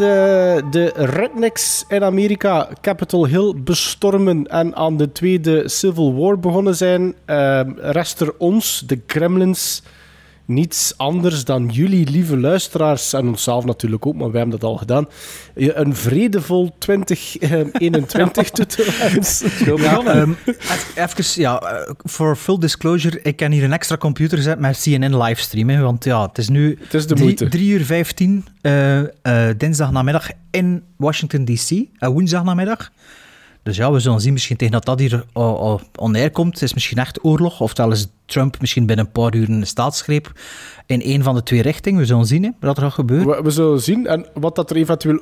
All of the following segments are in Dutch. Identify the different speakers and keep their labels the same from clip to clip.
Speaker 1: Eh, de rednecks in Amerika Capitol Hill bestormen en aan de tweede Civil War begonnen zijn, eh, rest er ons, de Kremlins, niets anders dan jullie, lieve luisteraars, en onszelf natuurlijk ook, maar wij hebben dat al gedaan, een vredevol 2021 toe te wensen.
Speaker 2: Ja, ehm, even, ja, eh, voor full disclosure, ik heb hier een extra computer gezet met CNN livestream, hè, want ja, het is nu
Speaker 1: Het is de
Speaker 2: drie-
Speaker 1: moeite.
Speaker 2: 3 uur 15, eh eh dinsdag namiddag in Washington D.C., en woensdag namiddag. Dus ja, we zullen zien misschien tegen dat dat hier uh, uh, on air komt. Is misschien echt oorlog, oftewel is Trump misschien binnen een paar uur een staatsgreep in een van de twee richtingen. We zullen zien hè, wat er gaat gebeuren.
Speaker 1: We, we zullen zien. En wat dat er eventueel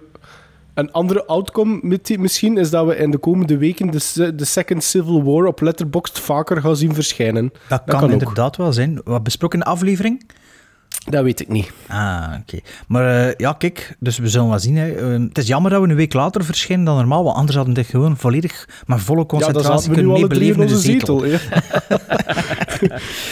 Speaker 1: een andere outcome met misschien is dat we in de komende weken de, de Second Civil War op Letterboxd vaker gaan zien verschijnen.
Speaker 2: Dat kan,
Speaker 1: kan ook.
Speaker 2: inderdaad wel zijn. Wat besproken in de aflevering?
Speaker 1: Dat weet ik niet.
Speaker 2: Ah, oké. Maar eh, ja, kijk, dus we zullen wel zien. Hè. Eh, het is jammer dat we een week later verschijnen dan normaal, want anders hadden we dit gewoon volledig met volle concentratie kunnen meebeleven in de
Speaker 1: onze
Speaker 2: zetel.
Speaker 1: zetel.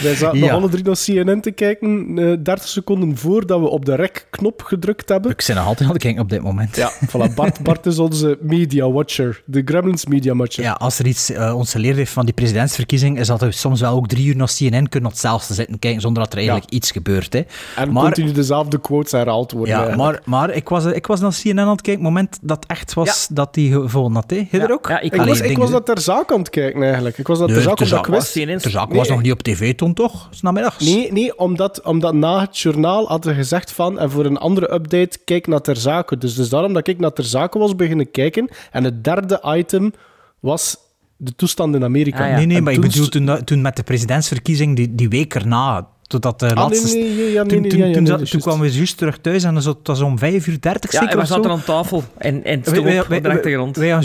Speaker 1: Wij zaten
Speaker 2: Ja.
Speaker 1: nog alle drie naar CNN te kijken, eh 30 seconden voordat we op de rec-knop gedrukt hebben.
Speaker 2: Ik ben nog altijd aan het kijken op dit moment.
Speaker 1: Ja, voilà. Bart, Bart is onze media watcher, de Gremlins media watcher.
Speaker 2: Ja, als er iets eh, ons geleerd heeft van die presidentsverkiezing, is dat we soms wel ook drie uur naar CNN kunnen op hetzelfde zitten kijken, zonder dat er eigenlijk iets gebeurt. Hè.
Speaker 1: En
Speaker 2: maar,
Speaker 1: continu dezelfde quotes herhaald worden.
Speaker 2: ja, maar, maar ik, was, ik was naar CNN aan het kijken, het moment dat echt was dat die gevonden had. Hè. Er ook?
Speaker 3: Ja, ik
Speaker 1: Ik
Speaker 2: Allee,
Speaker 1: was, ik was dat ter zaak aan het kijken, eigenlijk. Ik was dat ter
Speaker 2: Nee,
Speaker 1: zaak
Speaker 2: ter
Speaker 1: op dat
Speaker 2: zaak
Speaker 1: quiz.
Speaker 3: CNN
Speaker 2: De zaak
Speaker 1: Nee.
Speaker 2: was nog niet op tv toen, toch? S namiddags?
Speaker 1: Nee, nee omdat, omdat na het journaal hadden we gezegd van... En voor een andere update, kijk naar ter zake. Dus, dus daarom dat ik naar ter zake was beginnen kijken. En het derde item was de toestand in Amerika.
Speaker 3: Ah, ja.
Speaker 2: Nee, nee,
Speaker 1: En
Speaker 2: maar ik bedoel toen, toen met de presidentsverkiezing, die, die week erna, totdat de
Speaker 1: Ah,
Speaker 2: laatste...
Speaker 1: nee, nee, nee, ja, nee,
Speaker 2: toen, kwamen we juist terug thuis en het was om 5 uur 30
Speaker 3: Ja,
Speaker 2: zeker
Speaker 3: en we zaten aan tafel en, en het stond op de
Speaker 2: wij, wij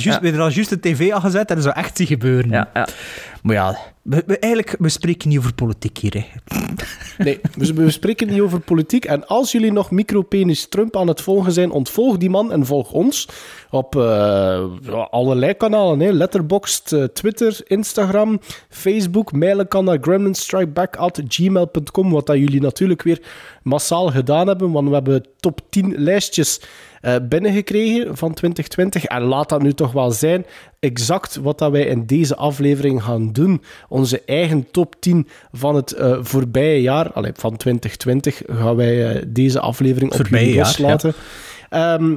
Speaker 3: Ja.
Speaker 2: wij hadden juist de tv aangezet en dat zou echt zien gebeuren.
Speaker 3: Ja, ja.
Speaker 2: Maar ja, we, eigenlijk, we spreken niet over politiek hier. Hè.
Speaker 1: Nee, we, we spreken niet over politiek. En als jullie nog micropenis Trump aan het volgen zijn, ontvolg die man en volg ons op eh, allerlei kanalen. Hè. Letterboxd, eh, Twitter, Instagram, Facebook. Mailen kan naar gremlinstrikeback.gmail.com, wat dat jullie natuurlijk weer massaal gedaan hebben, want we hebben top 10 lijstjes eh, binnengekregen van 2020. En laat dat nu toch wel zijn exact wat dat wij in deze aflevering gaan doen. Onze eigen top 10 van het eh, voorbije jaar, allee, van 2020, gaan wij eh, deze aflevering op jullie loslaten. Ehm,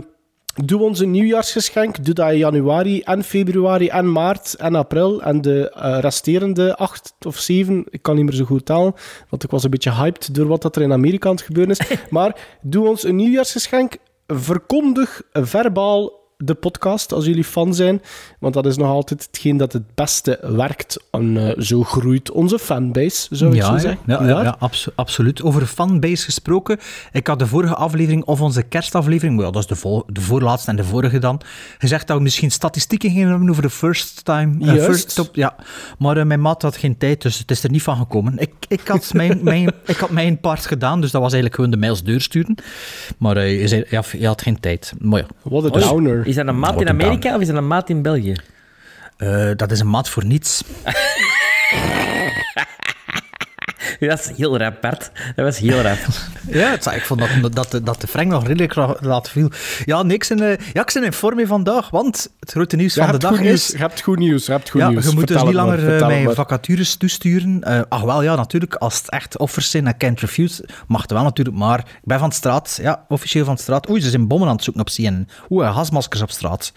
Speaker 1: Doe ons een nieuwjaarsgeschenk. Doe dat in januari en februari en maart en april. En de eh, resterende acht of zeven, ik kan niet meer zo goed tellen, want ik was een beetje hyped door wat dat er in Amerika aan het gebeuren is. maar doe ons een nieuwjaarsgeschenk. Verkondig verbaal de podcast als jullie fan zijn. Want dat is nog altijd hetgeen dat het beste werkt. En eh, zo groeit onze fanbase, zou ik zo zeggen.
Speaker 2: ja, ja, ja, abso- absoluut. Over fanbase gesproken. Ik had de vorige aflevering, of onze kerstaflevering, well, dat is de, de voorlaatste en de vorige dan, gezegd dat we misschien statistieken gingen hebben over de first time.
Speaker 1: Juist.
Speaker 2: first top, ja. Maar eh, mijn maat had geen tijd, dus het is er niet van gekomen. Ik, ik, had, mijn, mijn, ik had mijn part gedaan, dus dat was eigenlijk gewoon de mails deursturen. Maar je, zei, ja, je had geen tijd. Maar ja,
Speaker 1: Wat een
Speaker 3: Oei.
Speaker 1: downer.
Speaker 3: Is dat een maat in Amerika of is dat een maat in België?
Speaker 2: eh, dat is een maat voor niets.
Speaker 3: Dat is heel rap, Bert. Dat was heel rap.
Speaker 2: Ja, het, ik vond dat, dat, de- dat de Frank nog redelijk laat viel. Ja, niks in, eh, ja, ik ben in vorm vandaag, want het grote nieuws van de dag
Speaker 1: nieuws.
Speaker 2: is...
Speaker 1: Je hebt goed nieuws. Je hebt goed
Speaker 2: ja,
Speaker 1: nieuws.
Speaker 2: je moet dus
Speaker 1: Vertel
Speaker 2: niet
Speaker 1: het maar,
Speaker 2: langer eh, mijn
Speaker 1: maar.
Speaker 2: vacatures toesturen. Eh, ach wel, ja, natuurlijk, als het echt offers zijn en can't refuse, mag het wel natuurlijk, maar ik ben van de straat, ja, officieel van de straat. Oei, ze zijn bommen aan het zoeken op CNN. Oeh, eh, gasmaskers op straat.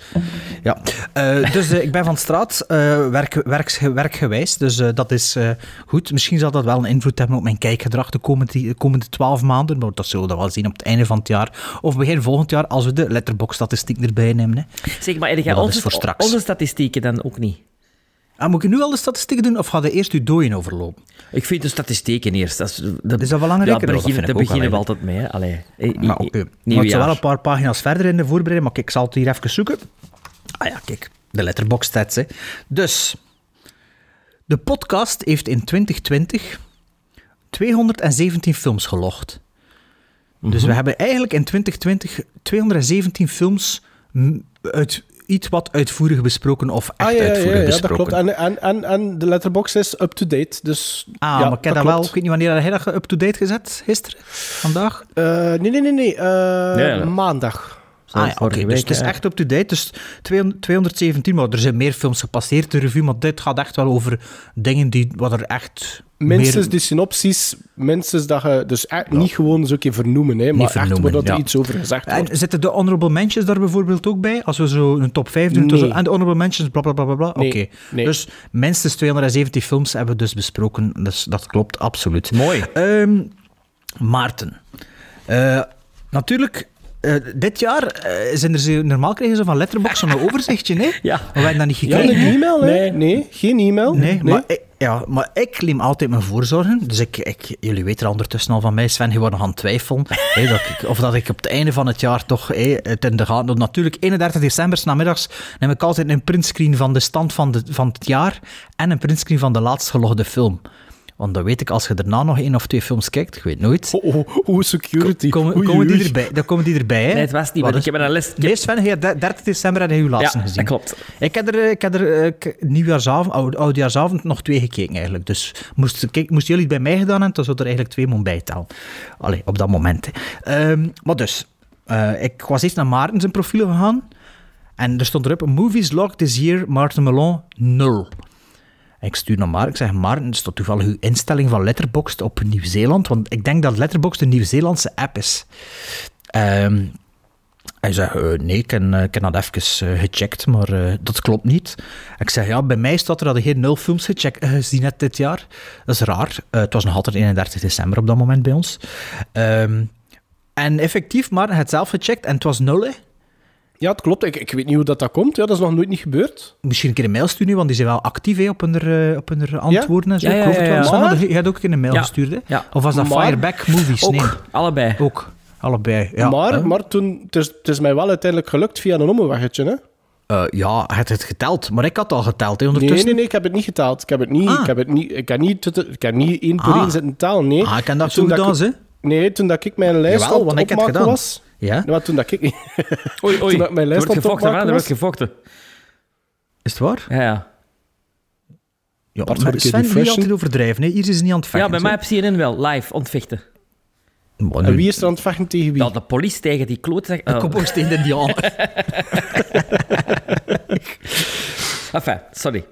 Speaker 2: Ja, Eh, dus ik ben van de straat, eh, werk, werks, werkgewijs, dus dat is eh, goed. Misschien zal dat wel een invloed hebben op mijn kijkgedrag de komende, de komende twaalf maanden, maar dat zullen we wel zien op het einde van het jaar. Of begin volgend jaar, als we de letterbox-statistiek erbij nemen. Hè.
Speaker 3: Zeg, maar
Speaker 2: Maar
Speaker 3: onze,
Speaker 2: voor straks.
Speaker 3: onze statistieken dan ook niet?
Speaker 2: Ah, moet ik nu al de statistieken doen, of je eerst uw dooien overlopen?
Speaker 3: Ik vind de statistieken eerst. Dat is, dat,
Speaker 2: Is dat belangrijker?
Speaker 3: Ja, begin,
Speaker 2: ik
Speaker 3: daar beginnen we altijd mee. Hè. Allee, eh,
Speaker 2: Maar
Speaker 3: eh,
Speaker 2: oké.
Speaker 3: eh, nieuwjaar.
Speaker 2: het zijn wel een paar pagina's verder in de voorbereiding, maar ik zal het hier even zoeken. Ah ja, kijk, de letterbox stats. Hè. Dus, de podcast heeft in 2020 217 films gelogd. Dus we hebben eigenlijk in 2020 217 films uit iets wat uitvoerig besproken of echt
Speaker 1: Ah ja, ja, ja,
Speaker 2: uitvoerig
Speaker 1: ja, dat
Speaker 2: besproken.
Speaker 1: klopt. En, en, en, en de letterbox is up-to-date. Dus,
Speaker 2: Ah,
Speaker 1: ja,
Speaker 2: maar ik heb dat, wel, ik weet niet wanneer hij dat up-to-date gezet, gisteren, vandaag.
Speaker 1: Eh, nee, nee, nee, nee. eh,
Speaker 3: ja.
Speaker 1: maandag.
Speaker 2: Ah, ja, oké, dus het is echt up-to-date. Dus 200 217, maar er zijn meer films gepasseerd, de review, maar dit gaat echt wel over dingen die, wat er echt
Speaker 1: Minstens
Speaker 2: meer...
Speaker 1: die synopsis, minstens dat je... Dus echt niet gewoon zo een keer vernoemen, hè, maar echt
Speaker 2: vernoemen,
Speaker 1: dat er
Speaker 2: ja.
Speaker 1: iets over gezegd wordt.
Speaker 2: En zitten de honorable mentions daar bijvoorbeeld ook bij? Als we zo een top 5 doen,
Speaker 1: Nee.
Speaker 2: zo, en de honorable mentions, bla bla bla bla. bla.
Speaker 1: Nee,
Speaker 2: Oké.
Speaker 1: nee.
Speaker 2: Dus minstens 270 films hebben we dus besproken. Dus dat klopt absoluut.
Speaker 3: Mooi.
Speaker 2: Ehm, Maarten. Eh, natuurlijk, eh, dit jaar eh, zijn er zo, normaal krijgen ze van Letterboxd zo'n overzichtje, hè?
Speaker 3: Ja.
Speaker 2: Maar wij hebben dat niet
Speaker 1: Ja,
Speaker 2: gekregen.
Speaker 1: een e-mail, hè?
Speaker 3: Nee.
Speaker 1: Nee. geen e-mail.
Speaker 2: Nee, Maar, ik, ja, maar ik neem altijd mijn voorzorgen. Dus ik, ik, jullie weten er ondertussen al van mij, Sven, je wordt nog aan het twijfelen. hè, dat ik, of dat ik op het einde van het jaar toch hè, het in de gaten doe. Natuurlijk, 31 december, 's namiddags, neem ik altijd een printscreen van de stand van, de, van het jaar en een printscreen van de laatst gelogde film. Want dan weet ik, als je daarna nog één of twee films kijkt, ik weet nooit,
Speaker 1: Oh, oh, oh, security.
Speaker 2: komen, komen die erbij. Dan komen die erbij, hè?
Speaker 3: Nee, het was niet, ik heb een les...
Speaker 2: Nee, Sven, je, 30 december had je uw laatste
Speaker 3: Ja,
Speaker 2: gezien.
Speaker 3: dat klopt.
Speaker 2: Ik heb er, eh, ik heb er eh, nieuwjaarsavond, oud, oudjaarsavond nog twee gekeken eigenlijk. Dus moest, kijk, moesten jullie het bij mij gedaan hebben, dan zou er eigenlijk twee moeten bijtellen. Allee, op dat moment. Ehm, maar dus, eh, ik was eerst naar Maarten zijn profiel gegaan. En er stond erop, movies logged this year, Maarten Melon, 0. En ik stuur naar Maarten, ik zeg, Maarten, er staat toevallig uw instelling van Letterboxd op Nieuw-Zeeland, want ik denk dat Letterboxd een Nieuw-Zeelandse app is. Ehm, hij zei, eh, nee, ik eh, ik heb dat even eh, gecheckt, maar dat klopt niet. Ik zeg, ja, bij mij staat er dat ik geen nul films gecheckt, gezien heb dit jaar. Dat is raar. Het was nog altijd 31 december op dat moment bij ons. Ehm, en effectief, maar had zelf gecheckt en het was nul.
Speaker 1: Ja, het klopt. Ik, ik weet niet hoe dat, dat komt. Ja, dat is nog nooit niet gebeurd.
Speaker 2: Misschien een keer een mail sturen, want die zijn wel actief hè, op hun, eh, op hun antwoorden en zo.
Speaker 3: Ja, ja,
Speaker 2: Ik het
Speaker 3: ja,
Speaker 2: wel.
Speaker 3: ja.
Speaker 1: Maar-
Speaker 2: Je had ook een keer een mail
Speaker 3: Ja.
Speaker 2: gestuurd, hè?
Speaker 3: Ja.
Speaker 2: Of was dat
Speaker 1: Maar-
Speaker 2: Fireback Movies?
Speaker 3: Ook,
Speaker 2: Nee,
Speaker 3: allebei.
Speaker 2: ook. Allebei, ja.
Speaker 1: maar maar toen, het, is, het is mij wel uiteindelijk gelukt via een omweggetje. Hè?
Speaker 2: eh, ja, hij had het geteld, maar ik had al geteld hè,
Speaker 1: Nee,
Speaker 2: ondertussen.
Speaker 1: nee, nee, ik heb het niet getaald. Ik heb het niet,
Speaker 2: Ah.
Speaker 1: ik heb het niet, ik heb niet, ik heb niet één voor
Speaker 2: Ah.
Speaker 1: één zitten talen. Nee.
Speaker 2: Ah, ik kan dat
Speaker 1: Toen
Speaker 2: gedaan,
Speaker 1: ik-
Speaker 2: hè?
Speaker 1: Nee, toen dat ik mijn lijst
Speaker 2: Jawel, want
Speaker 1: het
Speaker 2: ik heb het gedaan.
Speaker 1: was...
Speaker 2: Ja?
Speaker 1: Nou, toen dat ik...
Speaker 3: Oei, oei.
Speaker 1: Toen ik mijn
Speaker 3: Er
Speaker 1: lijst
Speaker 3: wordt gevochten, Er wordt
Speaker 1: was...
Speaker 3: gevochten.
Speaker 2: Is het waar?
Speaker 3: Ja, ja.
Speaker 2: Ja,
Speaker 1: Bart,
Speaker 2: maar Sven, niet
Speaker 1: refreshen?
Speaker 2: altijd overdrijven. Hè. Hier is het niet aan het
Speaker 3: Ja,
Speaker 2: vechten.
Speaker 3: bij mij heb CNN wel, live, ontvechten.
Speaker 2: Maar
Speaker 1: En wie is er aan het vechten tegen wie?
Speaker 3: Ja, de politie tegen die klootzak.
Speaker 2: De
Speaker 3: Oh.
Speaker 2: kopboorsteen de Dian.
Speaker 3: Enfin, sorry.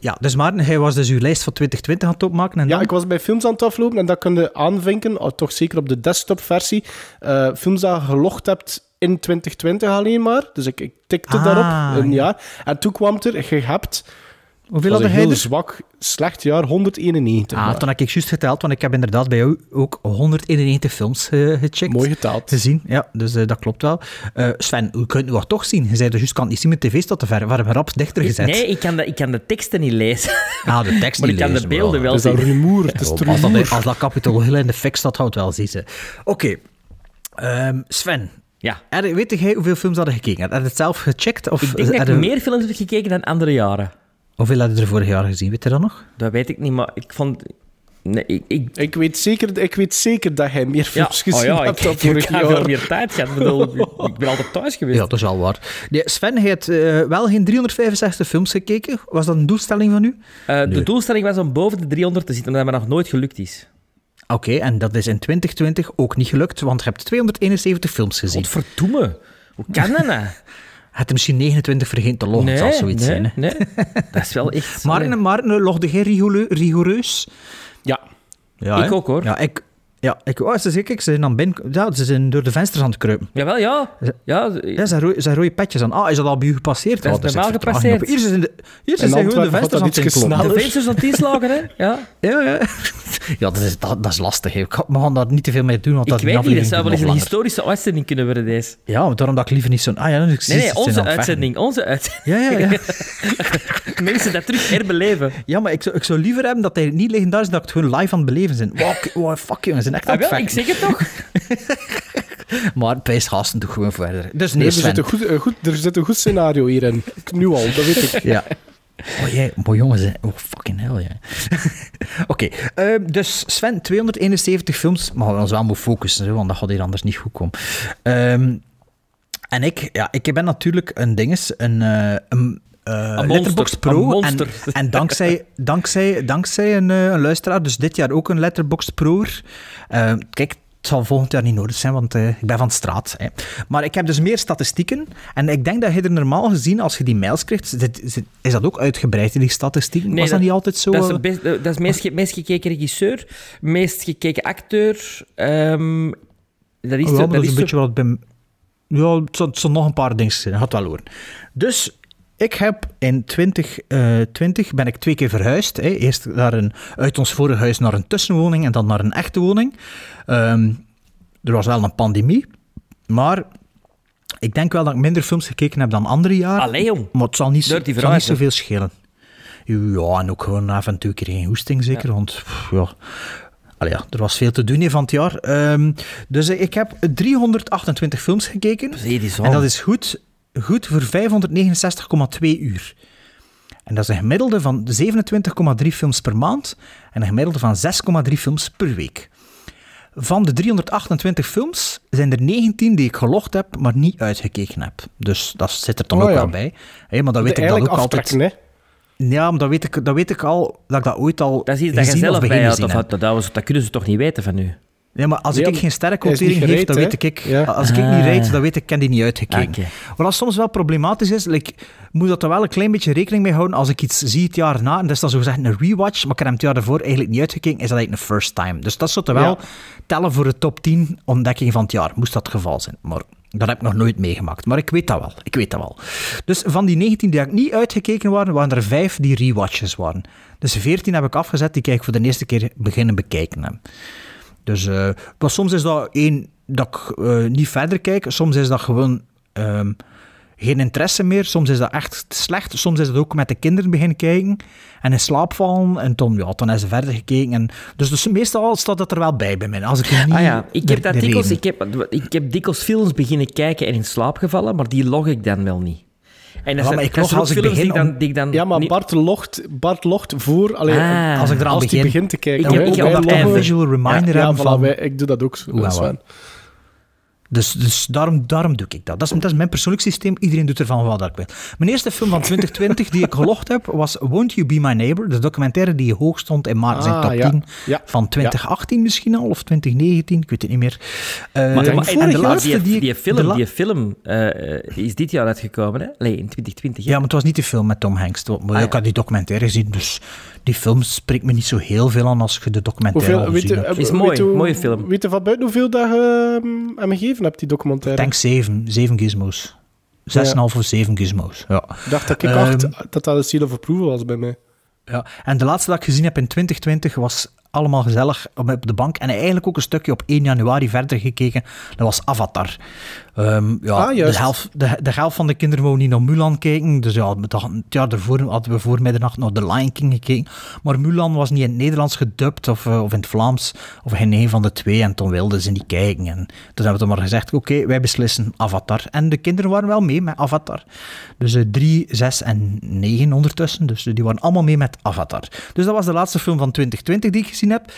Speaker 2: Ja, dus Maarten, hij was dus uw lijst van 2020 aan het opmaken. En
Speaker 1: Ja,
Speaker 2: dan?
Speaker 1: ik was bij films aan het aflopen en dat kun je aanvinken, oh, toch zeker op de desktop-versie. eh, films dat je gelogd hebt in 2020 alleen maar. Dus ik, ik tikte
Speaker 2: Ah,
Speaker 1: daarop een
Speaker 2: ja.
Speaker 1: jaar. En toen kwam er, je hebt,
Speaker 2: Hoeveel
Speaker 1: dat
Speaker 2: had
Speaker 1: was
Speaker 2: hij
Speaker 1: een heel
Speaker 2: er?
Speaker 1: zwak, slecht jaar, 191.
Speaker 2: Ah,
Speaker 1: maar.
Speaker 2: toen heb ik juist geteld, want ik heb inderdaad bij jou ook 191 films eh, gecheckt.
Speaker 1: Mooi geteld.
Speaker 2: Gezien, ja, dus eh, dat klopt wel. Eh, Sven, hoe kunt u dat toch zien? Je zei dus juist, kan het niet zien met tv staat te ver. Waarom rap dichter gezet?
Speaker 3: Nee, ik kan, de, ik kan de teksten niet lezen.
Speaker 2: Ah, de tekst
Speaker 3: Maar
Speaker 2: niet
Speaker 3: ik kan de
Speaker 2: lezen,
Speaker 3: beelden
Speaker 2: maar
Speaker 3: wel
Speaker 1: Het is dat
Speaker 3: zien.
Speaker 1: rumoer, het is
Speaker 2: Ja, als, dat, als dat Capitol Hill in de fik staat, houdt wel zien. ze. Oké. Ehm, Sven,
Speaker 3: Ja.
Speaker 2: er- weet jij hoeveel films hadden gekeken? Heb je het zelf gecheckt? Of
Speaker 3: Ik denk dat ik meer films heb gekeken dan andere jaren.
Speaker 2: Hoeveel had je er vorig jaar gezien? Weet je dat nog?
Speaker 3: Dat weet ik niet, maar ik vond... Nee, ik... ik
Speaker 1: Ik weet, zeker, ik weet zeker dat jij meer
Speaker 3: ja,
Speaker 1: films gezien
Speaker 3: oh ja,
Speaker 1: hebt
Speaker 3: ik,
Speaker 1: dan
Speaker 3: ik,
Speaker 1: vorig
Speaker 3: ik heb veel
Speaker 1: jaar.
Speaker 3: meer tijd gehad. Ik bedoel, ik ben altijd thuis geweest.
Speaker 2: Ja, dat is wel waar. Nee, Sven, hij heeft eh, wel geen 365 films gekeken. Was dat een doelstelling van u?
Speaker 3: Eh, de doelstelling was om boven de 300 te zitten, maar dat me nog nooit gelukt is.
Speaker 2: Oké, en dat is in 2020 ook niet gelukt, want je hebt 271 films gezien.
Speaker 3: Godverdomme. Hoe kan dat nou?
Speaker 2: Had er misschien 29 vergeten te loggen, het zal zoiets
Speaker 3: nee,
Speaker 2: zijn. Hè?
Speaker 3: nee. Dat is wel echt...
Speaker 2: Maarten,
Speaker 3: nee.
Speaker 2: Maarten, logde jij rigoureus?
Speaker 1: Ja,
Speaker 2: Ja,
Speaker 3: Ik ook, hoor.
Speaker 2: Ja, ik... Ja, ik, oh, ze, kijk, ze zijn dan binnen... Ja, ze zijn door de vensters aan het kruipen.
Speaker 3: Jawel, ja. Ja,
Speaker 2: Ja, zijn rode, zijn rode petjes aan. Ah, is dat al bij u gepasseerd?
Speaker 3: Dat is
Speaker 2: Oh,
Speaker 3: bij
Speaker 2: is
Speaker 3: mij
Speaker 2: echt
Speaker 3: al
Speaker 2: vertraging
Speaker 3: gepasseerd.
Speaker 2: Hier zijn, de, hier
Speaker 1: In
Speaker 2: zijn gewoon de vensters aan het
Speaker 1: sneller.
Speaker 3: de vensters aan het inslagen, hè. Ja.
Speaker 2: Ja, ja. Ja dat, is, dat, dat is lastig. Hè. We gaan daar niet te veel mee doen, want dat
Speaker 3: Ik
Speaker 2: die
Speaker 3: weet niet, dat zou wel eens een historische uitzending kunnen worden, deze.
Speaker 2: Ja, maar daarom dat ik liever niet zo'n... Ah ja, zie
Speaker 3: Nee, nee, onze uitzending. Onze uitzending.
Speaker 2: Ja, ja, ja.
Speaker 3: Mensen dat terug herbeleven.
Speaker 2: ja, maar ik zou, ik zou liever hebben dat hij niet legendarisch is, dat ik het gewoon live aan het beleven zijn. Wow, wow, fuck jongens, ze zijn echt aan
Speaker 3: Ah,
Speaker 2: het
Speaker 3: wel, ik zeg het toch?
Speaker 2: Maar bij gasten toch gewoon verder. Dus
Speaker 1: Nee,
Speaker 2: nee,
Speaker 1: er,
Speaker 2: Sven.
Speaker 1: zit een goed, een goed, er zit een goed scenario hierin. Nu al, dat weet ik.
Speaker 2: Ja. Oh, jij, mooi jongens, hè. oh fucking hell, ja. Oké, eh, dus Sven, 271 films, maar we ons wel moeten focussen, hè, want dat gaat hier anders niet goed komen. Ehm, en ik, ja, ik ben natuurlijk een dinges, een, eh een Letterboxd Pro. En, en dankzij, dankzij, dankzij een, eh, een luisteraar, dus dit jaar ook een Letterboxd Pro. Eh, kijk, het zal volgend jaar niet nodig zijn, want eh, ik ben van straat. Hè. Maar ik heb dus meer statistieken. En ik denk dat je er normaal gezien, als je die mails krijgt, is dat ook uitgebreid, die statistieken?
Speaker 3: Nee,
Speaker 2: Was dat,
Speaker 3: dat-
Speaker 2: niet altijd zo?
Speaker 3: Dat is,
Speaker 2: eh?
Speaker 3: de best- dat is meest, ge- meest gekeken regisseur, meest gekeken acteur. ehm, dat is,
Speaker 2: Ja, maar
Speaker 3: dat
Speaker 2: dat is
Speaker 3: is
Speaker 2: een beetje wat bij... Ja, het zal, zal nog een paar dingen zijn. Dat gaat wel horen. Dus ik heb in 2020 ben ik twee keer verhuisd. Hè. Eerst naar een, uit ons vorige huis naar een tussenwoning en dan naar een echte woning. Ehm, er was wel een pandemie, maar ik denk wel dat ik minder films gekeken heb dan andere jaren.
Speaker 3: Allee, jong.
Speaker 2: Maar het zal niet,
Speaker 3: Dirty
Speaker 2: zal niet zoveel schelen. Ja, en ook gewoon af en toe keer geen hoesting, zeker. Want pff, ja, Allee, ja, er was veel te doen hier van het jaar. Ehm, dus ik heb 328 films gekeken.
Speaker 3: Zo?
Speaker 2: En dat is goed, goed voor 569,2 uur. En dat is een gemiddelde van 27,3 films per maand en een gemiddelde van 6,3 films per week. Van de 328 films zijn er 19 die ik gelogd heb, maar niet uitgekeken heb. Dus dat zit er dan
Speaker 1: Oh
Speaker 2: ook
Speaker 1: ja.
Speaker 2: wel bij. Hé, maar dan weet ik dat
Speaker 1: Eigenlijk
Speaker 2: ook altijd.
Speaker 1: hè.
Speaker 2: Ja, maar dan weet, ik, dan weet ik al dat ik dat ooit al
Speaker 3: Dat is iets dat je zelf Of,
Speaker 2: heb.
Speaker 3: dat, dat, dat kunnen ze toch niet weten van u?
Speaker 2: Nee, maar als ik geen sterrenquotering
Speaker 1: niet
Speaker 2: geef, dan weet ik...
Speaker 1: Ja.
Speaker 2: Als ik niet
Speaker 3: Ah.
Speaker 2: reed, dan weet ik, ik heb die niet uitgekeken.
Speaker 3: Ah, oké.
Speaker 2: Wat dat soms wel problematisch is, like, moet dat er wel een klein beetje rekening mee houden als ik iets zie het jaar na, en dat is dan zogezegd een rewatch, maar ik heb hem het jaar daarvoor eigenlijk niet uitgekeken, is dat eigenlijk een first time. Dus dat zou er wel
Speaker 1: Ja.
Speaker 2: tellen voor de top 10 ontdekking van het jaar, moest dat het geval zijn. Maar dat heb ik nog nooit meegemaakt. Maar ik weet dat wel. Ik weet dat wel. Dus van die 19 die ik niet uitgekeken waren, waren er 5 die rewatches waren. Dus 14 heb ik afgezet, die ik voor de eerste keer beginnen bekijken heb. Dus maar soms is dat één dat ik eh, niet verder kijk. Soms is dat gewoon ehm, geen interesse meer. Soms is dat echt slecht. Soms is het ook met de kinderen beginnen kijken en in slaap vallen. En toen, ja, toen is ze verder gekeken. En, dus, dus meestal staat dat er wel bij bij mij. Als ik niet
Speaker 3: Ah ja, ik heb, dat dikwijls, ik, heb, ik heb dikwijls films beginnen kijken en in slaap gevallen, maar die log ik dan wel niet. En dat
Speaker 2: maar ik
Speaker 3: ook
Speaker 2: als ik
Speaker 3: ik
Speaker 2: begin
Speaker 3: dan, ik dan
Speaker 1: Ja, maar
Speaker 3: niet-
Speaker 1: Bart logt, Bart logt voor... Allee,
Speaker 3: Ah.
Speaker 2: Als ik eraan
Speaker 1: als
Speaker 2: begin.
Speaker 1: hij begint te kijken.
Speaker 3: Ik heb- ik einde.
Speaker 2: visual reminder
Speaker 1: ja, voilà,
Speaker 2: van...
Speaker 1: wij- ik doe dat ook zo.
Speaker 2: Hoe en
Speaker 1: Sven.
Speaker 2: wat. Dus, dus daarom, daarom doe ik dat. Dat is, dat is mijn persoonlijk systeem. Iedereen doet ervan wat dat ik wil. Mijn eerste film van 2020 die ik gelogd heb, was Won't You Be My Neighbor? De documentaire die hoog stond in maart zijn
Speaker 1: Ah,
Speaker 2: top
Speaker 1: ja.
Speaker 2: 10
Speaker 1: Ja.
Speaker 2: van 2018 misschien al, of 2019, ik weet het niet meer. Eh,
Speaker 3: Maar,
Speaker 2: en
Speaker 3: maar-
Speaker 2: vorig
Speaker 3: en de laatste, die, die
Speaker 2: de
Speaker 3: film, die film eh, is dit jaar uitgekomen, hè? Nee, in 2020. hè?
Speaker 2: Ja, maar het was niet de film met Tom Hanks. Maar
Speaker 3: Ah, ja.
Speaker 2: Ik had die documentaire gezien, dus die film spreekt me niet zo heel veel aan als je de documentaire
Speaker 1: Hoeveel,
Speaker 2: al
Speaker 1: weet,
Speaker 2: gezien
Speaker 1: je,
Speaker 2: hebt.
Speaker 3: Is mooi,
Speaker 1: hoe-
Speaker 3: mooie film.
Speaker 1: Weet je van buiten hoeveel dat je ehm, aan me gegeven hebt, die
Speaker 2: Ik
Speaker 1: documentaire?
Speaker 2: denk zeven, zeven gizmos. 6,5 of 7 gizmos, ja.
Speaker 1: Ik dacht dat ik
Speaker 2: Ehm,
Speaker 1: acht, dat dat een seal of approval was bij mij.
Speaker 2: Ja, en de laatste dat ik gezien heb in 2020 was allemaal gezellig op de bank. En eigenlijk ook een stukje op 1 januari verder gekeken. Dat was Avatar. Ehm, ja,
Speaker 1: Ah,
Speaker 2: de, helft, de, de helft van de kinderen wou niet naar Mulan kijken. Dus ja, het jaar daarvoor hadden we voor middernacht naar The Lion King gekeken. Maar Mulan was niet in het Nederlands gedubt of, eh, of in het Vlaams. Of in een van de twee. En toen wilden ze niet kijken. En toen hebben we dan maar gezegd, oké, wij beslissen Avatar. En de kinderen waren wel mee met Avatar. Dus eh, drie, zes en negen ondertussen. Dus eh, die waren allemaal mee met Avatar. Dus dat was de laatste film van 2020 die ik gezien heb.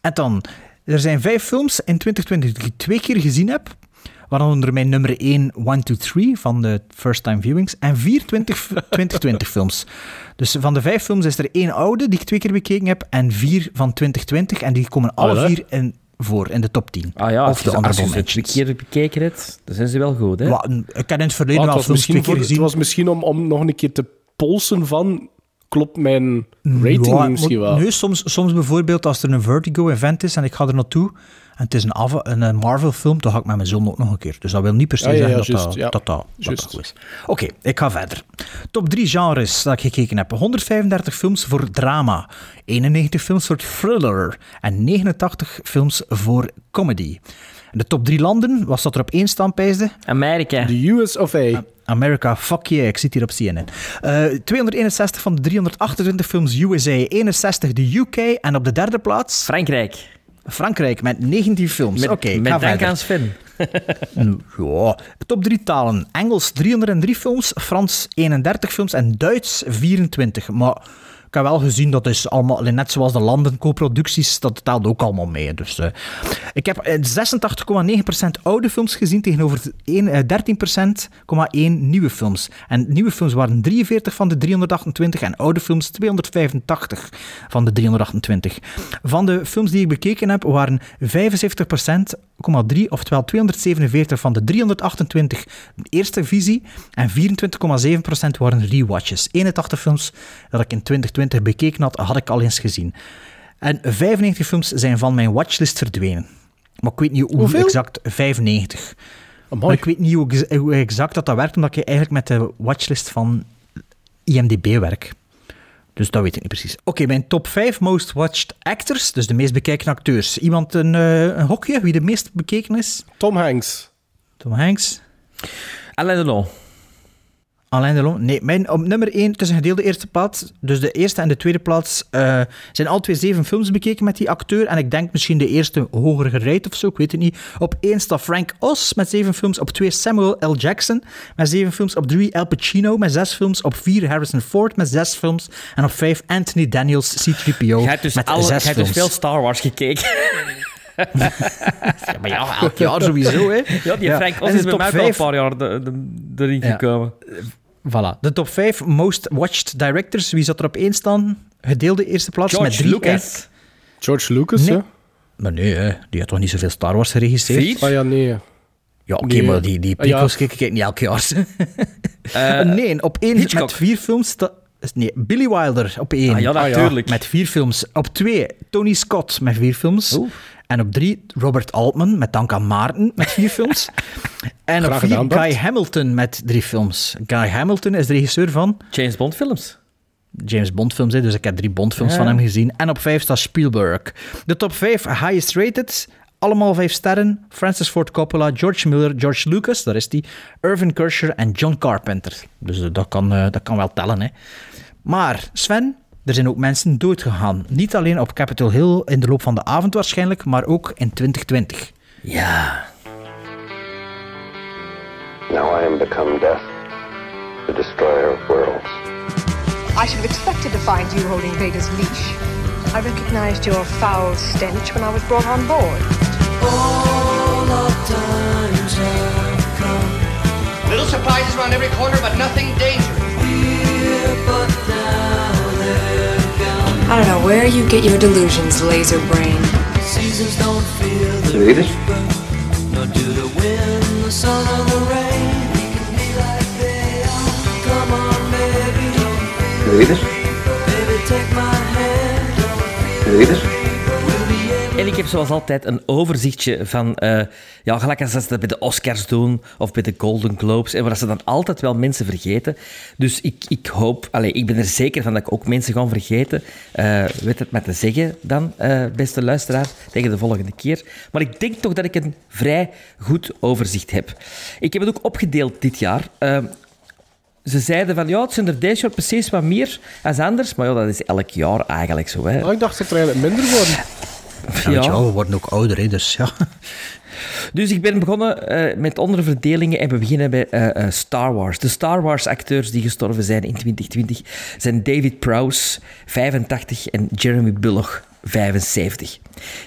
Speaker 2: En dan, er zijn vijf films in 2020 die ik twee keer gezien heb. Waaronder mijn nummer 1, 1, 2, 3 van de first time viewings. En vier 20, 2020 films. Dus van de vijf films is er één oude die ik twee keer bekeken heb. En vier van 2020. En die komen alle
Speaker 1: Allee.
Speaker 2: vier in, voor in de top 10.
Speaker 3: Ah ja,
Speaker 2: of
Speaker 3: als
Speaker 2: de
Speaker 3: je, als je ze twee keer bekeken hebt, dan zijn ze wel goed, hè?
Speaker 2: Wat, ik heb in het verleden wel
Speaker 1: het, was
Speaker 2: films twee
Speaker 1: misschien
Speaker 2: keer
Speaker 1: voor, het
Speaker 2: gezien.
Speaker 1: was misschien om, om nog een keer te polsen van... Klopt mijn rating
Speaker 2: Ja,
Speaker 1: misschien wel?
Speaker 2: Nee, soms, soms bijvoorbeeld als er een Vertigo-event is en ik ga er naartoe en het is een, een, Marvel-film, dan ga ik met mijn zoon ook nog een keer. Dus dat wil niet per se
Speaker 1: Ja, ja, ja,
Speaker 2: zeggen dat, dat,
Speaker 1: ja.
Speaker 2: dat, dat, dat
Speaker 1: Juist.
Speaker 2: dat goed is. Oké, ik ga verder. Top 3 genres dat ik gekeken heb. 135 films voor drama, 91 films voor thriller en 89 films voor comedy. En de top 3 landen, was dat er op één staan, pijsde?
Speaker 3: Amerika.
Speaker 1: De US of A.
Speaker 2: America, fuck yeah, ik zit hier op CNN. Eh 261 van de 328 films USA, 61 de UK en op de derde plaats
Speaker 3: Frankrijk.
Speaker 2: Frankrijk met 19 films.
Speaker 3: Met,
Speaker 2: Oké, verder.
Speaker 3: aan Sven.
Speaker 2: Ja. Top 3 talen. Engels 303 films, Frans 31 films en Duits 24. Maar ik heb wel gezien dat is allemaal, net zoals de landen co-producties, dat telt ook allemaal mee. Dus, eh, ik heb eh, 86,9% oude films gezien tegenover één- eh, 13,1% nieuwe films. En nieuwe films waren 43 van de 328 en oude films 285 van de 328. Van de films die ik bekeken heb, waren 75,3, oftewel 247 van de 328 de eerste visie en 24,7% waren rewatches. 81 films dat ik in 2020 bekeken had, had ik al eens gezien. En 95 films zijn van mijn watchlist verdwenen. Maar ik weet niet hoe
Speaker 1: Hoeveel?
Speaker 2: exact. 95. Maar ik weet niet hoe, ex- hoe exact dat, dat werkt, omdat ik eigenlijk met de watchlist van IMDb werk. Dus dat weet ik niet precies. Oké, mijn top 5 most watched actors, dus de meest bekeken acteurs. Iemand een, eh, een hokje, wie de meest bekeken is?
Speaker 1: Tom Hanks.
Speaker 2: Tom Hanks.
Speaker 3: Alain Delon.
Speaker 2: Alain Delon. Nee, mijn, op nummer 1, het is een gedeelde eerste plaats. Dus de eerste en de tweede plaats eh, zijn al twee zeven films bekeken met die acteur. En ik denk misschien de eerste hoger gereid of zo, ik weet het niet. Op 1 staat Frank Oz met zeven films. Op 2 Samuel L. Jackson met zeven films. Op 3 Al Pacino met zes films. Op 4 Harrison Ford met zes films. En op 5 Anthony Daniels, C-3PO
Speaker 3: Je hebt dus,
Speaker 2: met
Speaker 3: alle,
Speaker 2: zes
Speaker 3: je hebt dus veel Star Wars gekeken.
Speaker 2: Ja, maar ja, elk jaar sowieso, hè.
Speaker 3: Ja, die. Frank Oz is bij mij al een
Speaker 2: vijf-
Speaker 3: paar jaar erin
Speaker 2: Ja.
Speaker 3: gekomen.
Speaker 2: Voilà. De top 5 most watched directors. Wie zat er op 1 staan? Gedeelde eerste plaats met
Speaker 3: George
Speaker 2: drie.
Speaker 3: Lucas.
Speaker 1: George Lucas,
Speaker 2: Nee.
Speaker 1: ja?
Speaker 2: Maar nee, hè. die had toch niet zoveel Star Wars geregisseerd?
Speaker 3: Vier?
Speaker 1: Ah ja, nee.
Speaker 2: Ja, oké,
Speaker 1: Nee.
Speaker 2: maar die, die
Speaker 1: Ah, ja.
Speaker 2: prequels kijk ik niet elk jaar.
Speaker 3: Eh,
Speaker 2: nee, op één
Speaker 3: Hitchcock.
Speaker 2: met vier films... sta- Nee, Billy Wilder op één.
Speaker 3: ah, ja,
Speaker 1: Ah, ja.
Speaker 3: natuurlijk.
Speaker 2: Met vier films. Op twee, Tony Scott met vier films.
Speaker 3: Oeh.
Speaker 2: En op drie, Robert Altman met dank aan Maarten met vier films. En op vier,
Speaker 1: gedaan.
Speaker 2: Guy Hamilton met drie films. Guy Hamilton is de regisseur van
Speaker 3: James Bond films.
Speaker 2: James Bond films, hè, dus ik heb drie Bond films
Speaker 3: Ja.
Speaker 2: van hem gezien. En op vijf staat Spielberg. De top vijf highest rated, allemaal vijf sterren. Francis Ford Coppola, George Miller, George Lucas, daar is die, Irvin Kershner en John Carpenter. Dus eh, dat kan, eh, dat kan wel tellen, hè. Maar, Sven, er zijn ook mensen doodgegaan. Niet alleen op Capitol Hill in de loop van de avond waarschijnlijk, maar ook in 2020.
Speaker 3: Ja.
Speaker 4: Now I am become death, the destroyer of worlds.
Speaker 5: I should have expected to find you holding Vader's leash. I recognized your foul stench when I was brought on board.
Speaker 6: Little surprises around every corner, but nothing dangerous.
Speaker 5: I don't know where you get your delusions, laser brain.
Speaker 4: Seasons don't feel the the wind,
Speaker 3: the
Speaker 7: sun, or the rain. We can be like they are. Come on, baby, don't feel Baby, take my hand, don't feel
Speaker 3: Ik heb zoals altijd een overzichtje van, eh, ja, gelijk als ze dat bij de Oscars doen of bij de Golden Globes, en waar ze dan altijd wel mensen vergeten. Dus ik, ik hoop, allez, ik ben er zeker van dat ik ook mensen ga vergeten. Eh weet het met te zeggen dan, eh, beste luisteraar, tegen de volgende keer. Maar ik denk toch dat ik een vrij goed overzicht heb. Ik heb het ook opgedeeld dit jaar. Eh, ze zeiden van, ja, het zijn er deze jaar precies wat meer als anders. Maar ja, dat is elk jaar eigenlijk zo. Hè.
Speaker 1: Ah, ik dacht dat er eigenlijk minder worden.
Speaker 2: Ja, wel, we worden ook ouder, hè, dus ja.
Speaker 3: Dus ik ben begonnen eh, met onderverdelingen en we beginnen bij eh, eh, Star Wars. De Star Wars acteurs die gestorven zijn in 2020 zijn David Prowse, 85, en Jeremy Bulloch, 75.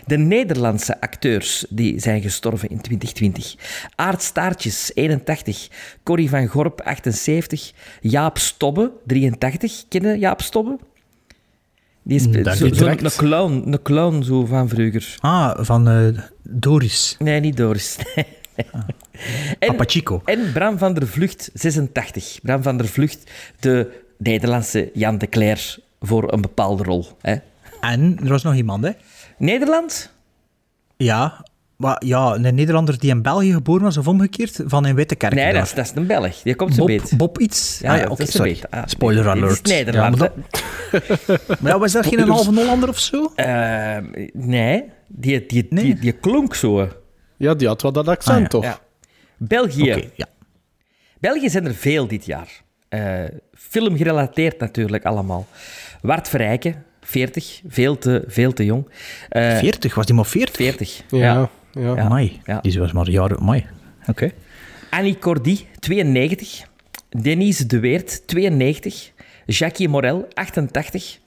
Speaker 3: De Nederlandse acteurs die zijn gestorven in 2020. Aart Staartjes, 81. Corrie van Gorp, 78. Jaap Stobbe, 83. Kennen Jaap Stobbe? Die zo- zo'n
Speaker 1: direct.
Speaker 3: een clown, een clown zo van vroeger.
Speaker 2: Ah, van eh, Doris.
Speaker 3: Nee, niet Doris. en,
Speaker 2: Apachico.
Speaker 3: en Bram van der Vlucht, 86. Bram van der Vlucht, de Nederlandse Jan de Cler voor een bepaalde rol. Hè?
Speaker 2: En er was nog iemand, hè?
Speaker 3: Nederland?
Speaker 2: Ja, maar ja, een Nederlander die in België geboren was of omgekeerd, van in Wittekerk.
Speaker 3: Nee, dat
Speaker 2: daar.
Speaker 3: is, dat is een Belg. Die komt zo
Speaker 2: Bob,
Speaker 3: beet.
Speaker 2: Bob iets?
Speaker 3: Ja,
Speaker 2: ah,
Speaker 3: ja,
Speaker 2: oké,
Speaker 3: is een
Speaker 2: sorry.
Speaker 3: Ah,
Speaker 2: Spoiler
Speaker 3: is
Speaker 2: alert.
Speaker 3: Nederland,
Speaker 2: Ja, maar, dat- maar ja, was dat geen een halve Hollander of zo?
Speaker 3: Eh, nee, die, die,
Speaker 2: Nee.
Speaker 3: Die, die klonk zo.
Speaker 1: Ja, die had wel dat accent,
Speaker 2: Ah, ja.
Speaker 1: toch?
Speaker 3: Ja. België.
Speaker 2: Oké, ja.
Speaker 3: België zijn er veel dit jaar. Eh, film gerelateerd natuurlijk allemaal. Wart Verrijken, 40, veel te, veel te jong. Eh
Speaker 2: 40, was die maar 40?
Speaker 3: 40.
Speaker 1: Ja,
Speaker 3: ja.
Speaker 1: Ja.
Speaker 3: Ja.
Speaker 2: Amai,
Speaker 3: Ja.
Speaker 2: die was maar jaren... Amai, oké.
Speaker 3: Annie Cordy, 92. Denise De Weert, 92. Jackie Morel, 88.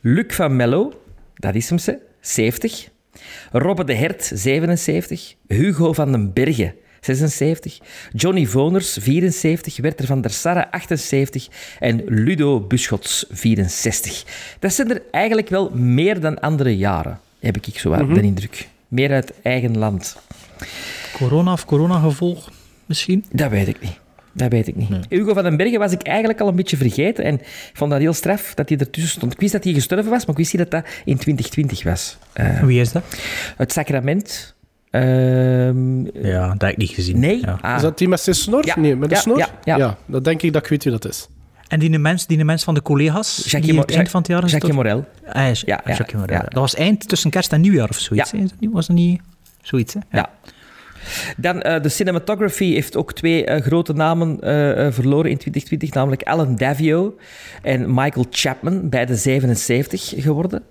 Speaker 3: Luc van Mello, dat is hem ze, 70. Robbe de Hert, 77. Hugo van den Bergen, 76. Johnny Voners, 74. Werter van der Sarre, 78. En Ludo Buschots, 64. Dat zijn er eigenlijk wel meer dan andere jaren, heb ik zo wel de indruk. Meer uit eigen land.
Speaker 2: Corona of coronagevolg misschien?
Speaker 3: Dat weet ik niet. Dat weet ik niet. Hugo van den Bergen was ik eigenlijk al een beetje vergeten. En ik vond dat heel straf dat hij ertussen stond. Ik wist dat hij gestorven was, maar ik wist niet dat dat in 2020 was. Eh,
Speaker 2: Wie is dat?
Speaker 3: het sacrament. ehm,
Speaker 2: Ja, dat heb ik niet gezien.
Speaker 3: nee.
Speaker 2: Ja.
Speaker 3: Ah.
Speaker 1: Is dat die met zijn snor?
Speaker 3: Ja.
Speaker 1: Nee, met de
Speaker 3: Ja,
Speaker 1: snor?
Speaker 3: ja, ja.
Speaker 1: dan denk ik dat ik weet wie dat is.
Speaker 2: En die mens, die mens van de collega's,
Speaker 3: Jacques
Speaker 2: die het eind van het jaar
Speaker 3: Jacques
Speaker 2: tot-
Speaker 3: Morel.
Speaker 2: Ah, ja,
Speaker 3: Ja,
Speaker 2: Jacques Morel.
Speaker 3: ja.
Speaker 2: Dat was eind tussen kerst en nieuwjaar of zoiets.
Speaker 3: Ja.
Speaker 2: hè? Was dat niet zoiets? Hè?
Speaker 3: Ja. Dan eh, de cinematography heeft ook twee eh, grote namen eh, verloren in 2020, namelijk Alan Davio en Michael Chapman, beide 77 geworden.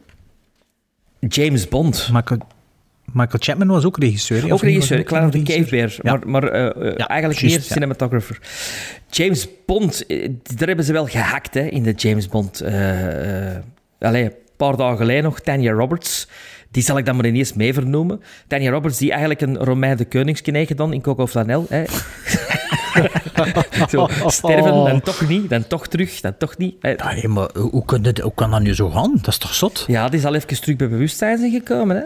Speaker 3: James Bond,
Speaker 2: Michael, Michael Chapman was ook regisseur.
Speaker 3: ook
Speaker 2: Of
Speaker 3: regisseur,
Speaker 2: hij
Speaker 3: de
Speaker 2: ook
Speaker 3: Cave
Speaker 2: regisseur?
Speaker 3: Bear,
Speaker 2: Ja.
Speaker 3: maar, maar eh, eh,
Speaker 2: Ja,
Speaker 3: eigenlijk meer cinematographer. James Bond, eh, daar hebben ze wel gehakt hè, in de James Bond. eh eh, allee, een paar dagen geleden nog, Tanya Roberts. Die zal ik dan maar ineens mee vernoemen. Tanya Roberts, die eigenlijk een Romein de Koningsken heeft gedaan in Coco Flanel. Hè. Zo, sterven, dan toch niet, dan toch terug, dan toch niet.
Speaker 2: hé, maar hoe, kan dit, hoe kan dat nu zo gaan? Dat is toch zot?
Speaker 3: Ja, die is al even terug bij bewustzijn zijn gekomen. Hè.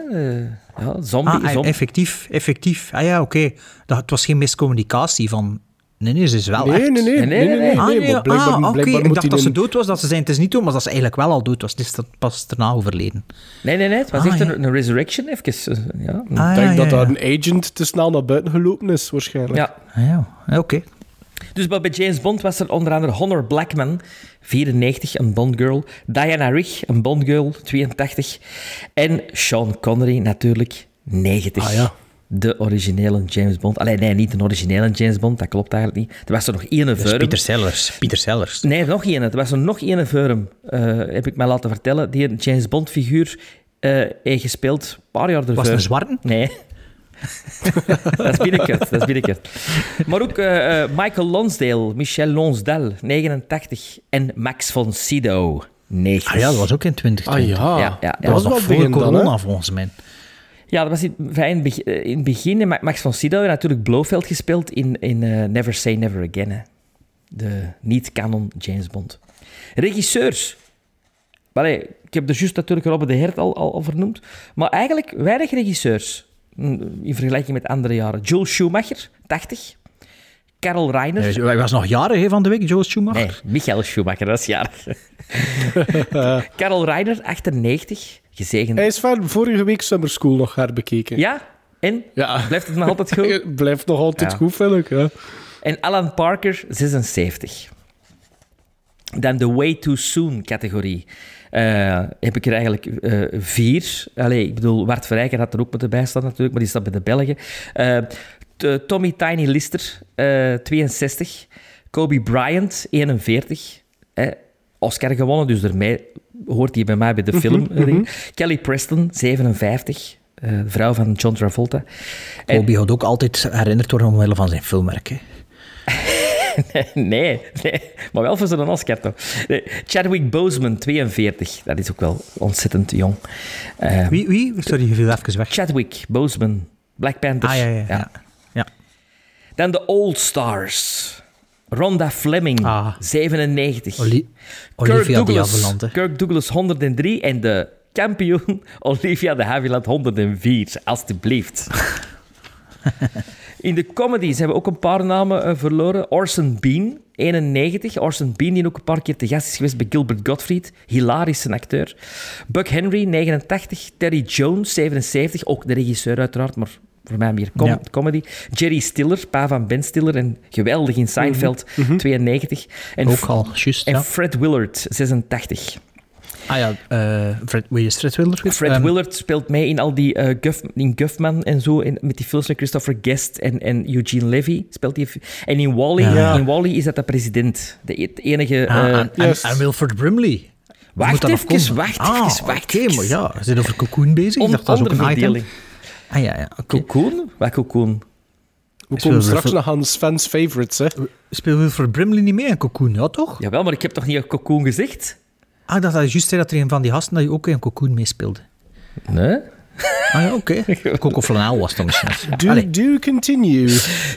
Speaker 3: Ja, zombie,
Speaker 2: Ah,
Speaker 3: zombie.
Speaker 2: effectief, effectief. Ah ja, oké. Dat Het was geen miscommunicatie van... Nee, nee, ze is wel
Speaker 1: Nee,
Speaker 2: echt...
Speaker 1: nee, nee.
Speaker 3: Nee, nee, nee, nee.
Speaker 2: Ah, nee,
Speaker 1: maar blijkbaar,
Speaker 2: ah, oké.
Speaker 1: blijkbaar
Speaker 2: Ik dacht dat ze dood was, dat ze zijn het is niet dood, maar dat ze eigenlijk wel al dood was. Het is dat pas daarna overleden.
Speaker 3: Nee, nee, nee. Het was
Speaker 2: Ah,
Speaker 3: echt
Speaker 2: ja.
Speaker 3: een, een resurrection. Even, eh, ja.
Speaker 2: Ah,
Speaker 1: Ik denk
Speaker 2: ja,
Speaker 1: dat
Speaker 2: ja,
Speaker 1: daar een agent te snel naar buiten gelopen is, waarschijnlijk.
Speaker 3: ja.
Speaker 2: Ah, ja. Ja, oké.
Speaker 3: Dus bij bij James Bond was er onder andere Honor Blackman, 94, een Bondgirl. Diana Rigg, een Bondgirl, 82. En Sean Connery, natuurlijk, 90.
Speaker 1: Ah, ja.
Speaker 3: De originele James Bond. Allee, nee, niet de originele James Bond, dat klopt eigenlijk niet. Er was er nog één verum.
Speaker 2: Pieter Sellers. Pieter Sellers.
Speaker 3: Nee, nog één. Er was er nog één verum, eh, heb ik mij laten vertellen, die een James Bond-figuur eh heeft gespeeld, een paar jaar ervoor.
Speaker 2: Was het een zwarte?
Speaker 3: Nee. dat is binnenkort, dat is binnenkort. Maar ook eh, eh, Michael Lonsdale, Michel Lonsdale, 89. En Max von Sydow, 90.
Speaker 2: Ah ja, dat was ook in 2020.
Speaker 1: Ah ja,
Speaker 3: Ja, ja.
Speaker 2: Dat was
Speaker 1: wel
Speaker 2: nog voor
Speaker 1: dan,
Speaker 2: corona,
Speaker 1: hè?
Speaker 2: volgens mij.
Speaker 3: Ja, dat was in, in, het begin- eh, in het begin. En Ma- Max von Sydow heeft natuurlijk Blofeld gespeeld in, in eh, Never Say Never Again. hè. De niet-canon James Bond. Regisseurs. Allee, ik heb er juist natuurlijk Robert de Hert al, al, al vernoemd. Maar eigenlijk weinig regisseurs. In vergelijking met andere jaren. Joel Schumacher, 80. Karel Reiner.
Speaker 2: Hij hij was nog jaren hè, van de week, Joel Schumacher.
Speaker 3: Nee, Michael Schumacher, dat is jarig. Karel Reiner, 98. Gezegend.
Speaker 1: Hij is van vorige week Summer School nog herbekeken.
Speaker 3: Ja? En?
Speaker 1: Ja.
Speaker 3: Blijft het nog altijd goed?
Speaker 1: Het blijft nog altijd
Speaker 3: Ja.
Speaker 1: goed, vind ik. Ja.
Speaker 3: En Alan Parker, 76. Dan de Way Too Soon categorie. Eh, heb ik er eigenlijk eh, vier. Allee, ik bedoel, Bart Verrijker had er ook moeten bij staan natuurlijk, maar die staat bij de Belgen. Eh, Tommy Tiny Lister, eh, 62. Kobe Bryant, 41. Eh, Oscar gewonnen, dus daarmee hoort hij bij mij bij de film. Kelly Preston, 57. eh, de vrouw van John Travolta. En-
Speaker 2: Kobe had ook altijd herinnerd worden omwille van zijn filmwerk.
Speaker 3: Nee, nee, maar wel voor zo'n Oscar toch. Nee, Chadwick Boseman, 42. Dat is ook wel ontzettend jong. Eh,
Speaker 2: Wie, wie? Sorry, je viel even weg.
Speaker 3: Chadwick Boseman, Black Panther.
Speaker 2: Ah, ja, ja. ja. ja.
Speaker 3: Dan de Old Stars. Rhonda Fleming,
Speaker 2: Ah.
Speaker 3: 97.
Speaker 2: Oli-
Speaker 3: Kirk
Speaker 2: Olivia de
Speaker 3: Douglas. Kirk Douglas, 103. En de kampioen Olivia de Havilland, 104. Alsjeblieft. In de comedies hebben we ook een paar namen eh, verloren. Orson Bean, 91. Orson Bean, die ook een paar keer te gast is geweest bij Gilbert Gottfried. Hilarische acteur. Buck Henry, 89. Terry Jones, 77. Ook de regisseur uiteraard, maar voor mij meer com-
Speaker 2: Ja.
Speaker 3: comedy. Jerry Stiller, pa van Ben Stiller en geweldig in Seinfeld, 92. En,
Speaker 2: Mhm. Ook al, juist.
Speaker 3: en
Speaker 2: Ja.
Speaker 3: Fred Willard, 86.
Speaker 2: Ah ja, eh Fred, wie is Fred Willard? weer?
Speaker 3: Fred
Speaker 2: Ehm,
Speaker 3: Willard speelt mee in al die uh, Guff, in Guffman en zo, in, met die films met Christopher Guest en, en Eugene Levy speelt hij. En in Wally,
Speaker 2: Ja.
Speaker 3: in Wally is dat de president, de e- enige.
Speaker 2: ah,
Speaker 3: eh,
Speaker 2: en, Wilford Brimley.
Speaker 3: Wacht even, wacht
Speaker 2: ah,
Speaker 3: even, wacht
Speaker 2: Oké,
Speaker 3: even.
Speaker 2: maar ja, we zijn over Cocoon bezig. Ik dacht, dat is ook een item.
Speaker 3: onderverdeling.
Speaker 2: Ah ja, ja. oké.
Speaker 3: Cocoon? Wat Cocoon?
Speaker 1: We komen straks
Speaker 2: even-
Speaker 1: nog aan Sven's favorites. Hè.
Speaker 2: Speelt Wilford Brimley niet mee in Cocoon? Ja, toch?
Speaker 3: Jawel, maar ik heb toch niet Cocoon gezegd?
Speaker 2: Ah, ik dacht dat je juist zei dat er een van die gasten dat je ook in Cocoon meespeelde.
Speaker 3: Nee?
Speaker 2: Ah ja, oké. Coco Flanel was dat misschien.
Speaker 1: Do, do continue.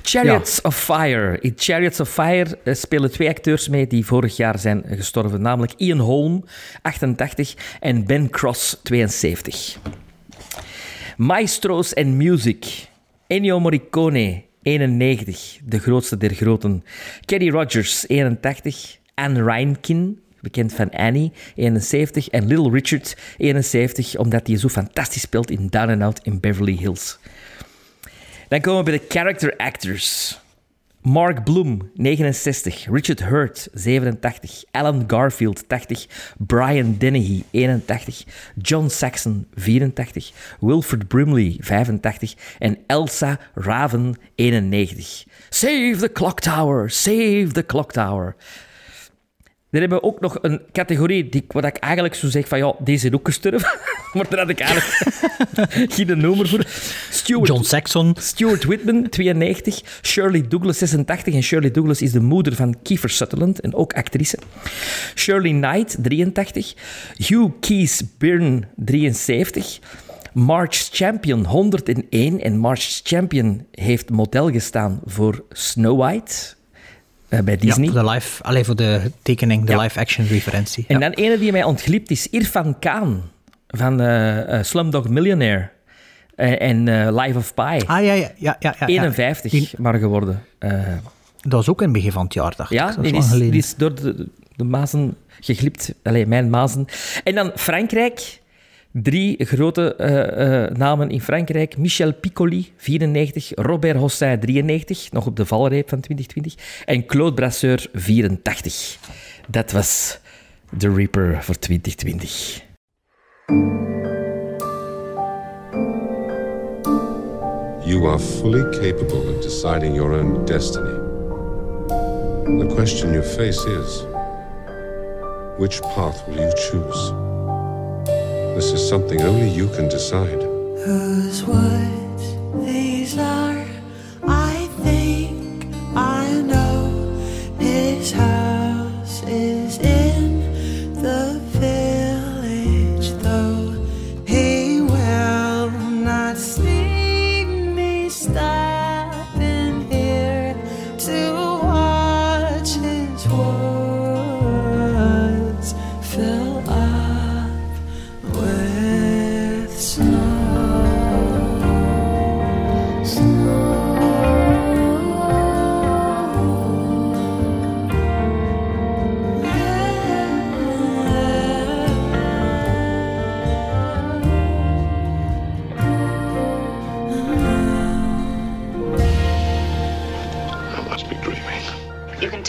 Speaker 3: Chariots of Fire. In Chariots of Fire eh, spelen twee acteurs mee die vorig jaar zijn gestorven. Namelijk Ian Holm, 88, en Ben Cross, 72. Maestro's and Music. Ennio Morricone, 91, de grootste der groten. Kenny Rogers, 81. Anne Reinkin, bekend van Annie, 71. En Little Richard, 71, omdat hij zo fantastisch speelt in Down and Out in Beverly Hills. Dan komen we bij de character actors. Mark Bloom, 69. Richard Hurt, 87. Alan Garfield, 80. Brian Dennehy, 81. John Saxon, 84. Wilfred Brimley, 85. En Elsa Raven, 91. Save the clock tower, save the clock tower. Dan hebben we ook nog een categorie die, wat ik eigenlijk zo zeg van ja, deze is ook gestorven. maar daar had ik eigenlijk geen nummer voor. Stuart,
Speaker 2: John Saxon.
Speaker 3: Stuart Whitman, 92. Shirley Douglas, 86. En Shirley Douglas is de moeder van Kiefer Sutherland en ook actrice. Shirley Knight, 83. Hugh Keys Byrne, 73. March Champion, 101. En March Champion heeft model gestaan voor Snow White eh, bij
Speaker 2: Ja,
Speaker 3: Disney.
Speaker 2: voor de live, allee, voor de tekening, de
Speaker 3: Ja.
Speaker 2: live-action referentie.
Speaker 3: En
Speaker 2: Ja.
Speaker 3: dan ene die mij ontglipt is Irfan Khan van eh, eh, Slumdog Millionaire en eh, Life of Pi.
Speaker 2: Ah, ja, ja, ja. ja, ja, ja.
Speaker 3: 51
Speaker 2: Die-
Speaker 3: maar geworden. Eh,
Speaker 2: dat was ook in het begin van het jaar, dacht
Speaker 3: ja,
Speaker 2: ik. Dat
Speaker 3: die
Speaker 2: is
Speaker 3: is,
Speaker 2: lang geleden.
Speaker 3: die is door de, de mazen geglipt. Allee, mijn mazen. En dan Frankrijk. Drie grote eh, eh, namen in Frankrijk. Michel Piccoli, 94. Robert Hossin, 93. Nog op de valreep van 2020. En Claude Brasseur, 84. Dat was de Reaper voor 2020.
Speaker 8: You are fully capable of deciding your own destiny. The question you face is which path will you choose? This is something only you can decide.
Speaker 7: Whose words these are? I think I know his house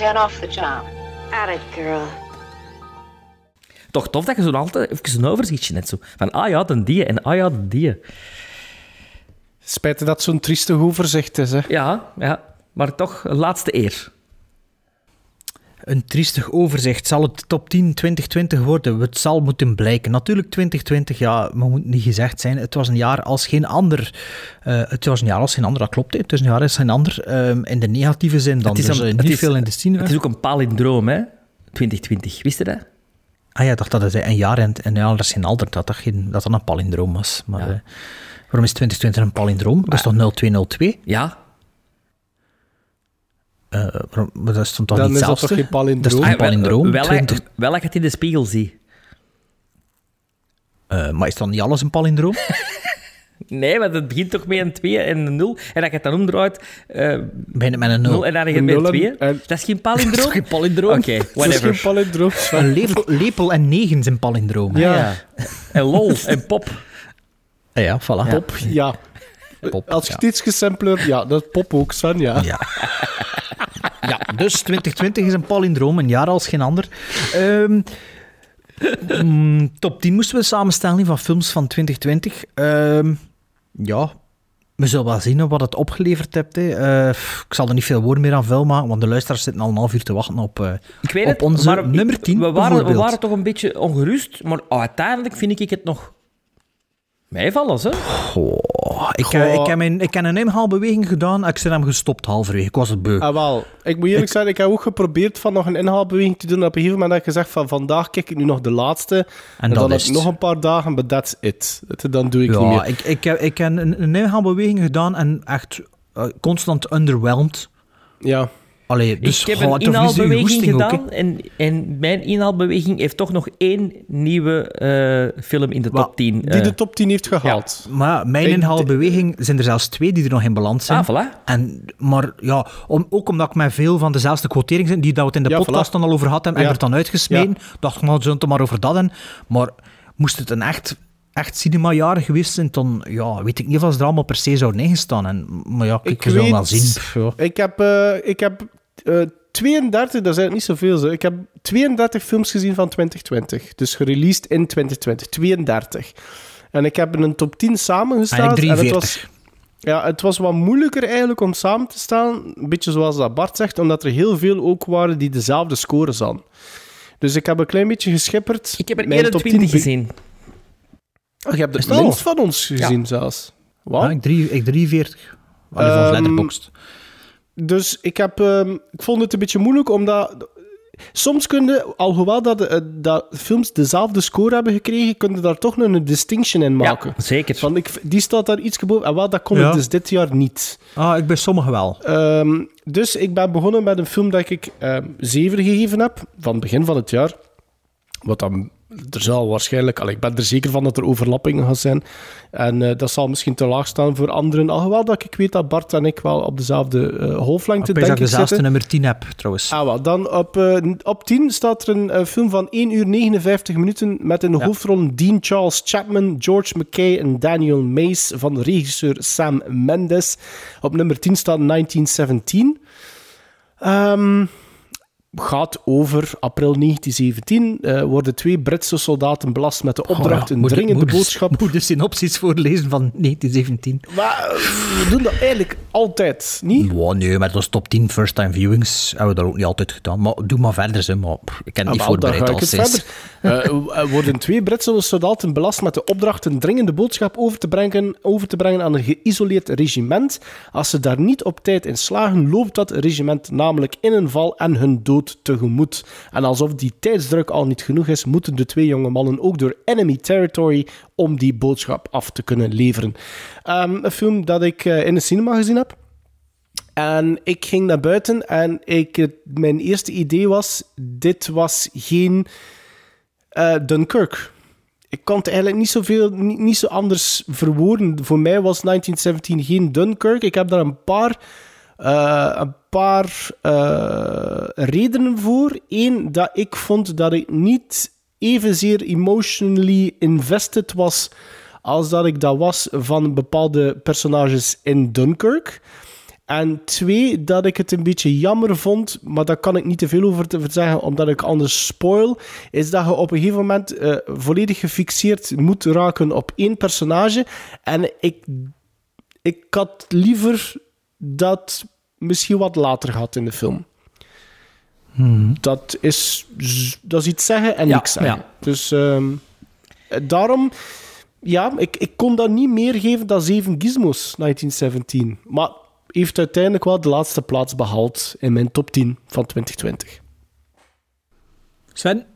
Speaker 9: 10 off the job. At it, girl.
Speaker 3: Toch tof dat je zo altijd even een overzichtje net zo. Van, ah ja, dan die en ah ja, dan die.
Speaker 1: Spijt dat zo'n trieste hoever zegt is, hè?
Speaker 3: Ja, ja. Maar toch, laatste eer.
Speaker 2: Een triestig overzicht. Zal het top 10 2020 worden? Het zal moeten blijken. Natuurlijk 2020, ja, maar moet niet gezegd zijn. Het was een jaar als geen ander. Eh, het was een jaar als geen ander, dat klopt. hè. Het is een jaar als geen ander. Ehm, in de negatieve zin dan.
Speaker 3: Het is
Speaker 2: dus
Speaker 3: een-
Speaker 2: eh,
Speaker 3: het
Speaker 2: niet
Speaker 3: is-
Speaker 2: veel in de scene.
Speaker 3: Het is ook een palindroom, hè? 2020. Wist je dat?
Speaker 2: Ah ja, dacht dat het een jaar en een jaar als geen ander, dat dat, geen, dat, dat een palindroom was. Maar
Speaker 3: Ja.
Speaker 2: eh, waarom is 2020 een palindroom? Dat is toch 0202?
Speaker 3: Ja.
Speaker 2: Eh, waarom, maar dat is dan toch
Speaker 1: Dan
Speaker 2: niet
Speaker 1: is dat
Speaker 2: hetzelfde?
Speaker 1: toch geen palindroom?
Speaker 2: Dat is een palindroom?
Speaker 3: Wel,
Speaker 2: 20
Speaker 3: wel dat je het in de spiegel ziet.
Speaker 2: Eh, maar is dan niet alles een palindroom?
Speaker 3: Nee, want het begint toch met een 2 en een 0. En dat je het dan omdraait, eh
Speaker 2: Bijna met een
Speaker 3: 0
Speaker 2: nul.
Speaker 3: en dan heb je
Speaker 1: Een
Speaker 3: met
Speaker 1: nul en-
Speaker 3: 2.
Speaker 1: en-
Speaker 3: Dat is geen
Speaker 2: Dat is
Speaker 3: palindroom?
Speaker 2: geen palindroom?
Speaker 3: Oké,
Speaker 1: Dat is
Speaker 3: whatever.
Speaker 1: geen palindroom.
Speaker 2: Een lepel, lepel en negen zijn palindroom.
Speaker 1: Ja.
Speaker 3: Ja. En lol en pop.
Speaker 2: Ah ja, voilà.
Speaker 1: Pop, ja.
Speaker 2: Pop,
Speaker 1: Als je
Speaker 2: ja.
Speaker 1: het iets gesampleerd, ja, dat is pop ook, Sven, ja.
Speaker 2: Ja. ja, dus 2020 is een palindroom, een jaar als geen ander. Ehm, mm, top 10 moesten we samenstellen van films van 2020. Ehm, ja, we zullen wel zien wat het opgeleverd hebt. Hè. Eh, ik zal er niet veel woorden meer aan vuil maken, want de luisteraars zitten al een half uur te wachten op, eh,
Speaker 3: Ik weet
Speaker 2: op
Speaker 3: het,
Speaker 2: onze
Speaker 3: maar
Speaker 2: nummer 10
Speaker 3: we waren, we waren toch een beetje ongerust, maar uiteindelijk vind ik het nog meevallen, hè?
Speaker 2: Goh, Oh, ik,
Speaker 1: Goh.
Speaker 2: eh, ik, heb mijn, ik heb een inhaalbeweging gedaan en ik ben hem gestopt halverwege. Ik was het beu.
Speaker 1: Ah, wel. Ik moet eerlijk zijn, ik heb ook geprobeerd van nog een inhaalbeweging te doen. Op een gegeven moment heb ik gezegd van vandaag kijk ik nu nog de laatste. En,
Speaker 2: dat
Speaker 1: dan heb
Speaker 2: is
Speaker 1: ik
Speaker 2: het.
Speaker 1: nog een paar dagen, but that's it. Dan doe ik niet
Speaker 2: ja,
Speaker 1: meer.
Speaker 2: ik, ik, heb, ik heb een, een inhaalbeweging gedaan en echt eh, constant underwhelmed.
Speaker 1: Ja.
Speaker 2: Allee, dus
Speaker 3: ik heb
Speaker 2: goh,
Speaker 3: een inhaalbeweging
Speaker 2: ook,
Speaker 3: gedaan en, en mijn inhaalbeweging heeft toch nog één nieuwe eh, film in de top 10.
Speaker 1: Die
Speaker 3: eh.
Speaker 1: de top 10 heeft gehaald.
Speaker 2: Maar mijn
Speaker 1: Ik-
Speaker 2: inhaalbeweging zijn er zelfs twee die er nog in balans zijn.
Speaker 3: Ah, voilà.
Speaker 2: En, maar ja, om, ook omdat ik met veel van dezelfde quoteringen zijn, die dat we het in de
Speaker 1: Ja,
Speaker 2: podcast
Speaker 1: voilà.
Speaker 2: dan al over hadden, en
Speaker 1: Ja.
Speaker 2: er dan uitgesmeden, dacht ik, nou, we zullen het maar over dat hebben. Maar moest het een echt, echt cinemajaar geweest zijn, dan ja, weet ik niet of ze er allemaal per se zouden ingestaan. En, maar ja, kijk,
Speaker 1: Ik weet-
Speaker 2: wel zien. Pff, ja.
Speaker 1: Ik heb, eh, ik heb eh, 32, dat zijn niet zoveel. Zo. Ik heb 32 films gezien van 2020. Dus gereleased in 2020. 32. En ik heb een top 10 samengesteld.
Speaker 2: Eigenlijk
Speaker 1: en het was,
Speaker 2: 43.
Speaker 1: ja, het was wat moeilijker eigenlijk om samen te stellen. Een beetje zoals dat Bart zegt, omdat er heel veel ook waren die dezelfde scores hadden. Dus ik heb een klein beetje geschipperd.
Speaker 3: Ik heb er
Speaker 1: Mijn top 10
Speaker 3: 21
Speaker 1: be-
Speaker 3: gezien.
Speaker 1: Oh, je hebt
Speaker 2: al?
Speaker 1: minst van ons gezien zelfs. Wauw.
Speaker 2: Ja, ik, drie, ik 43. Allee, volgens
Speaker 1: Ehm,
Speaker 2: Letterboxd.
Speaker 1: Dus ik, heb, ehm, ik vond het een beetje moeilijk, omdat... Soms kun je, alhoewel dat, eh, dat films dezelfde score hebben gekregen, kun je daar toch nog een distinction in maken.
Speaker 3: Ja, zeker.
Speaker 1: Van, ik, die staat daar iets boven. En wel, dat kon
Speaker 2: Ja.
Speaker 1: ik dus dit jaar niet.
Speaker 2: Ah, ik bij sommigen wel.
Speaker 1: Ehm, dus ik ben begonnen met een film dat ik ehm 7 gegeven heb, van het begin van het jaar. Wat dan, er zal waarschijnlijk, allee, ik ben er zeker van dat er overlappingen gaan zijn. En eh, dat zal misschien te laag staan voor anderen. Alhoewel dat ik weet dat Bart en ik wel op dezelfde eh golflengte
Speaker 2: Ik weet dat
Speaker 1: denk
Speaker 2: ik dezelfde nummer 10 heb, trouwens.
Speaker 1: Ah, wel. Dan op, eh, op 10 staat er een film van 1 uur 59 minuten met in de
Speaker 2: Ja.
Speaker 1: hoofdrollen Dean Charles Chapman, George McKay en Daniel Mays van de regisseur Sam Mendes. Op nummer 10 staat 1917. Ehm, gaat over april 1917. eh, worden twee Britse soldaten belast met de opdracht
Speaker 2: Oh ja,
Speaker 1: een dringende boodschap
Speaker 2: Moet de synopsis voorlezen van 1917.
Speaker 1: maar we doen dat eigenlijk altijd, niet?
Speaker 2: Wow, nee, met ons top 10 first-time viewings hebben we dat ook niet altijd gedaan. Maar doe maar verder, ze, maar ik ken het
Speaker 1: Ah,
Speaker 2: niet voorbereid
Speaker 1: ik Eh, er worden twee Britse soldaten belast met de opdracht een dringende boodschap over te, brengen, over te brengen aan een geïsoleerd regiment. Als ze daar niet op tijd in slagen, loopt dat regiment namelijk in een val en hun dood tegemoet. En alsof die tijdsdruk al niet genoeg is, moeten de twee jonge mannen ook door enemy territory om die boodschap af te kunnen leveren. Ehm, een film dat ik eh, in de cinema gezien heb. En ik ging naar buiten en ik, mijn eerste idee was: dit was geen eh, Dunkirk. Ik kan het eigenlijk niet, zoveel, niet, niet zo anders verwoorden. Voor mij was 1917 geen Dunkirk. Ik heb daar een paar, eh, een paar eh, redenen voor. Eén, dat ik vond dat ik niet evenzeer emotionally invested was als dat ik dat was van bepaalde personages in Dunkirk. En twee, dat ik het een beetje jammer vond, maar daar kan ik niet te veel over te zeggen, omdat ik anders spoil, is dat je op een gegeven moment eh, volledig gefixeerd moet raken op één personage. En ik, ik had liever dat misschien wat later gehad in de film. Dat, is, dat is iets zeggen en
Speaker 2: Ja,
Speaker 1: niks zeggen.
Speaker 2: ja.
Speaker 1: Dus ehm, eh, daarom, ja, ik, ik kon dat niet meer geven dan 7 gizmos 1917. Maar heeft uiteindelijk wel de laatste plaats behaald in mijn top 10 van 2020.
Speaker 2: Sven?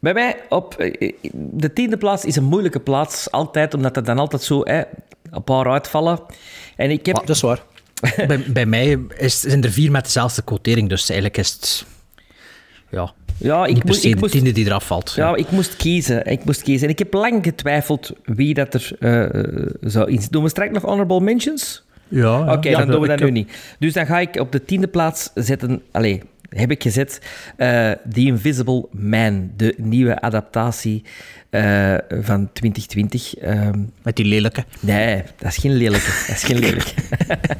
Speaker 3: Bij mij op eh, de tiende plaats is een moeilijke plaats. Altijd, omdat er dan altijd zo hè, een paar uitvallen. En ik heb...
Speaker 1: Dat is waar.
Speaker 2: bij, bij mij is, zijn er vier met dezelfde quotering, dus eigenlijk is het... Ja,
Speaker 3: Ja, ik
Speaker 2: niet per
Speaker 3: moest-
Speaker 2: se
Speaker 3: ik
Speaker 2: de
Speaker 3: moest-
Speaker 2: tiende die eraf valt.
Speaker 3: Ja, ik moest kiezen. Ik moest kiezen. En ik heb lang getwijfeld wie dat er eh, zou in Doen we straks nog honorable mentions?
Speaker 2: Ja,
Speaker 3: Oké, dan doen we dat nu niet. Dus dan ga ik op de tiende plaats zetten... Allee, heb ik gezet eh, The Invisible Man, de nieuwe adaptatie eh, van 2020. Ehm,
Speaker 2: Met die lelijke.
Speaker 3: Nee, dat is geen lelijke. Dat is geen lelijke.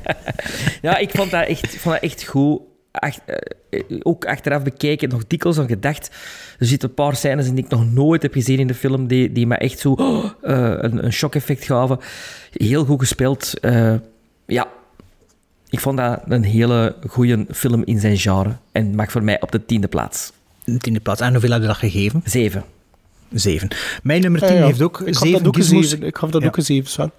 Speaker 3: ja, ik vond dat echt, vond dat echt goed. Ach- eh, ook achteraf bekeken, nog dikwijls aan gedacht. Er zitten een paar scènes in die ik nog nooit heb gezien in de film, die, die me echt zo oh, eh, een, een shock-effect gaven. Heel goed gespeeld. Ja, ik vond dat een hele goede film in zijn genre. En mag voor mij op de tiende plaats.
Speaker 2: De tiende plaats. En hoeveel heb je dat gegeven?
Speaker 3: Zeven.
Speaker 2: Zeven. Mijn nummer 10
Speaker 1: Ja, ja.
Speaker 2: heeft ook
Speaker 1: ik had
Speaker 2: zeven
Speaker 1: dat ook
Speaker 2: gizmos.
Speaker 1: gezeven. Ik had dat
Speaker 2: Ja.
Speaker 1: ook gezeven, Sven.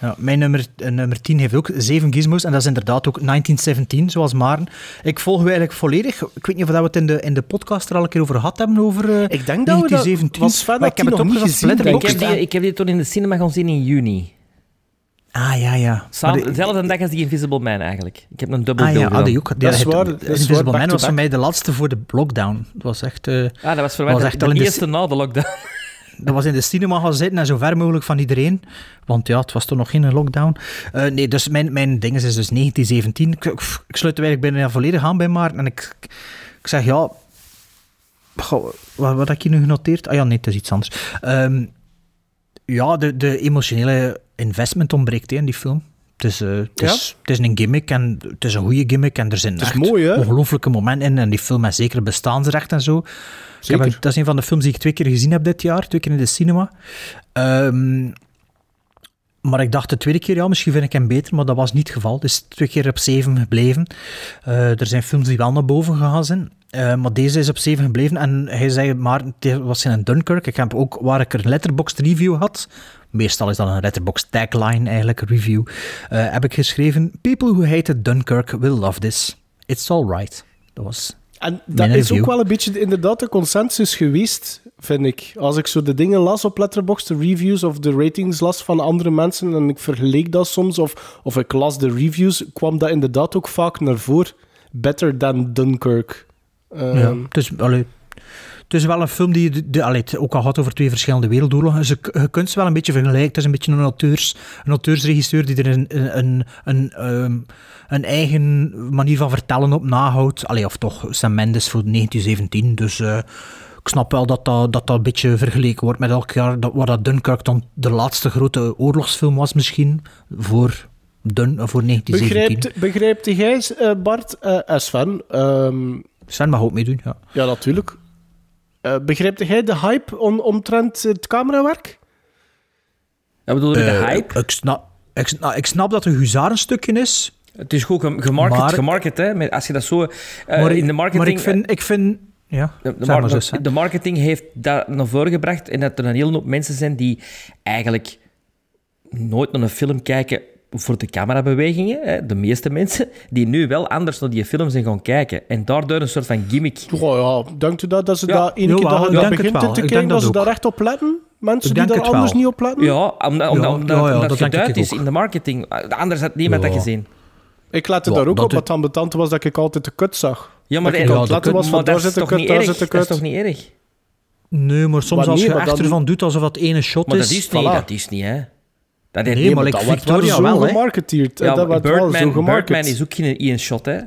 Speaker 2: Ja, mijn nummer, eh, nummer 10 heeft ook zeven gizmos. En dat is inderdaad ook 1917, zoals Maren. Ik volg u eigenlijk volledig. Ik weet niet of we het in de, in de podcast er al een keer over gehad hebben. Over eh,
Speaker 1: Ik denk dat we dat-
Speaker 2: 1917.
Speaker 1: was Sven
Speaker 2: maar
Speaker 1: dat
Speaker 2: ik heb het
Speaker 1: nog niet
Speaker 2: opgezocht.
Speaker 1: gezien,
Speaker 3: Ik heb, die, ik heb die toen in de cinema gaan zien in juni.
Speaker 2: Ah, ja, ja.
Speaker 3: Samen, dezelfde dag als die Invisible Man eigenlijk. Ik heb een dubbel
Speaker 2: Ah ja, ah, die ook. Die
Speaker 1: Dat is waar, dat
Speaker 2: Invisible Man was voor mij de laatste voor de lockdown. Dat was echt... eh,
Speaker 3: Ah, dat was voor mij
Speaker 2: was
Speaker 3: de,
Speaker 2: echt
Speaker 3: de
Speaker 2: de
Speaker 3: eerste na de lockdown.
Speaker 2: Dat was in de cinema gaan zitten en zo ver mogelijk van iedereen. Want ja, het was toch nog geen lockdown. Eh, nee, dus mijn, mijn ding is dus 1917. Ik, ik, ik sluit er eigenlijk bijna volledig aan bij Maarten. En ik, ik zeg ja... Goh, wat, wat heb ik hier nu genoteerd? Ah ja, nee, het is iets anders. Ehm, ja, de, de emotionele investment ontbreekt hè, in die film. Het is, eh, het, is, het is een gimmick en het is een goede gimmick en er zijn
Speaker 1: Het is
Speaker 2: echt
Speaker 1: mooi, hè?
Speaker 2: ongelooflijke momenten in en die film heeft zeker bestaansrecht en zo. Ik heb dat is een van de films die ik twee keer gezien heb dit jaar, twee keer in de cinema. Ehm, maar ik dacht de tweede keer, ja, misschien vind ik hem beter, maar dat was niet het geval. Dus twee keer op zeven gebleven. Eh, er zijn films die wel naar boven gegaan zijn. Eh, maar deze is op 7 gebleven. En hij zei, maar het was in een Dunkirk. Ik heb ook, waar ik er een letterboxd review had, meestal is dat een letterboxd tagline eigenlijk, een review, eh, heb ik geschreven, People who hated Dunkirk will love this. It's alright. Dat was
Speaker 1: En dat is
Speaker 2: review.
Speaker 1: ook wel een beetje inderdaad de consensus geweest, vind ik. Als ik zo de dingen las op Letterboxd, de reviews of de ratings las van andere mensen, en ik vergeleek dat soms, of, of ik las de reviews, kwam dat inderdaad ook vaak naar voren. Better than Dunkirk. Ehm,
Speaker 2: Ja, het is, allee, het is wel een film die de, de, allee, het ook al gaat over twee verschillende wereldoorlogen. Dus je, je kunt ze wel een beetje vergelijken. Het is een beetje een, auteurs, een auteursregisseur die er een, een, een, een, ehm, een eigen manier van vertellen op nahoudt. Allee, of toch Sam Mendes voor 1917. Dus eh, ik snap wel dat dat, dat dat een beetje vergeleken wordt met elk jaar. Dat, waar dat Dunkirk dan de laatste grote oorlogsfilm was misschien. Voor, Dun, voor 1917.
Speaker 1: Begrijpt, begrijpt jij, eh, Bart, en Sven, ehm,
Speaker 2: Sven mag ook meedoen, ja.
Speaker 1: ja natuurlijk, Eh begrijpt jij de hype om, omtrent het camerawerk?
Speaker 3: Dat bedoel je de
Speaker 2: Eh,
Speaker 3: hype?
Speaker 2: Ik snap, ik, snap, ik snap dat het een huzarenstukje is.
Speaker 3: Het is goed gem- gemarket,
Speaker 2: Maar-
Speaker 3: gemarket hè. Met- Als je dat zo... eh,
Speaker 2: ik-
Speaker 3: in de marketing...
Speaker 2: maar ik vind... Ik vind ja,
Speaker 3: De, mar- de marketing heeft dat naar voren gebracht en dat er een hele hoop mensen zijn die eigenlijk nooit naar een film kijken voor de camerabewegingen, hè, de meeste mensen, die nu wel anders naar die film zijn gaan kijken. En daardoor een soort van gimmick.
Speaker 1: Oh ja, denkt u dat, dat ze
Speaker 3: Ja.
Speaker 1: daar ene keer dat
Speaker 2: het
Speaker 1: begint te kijken, dat
Speaker 2: dat
Speaker 1: ze daar echt op letten? Mensen die daar anders
Speaker 2: wel.
Speaker 1: niet op letten?
Speaker 3: Ja, omdat, omdat,
Speaker 2: dat
Speaker 3: geduid is
Speaker 2: ook.
Speaker 3: in de marketing. Anders had niemand dat gezien.
Speaker 1: Ik let het
Speaker 2: Ja,
Speaker 1: daar ook
Speaker 2: dat
Speaker 1: op, wat dan betant was dat ik altijd de kut zag.
Speaker 3: Ja, maar,
Speaker 1: Dat
Speaker 3: de-
Speaker 1: aan
Speaker 2: dat-
Speaker 1: was,
Speaker 3: maar
Speaker 1: van daar
Speaker 3: dat
Speaker 1: zit
Speaker 3: is
Speaker 1: de
Speaker 3: toch
Speaker 1: kut,
Speaker 3: niet
Speaker 1: daar
Speaker 3: erg?
Speaker 1: zit de
Speaker 3: Dat is
Speaker 1: kut.
Speaker 3: toch niet erg?
Speaker 2: Nee, maar soms
Speaker 1: Maar
Speaker 2: als je
Speaker 1: maar
Speaker 2: echt
Speaker 1: dan-
Speaker 2: ervan doet alsof het ene shot
Speaker 3: Maar
Speaker 2: is...
Speaker 3: dat is niet,
Speaker 1: voilà.
Speaker 3: dat is niet, hè. Dat heeft
Speaker 2: Nee,
Speaker 3: niet-
Speaker 2: maar
Speaker 1: Dat werd wel
Speaker 2: Victoria
Speaker 1: zo
Speaker 2: wel, hè.
Speaker 1: gemarketeerd.
Speaker 3: ja,
Speaker 1: dat werd wel zo
Speaker 3: Birdman,
Speaker 1: gemarket.
Speaker 3: Birdman is ook geen één shot, hè.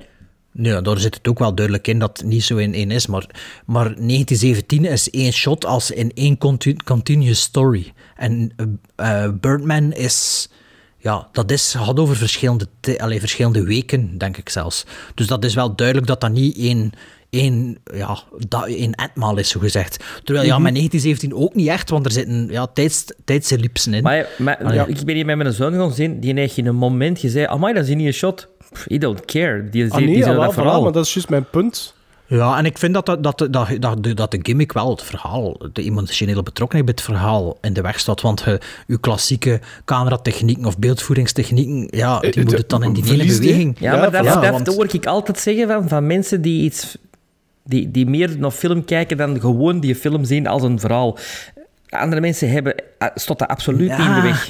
Speaker 2: Nee, daar zit het ook wel duidelijk in dat het niet zo in één is. Maar, maar 1917 is één shot als in één conti- continuous story. En eh, eh, Birdman is... Ja, dat is, gaat over verschillende, allee, verschillende weken, denk ik zelfs. Dus dat is wel duidelijk dat dat niet één, één, ja, dat één etmaal is, zo gezegd. Terwijl,
Speaker 3: Mhm.
Speaker 2: ja, met 1917 ook niet echt, want er zitten ja, tijds, tijdselipsen in.
Speaker 3: Maar, maar
Speaker 2: Ah, ja.
Speaker 3: ik ben hier met mijn zoon gaan zien, die heeft in een moment gezegd, amai, dat is niet een shot. Pff, He don't care. Die,
Speaker 1: Ah
Speaker 3: die,
Speaker 1: nee,
Speaker 3: dat
Speaker 1: voilà,
Speaker 3: vooral.
Speaker 1: maar dat is juist mijn punt.
Speaker 2: Ja, en ik vind dat, dat, dat, dat, dat, de- dat de gimmick wel het verhaal, de emotionele betrokkenheid bij het verhaal in de weg staat. Want je, uw klassieke cameratechnieken of beeldvoeringstechnieken, ja, die
Speaker 1: Eh,
Speaker 2: moet
Speaker 1: de-
Speaker 2: het dan in die
Speaker 1: die?
Speaker 2: beweging.
Speaker 3: Ja,
Speaker 1: Ja,
Speaker 3: maar dat,
Speaker 2: voilà,
Speaker 3: dat,
Speaker 2: want-
Speaker 3: dat hoor ik altijd zeggen van, van mensen die iets... Die, die meer naar film kijken dan gewoon die film zien als een verhaal. Andere mensen hebben... eh, Stond dat absoluut niet in de weg.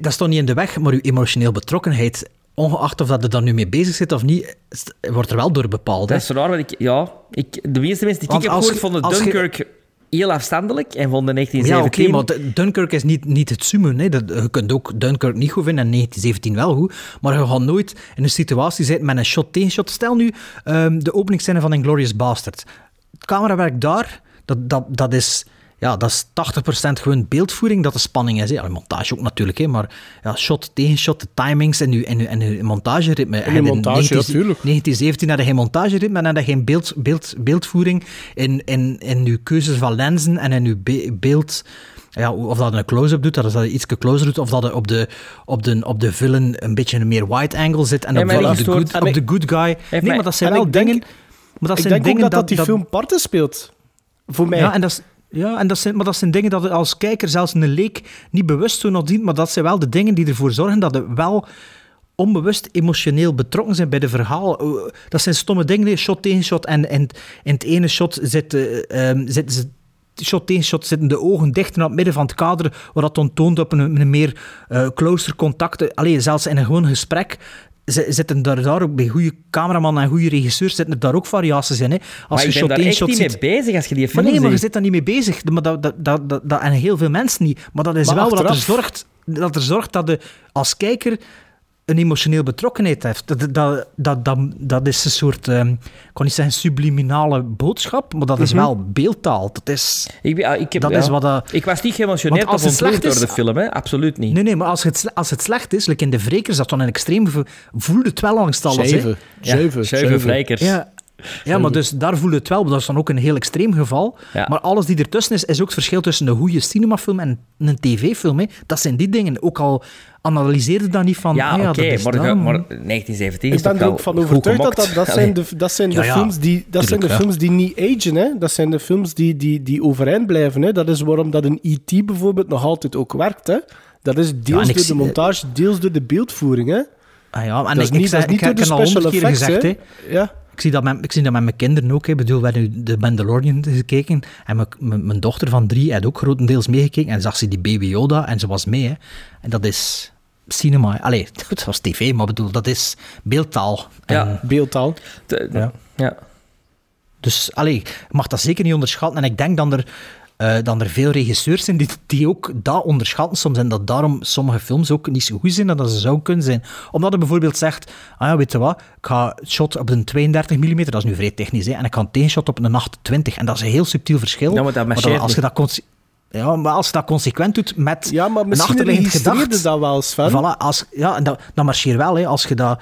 Speaker 2: Dat staat niet in de weg, maar uw emotioneel betrokkenheid, ongeacht of dat er dan nu mee bezig zit of niet, wordt er wel door bepaald. Hè?
Speaker 3: Dat is raar, want ik... Ja, ik, de meeste mensen die
Speaker 2: Want
Speaker 3: ik heb gehoord vonden Dunkirk heel afstandelijk en vonden
Speaker 2: Ja, oké,
Speaker 3: 1917...
Speaker 2: maar Dunkirk is niet, niet het summum. Hè. Dat, je kunt ook Dunkirk niet goed vinden en 1917 wel goed. Maar je gaat nooit in een situatie zitten met een shot tegen shot. Stel nu ehm, de openingsscène van Inglourious Bastard. Het camerawerk daar, dat, dat, dat is... Ja, dat is 80% gewoon beeldvoering, dat de spanning is. Hè. Ja, montage ook natuurlijk, hè, maar ja, shot tegen shot, de timings en uw, en uw, en uw montageritme.
Speaker 1: En
Speaker 2: je
Speaker 1: montage,
Speaker 2: 19
Speaker 1: ja, tuurlijk.
Speaker 2: 1917 had je geen montageritme en had je geen beeld, beeld, beeldvoering in, in, in uw keuzes van lenzen en in uw be- beeld... Ja, of dat je een close-up doet, dat is dat je iets closer doet, of dat je op de, op de, op de villain een beetje een meer wide angle zit en
Speaker 3: Ja,
Speaker 2: op, de, op, de good, op de good guy. Nee,
Speaker 3: mij-
Speaker 2: maar dat zijn wel
Speaker 1: ik denk-
Speaker 2: dingen... Maar dat
Speaker 1: ik
Speaker 2: zijn
Speaker 1: denk ook
Speaker 2: dingen
Speaker 1: dat dat die film parten speelt. Voor mij.
Speaker 2: Ja, en dat is, Ja, en dat zijn, maar dat zijn dingen dat je als kijker, zelfs een leek, niet bewust zo dient, maar dat zijn wel de dingen die ervoor zorgen dat je wel onbewust emotioneel betrokken zijn bij de verhaal. Eh, Dat zijn stomme dingen, shot tegen shot. En, en in het ene shot zitten ze shot tegen shot zitten de ogen dicht naar het midden van het kader, waar dat ontoont op een, meer eh closer contact. Alleen zelfs in een gewoon gesprek zitten daar, daar ook bij goede cameraman en goede regisseurs zitten er daar ook variaties in. Hè. Als
Speaker 3: maar
Speaker 2: je shot
Speaker 3: echt
Speaker 2: shot
Speaker 3: niet
Speaker 2: ziet,
Speaker 3: mee bezig als je die
Speaker 2: maar
Speaker 3: film
Speaker 2: nee, maar je zit daar niet mee bezig. Maar dat, dat, dat, dat, en heel veel mensen niet. Maar dat is
Speaker 1: Maar
Speaker 2: wel wat er
Speaker 1: achteraf-
Speaker 2: zorgt dat, er zorgt dat je als kijker een emotioneel betrokkenheid heeft. Dat, dat, dat, dat, dat is een soort, ehm, ik kan niet zeggen subliminale boodschap, maar dat is
Speaker 3: Mhm.
Speaker 2: wel beeldtaal. Dat is...
Speaker 3: Ik, ah, ik, heb,
Speaker 2: Dat
Speaker 3: ja.
Speaker 2: is wat dat-
Speaker 3: ik was niet geëmotioneerd
Speaker 2: als het slecht
Speaker 3: ontroerd door
Speaker 2: is-
Speaker 3: de film, hè? absoluut niet.
Speaker 2: Nee, nee, maar als het, als het slecht is, like in de Vrekers, dat dan een extreem gevoel, voelde het wel langs alles.
Speaker 1: Zeven. Zeven.
Speaker 3: zeven vrijkers.
Speaker 2: Ja, ja, maar dus daar voel je het wel. maar Dat is dan ook een heel extreem geval.
Speaker 3: Ja.
Speaker 2: Maar alles die ertussen is, is ook het verschil tussen een goede cinemafilm en een tv-film. hè. Dat zijn die dingen. Ook al analyseerde dat niet van...
Speaker 3: Ja,
Speaker 2: ah
Speaker 3: oké, maar, maar 1917
Speaker 1: Ik
Speaker 3: is
Speaker 1: ben
Speaker 3: toch
Speaker 1: er ook van overtuigd dat dat, zijn de, dat zijn de
Speaker 2: Ja, ja.
Speaker 1: films die, dat zijn de films die niet agen. Hè? Dat zijn de films die, die, die overeind blijven. Hè? Dat is waarom dat een E.T. bijvoorbeeld nog altijd ook werkt. Hè? Dat is deels
Speaker 2: ik
Speaker 1: door de montage, deels door de beeldvoering. Hè?
Speaker 2: Ah ja, en
Speaker 1: dat is
Speaker 2: ik, ik,
Speaker 1: niet, dat is niet
Speaker 2: ik,
Speaker 1: door de
Speaker 2: ik
Speaker 1: special
Speaker 2: honderd keer
Speaker 1: effects.
Speaker 2: gezegd,
Speaker 1: hè?
Speaker 2: hè.
Speaker 1: Ja.
Speaker 2: Ik zie, dat met, ik zie dat met mijn kinderen ook. hè. Ik bedoel, we hebben nu de Mandalorian gekeken. En mijn, mijn, mijn dochter van drie had ook grotendeels meegekeken. En zag ze die Baby Yoda en ze was mee. Hè. En dat is cinema. Allee, het was tv, maar bedoel, dat is beeldtaal. En,
Speaker 3: Ja.
Speaker 1: Beeldtaal.
Speaker 2: Ja.
Speaker 3: ja.
Speaker 2: Dus allee, je mag dat zeker niet onderschatten. En ik denk dat er, eh, dat er veel regisseurs zijn die, die ook dat onderschatten soms. En dat daarom sommige films ook niet zo goed zijn dan ze zouden kunnen zijn. Omdat je bijvoorbeeld zegt, ah ja, weet je wat, ik ga het shot op een 32 mm, dat is nu vrij technisch, hè, en ik ga een tegenshot op een 28. En dat is een heel subtiel verschil.
Speaker 3: Ja, maar dat marcheert
Speaker 2: als je dat ja, maar als je dat consequent doet met
Speaker 1: Ja, maar
Speaker 2: een achterliggend gedacht...
Speaker 1: dat wel, Sven.
Speaker 2: Voilà, als, ja, en dat, dat marcheert wel. Hè, als je dat...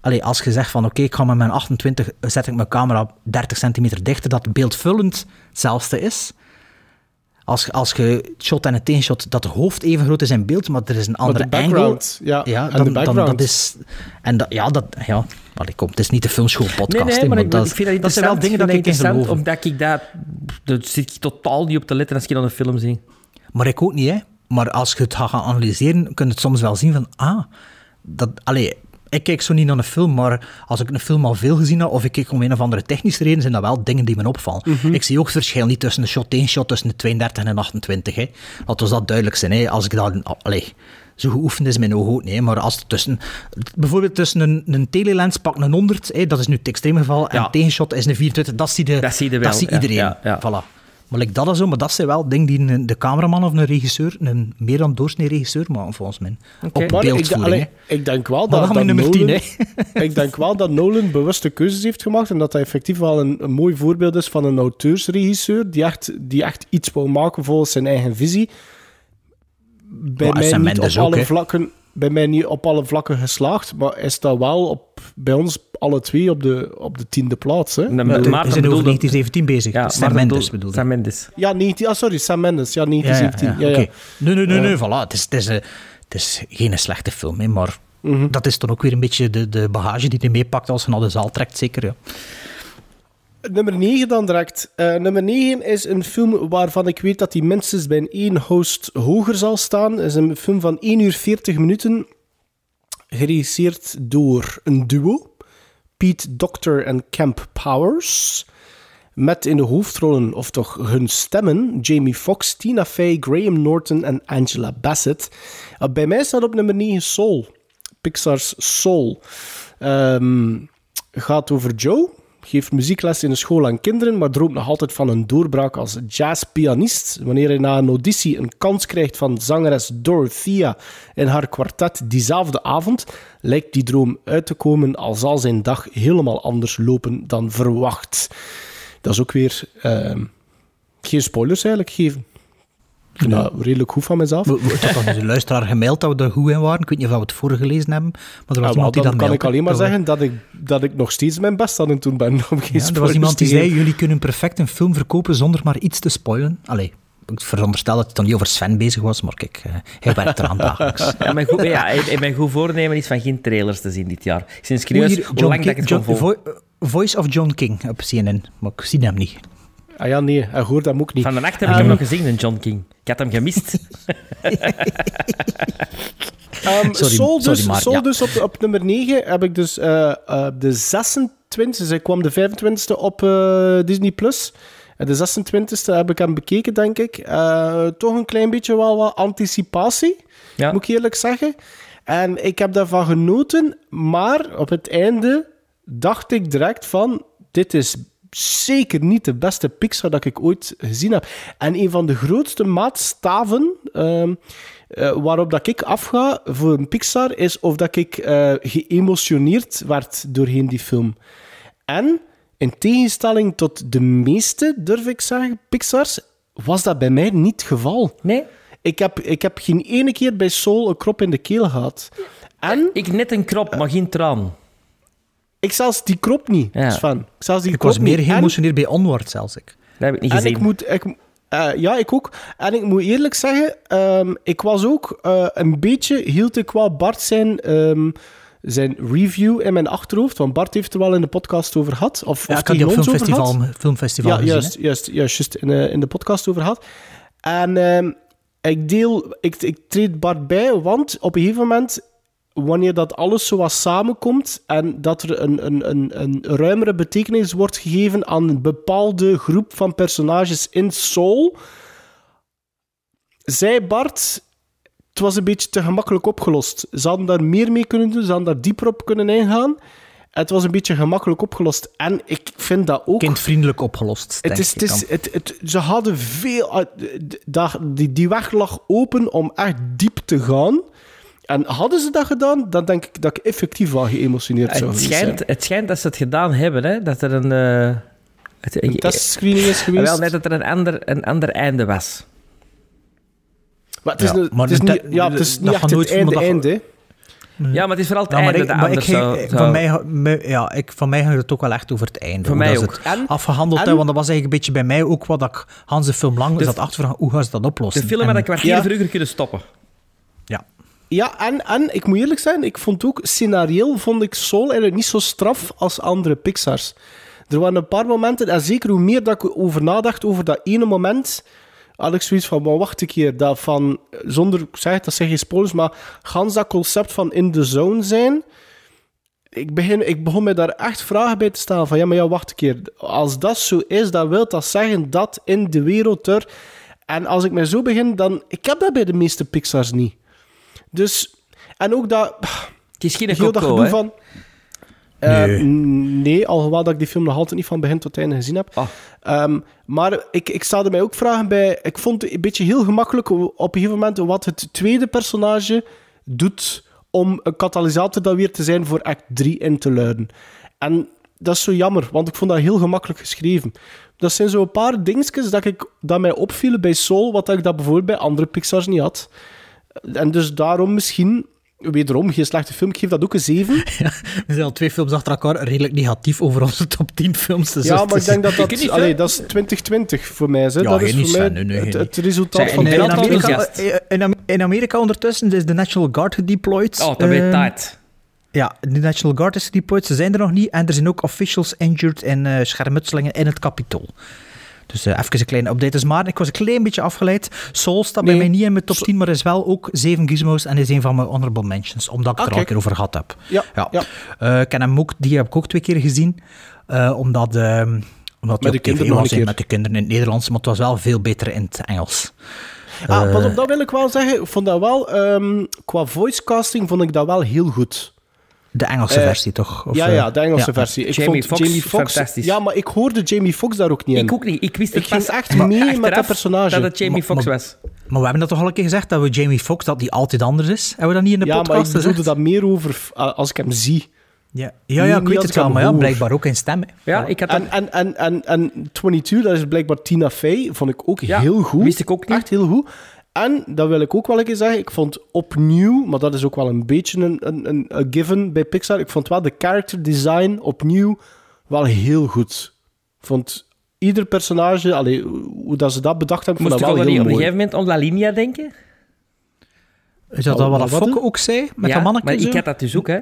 Speaker 2: Allee, als je zegt van oké, ik ga met mijn 28 zet ik mijn camera 30 centimeter dichter, dat beeldvullend hetzelfde is. Als, je- als je het shot en het tegenshot, dat hoofd even groot is in beeld, maar er is een
Speaker 1: Maar
Speaker 2: andere angle.
Speaker 1: Ja,
Speaker 2: Ja,
Speaker 1: en
Speaker 2: dan,
Speaker 1: de
Speaker 2: dan,
Speaker 1: background.
Speaker 2: dat is... En dat, ja, dat... Ja, allee, kom, het is niet de filmschool podcast,
Speaker 3: Nee, nee, maar
Speaker 2: maar
Speaker 3: ik,
Speaker 2: dat,
Speaker 3: ik vind dat
Speaker 2: dat zijn wel dingen dat ik in
Speaker 3: interessant,
Speaker 2: geloof.
Speaker 3: Omdat ik dat... Daar zit ik totaal niet op te letten als ik dan een film zie.
Speaker 2: Maar ik ook niet, hè. Maar als je het gaat gaan analyseren, kun je het soms wel zien van... Ah, dat... Allee, ik kijk zo niet naar een film, maar als ik een film al veel gezien heb, of ik kijk om een of andere technische reden, zijn dat wel dingen die me opvallen.
Speaker 3: Mhm.
Speaker 2: Ik zie ook het verschil niet tussen de shot 1 shot tussen de 32 en de 28. Hè. We dat duidelijk zijn. Hè. Als ik dat... Allee, zo geoefend is mijn oog ook niet. Maar als het tussen... Bijvoorbeeld tussen een, een telelens pak een 100, hè, dat is nu het extreme geval, en
Speaker 3: Ja.
Speaker 2: een tegenshot is een 24, dat zie je,
Speaker 3: Dat zie je wel,
Speaker 2: iedereen.
Speaker 3: ja, ja.
Speaker 2: Voilà. Maar like dat is zo, maar dat zijn wel dingen die een, de cameraman of een regisseur, een meer dan doorsnee regisseur maken volgens mij.
Speaker 3: Oké.
Speaker 2: Op
Speaker 1: Maar ik,
Speaker 2: beeldvoering.
Speaker 1: allee,
Speaker 2: hè.
Speaker 1: ik denk wel
Speaker 2: Maar
Speaker 1: dat, dat
Speaker 2: met nummer 10,
Speaker 1: Nolan, ik denk wel dat Nolan bewuste keuzes heeft gemaakt en dat hij effectief wel een, een mooi voorbeeld is van een auteursregisseur die echt, die echt iets wou maken volgens zijn eigen visie. Bij
Speaker 2: Maar
Speaker 1: mij niet op alle vlakken, bij mij niet op alle vlakken geslaagd, maar is dat wel op, bij ons alle twee op de, op de tiende plaats. Hè?
Speaker 3: Dan
Speaker 2: Maar
Speaker 3: bedoel-
Speaker 2: we
Speaker 3: Maarten
Speaker 2: zijn over
Speaker 3: bedoelde-
Speaker 2: 1917 bezig.
Speaker 3: Ja,
Speaker 2: Sam Mendes
Speaker 3: bedoel-. Sam Mendes.
Speaker 1: Ja, 19, ah, sorry, Sam Mendes. Ja,
Speaker 2: Ja, ja,
Speaker 1: 1917.
Speaker 2: ja,
Speaker 1: Ja, ja,
Speaker 2: oké. Nee, nee, nee, nee, voilà. Het is, het, is, eh, het is geen slechte film, hè, maar
Speaker 1: Mhm.
Speaker 2: dat is dan ook weer een beetje de, de bagage die hij meepakt als je naar de zaal trekt, zeker. Ja.
Speaker 1: Nummer 9 dan direct. Eh, nummer 9 is een film waarvan ik weet dat hij minstens bij een één host hoger zal staan. Is een film van 1 uur 40 minuten. Geregisseerd door een duo. Pete Doctor en Camp Powers. Met in de hoofdrollen, of toch hun stemmen, Jamie Foxx, Tina Fey, Graham Norton en Angela Bassett. Eh, bij mij staat op nummer 9 Soul. Pixar's Soul. Ehm, gaat over Joe. Geeft muziekles in de school aan kinderen, maar droomt nog altijd van een doorbraak als jazzpianist. Wanneer hij na een auditie een kans krijgt van zangeres Dorothea in haar kwartet diezelfde avond, lijkt die droom uit te komen al zal zijn dag helemaal anders lopen dan verwacht. Dat is ook weer ehm, geen spoilers eigenlijk geven. Ik dat redelijk goed van mezelf.
Speaker 2: We- we- had de luisteraar gemeld dat we er goed in waren. Ik weet niet of we het voorgelezen hebben, maar er was
Speaker 1: Ah,
Speaker 2: iemand die
Speaker 1: dan
Speaker 2: dat
Speaker 1: kan ik alleen maar zeggen dat ik, dat ik nog steeds mijn best aan het doen ben om geen
Speaker 2: Ja, er was iemand die zei, jullie kunnen perfect een film verkopen zonder maar iets te spoilen. Allee, ik veronderstel dat het dan niet over Sven bezig was, maar kijk, eh, hij werkt eraan dagelijks.
Speaker 3: Ja, mijn goed, ja, voornemen is van geen trailers te zien dit jaar. Ik ben
Speaker 2: Oei,
Speaker 3: serieus hoe lang dat ik het
Speaker 2: John-. Vo- Voice of John King op CNN, maar ik zie hem niet.
Speaker 1: Ah ja, nee, hij hoort hem ook niet.
Speaker 3: Van de nacht heb ik
Speaker 1: Ehm,
Speaker 3: hem nog gezien, een John King. Ik had hem gemist.
Speaker 1: Ehm,
Speaker 2: Sorry,
Speaker 1: Soul,
Speaker 2: sorry,
Speaker 1: dus,
Speaker 2: maar,
Speaker 1: Soul
Speaker 2: ja.
Speaker 1: dus op, op nummer 9 heb ik dus eh, eh, de 26e, zij kwam de 25e op eh, Disney+. Plus. En de 26e heb ik hem bekeken, denk ik. Eh, toch een klein beetje wel wat anticipatie,
Speaker 3: Ja.
Speaker 1: moet ik eerlijk zeggen. En ik heb daarvan genoten, maar op het einde dacht ik direct van... Dit is zeker niet de beste Pixar dat ik ooit gezien heb. En een van de grootste maatstaven ehm, eh, waarop dat ik afga voor een Pixar is of dat ik eh, geëmotioneerd werd doorheen die film. En in tegenstelling tot de meeste, durf ik zeggen, Pixars, was dat bij mij niet het geval.
Speaker 3: Nee?
Speaker 1: Ik heb, ik heb geen ene keer bij Soul een krop in de keel gehad. En
Speaker 3: Ik net een krop, maar geen traan.
Speaker 1: Ik zelfs die krop niet,
Speaker 3: Ja.
Speaker 1: Sven. Ik, zelfs die
Speaker 2: Ik
Speaker 1: krop
Speaker 2: was meer
Speaker 1: niet. En-
Speaker 2: bij Onward zelfs. Ik.
Speaker 3: Dat heb ik niet
Speaker 1: En
Speaker 3: gezien.
Speaker 1: ik moet... Ik, eh, ja, ik ook. En ik moet eerlijk zeggen, ehm, ik was ook eh, een beetje... Hield ik wel Bart zijn, ehm, zijn review in mijn achterhoofd. Want Bart heeft er wel in de podcast over gehad. Of,
Speaker 2: Ja,
Speaker 1: of
Speaker 2: ik had die op filmfestival, filmfestival
Speaker 1: Ja,
Speaker 2: gezien.
Speaker 1: juist,
Speaker 2: hè.
Speaker 1: juist, juist, juist in, in de podcast over gehad. En ehm, ik deel... Ik, ik treed Bart bij, want op een gegeven moment... Wanneer dat alles zo wat samenkomt en dat er een, een, een, een ruimere betekenis wordt gegeven aan een bepaalde groep van personages in Soul, zei Bart, het was een beetje te gemakkelijk opgelost. Ze hadden daar meer mee kunnen doen, ze hadden daar dieper op kunnen ingaan. Het was een beetje gemakkelijk opgelost. En ik vind dat ook...
Speaker 2: Kindvriendelijk opgelost,
Speaker 1: Het is, het
Speaker 2: ik
Speaker 1: is,
Speaker 2: dan.
Speaker 1: het, het, ze hadden veel... daar- die, die weg lag open om echt diep te gaan. En hadden ze dat gedaan, dan denk ik dat ik effectief wel geëmotioneerd zou
Speaker 3: Het
Speaker 1: geweest
Speaker 3: schijnt,
Speaker 1: zijn.
Speaker 3: het schijnt dat ze het gedaan hebben, hè? dat er een... eh, het,
Speaker 1: Een testscreening is geweest.
Speaker 3: Wel, net dat er een ander, een ander einde was.
Speaker 1: Maar het is,
Speaker 2: Ja,
Speaker 1: een-
Speaker 2: maar
Speaker 1: het is niet, ja, het is niet echt
Speaker 2: nooit-
Speaker 1: het einde,
Speaker 2: dat-
Speaker 1: einde.
Speaker 3: Ja, maar het is vooral het
Speaker 2: Ja, maar
Speaker 3: einde
Speaker 2: ik,
Speaker 3: dat
Speaker 2: ik
Speaker 3: zou...
Speaker 2: eh,
Speaker 3: zou-
Speaker 2: Van mij, ja, ik, van mij ging het ook wel echt over het einde.
Speaker 3: Voor mij ook.
Speaker 2: het
Speaker 1: En-
Speaker 2: afgehandeld
Speaker 1: en-
Speaker 2: want dat was eigenlijk een beetje bij mij ook wat ik Hans de film lang
Speaker 3: De-
Speaker 2: zat achtervragen, hoe gaan ze dat oplossen?
Speaker 3: De film
Speaker 2: En-
Speaker 3: had een kwartier
Speaker 1: Ja.
Speaker 3: vroeger kunnen stoppen.
Speaker 2: Ja.
Speaker 1: En, en ik moet eerlijk zijn, ik vond ook scenarioel vond ik Soul eigenlijk niet zo straf als andere Pixars. Er waren een paar momenten, en zeker hoe meer dat ik over nadacht over dat ene moment, had ik zoiets van, maar wacht een keer, dat van, zonder, zeg dat zijn geen spoilers, maar gans dat concept van in the zone zijn, ik, begin, ik begon me daar echt vragen bij te stellen van, ja, maar ja, wacht een keer, als dat zo is, dan wil dat zeggen dat in de wereld er... En als ik mij zo begin, dan... Ik heb dat bij de meeste Pixars niet. Dus... En ook dat...
Speaker 3: Het is geen
Speaker 1: heel dat
Speaker 3: Coco,
Speaker 1: gedoe van... Eh,
Speaker 2: Nee.
Speaker 1: n- nee, alhoewel dat ik die film nog altijd niet van begin tot einde gezien heb.
Speaker 3: Ah.
Speaker 1: Ehm, maar ik, ik stelde mij ook vragen bij... Ik vond het een beetje heel gemakkelijk op een gegeven moment wat het tweede personage doet om een katalysator dan weer te zijn voor act 3 in te luiden. En dat is zo jammer, want ik vond dat heel gemakkelijk geschreven. Dat zijn zo een paar dingetjes dat, ik, dat mij opvielen bij Soul, wat ik dat bijvoorbeeld bij andere Pixars niet had. En dus daarom misschien, wederom, geen slechte film, ik geef dat ook een 7.
Speaker 2: We zijn al twee films achter elkaar redelijk negatief over onze top 10 films. Dus
Speaker 1: Ja, maar ik denk dat dat...
Speaker 3: niet,
Speaker 1: Allee,
Speaker 3: hè?
Speaker 1: dat is 2020 voor mij. Hè.
Speaker 2: Ja,
Speaker 1: dat is voor mij
Speaker 2: Sven. Nee, nee,
Speaker 1: het, het resultaat
Speaker 3: Zeg,
Speaker 1: van...
Speaker 2: in, in, Amerika, in, Am- in Amerika ondertussen is de National Guard gedeployed.
Speaker 3: Oh, dat weet
Speaker 2: Ehm,
Speaker 3: tijd.
Speaker 2: Ja, de National Guard is gedeployed. Ze zijn er nog niet. En er zijn ook officials injured in eh, schermutselingen in het kapitool. Dus eh, even een kleine update. Dus maar ik was een klein beetje afgeleid. Soul staat bij mij niet in mijn top 10, maar is wel ook 7 gizmos en is een van mijn honorable mentions, omdat ik
Speaker 1: Ah,
Speaker 2: het er al een keer over gehad heb.
Speaker 1: Ja,
Speaker 2: Ja.
Speaker 1: ja.
Speaker 2: Eh, ik ken hem ook, die heb ik ook twee keer gezien. eh, omdat ehm omdat
Speaker 1: Met de
Speaker 2: op tv
Speaker 1: kinderen
Speaker 2: was
Speaker 1: een
Speaker 2: met de kinderen in het Nederlands, maar het was wel veel beter in het Engels.
Speaker 1: Ah, pas op, dat wil ik wel zeggen. Ik vond dat wel... ehm, qua voicecasting vond ik dat wel heel goed.
Speaker 2: De Engelse
Speaker 1: Eh,
Speaker 2: versie toch? Of,
Speaker 1: ja,
Speaker 2: eh,
Speaker 1: ja, de Engelse
Speaker 2: ja.
Speaker 1: versie. Ik
Speaker 3: Jamie
Speaker 1: vond
Speaker 3: Foxx,
Speaker 1: Jamie Foxx...
Speaker 3: fantastisch.
Speaker 1: Ja, maar ik hoorde Jamie Foxx daar ook niet in.
Speaker 3: Ik ook niet. Ik wist het
Speaker 1: Ik ging echt
Speaker 3: maar
Speaker 1: mee met dat personage.
Speaker 3: dat het Jamie
Speaker 2: maar-
Speaker 3: was.
Speaker 2: Maar we hebben dat toch al een keer gezegd, dat we Jamie Foxx, dat die altijd anders is? Hebben we dat niet in de
Speaker 1: ja, maar
Speaker 2: podcast
Speaker 1: ik bedoelde
Speaker 2: gezegd?
Speaker 1: dat meer over uh, als ik hem zie.
Speaker 2: Ja, ja, ja ik weet het wel, maar ja, blijkbaar ook in stem. hè.
Speaker 3: Ja, ik had
Speaker 1: En, en, en, en, en 22, dat is blijkbaar Tina Fey, vond ik ook
Speaker 3: Ja,
Speaker 1: heel goed.
Speaker 3: wist ik ook niet.
Speaker 1: Echt heel goed. En, dat wil ik ook wel een keer zeggen, ik vond opnieuw, maar dat is ook wel een beetje een, een, een, een given bij Pixar, ik vond wel de character design opnieuw wel heel goed. Ik vond ieder personage, allee, hoe dat ze dat bedacht hebben,
Speaker 3: Moest
Speaker 1: vond
Speaker 3: ik
Speaker 1: dat wel heel
Speaker 3: op een
Speaker 1: mooi.
Speaker 3: gegeven moment om La Linea denken?
Speaker 2: Is dat
Speaker 1: Oh,
Speaker 2: dan wat
Speaker 1: wat
Speaker 2: dat Fokke ook zei? Met
Speaker 3: ja,
Speaker 2: dat mannetje
Speaker 3: maar
Speaker 2: zo?
Speaker 3: ik had dat dus ook, hè.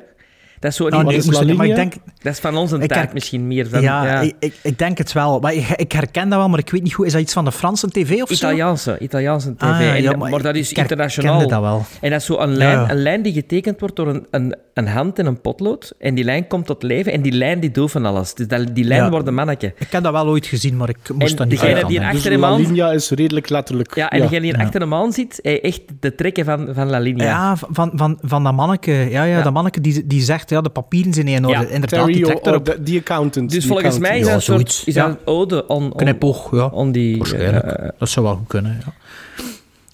Speaker 3: Dat is zo
Speaker 2: Nou, nee, ik maar ik denk,
Speaker 3: Dat is van ons een taak misschien meer dan...
Speaker 2: ja,
Speaker 3: ja.
Speaker 2: Ik, ik, ik denk het wel. Maar ik, ik herken dat wel, maar ik weet niet goed. Is dat iets van de Franse tv of zo?
Speaker 3: Italiaanse, Italiaanse tv.
Speaker 2: Ah,
Speaker 3: En
Speaker 2: ja, maar
Speaker 3: maar, dat
Speaker 2: ik
Speaker 3: is internationaal.
Speaker 2: dat wel.
Speaker 3: En dat is zo een lijn,
Speaker 2: Ja.
Speaker 3: een lijn die getekend wordt door een, een, een hand en een potlood. En die lijn komt tot leven en die lijn die doet van alles. Dus dat, die lijn
Speaker 2: Ja.
Speaker 3: wordt een mannetje.
Speaker 2: Ik heb dat wel ooit gezien, maar ik moest
Speaker 3: En
Speaker 2: dat niet
Speaker 3: degene
Speaker 2: aan
Speaker 3: die
Speaker 2: denken.
Speaker 3: achter
Speaker 1: Dus
Speaker 3: hem
Speaker 1: La
Speaker 3: aan...
Speaker 1: Linea is redelijk letterlijk.
Speaker 3: Ja, en degene die
Speaker 2: Ja.
Speaker 3: achter hem aan zit, hij echt de trekken van, van La Linea.
Speaker 2: Ja, van, van, van dat manneke. Ja, ja,
Speaker 3: Ja.
Speaker 2: dat manneke die, die zegt, ja, de papieren zijn niet in orde.
Speaker 3: Ja.
Speaker 2: Inderdaad, die
Speaker 1: Terry,
Speaker 2: trekt erop.
Speaker 1: de- die accountant.
Speaker 3: Dus
Speaker 1: die
Speaker 3: volgens mij is
Speaker 2: Ja,
Speaker 3: dat een soort is
Speaker 2: Ja.
Speaker 3: dat een ode on, on,
Speaker 2: Knipoog, ja.
Speaker 3: on die...
Speaker 2: Waarschijnlijk.
Speaker 3: eh,
Speaker 2: dat zou wel goed kunnen, ja.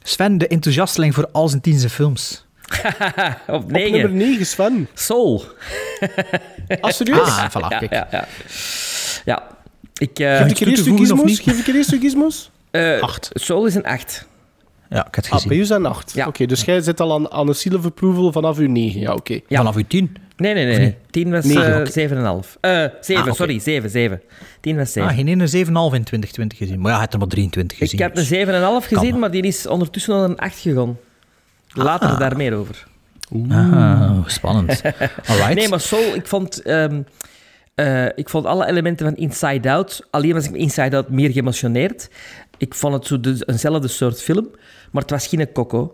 Speaker 2: Sven, de enthousiasteling voor al zijn tienste films.
Speaker 3: op
Speaker 1: Op nummer
Speaker 3: 9.
Speaker 1: 9, Sven.
Speaker 3: Soul.
Speaker 1: Ah, serieus?
Speaker 2: Ah, voilà,
Speaker 3: Ja,
Speaker 2: kijk.
Speaker 3: ja, ja. ja. Ik, eh,
Speaker 1: Geef ik er eerst
Speaker 2: of
Speaker 1: gizmos? Geef ik er eerst uw gizmos?
Speaker 3: eh,
Speaker 2: Acht.
Speaker 3: Soul is een 8.
Speaker 2: Ja, ik heb het
Speaker 1: Ah,
Speaker 2: gezien.
Speaker 1: bij u zijn 8.
Speaker 3: Ja.
Speaker 1: Oké, dus jij zit al aan, aan een seal of approval vanaf uw 9. Ja, oké.
Speaker 3: Ja.
Speaker 2: Vanaf uw tien.
Speaker 3: Nee, nee, nee. nee. 10 was
Speaker 1: Negen,
Speaker 3: eh,
Speaker 1: oké.
Speaker 3: 7,5. Eh 7,
Speaker 2: Ah,
Speaker 3: sorry, 7, 7. 10 was 7.
Speaker 2: Ah, geen ene 7,5 in 2020 gezien. Maar ja, hij had er maar 23 gezien.
Speaker 3: ik heb een
Speaker 2: dus-
Speaker 3: 7,5 gezien,
Speaker 2: Kan.
Speaker 3: maar die is ondertussen al een 8 gegaan. Later
Speaker 2: Ah.
Speaker 3: daar meer over.
Speaker 2: Ah, spannend. Alright.
Speaker 3: Nee, maar Soul, ik vond, ehm, eh, ik vond alle elementen van Inside Out, alleen was ik met Inside Out meer geëmotioneerd. Ik vond het zo de, eenzelfde soort film, maar het was geen Coco.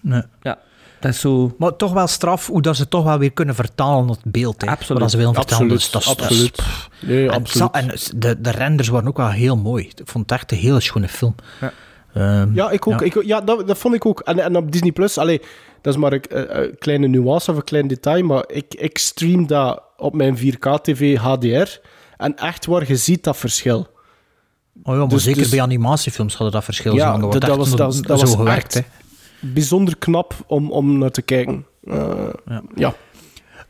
Speaker 2: Nee.
Speaker 3: Ja, dat is zo...
Speaker 2: Maar toch wel straf hoe dat ze toch wel weer kunnen vertalen het beeld. Hè,
Speaker 3: Absoluut.
Speaker 2: Wat ze willen vertellen.
Speaker 1: Absoluut,
Speaker 2: Dus
Speaker 1: absoluut. Nee,
Speaker 2: En,
Speaker 1: absoluut.
Speaker 2: en de, de renders waren ook wel heel mooi. Ik vond het echt een hele schone film.
Speaker 3: Ja.
Speaker 2: Ehm,
Speaker 1: Ja, ik ook.
Speaker 2: Ja.
Speaker 1: Ik, ja, dat, dat vond ik ook. En, en op Disney Plus, allee, dat is maar een, een- een kleine nuance of een klein detail, maar ik, ik stream dat op mijn 4K-TV HDR. En echt waar je ziet dat verschil.
Speaker 2: Oh ja, maar
Speaker 1: Dus-
Speaker 2: zeker
Speaker 1: dus-
Speaker 2: bij animatiefilms gaat dat verschil
Speaker 1: Ja,
Speaker 2: zijn.
Speaker 1: dat-
Speaker 2: dat
Speaker 1: was-
Speaker 2: echt
Speaker 1: dat
Speaker 2: zo-
Speaker 1: was- dat
Speaker 2: zo
Speaker 1: was
Speaker 2: gewerkt.
Speaker 1: echt-
Speaker 2: Hè.
Speaker 1: Bijzonder knap om, om naar te kijken. Eh,
Speaker 2: Ja.
Speaker 1: ja.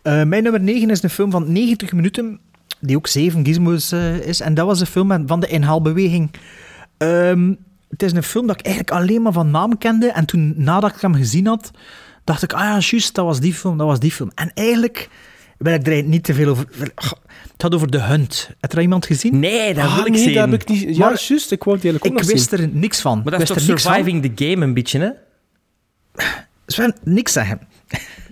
Speaker 2: Eh, mijn nummer 9 is een film van 90 minuten, die ook 7 gizmos eh, is. En dat was een film van de inhaalbeweging. Ehm, het is een film dat ik eigenlijk alleen maar van naam kende. En toen, nadat ik hem gezien had, dacht ik, ah ja, juist, dat was die film, dat was die film. En eigenlijk wil ik er niet te veel over... Het had over The Hunt. Heb er iemand gezien?
Speaker 3: Nee, dat
Speaker 1: Ah,
Speaker 3: wil ik
Speaker 1: nee,
Speaker 3: zien.
Speaker 1: dat heb ik niet... Ja,
Speaker 2: Maar-
Speaker 1: juist. Ik wou het eigenlijk ook
Speaker 2: Ik
Speaker 1: nog
Speaker 2: wist
Speaker 1: zien.
Speaker 2: er niks van.
Speaker 3: Maar dat is toch
Speaker 2: wist er niks van.
Speaker 3: surviving the game een beetje, hè?
Speaker 2: Sven, niks zeggen.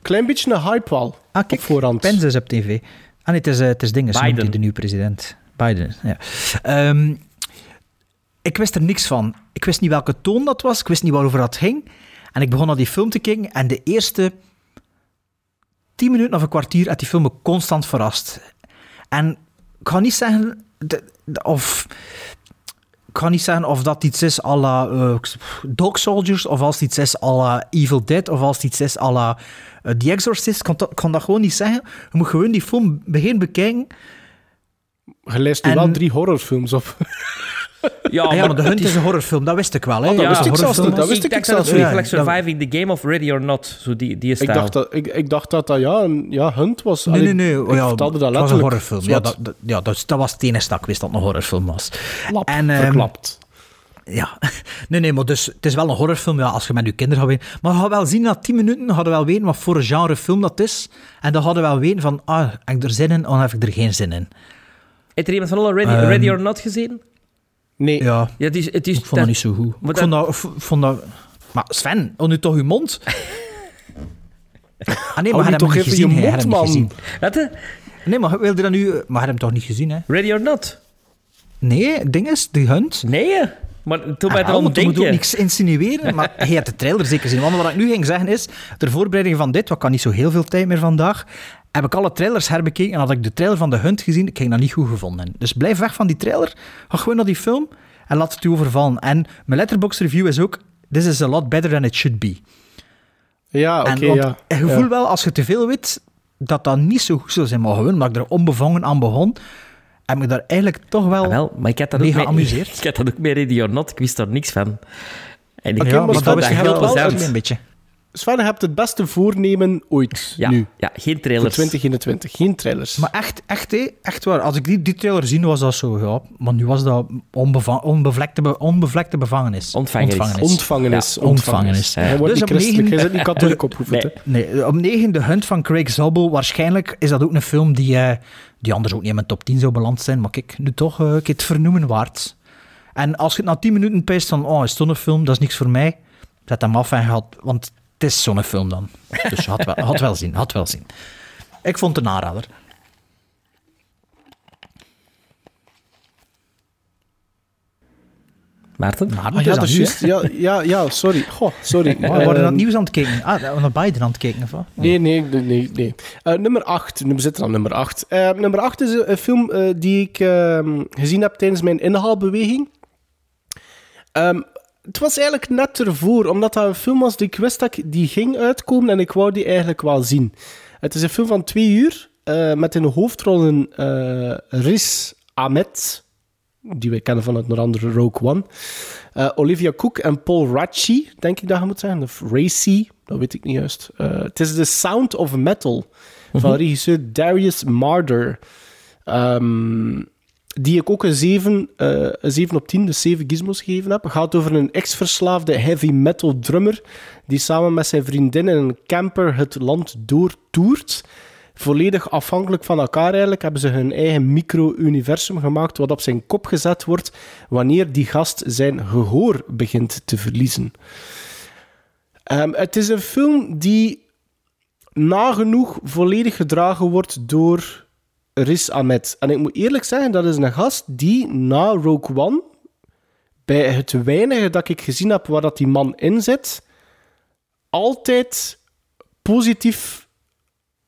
Speaker 1: Klein beetje een hype wel.
Speaker 2: Ah, kijk,
Speaker 1: op voorhand.
Speaker 2: Pence is op tv. Ah nee, het is, eh, het is dingen,
Speaker 3: Biden.
Speaker 2: Biden. de nieuwe president. Biden, ja. Ehm, ik wist er niks van. Ik wist niet welke toon dat was, ik wist niet waarover dat ging. En ik begon naar die film te kijken en de eerste tien minuten of een kwartier had die film me constant verrast. En ik ga niet zeggen de- de- of... Ik ga niet zeggen of dat iets is à la eh, Dog Soldiers, of als het iets is à la Evil Dead, of als het iets is à la eh, The Exorcist. Ik kan, dat, kan dat gewoon niet zeggen. Je moet gewoon die film beginnen bekijken.
Speaker 1: Je leest nu
Speaker 2: En-
Speaker 1: wel drie horrorfilms op.
Speaker 3: Ja,
Speaker 2: Ah ja, maar The
Speaker 3: het
Speaker 2: Hunt
Speaker 3: is-
Speaker 2: is een horrorfilm, dat wist ik wel. Hè.
Speaker 1: dat
Speaker 2: Dat
Speaker 1: wist ik zelfs niet, dat wist ik zelfs
Speaker 2: niet.
Speaker 3: gelijk Surviving the Game of Ready or Not. Zo die, die
Speaker 1: Ik
Speaker 3: stijl.
Speaker 1: dacht, dat, ik, ik dacht dat dat ja, een ja, Hunt was.
Speaker 2: Nee, nee, nee. Oh,
Speaker 1: ik
Speaker 2: ja,
Speaker 1: dat
Speaker 2: het was een
Speaker 1: letterlijk.
Speaker 2: horrorfilm. Ja, dat, dat, ja dat, dat was het enige dat ik wist dat het een horrorfilm was.
Speaker 1: Lap,
Speaker 2: En, ehm,
Speaker 1: verklapt.
Speaker 2: Ja, nee, nee, maar dus, het is wel een horrorfilm ja, als je met je kinderen gaat weten. Maar je gaat wel zien, na 10 minuten hadden we wel weten wat voor een genre film dat is. En dan hadden we wel weten van, ah, heb ik er zin in of heb ik er geen zin in.
Speaker 3: Heeft er iemand van alle Ready,
Speaker 2: Ehm,
Speaker 3: Ready or Not gezien?
Speaker 1: Nee.
Speaker 2: Ja,
Speaker 3: Ja, het is, het is,
Speaker 2: ik vond dat niet zo goed.
Speaker 3: Maar
Speaker 2: Ik vond dat, vond dat... Maar Sven, hou nu toch je mond? Ah nee, maar hij
Speaker 1: toch even je mond, man.
Speaker 3: Wat?
Speaker 2: Nee, maar wilde dat nu... Maar hij had hem toch niet gezien, hè?
Speaker 3: Ready or Not?
Speaker 2: Nee, het ding is, die hunt...
Speaker 3: Nee, maar toen bij
Speaker 2: Ah,
Speaker 3: het
Speaker 2: je moet ook niks insinueren, maar hij had de trailer zeker zien. Want wat ik nu ging zeggen is, ter voorbereiding van dit, wat kan niet zo heel veel tijd meer vandaag, heb ik alle trailers herbekeken en had ik de trailer van The Hunt gezien, ik ging dat niet goed gevonden. Dus blijf weg van die trailer, ga gewoon naar die film en laat het u overvallen. En mijn letterbox review is ook, this is a lot better than it should be.
Speaker 1: Ja, oké, ja.
Speaker 2: je
Speaker 1: Ja.
Speaker 2: voelt wel, als je te veel weet, dat dat niet zo goed zou zijn. Maar gewoon, omdat ik er onbevangen aan begon, heb ik daar eigenlijk toch wel...
Speaker 3: Ah, wel, maar ik had dat ook
Speaker 2: Mee
Speaker 3: mee,
Speaker 2: geamuseerd.
Speaker 3: Ik had dat ook met Ready or Not. Ik wist daar niks van. En ik
Speaker 2: ja,
Speaker 1: maar Sven,
Speaker 2: dat heel plezant.
Speaker 1: een
Speaker 2: beetje.
Speaker 1: Sven, je hebt het beste voornemen ooit
Speaker 3: ja,
Speaker 1: nu.
Speaker 3: ja, geen
Speaker 1: Voor
Speaker 3: trailers.
Speaker 1: 2021. Geen trailers.
Speaker 2: Maar echt, echt, hé, echt waar. Als ik die, die trailer zie, was dat zo, ja. Maar nu was dat onbeva onbevlekte, be- onbevlekte bevangenis.
Speaker 3: Ontvangenis.
Speaker 1: Ontvangenis.
Speaker 2: Ja, ontvangenis.
Speaker 1: Hij wordt
Speaker 2: Dus
Speaker 1: niet
Speaker 2: op
Speaker 1: christelijk,
Speaker 2: negen-
Speaker 1: hij zit niet katholiek opgevoed.
Speaker 3: Nee.
Speaker 2: op 9 De Hunt van Craig Zobel. Waarschijnlijk is dat ook een film die, eh, die anders ook niet in mijn top 10 zou beland zijn. Maar kijk, nu toch eh, kijk, het vernoemen waard. En als je het na 10 minuten pijst van, oh, is het een film, dat is niks voor mij. Zet hem af en gaat, want het is zo'n film dan. Dus je had wel, had wel zien, had wel zien. Ik vond het een aanrader.
Speaker 3: Maarten?
Speaker 2: Maarten,
Speaker 1: Ah,
Speaker 2: het
Speaker 1: ja, dat
Speaker 2: aan
Speaker 1: is. Ja, ja, ja, sorry. Goh, sorry.
Speaker 2: We worden naar
Speaker 1: Ehm,
Speaker 2: het nieuws aan het kijken. Ah, we naar Biden aan het kijken. Of wat?
Speaker 1: Nee, nee, nee, nee. nee. Eh, nummer 8. We zitten aan nummer 8. nummer 8 is een, film eh, die ik ehm, gezien heb tijdens mijn inhaalbeweging. Ehm, het was eigenlijk net ervoor, omdat dat een film was die ik wist dat ik- die ging uitkomen en ik wou die eigenlijk wel zien. Het is een film van twee uur eh, met in de hoofdrollen eh Riz Ahmed, die wij kennen van het onder andere Rogue One. Eh, Olivia Cook en Paul Ratchie, denk ik dat je moet zeggen. Of Racy, dat weet ik niet juist. Het is The Sound of Metal van regisseur Darius Marder. Ehm, die ik ook een 7, eh, een 7 op 10, dus 7 gizmos gegeven heb. Gaat over een ex-verslaafde heavy metal drummer die samen met zijn vriendin in een camper het land doortoert. Volledig afhankelijk van elkaar eigenlijk hebben ze hun eigen micro-universum gemaakt wat op zijn kop gezet wordt wanneer die gast zijn gehoor begint te verliezen. Ehm, het is een film die nagenoeg volledig gedragen wordt door Riz Ahmed. En ik moet eerlijk zeggen, dat is een gast die na Rogue One, bij het weinige dat ik gezien heb waar dat die man in zit, altijd positief,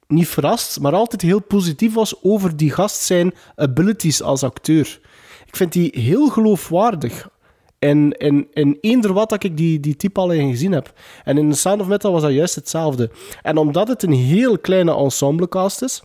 Speaker 1: niet verrast, maar altijd heel positief was over die gast zijn abilities als acteur. Ik vind die heel geloofwaardig. En in, in eender wat dat ik die, die type al gezien heb. En in The Sound of Metal was dat juist hetzelfde. En omdat het een heel kleine ensemblecast is,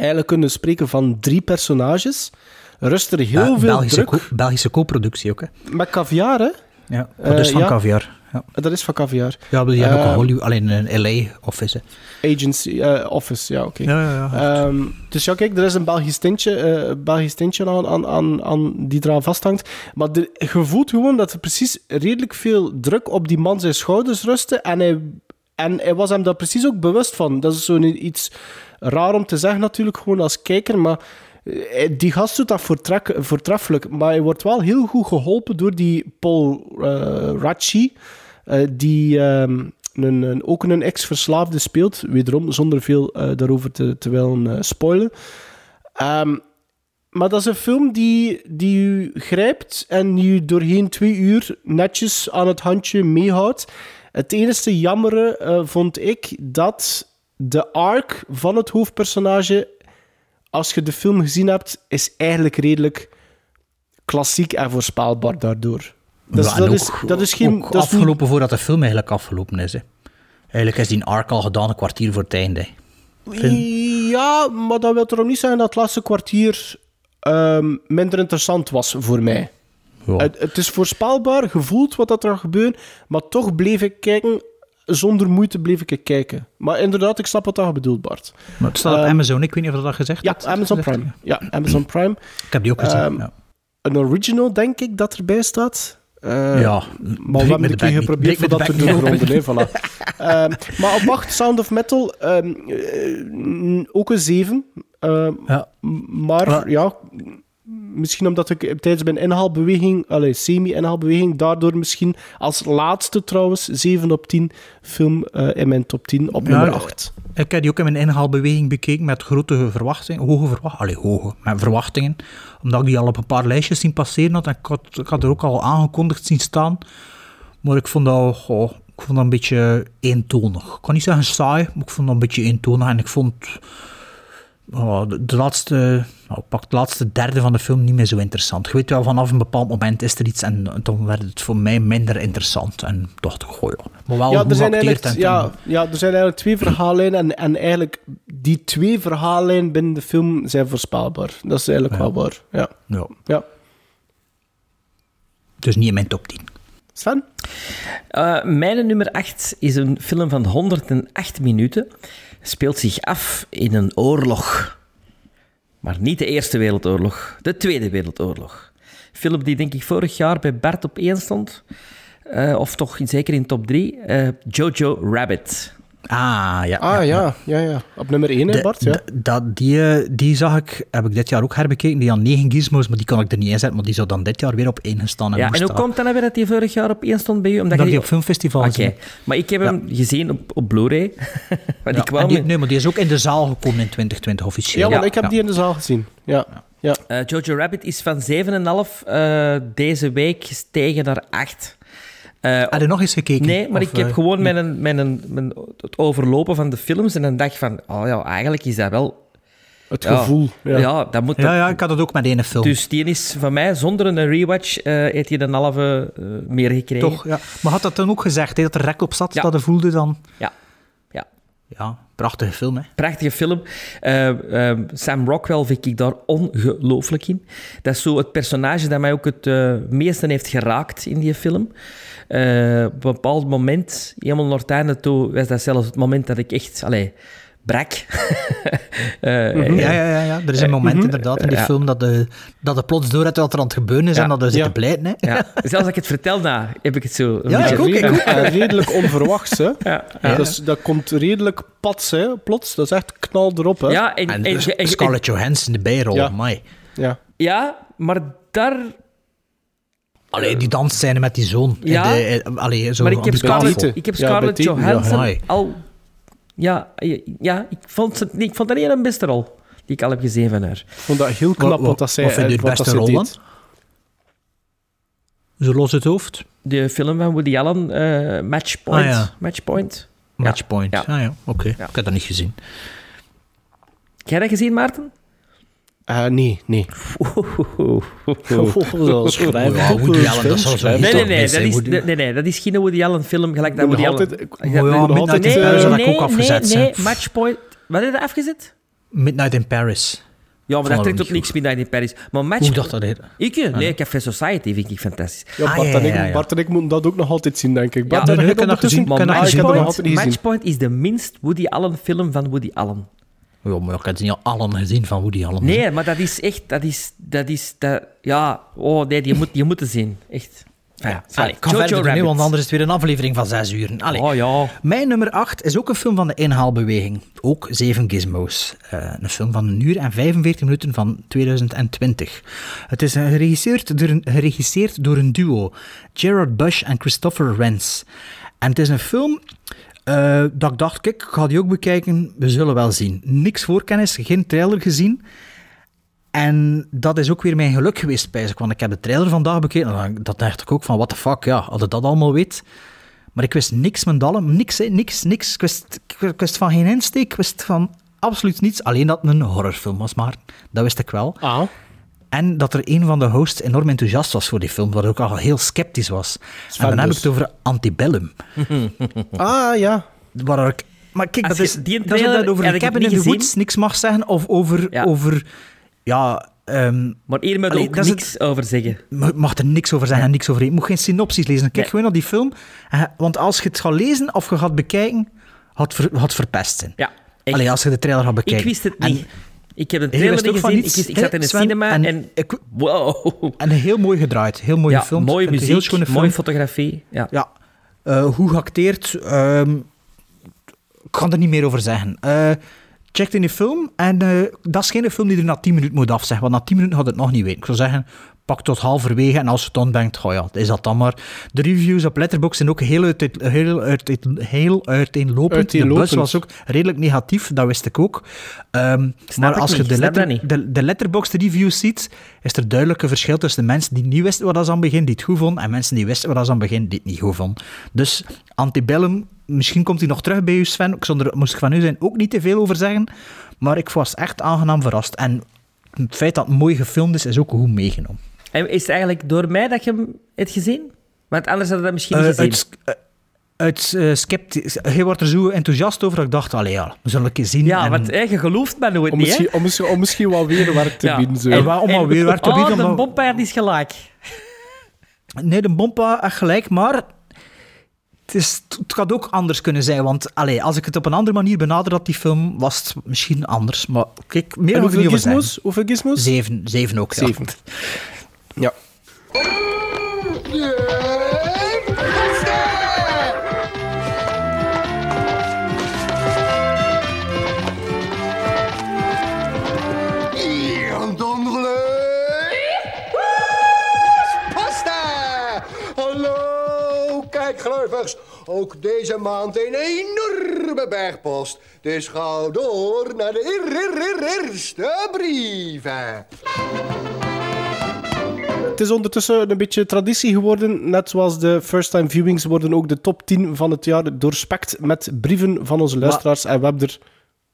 Speaker 1: eigenlijk kunnen we spreken van drie personages, rust er heel
Speaker 2: Ja,
Speaker 1: veel
Speaker 2: Belgische,
Speaker 1: druk.
Speaker 2: co- Belgische co-productie ook, hè.
Speaker 1: Met caviar, hè?
Speaker 2: Ja, dat is
Speaker 1: Eh,
Speaker 2: van
Speaker 1: ja.
Speaker 2: caviar. Ja.
Speaker 1: Dat is van caviar.
Speaker 2: Ja, maar die hebben ook
Speaker 1: Eh,
Speaker 2: een Hollywood, alleen een LA-office.
Speaker 1: Agency, eh, office, ja, oké.
Speaker 2: Ja, ja, ja.
Speaker 1: Ehm, dus ja, kijk, er is een Belgisch tintje, eh, Belgisch tintje aan, aan, aan, aan die eraan vasthangt. Maar de, je voelt gewoon dat er precies redelijk veel druk op die man zijn schouders rustte. En hij, en hij was hem daar precies ook bewust van. Dat is zo iets raar om te zeggen natuurlijk, gewoon als kijker. Maar eh, die gast doet dat voortreffelijk. Maar hij wordt wel heel goed geholpen door die Paul eh, die ehm, een, een, ook een ex-verslaafde speelt. Wederom, zonder veel daarover te, te willen spoilen. Ehm, maar dat is een film die, die u grijpt en u doorheen twee uur netjes aan het handje meehoudt. Het enige jammere eh, vond ik dat de arc van het hoofdpersonage, als je de film gezien hebt, is eigenlijk redelijk klassiek en voorspelbaar daardoor. Dus
Speaker 2: Ja,
Speaker 1: dat,
Speaker 2: ook-
Speaker 1: is, dat is geen...
Speaker 2: ook
Speaker 1: dat is niet-
Speaker 2: afgelopen voordat de film eigenlijk afgelopen is. Hè. Eigenlijk is die arc al gedaan een kwartier voor het einde.
Speaker 1: Ja, maar dat wil toch niet zeggen dat het laatste kwartier ehm, minder interessant was voor mij.
Speaker 2: Ja.
Speaker 1: Het, het is voorspelbaar, gevoeld wat dat er gaat gebeuren, maar toch bleef ik kijken. Zonder moeite bleef ik kijken. Maar inderdaad, ik snap wat dat bedoelt, Bart.
Speaker 2: Maar het staat op
Speaker 1: Ehm,
Speaker 2: Amazon, ik weet niet of dat dat gezegd
Speaker 1: Ja. Amazon
Speaker 2: Gezegd,
Speaker 1: Prime. Ja, Amazon Prime.
Speaker 2: Ik heb die ook gezien.
Speaker 1: Ehm,
Speaker 2: ja.
Speaker 1: Een original, denk ik, dat erbij staat. Eh,
Speaker 2: Ja,
Speaker 1: maar we hebben een keer geprobeerd voor dat te doen ronden. hè, voilà. Ehm, maar op 8, Sound of Metal, ehm, eh, ook een 7. Ehm,
Speaker 2: Ja.
Speaker 1: Maar
Speaker 2: Ja.
Speaker 1: ja, misschien omdat ik tijdens mijn inhaalbeweging, allee, semi-inhaalbeweging, daardoor misschien als laatste trouwens 7 op 10 film eh, in mijn top 10 op
Speaker 2: Ja,
Speaker 1: nummer
Speaker 2: eh,
Speaker 1: 8.
Speaker 2: Ik heb die ook in mijn inhaalbeweging bekeken met grote verwachtingen, hoge verwachtingen, allee, hoge, met verwachtingen, omdat ik die al op een paar lijstjes zien passeren had en ik had, ik had er ook al aangekondigd zien staan, maar ik vond dat, ik vond dat een beetje eentonig. Ik kan niet zeggen saai, maar ik vond dat een beetje eentonig en ik vond oh, de, de laatste, nou, pak de laatste derde van de film niet meer zo interessant. Je weet wel, vanaf een bepaald moment is er iets en dan werd het voor mij minder interessant en dacht ik, goh ja, maar wel
Speaker 1: Ja, er zijn,
Speaker 2: geacteerd
Speaker 1: eigenlijk,
Speaker 2: en-
Speaker 1: ja, ja, er zijn eigenlijk twee verhaallijnen en, en eigenlijk die twee verhaallijnen binnen de film zijn voorspelbaar. Dat is eigenlijk wel waar. Ja.
Speaker 2: ja.
Speaker 1: ja.
Speaker 2: Dus niet in mijn top 10.
Speaker 1: Sven?
Speaker 3: Eh, mijn nummer 8 is een film van 108 minuten. Speelt zich af in een oorlog. Maar niet de Eerste Wereldoorlog, de Tweede Wereldoorlog. Film die denk ik vorig jaar bij Bart op 1 stond. Eh, of toch zeker in top 3. Jojo Rabbit.
Speaker 2: Ah, ja.
Speaker 1: Ah ja, ja, ja. Op nummer 1, hè,
Speaker 2: De-
Speaker 1: Bart? Ja.
Speaker 2: dat, die, eh, die zag ik, heb ik dit jaar ook herbekeken. Die had negen gizmos, maar die kan ik er niet in zetten. Maar die zou dan dit jaar weer op één gestaan
Speaker 3: Ja,
Speaker 2: hebben.
Speaker 3: en hoe komt dan weer dat hij vorig jaar op één stond bij u? Omdat
Speaker 2: dat
Speaker 3: je
Speaker 2: die op filmfestival
Speaker 3: Oké, maar ik heb hem gezien op, op Blu-ray. maar die
Speaker 2: Ja,
Speaker 3: kwam
Speaker 2: die- nee, maar die is ook in de zaal gekomen in 2020 officieel.
Speaker 1: Ja, want ik heb
Speaker 2: Ja.
Speaker 1: die in de zaal gezien. Ja. ja.
Speaker 3: Eh, Jojo Rabbit is van 7,5 eh, deze week gestegen naar 8. Eh,
Speaker 2: Heb je nog eens gekeken?
Speaker 3: nee, maar
Speaker 2: Of,
Speaker 3: ik heb
Speaker 2: eh,
Speaker 3: gewoon mijn, mijn, mijn, het overlopen van de films en dan dacht van, oh ja, eigenlijk is dat wel...
Speaker 1: Het
Speaker 3: ja,
Speaker 1: gevoel. Ja.
Speaker 3: Ja, dat moet...
Speaker 2: Ja, ja, ik had dat ook met ene film.
Speaker 3: Dus die is van mij, zonder een rewatch, eh heeft hij een halve eh, meer gekregen.
Speaker 2: Toch, ja. Maar had dat dan ook gezegd, hè, dat er rek op zat,
Speaker 3: Ja.
Speaker 2: dat hij voelde dan...
Speaker 3: Ja. ja.
Speaker 2: Ja, prachtige film, hè.
Speaker 3: Prachtige film. Sam Rockwell vind ik daar ongelooflijk in. Dat is zo het personage dat mij ook het meeste heeft geraakt in die film. Eh, op een bepaald moment, helemaal naar het einde toe, was dat zelfs het moment dat ik echt... Allee, brak. Eh,
Speaker 2: Ja, ja, ja, ja. Er is een moment
Speaker 3: mhm.
Speaker 2: inderdaad in die
Speaker 3: Ja.
Speaker 2: film dat de, dat de plots door wat er aan het gebeuren is
Speaker 3: Ja.
Speaker 2: en dat er zit
Speaker 1: Ja.
Speaker 2: te pleiten. Hè.
Speaker 3: Ja. Zelfs als ik het vertel, nou, heb ik het zo... een
Speaker 2: Ja,
Speaker 3: beetje-
Speaker 2: ik ook, ik ook.
Speaker 1: En redelijk onverwachts, hè.
Speaker 3: Ja,
Speaker 1: Dat, is- dat komt redelijk pats, hè, plots. Dat is echt knal erop, hè.
Speaker 3: Ja, en,
Speaker 2: En,
Speaker 3: en-
Speaker 2: dus
Speaker 3: en-
Speaker 2: Scarlett Johansson, de bijrol,
Speaker 1: Ja.
Speaker 2: amai.
Speaker 1: Ja.
Speaker 3: ja, maar daar...
Speaker 2: Allee, die dansscène met die zoon. in
Speaker 3: Ja.
Speaker 2: de, eh, allee, zo
Speaker 3: maar ik heb. Scarlett, ik heb Scarlett
Speaker 1: ja.
Speaker 3: Johansson al... Ja, ja, ik vond, het, ik vond dat niet een beste rol die ik al heb gezien van haar.
Speaker 1: Ik vond dat heel
Speaker 2: Wat-
Speaker 1: knap,
Speaker 2: wat-
Speaker 1: wat dat zij,
Speaker 2: wat vind je de
Speaker 1: wat dat
Speaker 2: beste rol
Speaker 1: deed.
Speaker 2: Zo los het hoofd.
Speaker 3: De film van Woody Allen, eh, Matchpoint.
Speaker 2: Ah, ja.
Speaker 3: Matchpoint.
Speaker 2: Matchpoint.
Speaker 3: Ja.
Speaker 2: Ah ja, oké.
Speaker 3: Ja.
Speaker 2: Ik heb dat niet gezien.
Speaker 3: Heb jij dat gezien, Maarten?
Speaker 1: Eh, nee, nee. Dat schrijven.
Speaker 2: Woody Allen, dat zou zo
Speaker 3: Nee, nee, nee,
Speaker 2: mis
Speaker 3: dat is, nee, nee, nee, dat is geen Woody Allen film gelijk dat Woody Allen...
Speaker 2: Midnight in Paris had ik ook afgezet.
Speaker 3: Nee, Matchpoint... Wat heb je afgezet?
Speaker 2: Midnight in Paris.
Speaker 3: Ja, maar dat trekt op niks Midnight in Paris. Maar
Speaker 2: Hoe
Speaker 3: Matchpoint...
Speaker 2: dacht dat heet?
Speaker 3: Ik? eh, Nee, Café Society vind ik fantastisch.
Speaker 1: Ja,
Speaker 2: Ah,
Speaker 1: Bart,
Speaker 2: ja,
Speaker 1: en ik,
Speaker 2: ja, ja.
Speaker 1: Bart en ik moeten dat ook nog altijd zien, denk ik. Bart,
Speaker 3: Ja,
Speaker 2: ik heb dat
Speaker 1: Ah, nog
Speaker 3: Matchpoint,
Speaker 1: altijd niet gezien.
Speaker 3: Matchpoint is de minst Woody Allen film van Woody Allen.
Speaker 2: Ja, maar ik niet al allen gezien van Woody Allen.
Speaker 3: Nee, maar dat is echt... Dat is... Dat is dat, ja, oh nee, je moet, je moet het zien. Echt.
Speaker 2: Ja,
Speaker 3: Allee,
Speaker 2: Allee, ik
Speaker 3: Jojo
Speaker 2: verder
Speaker 3: Rabbit.
Speaker 2: want anders is het weer een aflevering van zes uur. Allee.
Speaker 3: Oh ja.
Speaker 2: Mijn nummer 8 is ook een film van de inhaalbeweging. Ook Zeven Gizmos. Eh, een film van een uur en 45 minuten van 2020. Het is geregisseerd door een, geregisseerd door een duo. Gerard Bush en Christopher Rens. En het is een film eh, dat ik dacht, kijk, ik ga die ook bekijken. We zullen wel zien. Niks voorkennis, geen trailer gezien. En dat is ook weer mijn geluk geweest, spijs ik. Want ik heb de trailer vandaag bekeken. Dat dacht ik ook van, what the fuck, ja, als ik dat allemaal weet. Maar ik wist niks met Dallen. Niks, niks, niks. Ik wist, ik wist van geen insteek. Ik wist van absoluut niets. Alleen dat het een horrorfilm was, maar dat wist ik wel.
Speaker 1: Ah,
Speaker 2: En dat er een van de hosts enorm enthousiast was voor die film, wat ook al heel sceptisch was.
Speaker 1: Sven
Speaker 2: en dan heb ik
Speaker 1: dus.
Speaker 2: het over Antebellum.
Speaker 1: ah ja.
Speaker 2: Waar ik, maar kijk,
Speaker 3: Als
Speaker 2: dat
Speaker 3: je
Speaker 2: is,
Speaker 3: die
Speaker 2: dat is
Speaker 3: trailer
Speaker 2: dat over
Speaker 3: ik
Speaker 2: cabin in the woods niks mag zeggen, of over,
Speaker 3: Ja.
Speaker 2: over ja, ehm,
Speaker 3: Maar hier moet ook niks over zeggen.
Speaker 2: je mag er niks over zeggen en niks over Je moet geen synopsis lezen. Kijk
Speaker 3: Nee.
Speaker 2: gewoon naar die film. Eh, Want als je het gaat lezen of je gaat bekijken, het ver, verpest zijn.
Speaker 3: Ja, echt.
Speaker 2: Allee, als je de trailer gaat bekijken.
Speaker 3: ik wist het
Speaker 2: En-
Speaker 3: niet. Ik heb trailer
Speaker 2: wist
Speaker 3: niet
Speaker 2: ook van
Speaker 3: gezien.
Speaker 2: niets,
Speaker 3: ik, ik zat in een
Speaker 2: Sven?
Speaker 3: cinema en...
Speaker 2: En ik-
Speaker 3: wow.
Speaker 2: En heel mooi gedraaid. Heel mooie
Speaker 3: Ja,
Speaker 2: een
Speaker 3: muziek,
Speaker 2: heel schone
Speaker 3: mooie fotografie. Ja.
Speaker 2: Ja. Eh, hoe geacteerd? ehm, ik kan er niet meer over zeggen. Check in de film. En eh, dat is geen film die er na 10 minuten moet afzeggen. Want na 10 minuten gaat het nog niet weten. Ik zou zeggen, pak tot halverwege. En als je het dan denkt, ja, is dat dan maar. De reviews op Letterboxd zijn ook heel, uit, heel, uit, heel uiteenlopend. De
Speaker 1: Uiteenlopend.
Speaker 2: bus was ook redelijk negatief. Dat wist ik ook. Ehm, maar als je de, letter, de, de Letterboxd reviews ziet, is er duidelijk een verschil tussen de mensen die niet wisten wat dat aan het begin, die het goed vonden, en mensen die wisten wat dat ze aan het begin, die het niet goed vonden. Dus Antebellum, misschien komt hij nog terug bij u, Sven. Ik zou er, moest ik van u zijn, ook niet te veel over zeggen. Maar ik was echt aangenaam verrast. En het feit dat het mooi gefilmd is, is ook goed meegenomen.
Speaker 3: En is het eigenlijk door mij dat je hem hebt gezien? Want anders had je dat misschien
Speaker 2: Eh,
Speaker 3: niet gezien.
Speaker 2: uit eh, uit eh, sceptisch... Hij wordt er zo enthousiast over dat ik dacht, allee ja, we zullen een keer zien.
Speaker 3: ja,
Speaker 2: en-
Speaker 3: want je gelooft me nooit
Speaker 1: Om
Speaker 3: niet,
Speaker 1: misschien, om, misschien, om misschien wel weer werk te
Speaker 3: Ja.
Speaker 1: bieden. Zo.
Speaker 2: En om al weer werk te
Speaker 3: oh,
Speaker 2: bieden,
Speaker 3: de
Speaker 2: maar-
Speaker 3: bompaard is gelijk.
Speaker 2: Nee, de Bompa echt gelijk, maar het, is, het had ook anders kunnen zijn. Want allee, als ik het op een andere manier benader had, die film, was het misschien anders. Maar kijk, meer
Speaker 1: hoeveel
Speaker 2: over zeggen.
Speaker 1: gizmos? Hoeveel gizmos?
Speaker 2: Zeven, zeven ook. ja.
Speaker 1: Zeven. Ja, kastje! Is het ongeluk! Pasta! Hallo, kijk geluivers!
Speaker 10: Ook deze maand een enorme bergpost. Dus ga door naar de eerste brieven.
Speaker 1: Het is ondertussen een beetje traditie geworden. Net zoals de first-time viewings worden ook de top 10 van het jaar doorspekt met brieven van onze luisteraars. En we hebben er...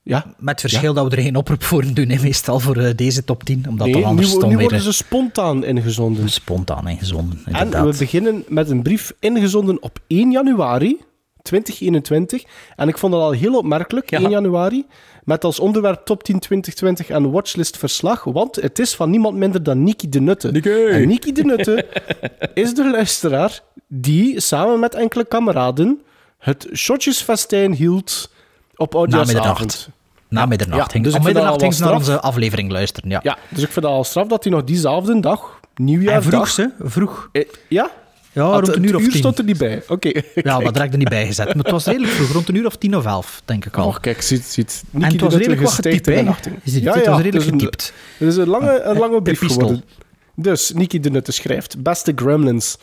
Speaker 1: Ja?
Speaker 2: Met verschil dat we er geen oproep voor doen, hè, meestal voor eh, deze top 10. Omdat
Speaker 1: Nee, nu,
Speaker 2: anders
Speaker 1: nu
Speaker 2: weer
Speaker 1: worden
Speaker 2: eh,
Speaker 1: ze spontaan ingezonden.
Speaker 2: spontaan ingezonden.
Speaker 1: En
Speaker 2: Inderdaad.
Speaker 1: we beginnen met een brief ingezonden op 1 januari 2021. En ik vond dat al heel opmerkelijk, 1 januari. Met als onderwerp Top 10 2020 en Watchlist verslag. Want het is van niemand minder dan Niki de Nutte. En Niki de Nutte is de luisteraar die samen met enkele kameraden het shotjesfestijn hield op
Speaker 2: Na
Speaker 1: oudjaarsavond.
Speaker 2: middernacht. Na middernacht.
Speaker 1: Ja, dus
Speaker 2: Om middernacht ging ze naar onze aflevering luisteren, ja.
Speaker 1: Ja, dus ik vind dat al straf dat hij nog diezelfde dag, nieuwjaar.
Speaker 2: Vroeg, hè? Vroeg.
Speaker 1: Ja?
Speaker 2: Ja, rond een uur of
Speaker 1: uur
Speaker 2: tien.
Speaker 1: stond er niet bij. Oké.
Speaker 2: Ja, maar direct er niet bij gezet. Maar het was redelijk vroeg, rond een uur of tien of elf, denk ik al.
Speaker 1: Oh, kijk, ziet, ziet.
Speaker 2: En het was redelijk wat getypt, hè? Ziet het, het was redelijk getypt.
Speaker 1: Het is een lange, een lange brief geworden. Dus, Niki de Nutte schrijft... Beste Gremlins,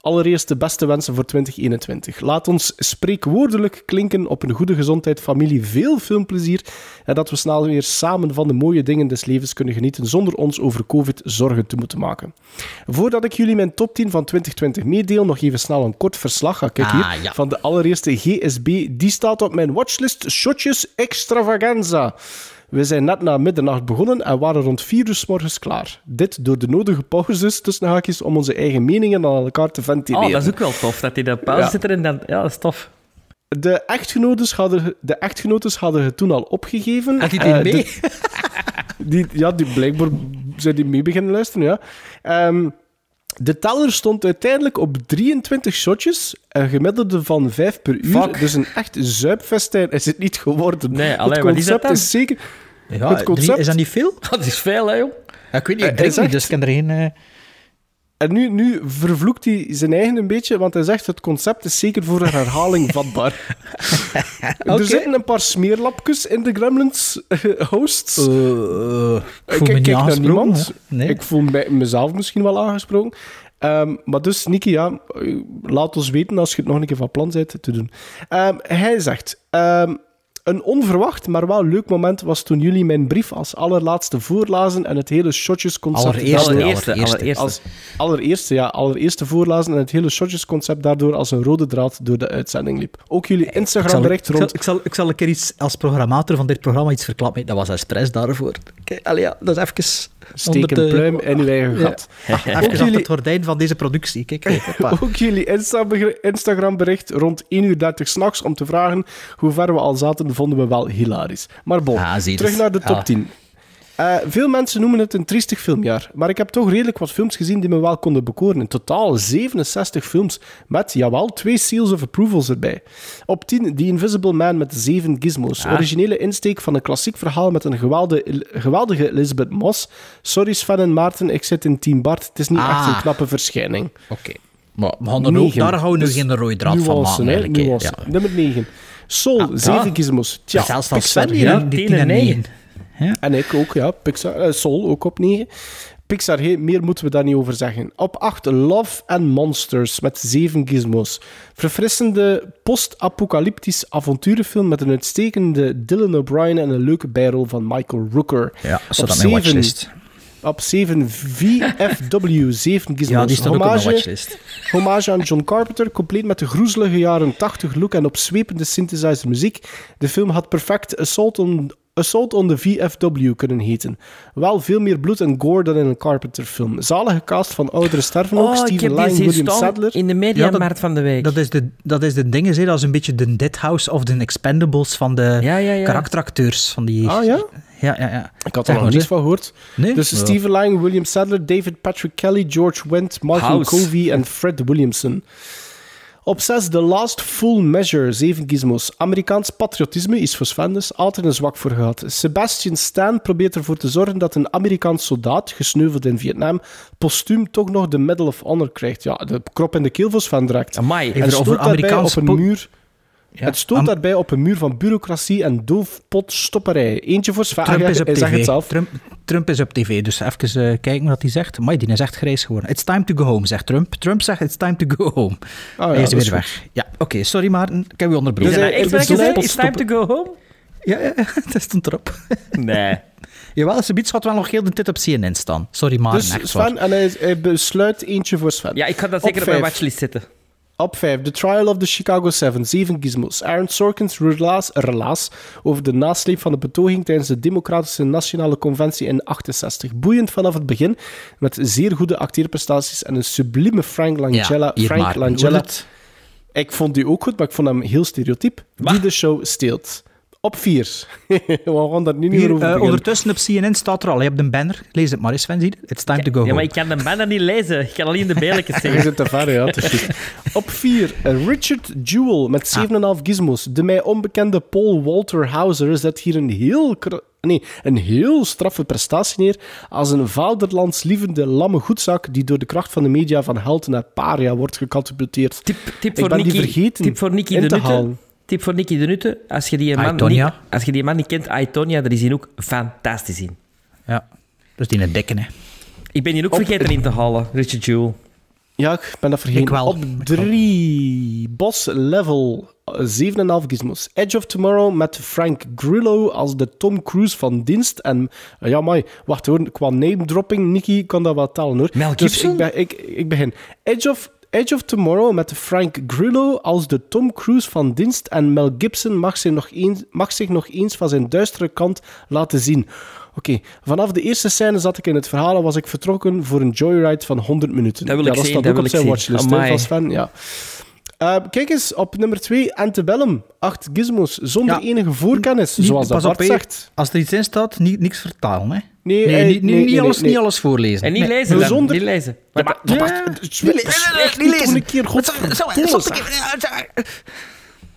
Speaker 1: allereerst de beste wensen voor 2021. Laat ons spreekwoordelijk klinken op een goede gezondheid, familie, veel filmplezier en dat we snel weer samen van de mooie dingen des levens kunnen genieten zonder ons over COVID zorgen te moeten maken. Voordat ik jullie mijn top 10 van 2020 meedeel, nog even snel een kort verslag. Ah, Kijk hier,
Speaker 2: Ah, ja.
Speaker 1: van de allereerste GSB. Die staat op mijn watchlist Shotjes Extravaganza. We zijn net na middernacht begonnen en waren rond 4 uur 's morgens klaar. Dit door de nodige pauzes tussen haakjes om onze eigen meningen aan elkaar te ventileren.
Speaker 3: Oh, dat is ook wel tof, dat hij de pauze
Speaker 1: Ja.
Speaker 3: zit er en dan... Ja, dat is tof.
Speaker 1: De echtgenotes hadden, de echtgenotes hadden het toen al opgegeven.
Speaker 3: Had die mee?
Speaker 1: de- die, ja, die blijkbaar zijn die mee beginnen luisteren, ja. Ehm, de teller stond uiteindelijk op 23 shotjes, een gemiddelde van 5 per uur.
Speaker 3: Fuck.
Speaker 1: Dus een echt zuipfestijn is het niet geworden.
Speaker 3: Nee,
Speaker 1: het
Speaker 3: allee, wat is dat
Speaker 1: concept is zeker...
Speaker 2: Ja,
Speaker 1: het
Speaker 2: drie-
Speaker 1: concept...
Speaker 2: is dat niet veel?
Speaker 3: Dat is veel, hè, joh.
Speaker 2: Ja, ik weet niet, ik drink
Speaker 1: hij
Speaker 2: niet, dus ik kan er geen... eh,
Speaker 1: En nu, nu vervloekt hij zijn eigen een beetje, want hij zegt het concept is zeker voor een herhaling vatbaar. Er zitten een paar smeerlapjes in de Gremlins eh, hosts.
Speaker 2: eh, ik voel aangesproken. hè. Nee.
Speaker 1: Ik voel mij, mezelf misschien wel aangesproken. Ehm, maar dus, Niki, ja, eh, laat ons weten als je het nog een keer van plan bent te doen. Ehm, hij zegt... ehm, een onverwacht, maar wel leuk moment was toen jullie mijn brief als allerlaatste voorlazen en het hele shotjesconcept...
Speaker 2: Allereerste,
Speaker 1: daardoor-
Speaker 3: Allereerste,
Speaker 2: allereerste.
Speaker 1: als allereerste, ja, allereerste voorlazen en het hele shotjesconcept daardoor als een rode draad door de uitzending liep. Ook jullie
Speaker 2: Ik zal,
Speaker 1: Instagram-bericht
Speaker 2: ik, zal,
Speaker 1: rond...
Speaker 2: ik, zal, ik zal een keer iets als programmator van dit programma iets verklappen. Dat was expres daarvoor. Kijk, allee, ja, dat is even...
Speaker 1: Steek
Speaker 2: onder
Speaker 1: een
Speaker 2: de-
Speaker 1: pluim in uw eigen
Speaker 2: Ja.
Speaker 1: gat.
Speaker 2: Even achter
Speaker 1: jullie-
Speaker 2: het gordijn van deze productie. Kijk, kijk.
Speaker 1: Ook jullie Insta- Instagram-bericht rond 1 uur 30 s'nachts om te vragen hoe ver we al zaten, vonden we wel hilarisch. Maar bon,
Speaker 2: Ah, je
Speaker 1: terug
Speaker 2: dus.
Speaker 1: naar de top
Speaker 2: Ah.
Speaker 1: 10. Eh, veel mensen noemen het een triestig filmjaar, maar ik heb toch redelijk wat films gezien die me wel konden bekoren. In totaal 67 films, met, jawel, twee seals of approvals erbij. Op 10 The Invisible Man met 7 gizmos.
Speaker 2: Ah.
Speaker 1: Originele insteek van een klassiek verhaal met een geweldige, geweldige Elizabeth Moss. Sorry Sven en Maarten, ik zit in Team Bart. Het is niet
Speaker 2: Ah.
Speaker 1: echt een knappe verschijning.
Speaker 2: Oké. Maar we gaan ook, daar gaan we
Speaker 1: Dus
Speaker 2: geen rode draad van maken.
Speaker 1: nuance.
Speaker 2: ja.
Speaker 1: Nummer 9. Soul, 7 gizmos. Tja,
Speaker 2: Zelfs van
Speaker 1: Pixar,
Speaker 2: Sven hier,
Speaker 1: ja.
Speaker 2: die
Speaker 3: 10
Speaker 2: 10 en
Speaker 3: en
Speaker 2: 9.
Speaker 1: En ik ook, ja. Pixar, eh, Soul ook op 9. Pixar, hey, meer moeten we daar niet over zeggen. Op 8, Love and Monsters met 7 gizmos. Verfrissende post-apocalyptisch avonturenfilm met een uitstekende Dylan O'Brien en een leuke bijrol van Michael Rooker.
Speaker 2: Ja,
Speaker 1: Op
Speaker 2: staat op mijn
Speaker 1: zeven-
Speaker 2: watchlist.
Speaker 1: Op 7, VFW, 7 gizmos.
Speaker 2: Ja, die staat ook op mijn
Speaker 1: Hommage-
Speaker 2: watchlist.
Speaker 1: Hommage aan John Carpenter, compleet met de groezelige jaren 80 look en opzwepende synthesizer muziek. De film had perfect Assault on, Assault on the VFW kunnen heten. Wel veel meer bloed en gore dan in een Carpenter-film. Zalige cast van oudere sterven ook.
Speaker 3: Oh, ik
Speaker 1: Steven Lang, William Sadler.
Speaker 3: in de
Speaker 2: Ja,
Speaker 3: mediamarkt
Speaker 2: dat-
Speaker 3: van de week.
Speaker 2: Dat is de, dat is de dingen, hè. dat is een beetje de Dead House of de Expendables van de
Speaker 3: Ja, ja, ja.
Speaker 2: karakteracteurs. Van die...
Speaker 1: Ah ja?
Speaker 2: Ja, ja, ja.
Speaker 1: Ik had er nog niets van gehoord.
Speaker 2: Nee?
Speaker 1: Dus
Speaker 2: Ja.
Speaker 1: Steven Lang, William Sadler, David Patrick Kelly, George Wendt, Michael
Speaker 3: House.
Speaker 1: Covey en Fred Williamson. Op 6, The Last Full Measure, 7 gizmos. Amerikaans patriotisme is voor Sven dus altijd een zwak voor gehad. Sebastian Stan probeert ervoor te zorgen dat een Amerikaans soldaat, gesneuveld in Vietnam, postuum toch nog de Medal of Honor krijgt. Ja, de krop in de keel voor Sven direct.
Speaker 3: Amai.
Speaker 1: En
Speaker 2: over Amerikaans
Speaker 1: op een
Speaker 2: po-
Speaker 1: Het stoot
Speaker 2: Am-
Speaker 1: daarbij op een muur van bureaucratie en doofpotstopperij. Eentje voor Sven.
Speaker 2: Trump is op
Speaker 1: hij zegt
Speaker 2: tv.
Speaker 1: het zelf.
Speaker 2: Trump, Trump is op tv, dus even eh, kijken wat hij zegt. Maar die is echt grijs geworden. It's time to go home, zegt Trump. Trump zegt it's time to go home.
Speaker 1: Ah, ja,
Speaker 2: hij is weer
Speaker 1: is
Speaker 2: weg. Ja, oké, sorry Maarten, ik heb u onderbroken.
Speaker 1: Dus
Speaker 3: zei? It's time to go home?
Speaker 2: Ja, ja, dat stond erop.
Speaker 3: Nee.
Speaker 2: Jawel, ze biedt gaat wel nog heel de tijd op CNN staan. Sorry Maarten,
Speaker 1: Dus
Speaker 2: echt.
Speaker 1: Sven, en hij, hij besluit eentje voor Sven.
Speaker 3: Ja, ik ga dat
Speaker 1: Op
Speaker 3: zeker op mijn
Speaker 1: vijf.
Speaker 3: watchlist zetten.
Speaker 1: Op 5. The Trial of the Chicago 7. 7 gizmos. Aaron Sorkins relaas, relaas over de nasleep van de betoging tijdens de Democratische Nationale Conventie in 68. Boeiend vanaf het begin, met zeer goede acteerprestaties en een sublieme Frank Langella.
Speaker 2: Ja,
Speaker 1: Frank Langella. Ik vond die ook goed, maar ik vond hem heel stereotyp. Die de show steelt. Op 4. We gaan daar nu niet meer
Speaker 2: Hier,
Speaker 1: over
Speaker 2: eh, ondertussen op CNN staat er al. Je hebt een banner. Lees het maar eens, Sven. Zie je? It's time to go
Speaker 3: Ja, maar ik kan de banner niet lezen. Ik kan alleen de beeldjes
Speaker 1: Je
Speaker 3: zeggen.
Speaker 1: zit te ver, ja. Op 4. Richard Jewell met 7,5 gizmos. De mij onbekende Paul Walter Hauser zet hier een heel, nee, een heel straffe prestatie neer als een vaderlandslievende lamme goedzak die door de kracht van de media van held naar paria wordt gecatapulteerd.
Speaker 3: Tip, tip,
Speaker 1: Ik
Speaker 3: voor
Speaker 1: ben die
Speaker 3: Nicky,
Speaker 1: vergeten
Speaker 3: tip voor Nicky
Speaker 1: in
Speaker 3: de
Speaker 1: te
Speaker 3: Nutte. Tip voor Nicky de Nutte. Als je die man, niet, als je die man niet kent, Aitonia, daar is hij ook fantastisch in.
Speaker 2: Ja, dat is die een dikke, hè.
Speaker 3: Ik ben hier ook
Speaker 1: Op-
Speaker 3: vergeten in te halen, Richard Jewell.
Speaker 1: Ja, ik ben dat vergeten.
Speaker 2: Ik wel.
Speaker 1: Op
Speaker 2: Ik wel.
Speaker 1: 3. Boss Level. eh, 7,5 gizmos. Edge of Tomorrow met Frank Grillo als de Tom Cruise van dienst. En eh, ja, maar wacht hoor, qua name dropping, Nicky kan dat wel tellen hoor.
Speaker 3: Mel
Speaker 1: Dus
Speaker 3: Gibson?
Speaker 1: ik, be- ik, ik begin. Edge of, Edge of Tomorrow met Frank Grillo als de Tom Cruise van dienst. En Mel Gibson mag, zich nog eens, mag zich nog eens van zijn duistere kant laten zien. Oké, vanaf de eerste scène zat ik in het verhaal en was ik vertrokken voor een joyride van 100 minuten.
Speaker 3: Dat wil
Speaker 1: ja,
Speaker 3: ik
Speaker 1: dat
Speaker 3: zien,
Speaker 1: staat
Speaker 3: dat
Speaker 1: ook op zijn
Speaker 3: zien.
Speaker 1: watchlist hè,
Speaker 3: Amai.
Speaker 1: van Sven. Ja. Eh, kijk eens, op nummer 2, Antebellum. Acht gizmos, zonder
Speaker 2: Ja.
Speaker 1: enige voorkennis,
Speaker 2: Niet-
Speaker 1: zoals dat Bart zegt.
Speaker 2: Als er iets in staat, niet, niks vertalen, hè.
Speaker 1: Nee,
Speaker 2: Nee,
Speaker 1: eh,
Speaker 2: niet,
Speaker 1: nee,
Speaker 2: alles,
Speaker 1: nee.
Speaker 2: niet alles voorlezen.
Speaker 3: En niet
Speaker 2: Nee.
Speaker 3: lezen dan,
Speaker 1: Zonder-
Speaker 3: niet lezen.
Speaker 1: Ja, maar, spreek niet toch een keer, godverdomme.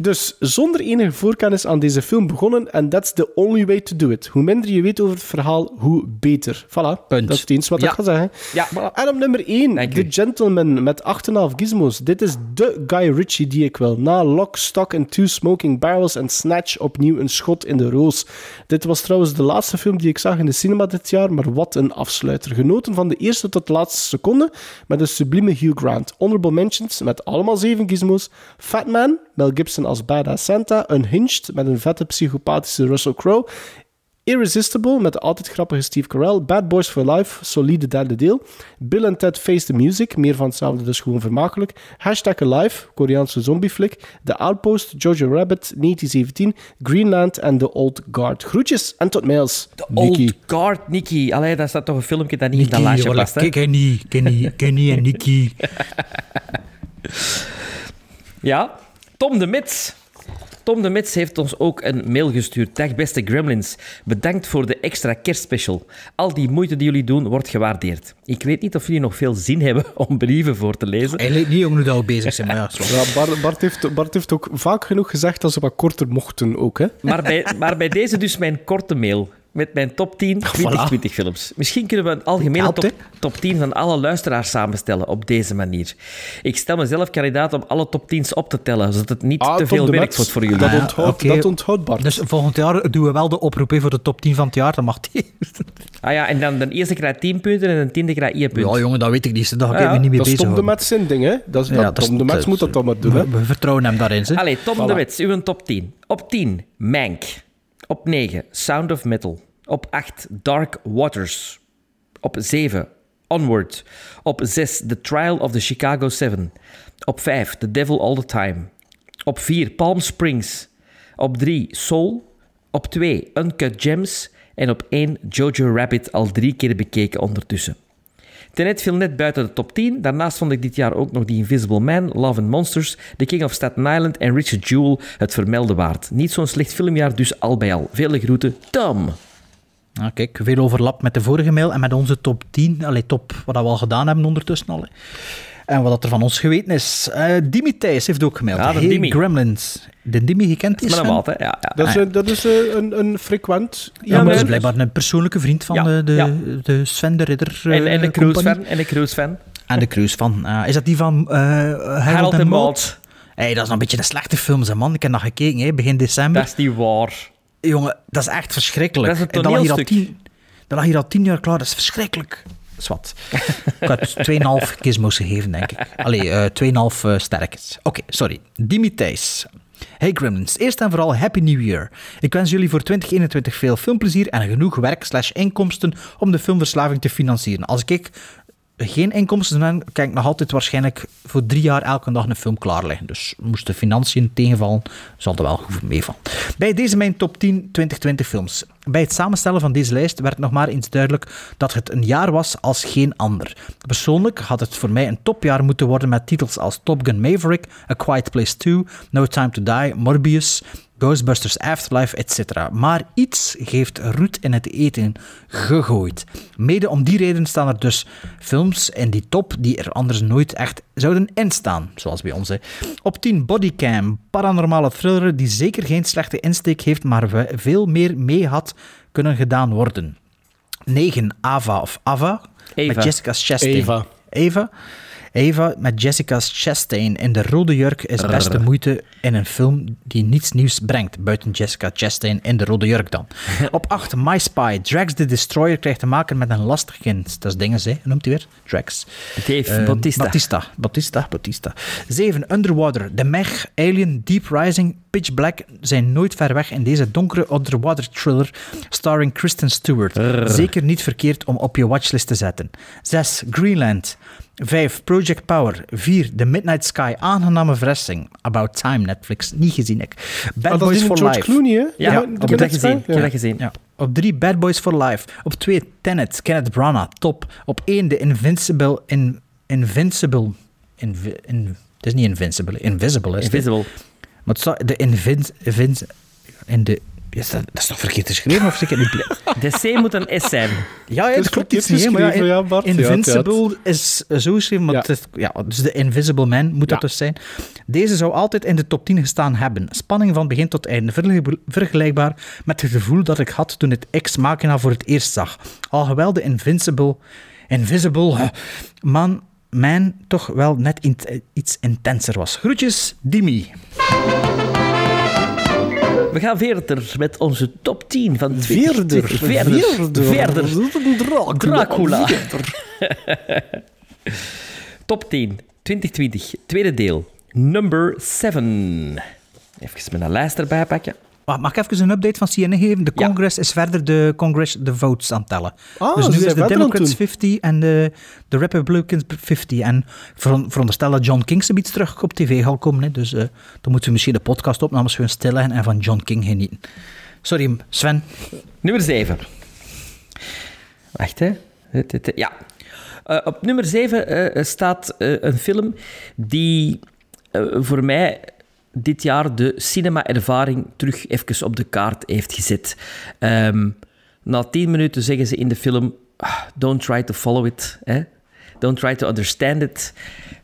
Speaker 1: Dus zonder enige voorkennis aan deze film begonnen en that's the only way to do it. Hoe minder je weet over het verhaal, hoe beter. Voilà,
Speaker 2: Punt.
Speaker 1: dat is het eens wat
Speaker 2: Ja.
Speaker 1: ik ga zeggen.
Speaker 3: Ja.
Speaker 1: En op nummer 1,
Speaker 3: Dank
Speaker 1: The
Speaker 3: u.
Speaker 1: Gentleman met 8,5 gizmos. Dit is de Guy Ritchie die ik wil. Na Lock, Stock and Two Smoking Barrels en Snatch opnieuw een schot in de roos. Dit was trouwens de laatste film die ik zag in de cinema dit jaar, maar wat een afsluiter. Genoten van de eerste tot de laatste seconde met een sublieme Hugh Grant. Honorable mentions met allemaal 7 gizmos. Fat Man, Mel Gibson als Badass Santa. Unhinged met een vette psychopathische Russell Crowe. Irresistible met de altijd grappige Steve Carell. Bad Boys for Life, solide derde deel. Bill and Ted Face the Music, meer van hetzelfde, dus gewoon vermakelijk. Hashtag Alive, Koreaanse zombieflik. The Outpost, Jojo Rabbit, 1917. Greenland en The Old Guard. Groetjes en tot mails. Nicky.
Speaker 3: Old Guard, Nicky. Allee, dat staat toch een filmpje dat niet in dat
Speaker 2: Nicky,
Speaker 3: lijstje past, hè?
Speaker 2: Kenny, Kenny, Kenny en Nicky.
Speaker 3: Ja, Tom de Mits. Tom de Mits heeft ons ook een mail gestuurd. Dag beste Gremlins, bedankt voor de extra kerstspecial. Al die moeite die jullie doen, wordt gewaardeerd. Ik weet niet of jullie nog veel zin hebben om brieven voor te lezen.
Speaker 2: Hij lijkt niet jong nu dat we bezig zijn, maar ja.
Speaker 1: Ja, Bart, Bart, heeft, Bart heeft ook vaak genoeg gezegd dat ze wat korter mochten ook, hè?
Speaker 3: Maar bij, maar bij deze dus mijn korte mail. Met mijn top 10 2020 films. Misschien kunnen we een algemene top, top 10 van alle luisteraars samenstellen op deze manier. Ik stel mezelf kandidaat om alle top 10's op te tellen, zodat het niet
Speaker 1: Ah,
Speaker 3: te veel werk
Speaker 1: Mets.
Speaker 3: wordt voor jullie.
Speaker 1: Dat
Speaker 2: Ah, ja,
Speaker 1: onthoudt, dat onthoudt Bart.
Speaker 2: Dus volgend jaar doen we wel de oproep voor de top 10 van het jaar. Dan mag die.
Speaker 3: Ah ja, en dan de eerste krijgt 10 punten en de tiende krijgt 1 punt.
Speaker 2: Ja, jongen, dat weet ik niet. Daar ga ik
Speaker 3: Ja,
Speaker 2: me niet mee
Speaker 1: dat is
Speaker 2: bezig
Speaker 1: Tom de. Mets zijn ding, hè? Dat is,
Speaker 2: Ja,
Speaker 1: dat,
Speaker 2: dat is-
Speaker 1: Tom de Mets moet dat dan maar doen, hè?
Speaker 2: We, we vertrouwen hem daarin. Hè.
Speaker 3: Allee, Tom
Speaker 1: Voilà.
Speaker 3: de Wits, uw top 10. Op 10, Mank. Op 9, Sound of Metal. Op 8, Dark Waters. Op 7, Onward. Op 6, The Trial of the Chicago 7. Op 5, The Devil All the Time. Op 4, Palm Springs. Op 3, Soul. Op 2, Uncut Gems. En op 1, Jojo Rabbit, al drie keer bekeken ondertussen. Tenet viel net buiten de top 10. Daarnaast vond ik dit jaar ook nog The Invisible Man, Love and Monsters, The King of Staten Island en Richard Jewell het vermelde waard. Niet zo'n slecht filmjaar, dus al bij al. Vele groeten, Tom.
Speaker 2: Ah, kijk, veel overlap met de vorige mail en met onze top 10. Allee, top wat we al gedaan hebben ondertussen al. hè. En wat er van ons geweten is. Eh Dimi Thijs heeft ook gemeld.
Speaker 3: Ja, de
Speaker 2: hey,
Speaker 3: Dimi.
Speaker 2: Gremlins. De Dimi gekend is
Speaker 3: Met? Ja, ja.
Speaker 1: Dat is, een- dat is eh, een, een frequent...
Speaker 2: Ja, maar dat is
Speaker 3: maar-
Speaker 2: blijkbaar een persoonlijke vriend van
Speaker 3: Ja,
Speaker 2: de, de,
Speaker 3: ja.
Speaker 2: de Sven de Ridder
Speaker 3: En, en de
Speaker 2: eh, compagnie.
Speaker 3: cruise-fan. En de cruise-fan.
Speaker 2: En de cruise van. eh, is dat die van eh Harold,
Speaker 3: Harold
Speaker 2: en? Maude. Hey, dat is nog een beetje een slechte film, hè, man. Ik heb nog gekeken, hè, begin december.
Speaker 3: Dat is niet waar.
Speaker 2: Jongen, dat is echt verschrikkelijk.
Speaker 3: Dat is een
Speaker 2: En dat lag hier al
Speaker 3: toneelstuk.
Speaker 2: tien, dat lag hier al tien jaar klaar. Dat is verschrikkelijk. Zwat. Ik had 2,5 gizmos gegeven, denk ik. Allee, eh 2,5 eh, sterkes. Oké, sorry. Dimi Thijs. Hey Gremlins, eerst en vooral Happy New Year. Ik wens jullie voor 2021 veel filmplezier en genoeg werk slash inkomsten om de filmverslaving te financieren. Als ik geen inkomsten kan ik nog altijd waarschijnlijk voor drie jaar elke dag een film klaarleggen. Dus moest de financiën tegenvallen, zal er wel goed meevallen. Bij deze mijn top 10 2020 films. Bij het samenstellen van deze lijst werd nog maar eens duidelijk dat het een jaar was als geen ander. Persoonlijk had het voor mij een topjaar moeten worden met titels als Top Gun Maverick, A Quiet Place 2, No Time to Die, Morbius, Ghostbusters Afterlife, etc. Maar iets heeft roet in het eten gegooid. Mede om die reden staan er dus films in die top die er anders nooit echt zouden instaan, zoals bij ons. hè. Op 10 Bodycam, paranormale thriller die zeker geen slechte insteek heeft, maar veel meer mee had kunnen gedaan worden. 9 Ava of Ava,
Speaker 3: Eva.
Speaker 2: met Jessica Chastain.
Speaker 1: Eva.
Speaker 2: Eva. Eva met Jessica Chastain in de rode jurk is best de moeite in een film die niets nieuws brengt, buiten Jessica Chastain in de rode jurk dan. Op 8, My Spy. Drax the Destroyer krijgt te maken met een lastig kind. Dat is dingen, hè? Noemt hij weer? Drax.
Speaker 3: Dave
Speaker 2: Eh,
Speaker 3: Bautista.
Speaker 2: Batista. Batista. Batista. 7. Underwater. The Meg, Alien, Deep Rising, Pitch Black zijn nooit ver weg in deze donkere underwater thriller starring Kristen Stewart. Zeker niet verkeerd om op je watchlist te zetten. 6. Greenland. 5. Project Power. 4. The Midnight Sky. Aangename verrassing. About Time, Netflix. Niet gezien ik. Bad
Speaker 1: is
Speaker 2: Boys for
Speaker 1: George
Speaker 2: Life.
Speaker 1: Clooney, hè?
Speaker 3: Ja,
Speaker 1: Ja,
Speaker 3: ik heb dat gezien. Heb dat gezien.
Speaker 2: Ja. Op 3 Bad Boys for Life. Op 2 Tenet, Kenneth Branagh, top. Op 1 de Invincible... In, Invincible... Invi, in, het is niet Invincible, Invisible is het.
Speaker 3: Invisible.
Speaker 2: Maar het staat de Invin... Invin in de... Is dat, dat is toch verkeerd geschreven of?
Speaker 3: De C moet een S zijn.
Speaker 2: Ja, ja
Speaker 1: Het
Speaker 2: klopt iets niet. Maar ja,
Speaker 1: geschreven, ja, Bart. Ja,
Speaker 2: Invincible is zo geschreven, maar
Speaker 1: Ja.
Speaker 2: het is, ja, dus de Invisible Man moet dat dus zijn. Deze zou altijd in de top 10 gestaan hebben. Spanning van begin tot einde. Vergelijk- Vergelijkbaar met het gevoel dat ik had toen het Ex Machina voor het eerst zag. Alhoewel de Invincible... Invisible... huh, Man, man toch wel net in- iets intenser was. Groetjes, Dimi.
Speaker 3: We gaan verder met onze top 10 van
Speaker 1: Verder.
Speaker 3: 2020. Verder. Verder.
Speaker 1: Dracula.
Speaker 3: Dracula. Top 10, 2020, tweede deel. Number 7. Even mijn lijst erbij pakken.
Speaker 2: Wacht, Mag ik even een update van CNN geven? De
Speaker 3: Ja.
Speaker 2: Congress is verder de, Congress, de votes aan het tellen.
Speaker 1: Ah,
Speaker 2: dus nu is de Democrats
Speaker 1: doen.
Speaker 2: 50 en de, de Republicans 50. En veron- veronderstel dat John King zoiets terug op tv gaat komen. Hè. Dus eh, dan moeten we misschien de podcastopnames gewoon stilleggen en van John King genieten. Sorry, Sven.
Speaker 3: Nummer 7. Wacht, hè. Ja. Eh, op nummer 7 staat eh, een film die voor mij dit jaar de cinema-ervaring terug even op de kaart heeft gezet. Ehm, na 10 minuten zeggen ze in de film: "Ah, Don't try to follow it. Hè? Don't try to understand it.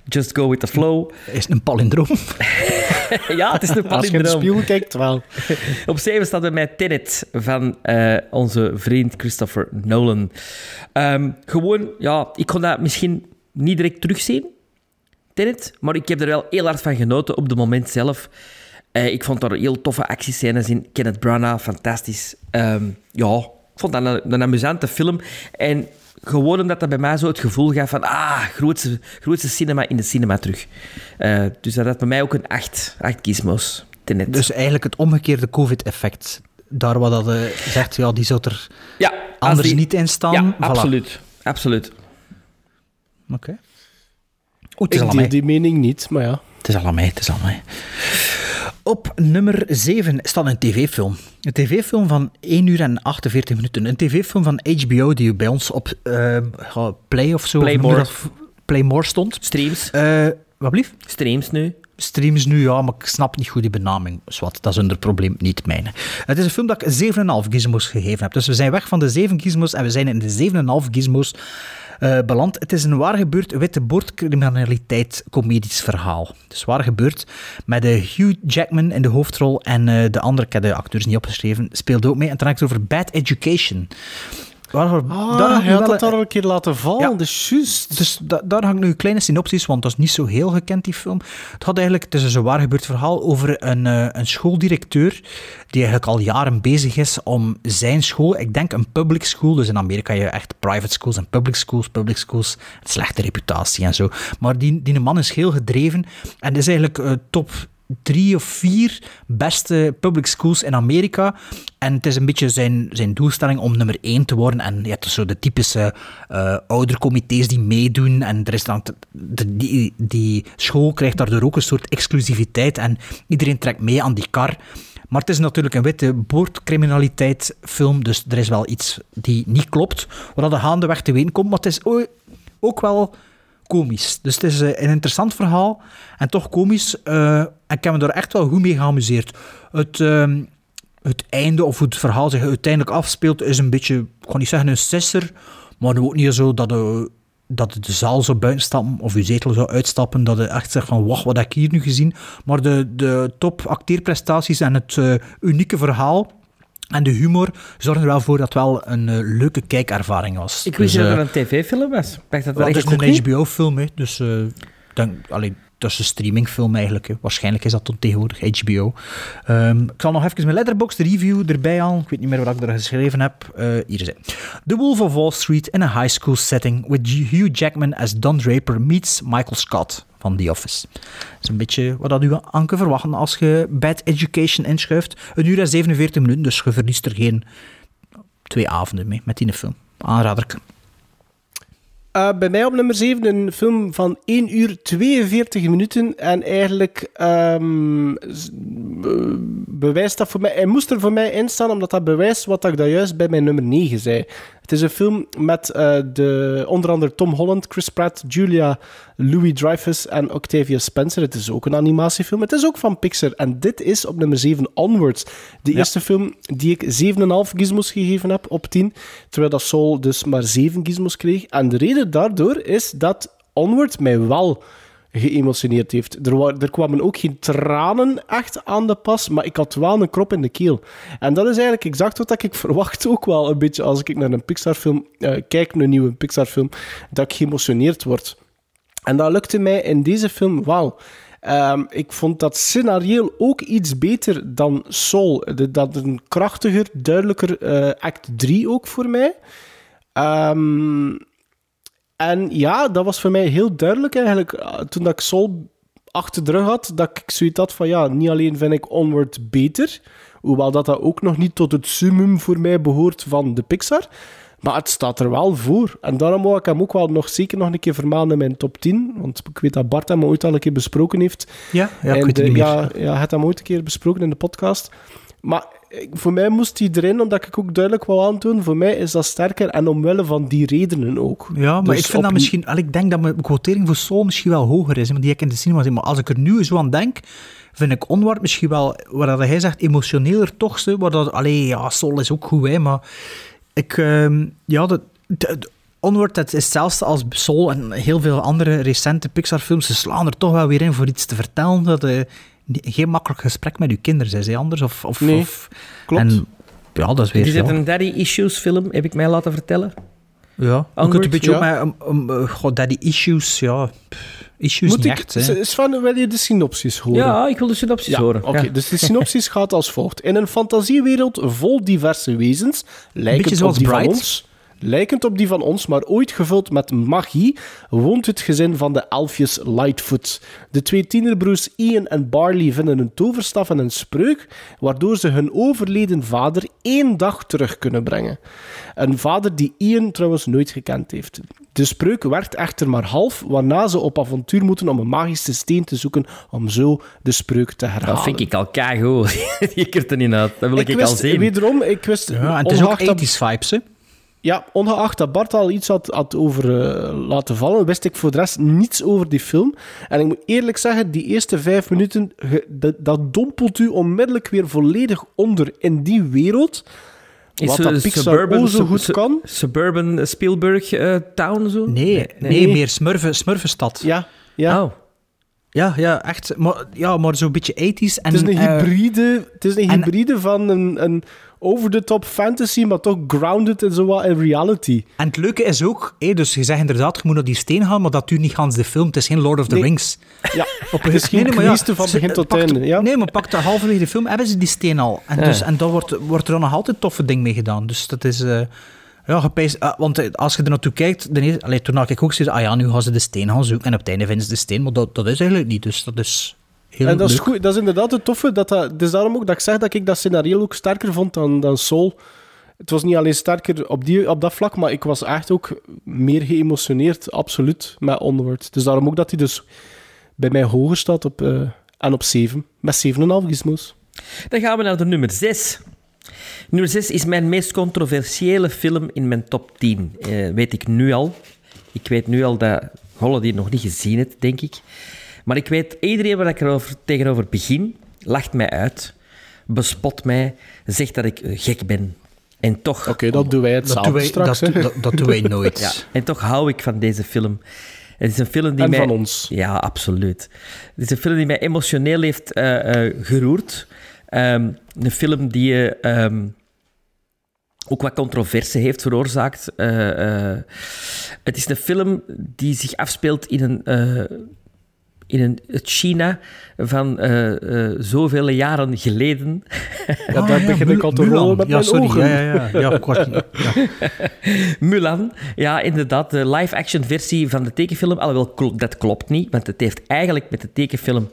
Speaker 3: Just go with the flow.
Speaker 2: Is een palindroom.
Speaker 3: ja, het is een
Speaker 1: Als je in de
Speaker 3: palindroom.
Speaker 1: spiegel kijkt, wel.
Speaker 3: Op 7 staat bij mij Tenet van eh, onze vriend Christopher Nolan. Ehm, gewoon, ja, ik kon dat misschien niet direct terugzien, Tenet, maar ik heb er wel heel hard van genoten op het moment zelf. Eh, ik vond er heel toffe actiescènes in. Kenneth Branagh, fantastisch. Ehm, ja, ik vond dat een, een amusante film. En gewoon omdat dat bij mij zo het gevoel gaf van... Ah, grootste, grootste cinema in de cinema terug. Eh, dus dat had bij mij ook een 8, 8 gizmos. Tenet.
Speaker 2: Dus eigenlijk het omgekeerde COVID-effect. Daar wat dat eh, zegt, ja, die zou er
Speaker 3: Ja,
Speaker 2: anders
Speaker 3: die-
Speaker 2: niet in staan.
Speaker 3: Ja,
Speaker 2: Voilà.
Speaker 3: absoluut. Absoluut.
Speaker 2: Oké. Oeh, het is al
Speaker 1: Ik deel die mening niet, maar ja.
Speaker 2: Het is al aan mij, het is al aan mij. Op nummer 7 staat een tv-film. Een tv-film van 1 uur en 48 minuten. Een tv-film van HBO die bij ons op eh, ja, Play of zo...
Speaker 3: Playmore.
Speaker 2: Playmore stond.
Speaker 3: Streams.
Speaker 2: Eh wat blieft?
Speaker 3: Streams nu.
Speaker 2: Streams nu, ja, maar ik snap niet goed die benaming. Zwat, dat is een probleem, niet mijne. Het is een film dat ik 7,5 gizmos gegeven heb. Dus we zijn weg van de 7 gizmos en we zijn in de 7,5 gizmos eh, beland. Het is een waar gebeurd witte boordcriminaliteit comedisch verhaal. Dus waar gebeurd met Hugh Jackman in de hoofdrol en eh, de andere, ik heb de acteurs niet opgeschreven, speelde ook mee. En het over Bad Education. Waar,
Speaker 1: Ah,
Speaker 2: daar
Speaker 1: hij
Speaker 2: had
Speaker 1: daar al een keer laten vallen,
Speaker 2: Ja.
Speaker 1: dus juist.
Speaker 2: Dus da- daar ga ik nu een kleine synopsis, want dat is niet zo heel gekend, die film. Het had eigenlijk, het is een waar gebeurd verhaal over een, eh, een schooldirecteur die eigenlijk al jaren bezig is om zijn school, ik denk een public school, dus in Amerika heb je echt private schools en public schools, public schools, slechte reputatie en zo. Maar die, die man is heel gedreven en is eigenlijk eh, top drie of vier beste public schools in Amerika. En het is een beetje zijn, zijn doelstelling om nummer één te worden. En je hebt dus zo de typische eh oudercomité's die meedoen. En er is dan de, die, die school krijgt daardoor ook een soort exclusiviteit. En iedereen trekt mee aan die kar. Maar het is natuurlijk een witte boordcriminaliteit-film. Dus er is wel iets die niet klopt. Wat er gaandeweg te weten komt. Maar het is ook wel komisch. Dus het is eh, een interessant verhaal en toch komisch. eh, en ik heb me er echt wel goed mee geamuseerd. Het, ehm, het einde of hoe het verhaal zich uiteindelijk afspeelt is een beetje, ik ga niet zeggen een sisser, maar ook niet zo dat de, dat de zaal zou buiten stappen of uw zetel zou uitstappen, dat je echt zegt van wacht, wat heb ik hier nu gezien? Maar de, de top acteerprestaties en het eh, unieke verhaal en de humor zorgen er wel voor dat het wel een eh, leuke kijkervaring was.
Speaker 3: Ik wist
Speaker 2: Dus,
Speaker 3: niet
Speaker 2: eh,
Speaker 3: dat er een tv-film was. Ik dacht dat dat
Speaker 2: het is een. HBO-film, dus eh, denk, allee, dat is een streamingfilm eigenlijk. Hè. Waarschijnlijk is dat tot tegenwoordig HBO. Ehm, ik zal nog even mijn Letterboxd review erbij halen. Ik weet niet meer wat ik er geschreven heb. Hier is het. The Wolf of Wall Street in a high school setting with Hugh Jackman as Don Draper meets Michael Scott van The Office. Dat is een beetje wat dat u kunt verwachten als je Bad Education inschuift. Een uur en 47 minuten, dus je verliest er geen twee avonden mee met die film. Aanrader.
Speaker 1: Eh, bij mij op nummer 7 een film van 1 uur 42 minuten. En eigenlijk ehm, bewijst dat voor mij... Hij moest er voor mij in staan, omdat dat bewijst wat ik daar juist bij mijn nummer 9 zei. Het is een film met eh, de, onder andere Tom Holland, Chris Pratt, Julia Louis-Dreyfus en Octavia Spencer. Het is ook een animatiefilm. Het is ook van Pixar. En dit is op nummer 7 Onwards. De eerste film die ik 7,5 gizmos gegeven heb op 10. Terwijl dat Soul dus maar 7 gizmos kreeg. En de reden daardoor is dat Onward mij wel geëmotioneerd heeft. Er, er kwamen ook geen tranen echt aan de pas, maar ik had wel een krop in de keel. En dat is eigenlijk exact wat ik verwacht ook wel een beetje als ik naar een Pixar-film eh, kijk, een nieuwe Pixar-film, dat ik geëmotioneerd word. En dat lukte mij in deze film wel. Ehm, ik vond dat scenario ook iets beter dan Soul. Dat een krachtiger, duidelijker eh, act 3 ook voor mij. Ehm, en ja, dat was voor mij heel duidelijk eigenlijk. eh, Toen dat ik Soul achter de rug had, dat ik zoiets had van ja, niet alleen vind ik Onward beter, hoewel dat, dat ook nog niet tot het summum voor mij behoort van de Pixar, maar het staat er wel voor. En daarom wou ik hem ook wel nog zeker nog een keer vermanen in mijn top 10, want ik weet dat Bart hem ooit al een keer besproken heeft.
Speaker 2: Ja, ja ik
Speaker 1: En
Speaker 2: weet het niet meer.
Speaker 1: Ja, ja, had hem ooit een keer besproken in de podcast. Maar voor mij moest hij erin, omdat ik ook duidelijk wou aantonen, voor mij is dat sterker en omwille van die redenen ook.
Speaker 2: Ja, maar
Speaker 1: Dus
Speaker 2: ik vind dat misschien... al, Ik denk dat mijn quotering voor Soul misschien wel hoger is, want die heb ik in de cinema gezien. Maar als ik er nu zo aan denk, vind ik Onward misschien wel, waar dat hij zegt, emotioneler toch. Waar dat, allee, ja, Soul is ook goed, hè, maar ik... ehm, ja, dat... Onward, dat is hetzelfde als Soul en heel veel andere recente Pixar-films. Ze slaan er toch wel weer in voor iets te vertellen dat niet- geen makkelijk gesprek met uw kinderen is, hè, anders. Of, of,
Speaker 1: Nee,
Speaker 2: of-
Speaker 1: klopt.
Speaker 2: En, ja, dat is weer
Speaker 3: Is dit een Daddy Issues film, heb ik mij laten vertellen?
Speaker 2: Ja, ook
Speaker 3: Onward,
Speaker 2: een beetje
Speaker 1: ja.
Speaker 2: ook met um, um, uh, god, daddy issues, ja. pff, Issues
Speaker 1: Moet
Speaker 2: niet
Speaker 1: ik,
Speaker 2: echt,
Speaker 1: Sven, wil je de synopsis horen?
Speaker 3: Ja, ik wil de synopsis
Speaker 1: Ja,
Speaker 3: horen.
Speaker 1: Oké,
Speaker 3: Ja.
Speaker 1: dus de synopsis gaat als volgt. In een fantasiewereld vol diverse wezens, lijkend
Speaker 2: Beetje
Speaker 1: op
Speaker 2: zoals
Speaker 1: die van
Speaker 2: Bright.
Speaker 1: ons, lijkend op die van ons, maar ooit gevuld met magie, woont het gezin van de elfjes Lightfoot. De twee tienerbroers Ian en Barley vinden een toverstaf en een spreuk, waardoor ze hun overleden vader één dag terug kunnen brengen. Een vader die Ian trouwens nooit gekend heeft. De spreuk werkt echter maar half, waarna ze op avontuur moeten om een magische steen te zoeken om zo de spreuk te herhalen.
Speaker 3: Dat vind ik al keigoed. Je kunt er niet uit. Dat wil ik,
Speaker 1: Ik
Speaker 3: al
Speaker 1: wist,
Speaker 3: zien.
Speaker 1: wederom, ik wist...
Speaker 2: Ja, en het is ook 80s vibes, hè.
Speaker 1: Ja, ongeacht dat Bart al iets had, had over eh, laten vallen, wist ik voor de rest niets over die film. En ik moet eerlijk zeggen, die eerste vijf minuten, ge- dat, dat dompelt u onmiddellijk weer volledig onder in die wereld.
Speaker 3: Is
Speaker 1: Wat dat Pixar
Speaker 3: suburban-
Speaker 1: zo goed
Speaker 3: su-
Speaker 1: kan.
Speaker 3: Suburban Spielberg eh, Town zo?
Speaker 2: Nee, nee,
Speaker 1: nee.
Speaker 2: meer Smurfen, Smurfenstad.
Speaker 1: Ja, ja.
Speaker 3: Oh.
Speaker 2: Ja, ja, echt. Maar, ja, maar zo'n beetje 80s. En,
Speaker 1: Het is een
Speaker 2: eh,
Speaker 1: hybride, het is een
Speaker 2: en-
Speaker 1: hybride van een, een over-the-top fantasy, maar toch grounded in zo wat in reality.
Speaker 2: En het leuke is ook, hé, dus je zegt inderdaad, je moet naar die steen gaan, maar dat duurt niet gans de film. Het is geen Lord of the
Speaker 1: Nee.
Speaker 2: Rings.
Speaker 1: Ja, op een misschien
Speaker 2: Nee, nee, ja,
Speaker 1: van begin tot
Speaker 2: pakt-
Speaker 1: einde. Ja?
Speaker 2: Nee, maar pak de halverwege de film, hebben ze die steen al. En,
Speaker 1: Ja.
Speaker 2: dus, en daar wordt, wordt er dan nog altijd toffe ding mee gedaan. Dus dat is... eh, ja, gepijs, ah, want eh, als je er naartoe kijkt, de eerste, allee, toen had ik ook zoiets ah ja, nu gaan ze de steen gaan zoeken en op het einde vinden ze de steen, maar dat, dat is eigenlijk niet, dus dat is heel
Speaker 1: En dat is,
Speaker 2: leuk.
Speaker 1: goed, dat is inderdaad het toffe. Dat dat, dus daarom ook dat ik zeg dat ik dat scenario ook sterker vond dan, dan Soul. Het was niet alleen sterker op, die, op dat vlak, maar ik was echt ook meer geëmotioneerd, absoluut, met Onward. Dus daarom ook dat hij dus bij mij hoger staat op, eh, en op 7. Met 7,5 gizmos.
Speaker 3: Dan gaan we naar de nummer 6. Nummer 6 is mijn meest controversiële film in mijn top 10. Eh, weet ik nu al. Ik weet nu al dat Holle die nog niet gezien heeft, denk ik. Maar ik weet, iedereen waar ik erover, tegenover begin, lacht mij uit, bespot mij, zegt dat ik gek ben. En toch...
Speaker 1: Oké, dat doen wij het
Speaker 2: Dat
Speaker 1: samen
Speaker 2: doen wij-
Speaker 1: straks.
Speaker 2: dat- dat- dat doen wij nooit.
Speaker 3: Ja, en toch hou ik van deze film. Het is een film die
Speaker 1: En
Speaker 3: mij...
Speaker 1: van ons.
Speaker 3: Ja, absoluut. Het is een film die mij emotioneel heeft eh, eh, geroerd. Ehm, een film die eh, ehm, ook wat controverse heeft veroorzaakt. Eh, eh, het is een film die zich afspeelt in een... eh, in een, het China van zoveel jaren geleden.
Speaker 1: Ja, daar begin ik al te rollen met
Speaker 2: ja, sorry. Ja, ja, ja. ja, kwart- ja.
Speaker 3: Mulan, ja, inderdaad, de live-action versie van de tekenfilm. Alhoewel, dat klopt niet, want het heeft eigenlijk met de tekenfilm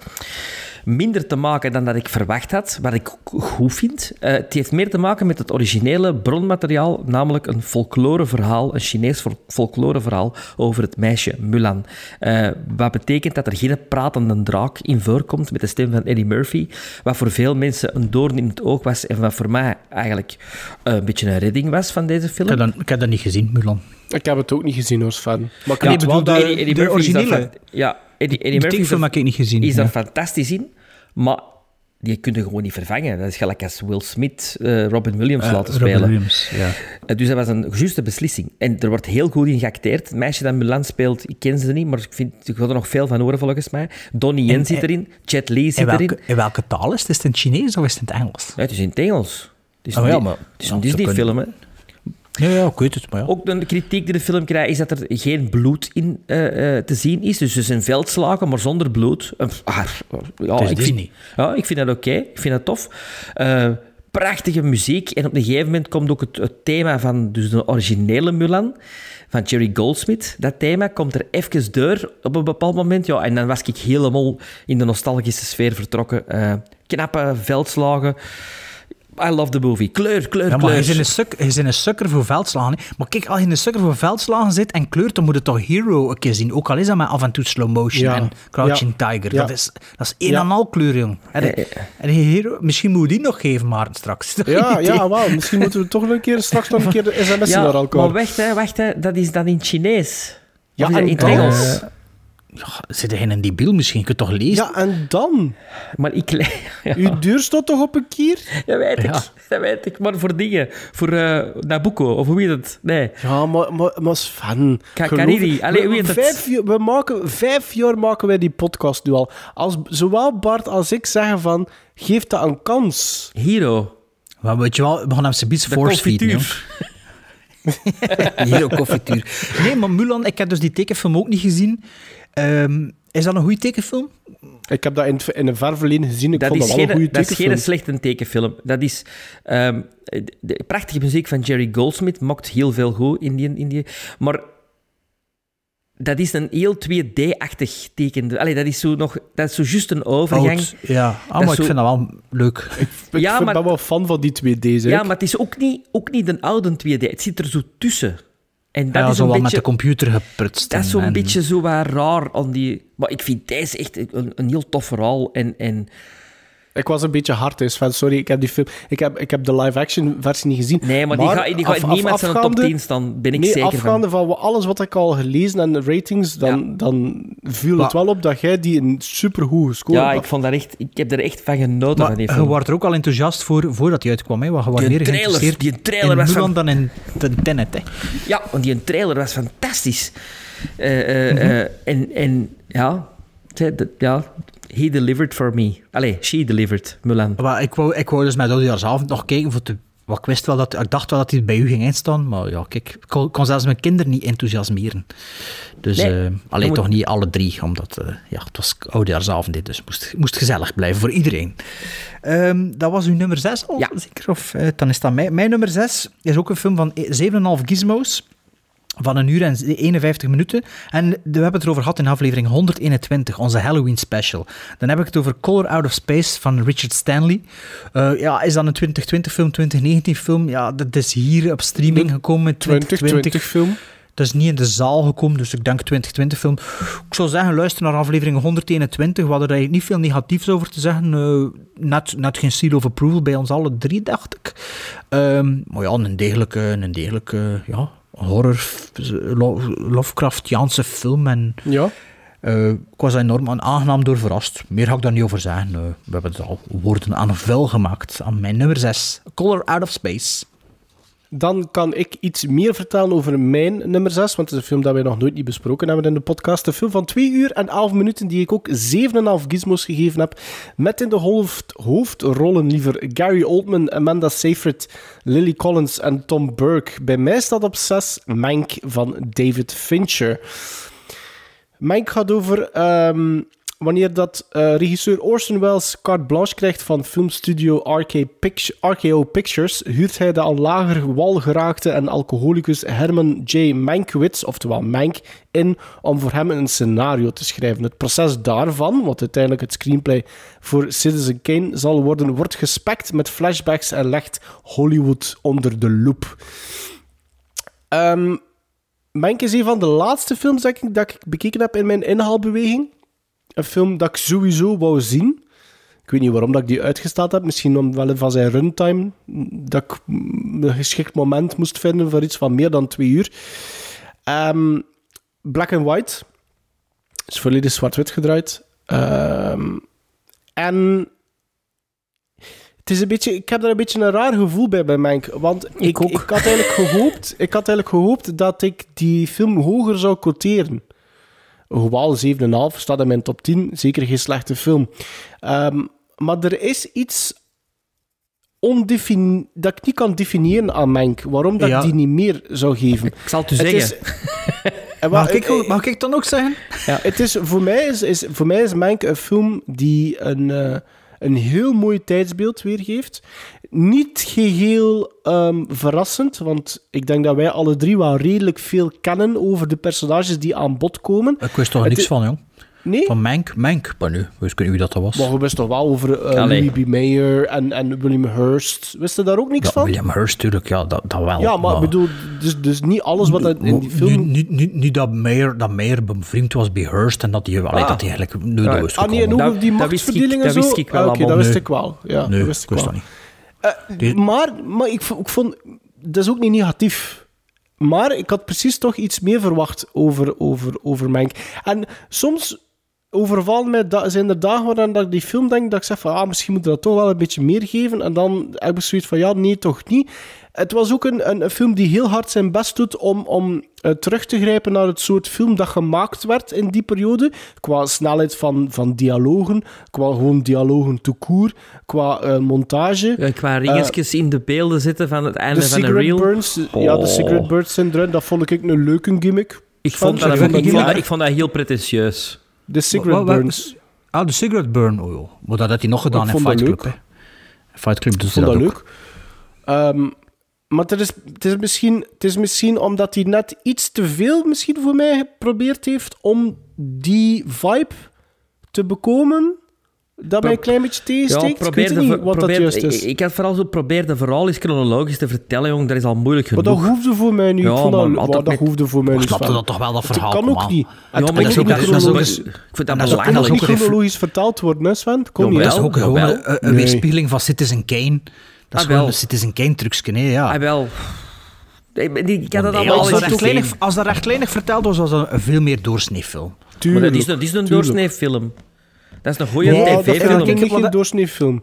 Speaker 3: minder te maken dan dat ik verwacht had, wat ik ook goed vind. Eh, het heeft meer te maken met het originele bronmateriaal, namelijk een folkloreverhaal, een Chinees fol- folkloreverhaal over het meisje Mulan. Eh, wat betekent dat er geen pratende draak in voorkomt met de stem van Eddie Murphy, wat voor veel mensen een doorn in het oog was en wat voor mij eigenlijk eh, een beetje een redding was van deze film.
Speaker 2: Ik, heb dat, ik heb dat niet gezien, Mulan.
Speaker 1: Ik heb het ook niet gezien hoor, Sven. Maar ik
Speaker 2: Ja,
Speaker 1: wel
Speaker 2: de- originele.
Speaker 3: ja, Eddie, Eddie
Speaker 2: Die
Speaker 3: Murphy er-
Speaker 2: heb ik niet gezien.
Speaker 3: is
Speaker 2: ja.
Speaker 3: daar fantastisch in, maar die kun je gewoon niet vervangen. Dat is gelijk als Will Smith eh, Robin Williams
Speaker 2: Eh,
Speaker 3: laten
Speaker 2: Robin
Speaker 3: spelen.
Speaker 2: Williams, ja.
Speaker 3: Eh, dus dat was een juiste beslissing. En er wordt heel goed in geacteerd. Het meisje dat Mulan speelt, ik ken ze niet, maar ik, vind, ik wil er nog veel van horen volgens mij. Donnie Yen
Speaker 2: En-
Speaker 3: zit erin, Jet Li
Speaker 2: In
Speaker 3: zit erin.
Speaker 2: welke, in welke taal is het? Is het in Chinees of is het in het Engels?
Speaker 3: Ja, het is in het Engels. Het is
Speaker 2: Oh
Speaker 3: een,
Speaker 2: ja, maar-
Speaker 3: het is een Disney-film.
Speaker 2: Ja, ja, ik weet het, maar ja.
Speaker 3: Ook de kritiek die de film krijgt, is dat er geen bloed in eh, eh, te zien is. Dus het zijn veldslagen, maar zonder bloed. Ah, ja, ik
Speaker 2: Disney.
Speaker 3: Vind, ja, ik vind dat oké. Ik vind dat tof. Prachtige muziek. En op een gegeven moment komt ook het, het thema van dus de originele Mulan, van Jerry Goldsmith. Dat thema komt er even door op een bepaald moment. Ja, en dan was ik helemaal in de nostalgische sfeer vertrokken. Knappe veldslagen. I love the movie. Kleur, kleur,
Speaker 2: Ja, maar
Speaker 3: kleur.
Speaker 2: je bent een, suk, je bent een sukker voor veldslagen. hè. Maar kijk, als je een sukker voor veldslagen zit en kleurt, dan moet je toch Hero een keer zien. Ook al is dat met af en toe slow motion
Speaker 1: Ja.
Speaker 2: en Crouching
Speaker 1: Ja.
Speaker 2: Tiger.
Speaker 1: Ja.
Speaker 2: Dat, is, dat is één en al kleur, jong. En, Hero, misschien moet je die nog geven, Maarten, straks.
Speaker 1: Ja, ja, wel. Misschien moeten we toch nog een keer straks nog een keer de
Speaker 3: Ja,
Speaker 1: naar elkaar.
Speaker 3: maar wacht, hè, wacht hè, dat is dan in het Chinees.
Speaker 1: Ja,
Speaker 3: is
Speaker 1: en
Speaker 3: in het Engels.
Speaker 2: Ja, zit hij in een debiel misschien? Je kunt toch lezen?
Speaker 1: Ja, en dan?
Speaker 3: Maar ik... Ja,
Speaker 1: Uw deur staat toch op een kier?
Speaker 3: dat weet ik.
Speaker 2: Ja.
Speaker 3: Dat weet ik. Maar voor dingen. Voor eh, Nabucco, of hoe heet het? Nee.
Speaker 1: Ja, maar, maar, maar Sven...
Speaker 3: Allee,
Speaker 1: we-
Speaker 3: hoe heet het?
Speaker 1: vijf, jaar- we maken, vijf jaar maken wij die podcast nu al. Als zowel Bart als ik zeggen van, geef dat een kans.
Speaker 3: Hero.
Speaker 2: Maar weet je wel, we gaan hem force feeden,
Speaker 3: confituur.
Speaker 2: jong. Hero confituur. Nee, maar Mulan, ik heb dus die tekenfilm ook niet gezien. Ehm, is dat een goede tekenfilm?
Speaker 1: Ik heb dat in, in een ver verleden gezien. Ik
Speaker 3: Dat
Speaker 1: vond
Speaker 3: is,
Speaker 1: dat wel een
Speaker 3: geen,
Speaker 1: goede
Speaker 3: dat is geen
Speaker 1: tekenfilm.
Speaker 3: slechte tekenfilm. Dat is... ehm, de prachtige muziek van Jerry Goldsmith maakt heel veel goed in die... In die maar dat is een heel 2D-achtig teken. Allee, dat is zo nog... Dat is zo juist een overgang.
Speaker 2: Oud, ja, ah, maar ik vind dat wel leuk.
Speaker 1: Ik
Speaker 3: Ja, maar-
Speaker 1: ben wel fan van die 2D's. hè.
Speaker 3: Ja, maar het is ook niet, ook niet een oude 2D. Het zit er zo tussen. En dat
Speaker 2: ja,
Speaker 3: is
Speaker 2: zo wel
Speaker 3: beetje...
Speaker 2: met de computer geprutst.
Speaker 3: Dat is zo'n
Speaker 2: en-
Speaker 3: beetje zo raar aan die... Maar ik vind deze echt een, een heel tof verhaal. En, en
Speaker 1: Ik was een beetje hard, hè, Sven. Sorry, ik heb die film... Ik heb, ik heb de live-action versie niet gezien.
Speaker 3: nee, maar, die gaat die gaat
Speaker 1: af-
Speaker 3: niet
Speaker 1: af-
Speaker 3: met zijn top
Speaker 1: afgaande-
Speaker 3: 10 staan, ben ik
Speaker 1: nee,
Speaker 3: zeker
Speaker 1: afgaande
Speaker 3: van.
Speaker 1: alles wat ik al gelezen en de ratings, dan, dan viel het wel op dat jij die een supergoed gescoord
Speaker 3: Ja,
Speaker 1: had.
Speaker 3: ik, vond dat echt, ik heb er echt van genoten
Speaker 2: Maar
Speaker 3: van die
Speaker 2: je
Speaker 3: film.
Speaker 2: was er ook al enthousiast voor voordat hij uitkwam. Hè? Want je was
Speaker 3: Die
Speaker 2: meer
Speaker 3: trailer-
Speaker 2: geïnteresseerd
Speaker 3: die trailer
Speaker 2: in
Speaker 3: was van-
Speaker 2: dan in de Tenet. Hè?
Speaker 3: Ja, want die trailer was fantastisch. Eh, eh,
Speaker 2: Mhm.
Speaker 3: eh, en, en ja, Ja, he delivered for me. Allee, she delivered, Mulan.
Speaker 2: Maar ik wou, ik wou dus met oudejaarsavond nog kijken voor te... wat ik wist wel dat... Ik dacht wel dat hij bij u ging instaan, maar ja, kijk, ik kon, kon zelfs mijn kinderen niet enthousiasmeren. Dus
Speaker 3: Nee,
Speaker 2: eh, alleen
Speaker 3: moet-
Speaker 2: toch niet alle drie, omdat eh, ja, het was oudejaarsavond, dit, dus het moest, moest gezellig blijven voor iedereen. Ehm, dat was uw nummer 6 al,
Speaker 3: Ja.
Speaker 2: zeker? Of, eh, dan is dat mijn, mijn nummer 6 is ook een film van 7,5 gizmos. Van een uur en 51 minuten. En we hebben het erover gehad in aflevering 121, onze Halloween special. Dan heb ik het over Color Out of Space van Richard Stanley. Eh, ja, is dat een 2020 film, 2019 film? Ja, dat is hier op streaming gekomen in 2020.
Speaker 1: 2020 film.
Speaker 2: Dat is niet in de zaal gekomen, dus ik denk 2020 film. Ik zou zeggen, luister naar aflevering 121. We hadden eigenlijk niet veel negatiefs over te zeggen. Eh, net, net geen seal of approval bij ons alle drie, dacht ik. Ehm, maar ja, een degelijke, een degelijke ja, horror, lo- Lovecraftiaanse film. En
Speaker 1: Ja.
Speaker 2: eh, ik was enorm aan- aangenaam door verrast. Meer ga ik daar niet over zeggen. Eh, we hebben het al woorden aan vuil gemaakt. Aan mijn nummer 6, Color Out of Space.
Speaker 1: Dan kan ik iets meer vertellen over mijn nummer 6, want het is een film dat wij nog nooit niet besproken hebben in de podcast. Een film van 2 uur en 11 minuten die ik ook 7,5 gizmos gegeven heb. Met in de hoofd, hoofdrollen liever Gary Oldman, Amanda Seyfried, Lily Collins en Tom Burke. Bij mij staat op 6 Mank van David Fincher. Mank gaat over ehm, wanneer dat eh, regisseur Orson Welles carte blanche krijgt van filmstudio RK RKO Pictures, huurt hij de al lager wal geraakte en alcoholicus Herman J. Mankiewicz, oftewel Mank, in om voor hem een scenario te schrijven. Het proces daarvan, wat uiteindelijk het screenplay voor Citizen Kane zal worden, wordt gespekt met flashbacks en legt Hollywood onder de loep. Ehm Mank is een van de laatste films dat ik, dat ik bekeken heb in mijn inhaalbeweging. Een film dat ik sowieso wou zien. Ik weet niet waarom dat ik die uitgesteld heb. Misschien omwille van zijn runtime. Dat ik een geschikt moment moest vinden voor iets van meer dan twee uur. Ehm, Black and White. Is volledig zwart-wit gedraaid. Ehm, en het is een beetje, ik heb daar een beetje een raar gevoel bij bij Mank. Want ik, ik, had eigenlijk gehoopt, ik had eigenlijk gehoopt dat ik die film hoger zou quoteren. Hoewel 7,5 staat in mijn top 10. Zeker geen slechte film. Ehm, maar er is iets ondefin- dat ik niet kan definiëren aan Mank. Waarom dat
Speaker 2: Ja.
Speaker 1: ik die niet meer zou geven.
Speaker 3: Ik zal het u
Speaker 1: Het
Speaker 3: zeggen.
Speaker 1: En
Speaker 2: Mag ik, ook- mag ik dan ook zeggen?
Speaker 1: ja, het is, voor, mij is, is, voor mij is Mank een film die een, eh, een heel mooi tijdsbeeld weergeeft. Niet geheel ehm, verrassend, want ik denk dat wij alle drie wel redelijk veel kennen over de personages die aan bod komen.
Speaker 2: Ik wist er
Speaker 1: Het
Speaker 2: niks
Speaker 1: is-
Speaker 2: van, jong.
Speaker 1: Nee?
Speaker 2: Van Mank, Mank. Maar nu, wist ik niet wie dat was.
Speaker 1: Maar we wisten toch wel over eh,
Speaker 3: Allee.
Speaker 1: Louis B. Mayer en, en William Hurst. Wist je daar ook niks
Speaker 2: Ja,
Speaker 1: van?
Speaker 2: William Hurst, natuurlijk, ja, dat, dat wel.
Speaker 1: ja, maar ik bedoel, dus, dus niet alles wat in die film...
Speaker 2: Nu, nu, nu dat Mayer, dat Mayer bevriend was bij Hurst en dat hij, allee,
Speaker 1: Ah.
Speaker 2: dat hij eigenlijk nu
Speaker 3: Ja.
Speaker 2: dat
Speaker 1: Ah nee, en
Speaker 2: gekomen.
Speaker 1: ook
Speaker 3: Dat-
Speaker 1: die
Speaker 3: dat wist ik-
Speaker 1: machtsverdeling en
Speaker 3: dat
Speaker 1: zo?
Speaker 3: wist ik wel
Speaker 1: Ah, Oké,
Speaker 3: allemaal.
Speaker 1: dat wist ik wel. Ja,
Speaker 2: Nee,
Speaker 1: dat wist ik
Speaker 2: wist
Speaker 1: wel.
Speaker 2: dat niet.
Speaker 1: Eh, maar maar ik, vo- ik vond... Dat is ook niet negatief. Maar ik had precies toch iets meer verwacht over, over, over Mank. En soms overvallen mij... Da zijn er dagen waarin dat ik die film denk, dat ik zeg van... Ah, misschien moet ik dat toch wel een beetje meer geven. En dan heb ik zoiets van... Ja, nee, toch niet. Het was ook een, een, een film die heel hard zijn best doet om, om eh, terug te grijpen naar het soort film dat gemaakt werd in die periode. Qua snelheid van, van dialogen, qua gewoon dialogen tout court, qua eh, montage.
Speaker 3: Ja, Qua ringetjes in de beelden zitten van het einde
Speaker 1: De
Speaker 3: van een
Speaker 1: cigarette
Speaker 3: reel.
Speaker 1: burns, ja, de
Speaker 3: Oh.
Speaker 1: cigarette burns zijn erin. Dat vond ik een leuke gimmick.
Speaker 3: Ik vond, dat,
Speaker 1: Ik
Speaker 3: ik,
Speaker 1: vond dat
Speaker 3: vond ik vond dat heel pretentieus.
Speaker 1: De cigarette
Speaker 2: Wat- wat-
Speaker 1: burns.
Speaker 2: Ah, de Cigarette Burn, oh joh. Maar dat had hij nog gedaan in
Speaker 1: vond dat
Speaker 2: Fight Club. Fight Club
Speaker 1: Ik
Speaker 2: doet
Speaker 1: vond
Speaker 2: dat,
Speaker 1: dat
Speaker 2: ook.
Speaker 1: leuk. Ehm, maar het is, het, is misschien, het is misschien omdat hij net iets te veel misschien voor mij geprobeerd heeft om die vibe te bekomen. Dat mij een klein beetje tegensteekt. ik weet niet wat
Speaker 3: probeer-
Speaker 1: dat juist is.
Speaker 3: Ik, ik had vooral zo probeer de verhaal eens chronologisch te vertellen, jong. Dat is al moeilijk
Speaker 1: maar
Speaker 3: genoeg.
Speaker 1: dat hoefde voor mij niet.
Speaker 3: Ja,
Speaker 1: ik
Speaker 3: maar
Speaker 1: dat, dat
Speaker 3: met-
Speaker 1: hoefde voor mij
Speaker 2: Maar
Speaker 1: niet.
Speaker 2: snapte dat toch wel, dat verhaal,
Speaker 1: kan ook
Speaker 2: man.
Speaker 1: niet.
Speaker 3: Ja, maar dat is
Speaker 1: ook
Speaker 3: dat ook-
Speaker 1: chronologisch-
Speaker 3: ik vind dat
Speaker 2: dat ook-
Speaker 1: niet
Speaker 2: een-
Speaker 1: chronologisch vertaald worden, hè Sven?
Speaker 3: Jawel.
Speaker 1: niet.
Speaker 2: Dat is ook gewoon een, weerspiegeling van Citizen Kane. Dat is
Speaker 3: Ah,
Speaker 2: gewoon
Speaker 3: wel.
Speaker 2: een Citizen Kane trucje, hè, ja.
Speaker 3: Ah, wel. Maar Ik had dat
Speaker 2: Nee,
Speaker 3: allemaal
Speaker 2: als,
Speaker 3: al
Speaker 2: dat rechtlijnig,
Speaker 3: gezien.
Speaker 2: als dat rechtlijnig verteld was, was dat een veel meer doorsneefilm.
Speaker 3: Maar
Speaker 1: Tuurlijk.
Speaker 3: dat is, een- dat is een doorsneefilm. Dat is een goede
Speaker 2: Nee,
Speaker 1: dat
Speaker 3: tv-film.
Speaker 1: ik geen
Speaker 2: dat-
Speaker 1: doorsneefilm.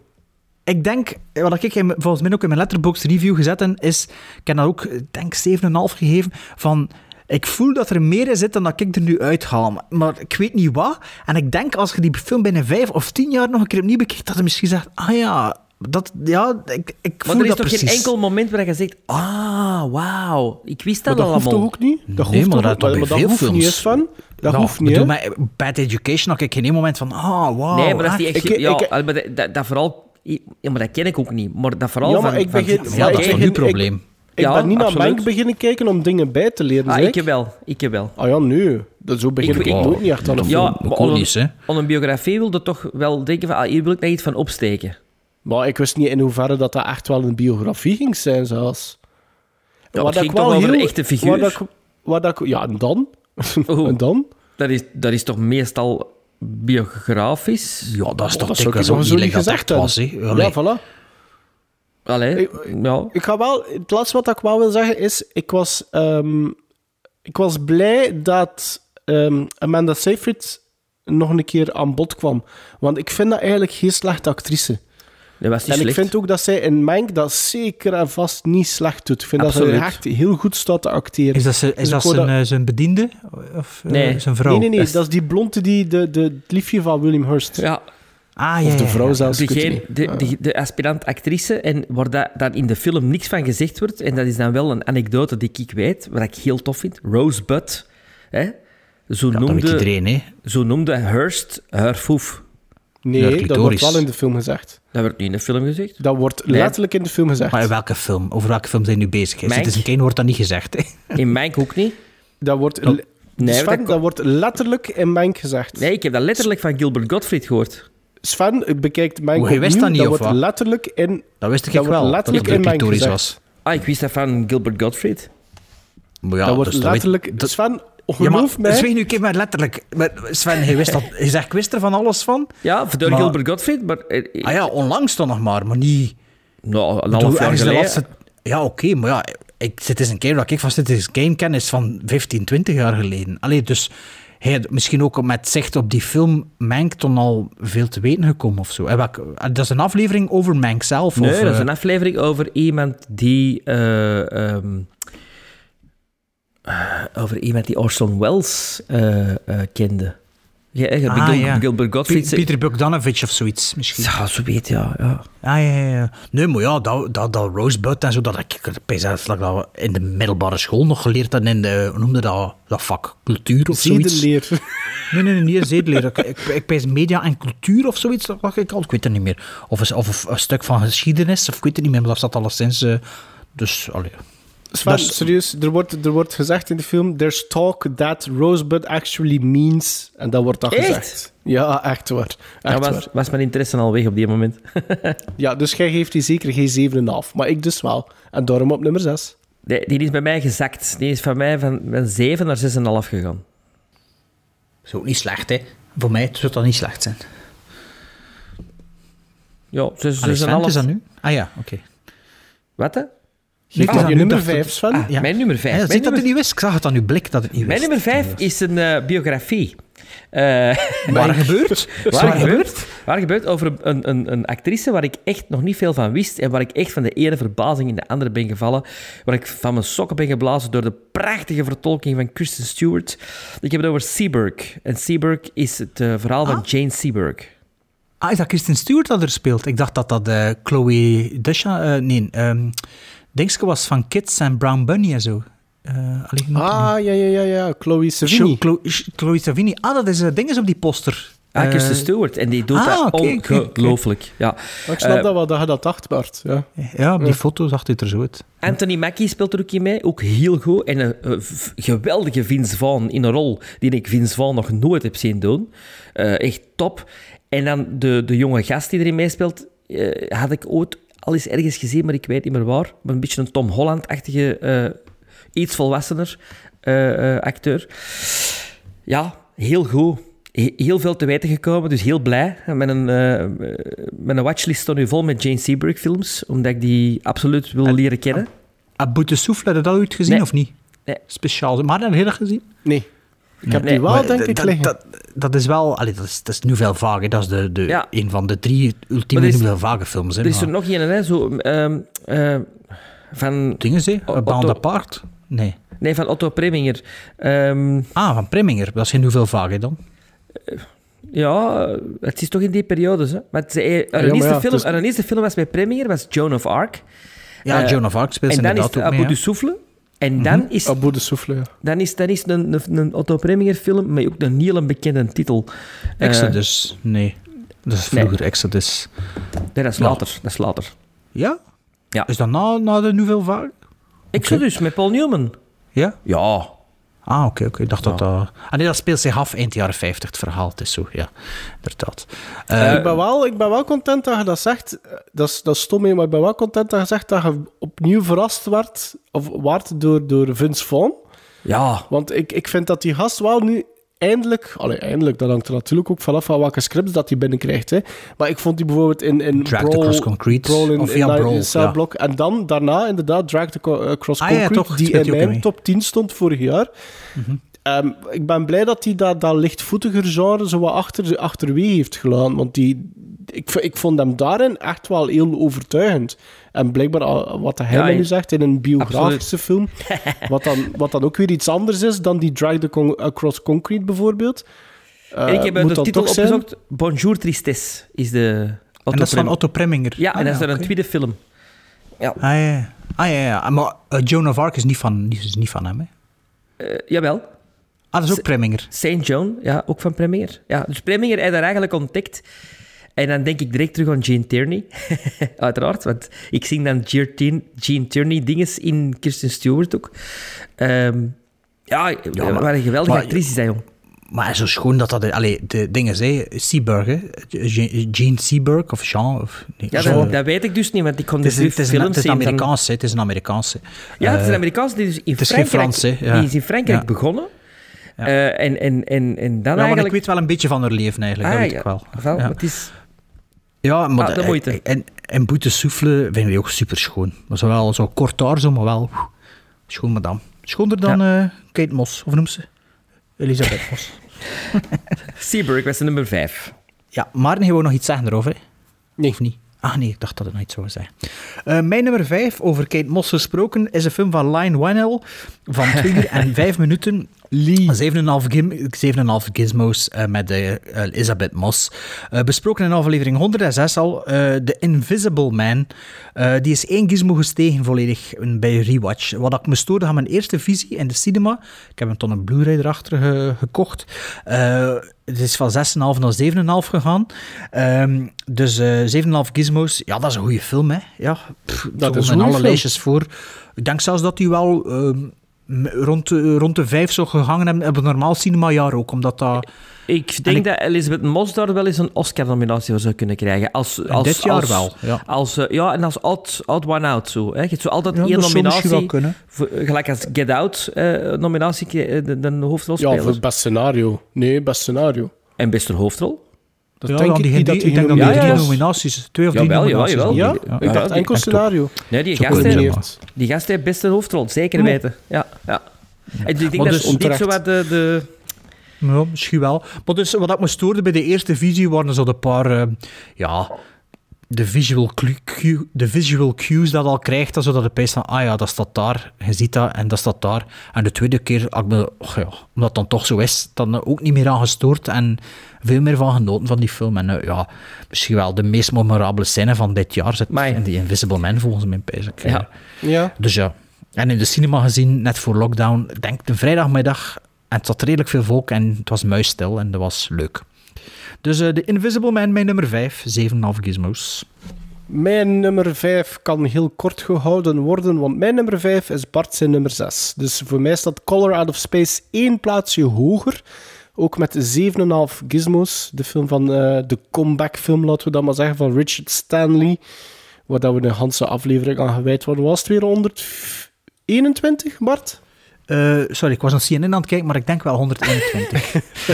Speaker 2: Ik denk, wat ik volgens mij ook in mijn letterbox review gezet heb, is, ik heb daar ook, ik denk 7,5 gegeven, van, Ik voel dat er meer in zit dan dat ik er nu uithaal. Maar, maar ik weet niet wat. En ik denk als je die film binnen vijf of tien jaar nog een keer opnieuw bekijkt, dat je misschien zegt, ah ja, dat, ja ik, ik voel
Speaker 3: Maar er is
Speaker 2: dat
Speaker 3: toch
Speaker 2: precies.
Speaker 3: geen enkel moment waar je zegt, ah, wauw, ik wist dat,
Speaker 1: Maar dat hoeft
Speaker 3: allemaal.
Speaker 1: toch ook niet? Dat
Speaker 2: Nee,
Speaker 1: hoeft
Speaker 2: maar dat
Speaker 1: ook-
Speaker 2: toch
Speaker 1: maar dat
Speaker 2: veel
Speaker 1: hoeft
Speaker 2: films.
Speaker 1: niet eens van. Dat
Speaker 2: Ja,
Speaker 1: hoeft niet,
Speaker 2: bedoel, maar Bad Education had ik geen moment van, ah, wauw.
Speaker 3: nee, maar dat is die
Speaker 2: echt.
Speaker 1: Ik-
Speaker 3: ja,
Speaker 1: ik-
Speaker 3: maar dat, dat, dat vooral... Ja, maar dat ken ik ook niet. Maar dat vooral
Speaker 1: Ja, maar
Speaker 3: van...
Speaker 1: ik
Speaker 3: van-
Speaker 1: begin-
Speaker 3: van-
Speaker 2: Ja, dat is
Speaker 1: ik
Speaker 2: toch uw probleem.
Speaker 1: Ik
Speaker 3: Ja,
Speaker 1: ben niet naar
Speaker 3: absoluut.
Speaker 1: Mank beginnen kijken om dingen bij te leren,
Speaker 3: Ah,
Speaker 1: zeg.
Speaker 3: ik heb wel. Ik heb wel.
Speaker 1: Ah ja, nu. Dat, zo begin ik,
Speaker 3: Ik- ik-
Speaker 1: nooit niet echt aan een
Speaker 3: Ja,
Speaker 1: film.
Speaker 3: maar on een biografie wilde toch wel denken van, ah, hier wil ik nog iets van opsteken.
Speaker 1: Maar ik wist niet in hoeverre dat dat echt wel een biografie ging zijn, zelfs.
Speaker 3: Ja,
Speaker 1: Waar
Speaker 3: het
Speaker 1: dat
Speaker 3: ging
Speaker 1: ik wel
Speaker 3: toch over een
Speaker 1: heel-
Speaker 3: echte figuur?
Speaker 1: waar dat ik- dat ja, en dan? En dan?
Speaker 3: Dat is, dat is toch meestal biografisch?
Speaker 2: Ja, dat is toch
Speaker 1: dat ik
Speaker 2: dikwijls
Speaker 1: nog
Speaker 2: ook
Speaker 1: zo
Speaker 2: niet dat
Speaker 1: gezegd
Speaker 2: echt was. Allee.
Speaker 1: Ja, voilà.
Speaker 3: Allee,
Speaker 1: Ik-
Speaker 3: ja.
Speaker 1: Ik ga wel... Het laatste wat ik wel wil zeggen is... Ik was, ehm, ik was blij dat ehm, Amanda Seyfried nog een keer aan bod kwam. Want ik vind dat eigenlijk geen slechte actrice.
Speaker 3: Dat was niet
Speaker 1: en ik vind ook dat zij in Mank dat zeker en vast niet slecht doet. Ik vind dat ze echt heel goed staat te acteren.
Speaker 2: Is dat, ze, is
Speaker 1: Dus ik
Speaker 2: dat zijn, eh, zijn bediende? Of eh,
Speaker 3: Nee.
Speaker 2: zijn vrouw?
Speaker 1: Nee, nee, nee.
Speaker 3: Dat is-
Speaker 1: Dat is die blonde, die, de, de, het liefje van William Hurst.
Speaker 3: Ja,
Speaker 2: Ah, ja,
Speaker 1: Of de vrouw
Speaker 2: ja.
Speaker 1: zelfs.
Speaker 3: degene, de, de, de aspirant actrice, en waar dat, dan in de film niks van gezegd wordt, en dat is dan wel een anekdote die ik weet, wat ik heel tof vind. Rosebud, hè? Zo,
Speaker 2: Ja, dat weet
Speaker 3: noemde,
Speaker 2: iedereen, hè.
Speaker 3: zo noemde Hurst haar foef.
Speaker 1: Nee, dat wordt wel in de film gezegd.
Speaker 3: Dat wordt niet in de film gezegd.
Speaker 1: Dat wordt
Speaker 3: Nee.
Speaker 1: letterlijk in de film gezegd.
Speaker 2: Maar in welke film? Over welke film zijn we nu bezig?
Speaker 3: Mank.
Speaker 2: Citizen Kane wordt dat niet gezegd, hè.
Speaker 3: In Mank ook niet.
Speaker 1: Dat wordt,
Speaker 2: Oh.
Speaker 3: Nee,
Speaker 1: Sven,
Speaker 3: dat-
Speaker 1: dat, wordt letterlijk in Mank gezegd.
Speaker 3: Nee, ik heb dat letterlijk van Gilbert Gottfried gehoord.
Speaker 1: Sven bekijkt Mank
Speaker 2: Hoe, hij wist dat niet, of
Speaker 1: wordt
Speaker 2: wat?
Speaker 1: letterlijk in...
Speaker 2: Dat wist ik
Speaker 1: Dat wordt
Speaker 2: wel, dat
Speaker 1: letterlijk
Speaker 2: het
Speaker 1: in
Speaker 2: was.
Speaker 3: Ah, ik wist dat van Gilbert Gottfried.
Speaker 2: Maar ja,
Speaker 1: dat wordt
Speaker 2: dus dat
Speaker 1: letterlijk...
Speaker 2: dat-
Speaker 1: Sven,
Speaker 2: Ja, maar
Speaker 1: geloof mij...
Speaker 2: Zweeg nu een keer maar letterlijk. Maar Sven, hij wist dat, hij zegt, ik wist er van alles van.
Speaker 3: Ja, door
Speaker 2: Maar-
Speaker 3: Gilbert Gottfried, maar... eh,
Speaker 2: Ah ja, onlangs dan nog maar, maar niet...
Speaker 3: Nou, een half jaar geleden.
Speaker 2: laatste- Ja, oké, maar ja, ik, Citizen Kane, dat ik van Citizen Kane ken, is van 15, 20 jaar geleden. Allee, dus hij had misschien ook met zicht op die film Mank toen al veel te weten gekomen of zo. Dat is een aflevering over Mank zelf?
Speaker 3: Nee,
Speaker 2: of,
Speaker 3: dat is
Speaker 2: eh,
Speaker 3: een aflevering over iemand die... eh, ehm, eh, over iemand die Orson Welles eh, eh, kende. Ja,
Speaker 2: Ah,
Speaker 3: Gil-
Speaker 2: ja.
Speaker 3: Gilbert Gottfried...
Speaker 2: P- Peter Bogdanovich of zoiets, misschien.
Speaker 3: Ja, zo weet ja. ja.
Speaker 2: Ah, ja, ja, ja. Nee, maar ja, dat, dat, dat Rosebud en zo, dat ik dat ik dat in de middelbare school nog geleerd had in de, hoe noemde dat, dat vak? Cultuur of zoiets?
Speaker 1: Zedeleer.
Speaker 2: Nee, nee, nee, niet zedeleer. Ik, ik, ik bij media en cultuur of zoiets, dat dacht ik al. Ik weet het niet meer. Of, een- of een stuk van geschiedenis, of ik weet het niet meer, maar dat staat alleszins... eh dus, allee.
Speaker 1: Sven, serieus, er wordt, er wordt gezegd in de film... There's talk that Rosebud actually means... En dat wordt dat
Speaker 3: Echt?
Speaker 1: gezegd. Ja, echt waar. Echt
Speaker 3: Ja, was,
Speaker 1: waar.
Speaker 3: was mijn interesse al weg op die moment.
Speaker 1: Ja, dus jij geeft die zeker geen 7,5. Maar ik dus wel. En daarom op nummer 6.
Speaker 3: Die, die is bij mij gezakt. Die is van mij van, van 7 naar 6,5 gegaan.
Speaker 2: is ook niet slecht, hè. Voor mij zou dat niet slecht zijn.
Speaker 3: Ja, 6,5.
Speaker 2: Allee, Sven, is dat nu? Ah ja, oké.
Speaker 3: Wat, hè?
Speaker 2: Nee,
Speaker 1: Ah, je nummer
Speaker 2: dacht ik.
Speaker 1: 5, Sven.
Speaker 2: Ah, ja.
Speaker 3: Mijn nummer 5.
Speaker 2: Ja,
Speaker 3: mijn,
Speaker 2: ziet dat
Speaker 3: nummer,
Speaker 2: het niet wist? Ik zag het aan uw blik dat het niet
Speaker 3: mijn
Speaker 2: wist.
Speaker 3: nummer 5 is een eh, biografie. Eh,
Speaker 2: Waar gebeurt?
Speaker 3: waar, gebeurt, waar gebeurt over een, een, een actrice waar ik echt nog niet veel van wist en waar ik echt van de ene verbazing in de andere ben gevallen, waar ik van mijn sokken ben geblazen door de prachtige vertolking van Kristen Stewart. Ik heb het over Seberg. En Seberg is het eh, verhaal van Jane Seberg.
Speaker 2: Ah, is dat Kristen Stewart dat er speelt? Ik dacht dat dat eh, Chloe Dusha... eh, nee, um, Dingske was van Kids en Brown Bunny en zo. Eh alleen,
Speaker 1: Ah, ja, ja, ja, ja. Chloe Savini.
Speaker 2: Chloe, Chloe Savini. Ah, dat is uh, ding is op die poster.
Speaker 3: Ah,
Speaker 2: Eh,
Speaker 3: Stewart. En die doet
Speaker 2: ah,
Speaker 3: dat ongelooflijk. Ja.
Speaker 1: Ik snap
Speaker 3: Eh,
Speaker 1: dat wel, dat je dat dacht, Bart. Ja.
Speaker 2: Ja, op die foto zag het er zo uit.
Speaker 3: Anthony Mackie speelt er ook in mee, ook heel goed. En een, eh, geweldige Vince Vaughn in een rol die ik Vince Vaughn nog nooit heb zien doen. Eh, echt top. En dan de, de jonge gast die erin meespeelt, eh, had ik ooit al eens ergens gezien, maar ik weet niet meer waar. Maar een beetje een Tom Holland-achtige, eh, iets volwassener eh, eh, acteur. Ja, heel goed. He- Heel veel te weten gekomen, dus heel blij. Met een, eh, met een watchlist stond nu vol met Jane Seberg films, omdat ik die absoluut wil leren kennen.
Speaker 2: Boete Souffle, heb je dat ooit gezien
Speaker 3: Nee.
Speaker 2: of niet?
Speaker 3: Nee.
Speaker 2: Speciaal. Maar heb je dat gezien?
Speaker 1: Nee. Ik heb
Speaker 3: Nee,
Speaker 1: die wel,
Speaker 2: Maar
Speaker 1: denk ik,
Speaker 2: dat,
Speaker 1: liggen.
Speaker 2: dat, dat is wel... Allee, dat, is, dat is nu veel vaag. hè. Dat is de, de,
Speaker 3: Ja.
Speaker 2: een van de drie ultieme
Speaker 3: is-
Speaker 2: nu veel vage films. Hè,
Speaker 3: Er is er nog een, hè, zo... ehm, eh,
Speaker 2: Dingen ze? Band apart? Nee.
Speaker 3: Nee, van Otto Preminger. Ehm,
Speaker 2: Ah, van Preminger. Dat is geen hoeveel vaag hè, dan.
Speaker 3: ja, het is toch in die periodes. Hè? Maar het, eh, haar,
Speaker 1: maar
Speaker 3: eerste
Speaker 1: ja,
Speaker 3: film,
Speaker 1: is-
Speaker 3: film was met Preminger, was Joan of Arc.
Speaker 2: Ja,
Speaker 3: Eh,
Speaker 2: Joan of Arc speelt
Speaker 3: En dan is
Speaker 2: inderdaad
Speaker 3: het
Speaker 2: ook
Speaker 3: Abu
Speaker 2: mee.
Speaker 3: de. Souffle. En dan is,
Speaker 1: Abu de Souffle, ja.
Speaker 3: dan is, dan is een, een, een Otto Preminger film met ook een heel bekende titel. Eh,
Speaker 2: Exodus. Nee. Dat is
Speaker 3: nee.
Speaker 2: vroeger Exodus.
Speaker 3: nee, dat is
Speaker 2: Ja.
Speaker 3: later. Dat is later.
Speaker 2: Ja?
Speaker 3: Ja.
Speaker 2: Is dat na, na de Nouvelle Vague?
Speaker 3: Exodus met Paul Newman.
Speaker 2: Ja?
Speaker 3: Ja.
Speaker 2: Ah, oké, oké. Ik dacht dat dat... Ah nee, dat speelt zich af eind jaren 50, het verhaal. Het is zo, ja. Inderdaad. Eh,
Speaker 1: ik, ben wel, ik ben wel content dat je dat zegt. Eh, Dat is, dat is stom, maar ik ben wel content dat je zegt dat je opnieuw verrast werd, of werd door, door Vince Vaughn.
Speaker 3: Ja.
Speaker 1: Want ik, ik vind dat die gast wel nu eindelijk... Allee, eindelijk, dat hangt er natuurlijk ook vanaf van welke scripts dat hij binnenkrijgt. Hè. Maar ik vond die bijvoorbeeld in, in
Speaker 2: Drag
Speaker 1: Brawl...
Speaker 2: Across Concrete.
Speaker 1: Brawl in,
Speaker 2: Of
Speaker 1: in, in
Speaker 2: Brawl,
Speaker 1: Cell
Speaker 2: ja.
Speaker 1: Block. En dan, daarna inderdaad Drag Across
Speaker 2: Ah, ja,
Speaker 1: Concrete,
Speaker 2: toch,
Speaker 1: die in mijn
Speaker 2: mee.
Speaker 1: top 10 stond vorig jaar. Ehm, ik ben blij dat hij dat, dat lichtvoetiger genre zo wat achter, achterwege heeft gelaten. Want die, ik, ik vond hem daarin echt wel heel overtuigend. En blijkbaar, wat hij
Speaker 3: Ja,
Speaker 1: nu zegt, in een biografische film, wat dan, wat dan ook weer iets anders is dan die Drag the Con- Across Concrete bijvoorbeeld. Eh,
Speaker 3: en ik heb
Speaker 1: moet
Speaker 3: de titel
Speaker 1: zijn?
Speaker 3: opgezocht. Bonjour Tristesse is de Otto
Speaker 2: en dat is van Otto Preminger.
Speaker 3: Ja, en
Speaker 2: Ah,
Speaker 3: dat is dan
Speaker 2: oké.
Speaker 3: een tweede film. Ja.
Speaker 2: Ah, ja. Ah, ja, ja. Maar eh, Joan of Arc is niet van, is niet van hem, hè?
Speaker 3: Eh, jawel.
Speaker 2: Ah, dat is ook Preminger.
Speaker 3: Saint John, ja, ook van Preminger. Ja, dus Preminger heeft daar eigenlijk ontdekt. En dan denk ik direct terug aan Gene Tierney. Uiteraard, want ik zing dan Gene Tierney dinges in Kirsten Stewart ook. Ehm, ja,
Speaker 2: maar-
Speaker 3: wat een geweldige
Speaker 2: maar-
Speaker 3: actrice is dat, jong.
Speaker 2: Maar zo schoon dat dat... Allee, de dingen zei, Seaburg, hè? Gene Seaburg, of Jean, of... Nee,
Speaker 3: Ja,
Speaker 2: Jean.
Speaker 3: dat, dat weet ik dus niet, want ik kon
Speaker 2: Het is,
Speaker 3: dus
Speaker 2: het is, een,
Speaker 3: films
Speaker 2: het is een Amerikaanse, het is een Amerikaanse.
Speaker 3: Ja, het is een
Speaker 2: Eh,
Speaker 3: Amerikaans die dus in
Speaker 2: het is
Speaker 3: Frankrijk...
Speaker 2: Frans, ja.
Speaker 3: Die is in Frankrijk
Speaker 2: Ja.
Speaker 3: begonnen. Eh, en, en, en, en dan
Speaker 2: Ja, maar
Speaker 3: eigenlijk...
Speaker 2: ik weet wel een beetje van haar leven, eigenlijk.
Speaker 3: Ah,
Speaker 2: dat weet
Speaker 3: ja.
Speaker 2: ik wel.
Speaker 3: Wel,
Speaker 2: Ja.
Speaker 3: Het is...
Speaker 2: Ja, maar
Speaker 3: Ah, de moeite.
Speaker 2: En, en Boete Souffle vinden we ook super schoon. Maar zo wel zo kort zo, maar wel schoon madame. Schoonder dan eh, Kate Moss, of noemt ze? Elisabeth Moss.
Speaker 3: Seaburg was de nummer vijf.
Speaker 2: Ja, Maarten, je wou nog iets zeggen erover? hè?
Speaker 1: Nee.
Speaker 2: Of niet? Ah nee, ik dacht dat het nog iets zou zeggen. Eh, mijn nummer 5, over Kate Moss gesproken, is een film van Lion Whannell van 2 uur en 5 minuten. 7,5 gim- 7,5 gizmos eh, met eh, Elizabeth Moss. Besproken in aflevering 106 al. The Invisible Man. Die is één gizmo gestegen volledig bij Rewatch. Wat ik me stoorde aan mijn eerste visie in de cinema. Ik heb hem tot een Blu-ray erachter ge- gekocht. Het is van 6,5 naar 7,5 gegaan. Ehm, dus eh 7,5 gizmos. Ja, dat is een goede film, hè. Ja, pff,
Speaker 1: Dat is een
Speaker 2: alle lijstjes voor. Ik denk zelfs dat hij wel ehm, m- rond, de, rond de 5 zou gehangen hebben op een normaal cinemajaar ook. Omdat dat...
Speaker 3: Ik denk dat Elisabeth Moss daar wel eens een Oscar-nominatie voor zou kunnen krijgen. Als, als,
Speaker 2: dit jaar
Speaker 3: als-
Speaker 2: wel, ja.
Speaker 3: Als, eh, ja, en als odd, odd one out zo. Hè. Je hebt zo altijd
Speaker 2: Ja,
Speaker 3: één
Speaker 2: dat zou misschien wel
Speaker 3: nominatie.
Speaker 2: kunnen.
Speaker 3: Voor, gelijk als Get Out, eh, nominatie, eh, de, de hoofdrolspeler.
Speaker 1: Ja, voor best scenario. Nee, best scenario.
Speaker 3: En beste hoofdrol.
Speaker 1: Dat
Speaker 2: Ja,
Speaker 1: denk ik
Speaker 2: die
Speaker 1: niet dat
Speaker 2: ik denk dat die
Speaker 3: Ja,
Speaker 2: drie
Speaker 3: ja.
Speaker 2: nominaties, twee of drie
Speaker 3: Jawel,
Speaker 2: nominaties
Speaker 3: jawel.
Speaker 1: Ja,
Speaker 3: Ja,
Speaker 1: ik dacht
Speaker 3: die-
Speaker 1: enkel scenario.
Speaker 3: Nee, die gast, heeft, die gast heeft beste hoofdrol, zeker
Speaker 1: Ja.
Speaker 3: weten. Ja, ja. Ik denk dat
Speaker 2: dus
Speaker 3: is niet
Speaker 1: onterecht.
Speaker 3: zo wat de... de
Speaker 2: Ja, misschien wel. Maar dus, wat ik me stoorde bij de eerste visie waren er zo een paar, eh, ja, de visual, cue, de visual cues dat al krijgt, dan zodat de pijs van, ah ja, dat staat daar, je ziet dat en dat staat daar. En de tweede keer, ik ja, omdat het dan toch zo is, dan ook niet meer aan gestoord en veel meer van genoten van die film. En eh, ja, misschien wel de meest memorabele scène van dit jaar zit
Speaker 3: Amai.
Speaker 2: in die Invisible Man, volgens mij, ik.
Speaker 3: Ja.
Speaker 1: Ja.
Speaker 2: Dus ja, en in de cinema gezien, net voor lockdown, ik denk een vrijdagmiddag. En het zat redelijk veel volk en het was muisstil en dat was leuk. Dus eh The Invisible Man, mijn nummer 5, 7,5 gizmos.
Speaker 1: Mijn nummer 5 kan heel kort gehouden worden, want mijn nummer 5 is Bart zijn nummer 6. Dus voor mij staat Color Out of Space één plaatsje hoger. Ook met 7,5 gizmos. De film van eh, de comeback film, laten we dat maar zeggen, van Richard Stanley. Waar dat we een hele aflevering aan gewijd worden. Was het weer 121, Bart?
Speaker 2: Eh, sorry, ik was naar CNN aan het kijken, maar ik denk wel 121.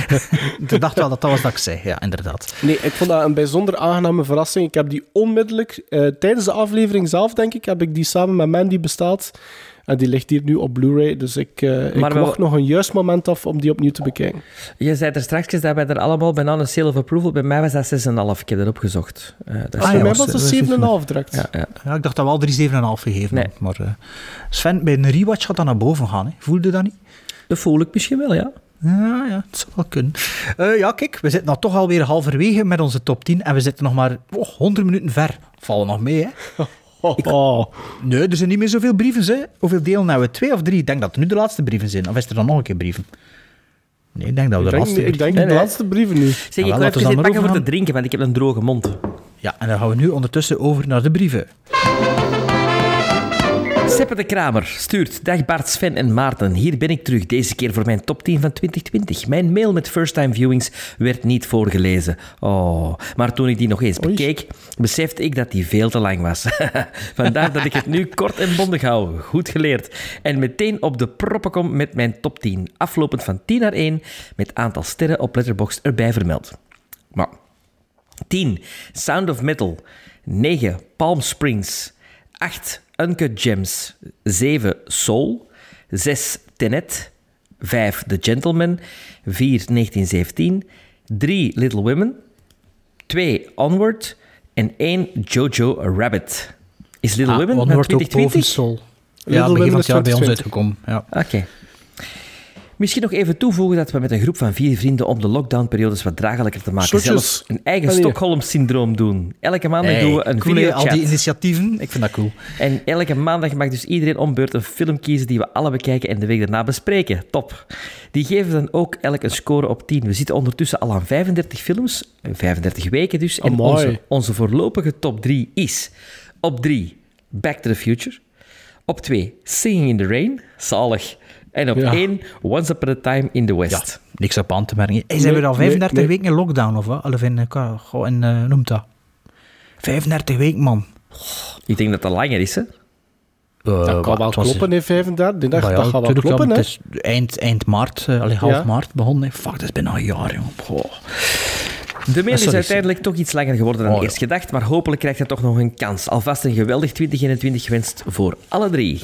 Speaker 2: ik dacht wel dat dat was dat ik zei, ja, inderdaad.
Speaker 1: Nee, ik vond dat een bijzonder aangename verrassing. Ik heb die onmiddellijk, eh, tijdens de aflevering zelf, denk ik, heb ik die samen met Mandy besteld. En die ligt hier nu op Blu-ray, dus ik, eh, ik
Speaker 3: wel-
Speaker 1: wacht nog een juist moment af om die opnieuw te bekijken.
Speaker 3: Je zei er straks dat wij er allemaal bijna een seal of approval. Bij mij was dat 6,5. Ik heb dat opgezocht. Eh, dat is
Speaker 2: Ah,
Speaker 1: Bij mij
Speaker 2: was-
Speaker 1: was- 7,5 direct.
Speaker 3: Ja, ja.
Speaker 2: Ja, ik dacht dat we al 3,7,5 gegeven
Speaker 3: Nee.
Speaker 2: Maar eh, Sven, bij een rewatch gaat dat naar boven gaan. Hè. Voelde dat niet?
Speaker 3: Dat voel ik misschien wel, ja.
Speaker 2: Ja, ja, het zou wel kunnen. Eh, ja, kijk, we zitten nou toch alweer halverwege met onze top 10 en we zitten nog maar oh, 100 minuten ver. Vallen nog mee, hè?
Speaker 1: Oh, oh.
Speaker 2: Nee, er zijn niet meer zoveel brieven, hè? Hoeveel delen hebben we? Twee of drie? Ik denk dat het nu de laatste brieven zijn. Of is er dan nog een keer brieven? Nee, ik denk dat we
Speaker 1: Ik
Speaker 2: de
Speaker 1: denk,
Speaker 2: laatste...
Speaker 1: ik denk
Speaker 3: Nee,
Speaker 1: de
Speaker 3: nee.
Speaker 1: laatste brieven nu.
Speaker 3: Zeg, ik wil even pakken voor te drinken, want ik heb een droge mond.
Speaker 2: Ja, en dan gaan we nu ondertussen over naar de brieven.
Speaker 3: Seppe de Kramer stuurt. Dag Bart, Sven en Maarten. Hier ben ik terug, deze keer voor mijn top 10 van 2020. Mijn mail met first-time viewings werd niet voorgelezen. Oh, maar toen ik die nog eens bekeek, besefte ik dat die veel te lang was. Vandaar dat ik het nu kort en bondig hou. Goed geleerd. En meteen op de proppen kom met mijn top 10. Aflopend van 10 naar 1, met aantal sterren op Letterboxd erbij vermeld. Maar 10. Sound of Metal. 9. Palm Springs. 8. Uncut Gems. 7. Soul. 6. Tenet. 5. The Gentleman. 4. 1917. 3. Little Women. 2. Onward. En 1. Jojo Rabbit. Is Little
Speaker 2: Ah,
Speaker 3: Women
Speaker 2: Onward ook
Speaker 3: 2020?
Speaker 2: boven Soul.
Speaker 1: Little
Speaker 2: Ja, begin
Speaker 1: Women
Speaker 2: van het jaar bij ons
Speaker 1: 2020.
Speaker 2: uitgekomen. Ja.
Speaker 3: Oké. Misschien nog even toevoegen dat we met een groep van vier vrienden om de lockdownperiodes wat draaglijker te maken zelfs een eigen. Stockholm-syndroom doen. Elke maandag
Speaker 2: Hey,
Speaker 3: doen we een
Speaker 2: cool,
Speaker 3: videochat.
Speaker 2: Al die initiatieven, ik vind dat cool.
Speaker 3: En elke maandag mag dus iedereen om beurt een film kiezen die we alle bekijken en de week daarna bespreken. Top. Die geven dan ook elk een score op 10. We zitten ondertussen al aan 35 films, 35 weken dus. En
Speaker 1: Amai.
Speaker 3: onze, onze voorlopige top 3 is op 3 Back to the Future. Op 2 Singing in the Rain, zalig. En op
Speaker 1: Ja.
Speaker 3: 1 Once Upon a Time in the
Speaker 2: Ja,
Speaker 3: West.
Speaker 2: niks op aan te merken. Hey, zijn we al 35
Speaker 1: nee, nee.
Speaker 2: weken in lockdown, of wat? Of in, eh, goh, in noemt dat? 35 weken, man.
Speaker 3: Ik denk dat dat langer is, hè?
Speaker 2: Eh,
Speaker 1: Dat kan wel kloppen in 35. Die
Speaker 2: ja,
Speaker 1: dat gaat wel kloppen,
Speaker 2: ja,
Speaker 1: hè?
Speaker 2: Het is eind, eind maart, allee, half
Speaker 1: Ja.
Speaker 2: maart begonnen. Fuck, dat is bijna een jaar, jongen. Goh.
Speaker 3: De mail is uiteindelijk toch iets langer geworden dan
Speaker 2: Oh, ja.
Speaker 3: eerst gedacht, maar hopelijk krijgt hij toch nog een kans. Alvast een geweldig 2021 gewenst voor alle drie.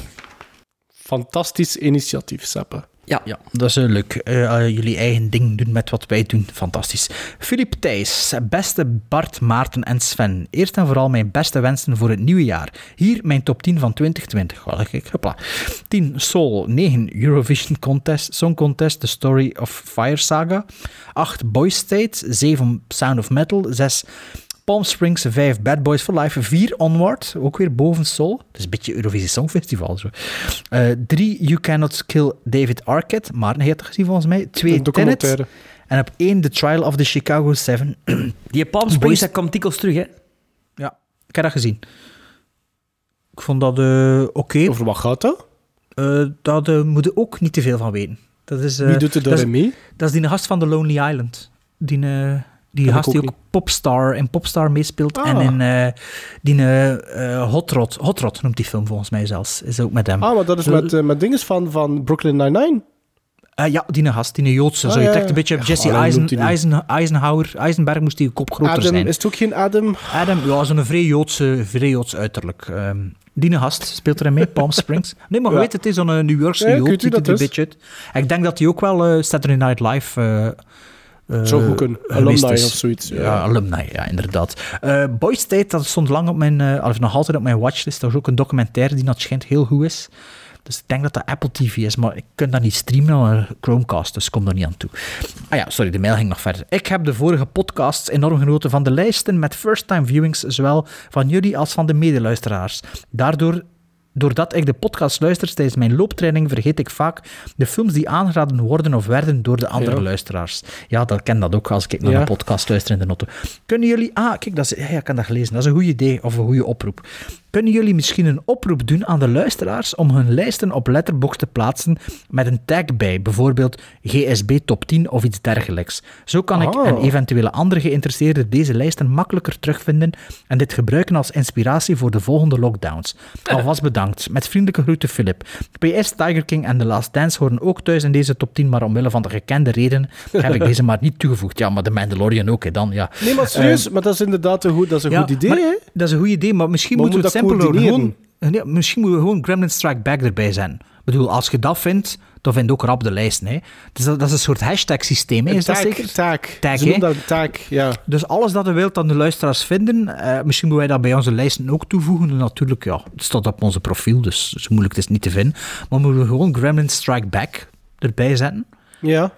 Speaker 1: Fantastisch initiatief, Seppe.
Speaker 3: Ja.
Speaker 2: Ja, dat is leuk. Eh, jullie eigen ding doen met wat wij doen. Fantastisch. Filip Thijs, beste Bart, Maarten en Sven. Eerst en vooral mijn beste wensen voor het nieuwe jaar. Hier mijn top 10 van 2020. Wel, kijk, hopla. 10 Soul. 9 Eurovision Contest, Song Contest, The Story of Fire Saga. 8 Boys State. 7 Sound of Metal. 6 Palm Springs 5, Bad Boys for Life 4, Onward, ook weer boven Soul. Dat is een beetje Eurovisie Songfestival. Zo. 3, You Cannot Kill David Arquette, maar heeft het gezien volgens mij. 2,
Speaker 1: Een documentaire.
Speaker 2: Tenet. En op 1, The Trial of the Chicago 7.
Speaker 3: Die Palm
Speaker 2: Boys-
Speaker 3: Springs, dat komt dikwijls terug, hè?
Speaker 2: ja, ik heb dat gezien. Ik vond dat eh, oké.
Speaker 1: Over wat gaat dat?
Speaker 2: Eh, daar eh, moet je ook niet te veel van weten. Dat is, eh,
Speaker 1: Wie doet er
Speaker 2: dat is-
Speaker 1: daarin mee?
Speaker 2: Dat is die gast van The Lonely Island. Die, eh, die gast die
Speaker 1: ook
Speaker 2: Popstar in Popstar meespeelt.
Speaker 1: Ah.
Speaker 2: En in eh, die eh, Hot Rod. Hot Rod noemt die film volgens mij zelfs. Is ook met hem.
Speaker 1: Ah, maar dat is
Speaker 2: Zo-
Speaker 1: met, met dinges van, van Brooklyn Nine-Nine.
Speaker 2: Ja, die gast, die Joodse.
Speaker 1: Ah,
Speaker 2: zo, je trekt een beetje op
Speaker 1: Ja,
Speaker 2: Jesse Eisen. Eisen, Eisenhower. Eisenberg moest die kop groter
Speaker 1: Adam,
Speaker 2: zijn.
Speaker 1: is het ook geen Adam?
Speaker 2: Adam, ja, zo'n vrij Joodse, vrij Joods uiterlijk. Ehm die gast speelt erin mee, Palm Springs. Nee, maar
Speaker 1: Ja.
Speaker 2: weet, het is zo'n New Yorkse
Speaker 1: Ja,
Speaker 2: Jood. En ik denk dat hij ook wel Saturday Night Live... eh,
Speaker 1: Zou goed kunnen.
Speaker 2: geweest
Speaker 1: Alumni of zoiets,
Speaker 2: Ja,
Speaker 1: ja.
Speaker 2: alumni, ja, inderdaad. Eh Boys State, dat stond lang op mijn... of nog altijd op mijn watchlist. Dat is ook een documentaire die dat schijnt heel goed is. Dus ik denk dat dat Apple TV is, maar ik kan dat niet streamen op een Chromecast, dus ik kom er niet aan toe. Ah ja, sorry, de mail ging nog verder. Ik heb de vorige podcasts enorm genoten van de lijsten met first-time viewings, zowel van jullie als van de medeluisteraars. Daardoor Doordat ik de podcast luister tijdens mijn looptraining, vergeet ik vaak de films die aangeraden worden of werden door de andere
Speaker 1: Ja.
Speaker 2: luisteraars. Ja, dat ken dat ook als ik naar
Speaker 1: Ja.
Speaker 2: een podcast luister in de auto. Kunnen jullie... Ah, kijk, dat is, ja, ik heb dat gelezen. Dat is een goed idee of een goede oproep. Kunnen jullie misschien een oproep doen aan de luisteraars om hun lijsten op Letterboxd te plaatsen met een tag bij, bijvoorbeeld GSB top 10 of iets dergelijks. Zo kan ik
Speaker 1: Oh.
Speaker 2: en eventuele andere geïnteresseerden deze lijsten makkelijker terugvinden en dit gebruiken als inspiratie voor de volgende lockdowns. Alvast bedankt. Met vriendelijke groeten, Philip. PS, Tiger King en The Last Dance horen ook thuis in deze top 10, maar omwille van de gekende redenen heb ik deze maar niet toegevoegd. Ja, maar de Mandalorian ook, hè, dan. Ja.
Speaker 1: Nee, maar serieus, maar dat is inderdaad een goed, dat is een
Speaker 2: Ja,
Speaker 1: goed idee,
Speaker 2: maar
Speaker 1: hè?
Speaker 2: Dat is een goed idee, maar misschien
Speaker 1: Maar
Speaker 2: moeten we het Gewoon nee, misschien moeten we gewoon Gremlin Strike Back erbij zijn. Ik bedoel, als je dat vindt, dan vind ook rap de lijst. Hè. Dus dat, dat is een soort hashtag-systeem, is dat zeker?
Speaker 1: taak.
Speaker 2: Taak,
Speaker 1: Ze
Speaker 2: hè?
Speaker 1: noemen dat een taak, ja.
Speaker 2: Dus alles dat je wilt dat de luisteraars vinden, eh, misschien moeten wij dat bij onze lijsten ook toevoegen. En natuurlijk, ja, het staat op onze profiel, dus zo moeilijk is het niet te vinden. Maar moeten we gewoon Gremlin Strike Back erbij zetten?
Speaker 1: Ja.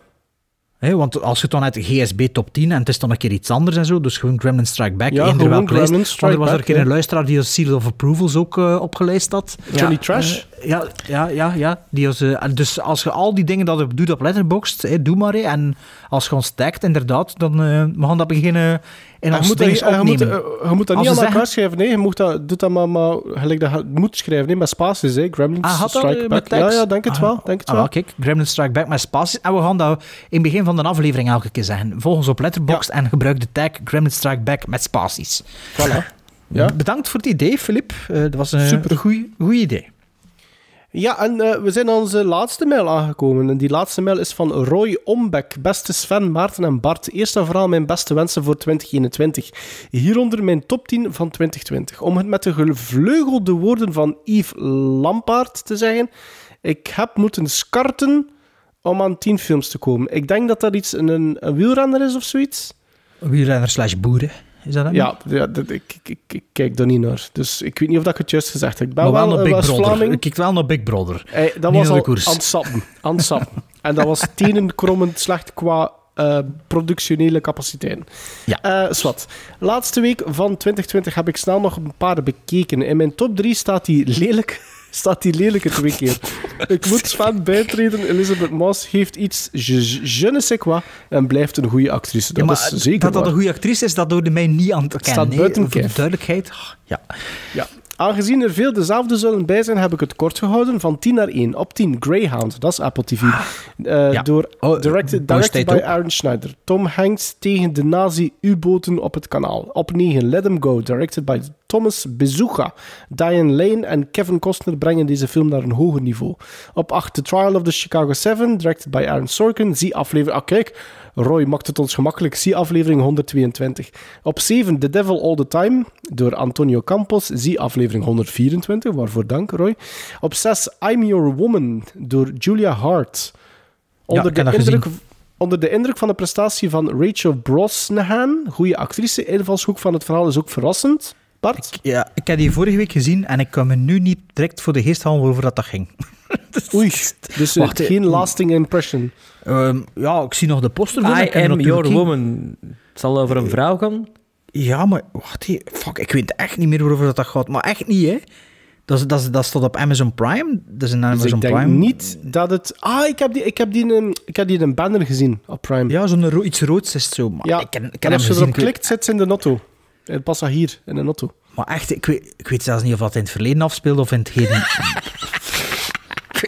Speaker 2: Want als je het dan uit de GSB top 10 en het is dan een keer iets anders en zo, dus gewoon Gremlin Strike Back.
Speaker 1: Ja,
Speaker 2: eender
Speaker 1: gewoon
Speaker 2: welke lijst.
Speaker 1: Gremlin
Speaker 2: Want
Speaker 1: Strike
Speaker 2: er was er een keer een luisteraar die Seal of Approvals ook eh, opgelijst had.
Speaker 1: Johnny
Speaker 2: Ja,
Speaker 1: Trash?
Speaker 2: Eh, ja, ja, ja, ja. Die eh, dus als je al die dingen dat je doet op Letterboxd, hè, doe maar. hè. En als je ons tagt, inderdaad, dan eh we gaan dat beginnen in
Speaker 1: Je
Speaker 2: ons
Speaker 1: moet, dat, je, moet,
Speaker 2: opnemen.
Speaker 1: je moet dat
Speaker 2: Als
Speaker 1: niet aan elkaar schrijven. Nee, je moet dat, doe dat maar, maar gelijk dat moet schrijven. Nee, met spaties, hè. Gremlins
Speaker 2: Ah, had dat
Speaker 1: Strike
Speaker 2: eh,
Speaker 1: Back. Ja, ja, denk het
Speaker 2: Ah,
Speaker 1: wel. Denk het
Speaker 2: ah,
Speaker 1: wel.
Speaker 2: wel, kijk, Gremlin Strike Back met spaties. En we gaan dat in het begin van de aflevering elke keer zeggen. Volg ons op Letterboxd en gebruik de tag Gremlin Strike Back met spaties.
Speaker 1: Voilà. Ja.
Speaker 2: Bedankt voor het idee, Filip. Eh, dat was een
Speaker 1: Super.
Speaker 2: goed idee.
Speaker 1: Ja, en eh, we zijn aan onze laatste mail aangekomen. En die laatste mail is van Roy Ombek. Beste Sven, Maarten en Bart. Eerst en vooral mijn beste wensen voor 2021. Hieronder mijn top 10 van 2020. Om het met de gevleugelde woorden van Yves Lampaard te zeggen. Ik heb moeten skarten om aan 10 films te komen. Ik denk dat dat iets een, een, wielrenner is of zoiets.
Speaker 2: Wielrenner slash boeren. Is dat hem?
Speaker 1: Ja, ja dat, ik, ik, ik, kijk daar niet naar. Dus ik weet niet of dat ik het juist gezegd heb. Ik ben
Speaker 2: Maar wel
Speaker 1: wel,
Speaker 2: naar
Speaker 1: eh,
Speaker 2: Big Brother. Ik kijk wel naar Big Brother.
Speaker 1: Hey, dat
Speaker 2: Niet
Speaker 1: was al
Speaker 2: koers.
Speaker 1: aan het sappen. Aan het sappen. En dat was tenenkrommend slecht qua eh, productionele capaciteiten.
Speaker 2: Ja.
Speaker 1: Eh, zwart. Laatste week van 2020 heb ik snel nog een paar bekeken. In mijn top 3 staat die lelijk... Staat die lelijke twee keer. Ik moet Sven bijtreden. Elizabeth Moss heeft iets je, je ne sais quoi en blijft een goede actrice. Dat
Speaker 2: Ja, maar
Speaker 1: is zeker
Speaker 2: dat dat
Speaker 1: waar.
Speaker 2: een goede actrice is, dat hoorde mij niet aan te kennen.
Speaker 1: staat
Speaker 2: nee.
Speaker 1: buiten
Speaker 2: Voor de duidelijkheid. Ja.
Speaker 1: Ja. Aangezien er veel dezelfde zullen bij zijn, heb ik het kort gehouden van 10 naar 1. Op 10 Greyhound, dat is Apple TV. Eh,
Speaker 2: Ja.
Speaker 1: Door,
Speaker 2: Oh,
Speaker 1: directed,
Speaker 2: Boy
Speaker 1: directed
Speaker 2: State
Speaker 1: by. Aaron Schneider. Tom Hanks tegen de nazi-U-boten op het kanaal. Op 9 Let 'em Go, directed by Thomas Bezucha. Diane Lane en Kevin Costner brengen deze film naar een hoger niveau. Op 8 The Trial of the Chicago 7, directed by Aaron Sorkin. Zie aflevering... Ah, kijk, Roy maakt het ons gemakkelijk. Zie aflevering 122. Op 7 The Devil All the Time, door Antonio Campos. Zie aflevering 124, waarvoor dank, Roy. Op 6 I'm Your Woman, door Julia Hart. Onder, de indruk, onder de indruk van de prestatie van Rachel Brosnahan, goede actrice. Invalshoek van het verhaal is ook verrassend. Bart?
Speaker 2: ja, ik heb die vorige week gezien en ik kan me nu niet direct voor de geest halen waarover dat, dat ging.
Speaker 1: Oei, dus eh,
Speaker 2: Wacht, eh,
Speaker 1: geen lasting impression.
Speaker 2: Ehm, ja, ik zie nog de poster.
Speaker 3: I
Speaker 2: Ik
Speaker 3: am your woman. Het zal over een vrouw gaan.
Speaker 2: Ja, maar wacht, fuck, ik weet echt niet meer waarover dat, dat gaat. Maar echt niet, hè. Dat, is- dat, is- dat staat op Amazon Prime. Dat is een
Speaker 1: Dus
Speaker 2: Amazon
Speaker 1: ik denk
Speaker 2: Prime.
Speaker 1: niet dat het... Ah, ik heb die, ik heb die, in, een- ik heb die in een banner gezien op Prime.
Speaker 2: Ja, zo'n ro- iets roods is het zo. Maar
Speaker 1: Ja,
Speaker 2: ik ken, ik
Speaker 1: en
Speaker 2: ken hem
Speaker 1: als je erop
Speaker 2: ik
Speaker 1: klikt, zit ze in de auto. Het passagier, in een auto.
Speaker 2: Maar echt, ik weet, ik weet zelfs niet of dat in het verleden afspeelde of in het heden.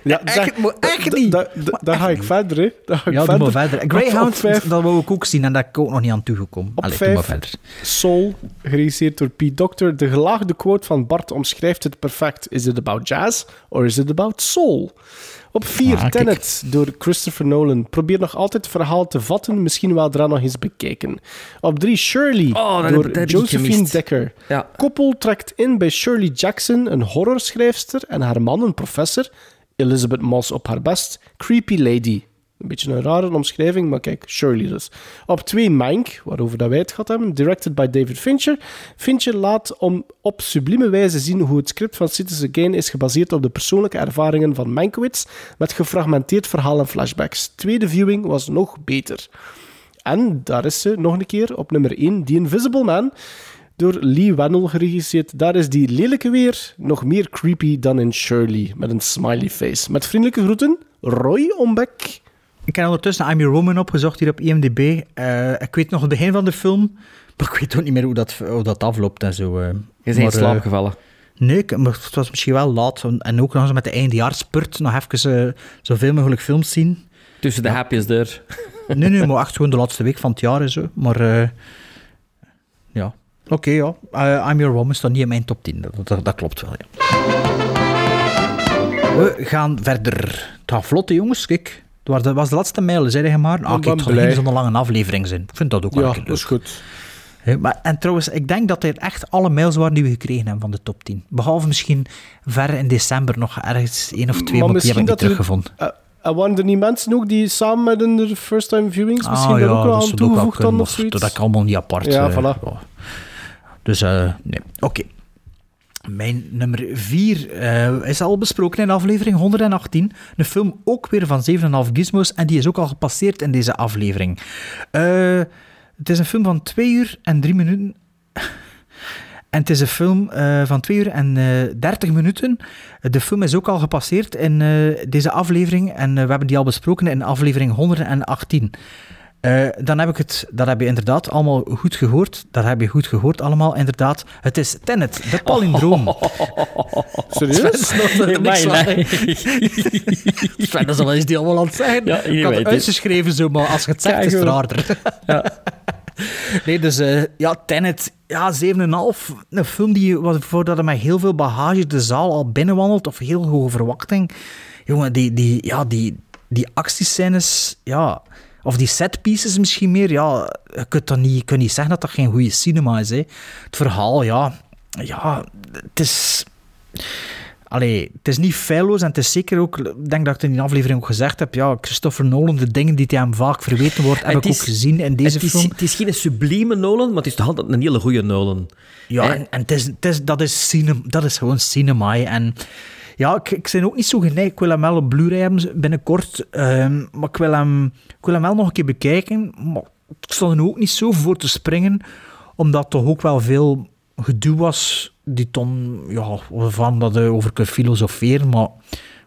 Speaker 1: Ja,
Speaker 2: echt, maar echt niet.
Speaker 1: Da- da- Daar ga ik verder, hè. Daar ga ik
Speaker 2: Ja, doe
Speaker 1: verder.
Speaker 2: maar verder.
Speaker 1: Op- op
Speaker 2: Greyhound,
Speaker 1: vijf,
Speaker 2: dat wou ik ook zien en daar ben ik ook nog niet aan toegekomen.
Speaker 1: Op
Speaker 2: Allee, doe maar
Speaker 1: vijf.
Speaker 2: verder.
Speaker 1: Soul, geregisseerd door Pete Doctor. De gelaagde quote van Bart omschrijft het perfect. Is it about jazz or is it about soul? Op 4,
Speaker 2: Ah.
Speaker 1: Tenet, door Christopher Nolan. Probeer nog altijd het verhaal te vatten, misschien wel daarna nog eens bekijken. Op 3, Shirley,
Speaker 3: Oh, dat
Speaker 1: door
Speaker 3: heb- dat
Speaker 1: Josephine. Dekker.
Speaker 3: Ja.
Speaker 1: Koppel trekt in bij Shirley Jackson, een horrorschrijfster, en haar man, een professor. Elizabeth Moss op haar best. Creepy Lady. Een beetje een rare omschrijving, maar kijk, Shirley dus. Op 2 Mank, waarover dat wij het gehad hebben, directed by David Fincher. Fincher laat om, op sublieme wijze zien hoe het script van Citizen Kane is gebaseerd op de persoonlijke ervaringen van Mankiewicz, met gefragmenteerd verhaal en flashbacks. Tweede viewing was nog beter. En daar is ze nog een keer op nummer 1, The Invisible Man, door Lee Wannell geregisseerd. Daar is die lelijke weer nog meer creepy dan in Shirley, met een smiley face. Met vriendelijke groeten, Roy Ombek.
Speaker 2: Ik heb ondertussen I'm Your Woman opgezocht hier op IMDb. Eh, ik weet nog het begin van de film, maar ik weet ook niet meer hoe dat, hoe dat afloopt en zo. eh.
Speaker 3: Je bent in slaap
Speaker 2: eh,
Speaker 3: gevallen.
Speaker 2: Nee, maar het was misschien wel laat. En ook nog eens met de eindejaarspurt nog even zoveel mogelijk films zien.
Speaker 3: Tussen de haapjes deur.
Speaker 2: Nee, nee, maar echt gewoon de laatste week van het jaar en zo. Maar ja, oké, ja. I'm Your Woman staat niet in mijn top 10. Dat, dat, dat klopt wel, ja. We gaan verder. Het gaat vlot, hè, jongens. Kijk, was de, was de laatste mail, zei je maar. Ah, kijk, het zal zo'n lange aflevering zijn. Ik vind dat ook wel
Speaker 1: Ja, dat is goed.
Speaker 2: Maar, en trouwens, ik denk dat dit echt alle mails waren die we gekregen hebben van de top 10. Behalve misschien ver in december nog ergens één of twee, maar, die heb ik niet
Speaker 1: er-
Speaker 2: teruggevonden.
Speaker 1: en waren er niet mensen ook die samen met hun de first time viewings misschien
Speaker 2: Ah,
Speaker 1: daar
Speaker 2: ja,
Speaker 1: ook wel
Speaker 2: dat
Speaker 1: aan toegevoegd dan of zoiets?
Speaker 2: Dat ik allemaal niet apart.
Speaker 1: Ja,
Speaker 2: eh,
Speaker 1: voilà.
Speaker 2: Dus, nee. Oké. Mijn nummer 4 is al besproken in aflevering 118. Een film ook weer van 7,5 gizmos en die is ook al gepasseerd in deze aflevering. Eh, het is een film van 2 uur en 3 minuten. En het is een film eh, van 2 uur en eh 30 minuten. De film is ook al gepasseerd in eh, deze aflevering en eh, we hebben die al besproken in aflevering 118. Eh, dan heb ik het, dat heb je inderdaad allemaal goed gehoord. Dat heb je goed gehoord allemaal, inderdaad. Het is Tenet, de palindroom.
Speaker 1: Serieus?
Speaker 2: Sven, niks. Sven, dat is wel eens die allemaal aan het zeggen.
Speaker 3: Ja,
Speaker 2: ik had
Speaker 3: weet
Speaker 2: het uitgeschreven zo, maar als je het zegt,
Speaker 3: Ja,
Speaker 2: is het raarder. Nee, dus eh, ja, Tenet, ja, 7,5. Een film die, voordat hij met heel veel bagage de zaal al binnenwandelt, of heel hoge verwachting. Jongen, die, die, ja, die, die actiescènes, ja, of die setpieces misschien meer, ja, je kunt, dat niet, je kunt niet zeggen dat dat geen goede cinema is. Hè. Het verhaal, ja, ja, het is... Allee, het is niet feilloos en het is zeker ook, ik denk dat ik het in die aflevering ook gezegd heb, ja, Christopher Nolan, de dingen die hij hem vaak verweten wordt, heb ik ook gezien in deze
Speaker 3: het is,
Speaker 2: film.
Speaker 3: Het is geen sublieme Nolan, maar het is toch altijd een hele goede Nolan.
Speaker 2: Ja, en, en het is, het is, dat, is cine, dat is gewoon cinema. En ja, ik, ik ben ook niet zo geneigd. Ik wil hem wel op Blu-ray hebben binnenkort. ehm, maar ik wil, hem, ik wil hem wel nog een keer bekijken. Maar ik sta er ook niet zo voor te springen. Omdat toch ook wel veel gedoe was. Die ton, ja, van dat je over kunt filosoferen. Maar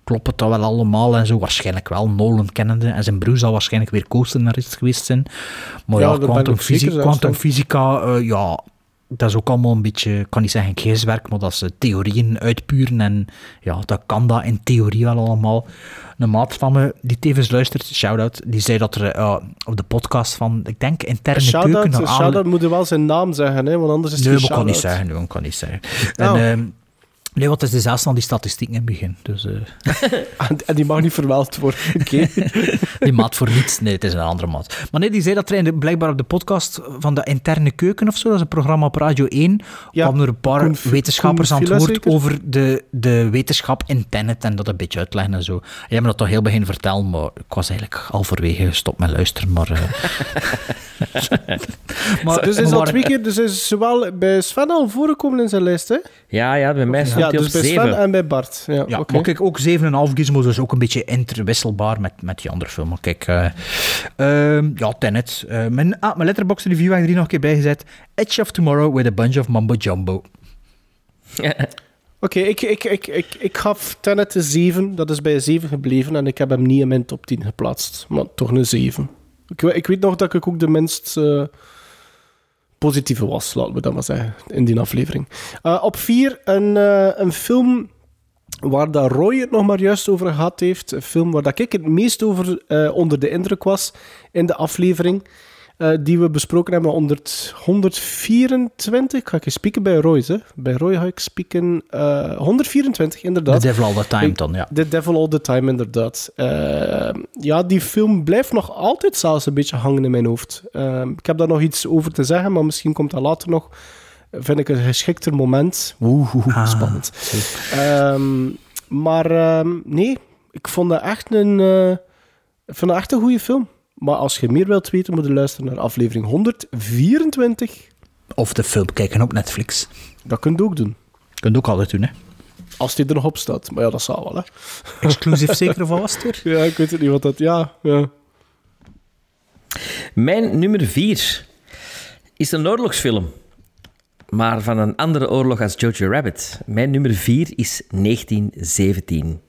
Speaker 2: klopt het dat wel allemaal en zo? Waarschijnlijk wel. Nolan kennende. En zijn broer zal waarschijnlijk weer co-scenarist geweest zijn. Maar
Speaker 1: Ja,
Speaker 2: ja,
Speaker 1: ik
Speaker 2: quantum fysica eh, ja, dat is ook allemaal een beetje, ik kan niet zeggen geestwerk, maar dat ze theorieën uitpuren. En ja, dat kan dat in theorie wel allemaal. Een maat van me, die tevens luistert, shout-out, die zei dat er eh, op de podcast van, ik denk, interne
Speaker 1: Een
Speaker 2: keuken...
Speaker 1: shout-out,
Speaker 2: aanle-
Speaker 1: shout-out moet je wel zijn naam zeggen, hè, want anders is het
Speaker 2: Nee,
Speaker 1: geen
Speaker 2: kan niet zeggen. Ik kan niet zeggen. En, ehm, nee, want het is dezelfde van die statistieken in het begin. Dus, eh,
Speaker 1: En, en die mag niet vermeld worden. Oké.
Speaker 2: die maat voor niets. Nee, het is een andere maat. Maar nee, die zei dat er in de, blijkbaar op de podcast van de interne keuken of zo, dat is een programma op Radio 1,
Speaker 1: Ja,
Speaker 2: kwamen er een paar
Speaker 1: Koen-
Speaker 2: wetenschappers
Speaker 1: Koen
Speaker 2: aan het woord
Speaker 1: zeker?
Speaker 2: over de, de wetenschap in Tenet en dat een beetje uitleggen en zo. Jij hebt me dat toch heel begin vertellen, maar ik was eigenlijk halverwege gestopt met luisteren. Maar, eh, maar
Speaker 1: dus is al twee keer, dus is zowel bij Sven al voorgekomen in zijn lijst, hè?
Speaker 3: Ja, ja, bij mij stond
Speaker 1: Ja,
Speaker 3: hij
Speaker 1: dus
Speaker 3: op
Speaker 1: bij
Speaker 3: 7.
Speaker 1: Sven en bij Bart. Ja,
Speaker 2: Ja,
Speaker 1: oké.
Speaker 2: maar kijk, ook 7,5 gizmos is ook een beetje interwisselbaar met, met die andere film. Kijk, eh, ehm, ja, Tenet. Eh, mijn, ah, mijn letterbox review heb ik er nog een keer bij gezet. Edge of Tomorrow with a bunch of mumbo jumbo.
Speaker 1: Oké, ik, ik, ik, ik, ik gaf Tenet een 7. Dat is bij een 7 gebleven en ik heb hem niet in mijn top 10 geplaatst. Maar toch een 7. Ik, ik weet nog dat ik ook de minst eh, positieve was, laten we dat maar zeggen, in die aflevering. Eh, op 4 een, eh, een film waar dat Roy het nog maar juist over gehad heeft. Een film waar dat ik het meest over eh, onder de indruk was in de aflevering. Eh, die we besproken hebben onder het 124. Ga ik eens spieken bij Roy, hè? Bij Roy ga ik spieken. eh 124, inderdaad.
Speaker 2: The Devil All the Time dan, ja.
Speaker 1: The Devil All the Time, inderdaad. Eh, ja, die film blijft nog altijd zelfs een beetje hangen in mijn hoofd. Eh, ik heb daar nog iets over te zeggen, maar misschien komt dat later nog. Vind ik een geschikter moment. Oeh, oeh,
Speaker 2: Ah,
Speaker 1: spannend. Ehm, maar ehm, nee, ik vond dat echt een, eh, ik vond dat echt een goede film. Maar als je meer wilt weten, moet je luisteren naar aflevering 124.
Speaker 2: Of de film kijken op Netflix.
Speaker 1: Dat kun je ook doen.
Speaker 2: Kunt ook altijd doen, hè.
Speaker 1: Als die er nog op staat. Maar ja, dat zal wel, hè.
Speaker 2: Exclusief zeker of wat was het weer?
Speaker 1: Ja, ik weet het niet wat dat... Ja, ja.
Speaker 3: Mijn nummer 4 is een oorlogsfilm. Maar van een andere oorlog als Jojo Rabbit. Mijn nummer 4 is 1917.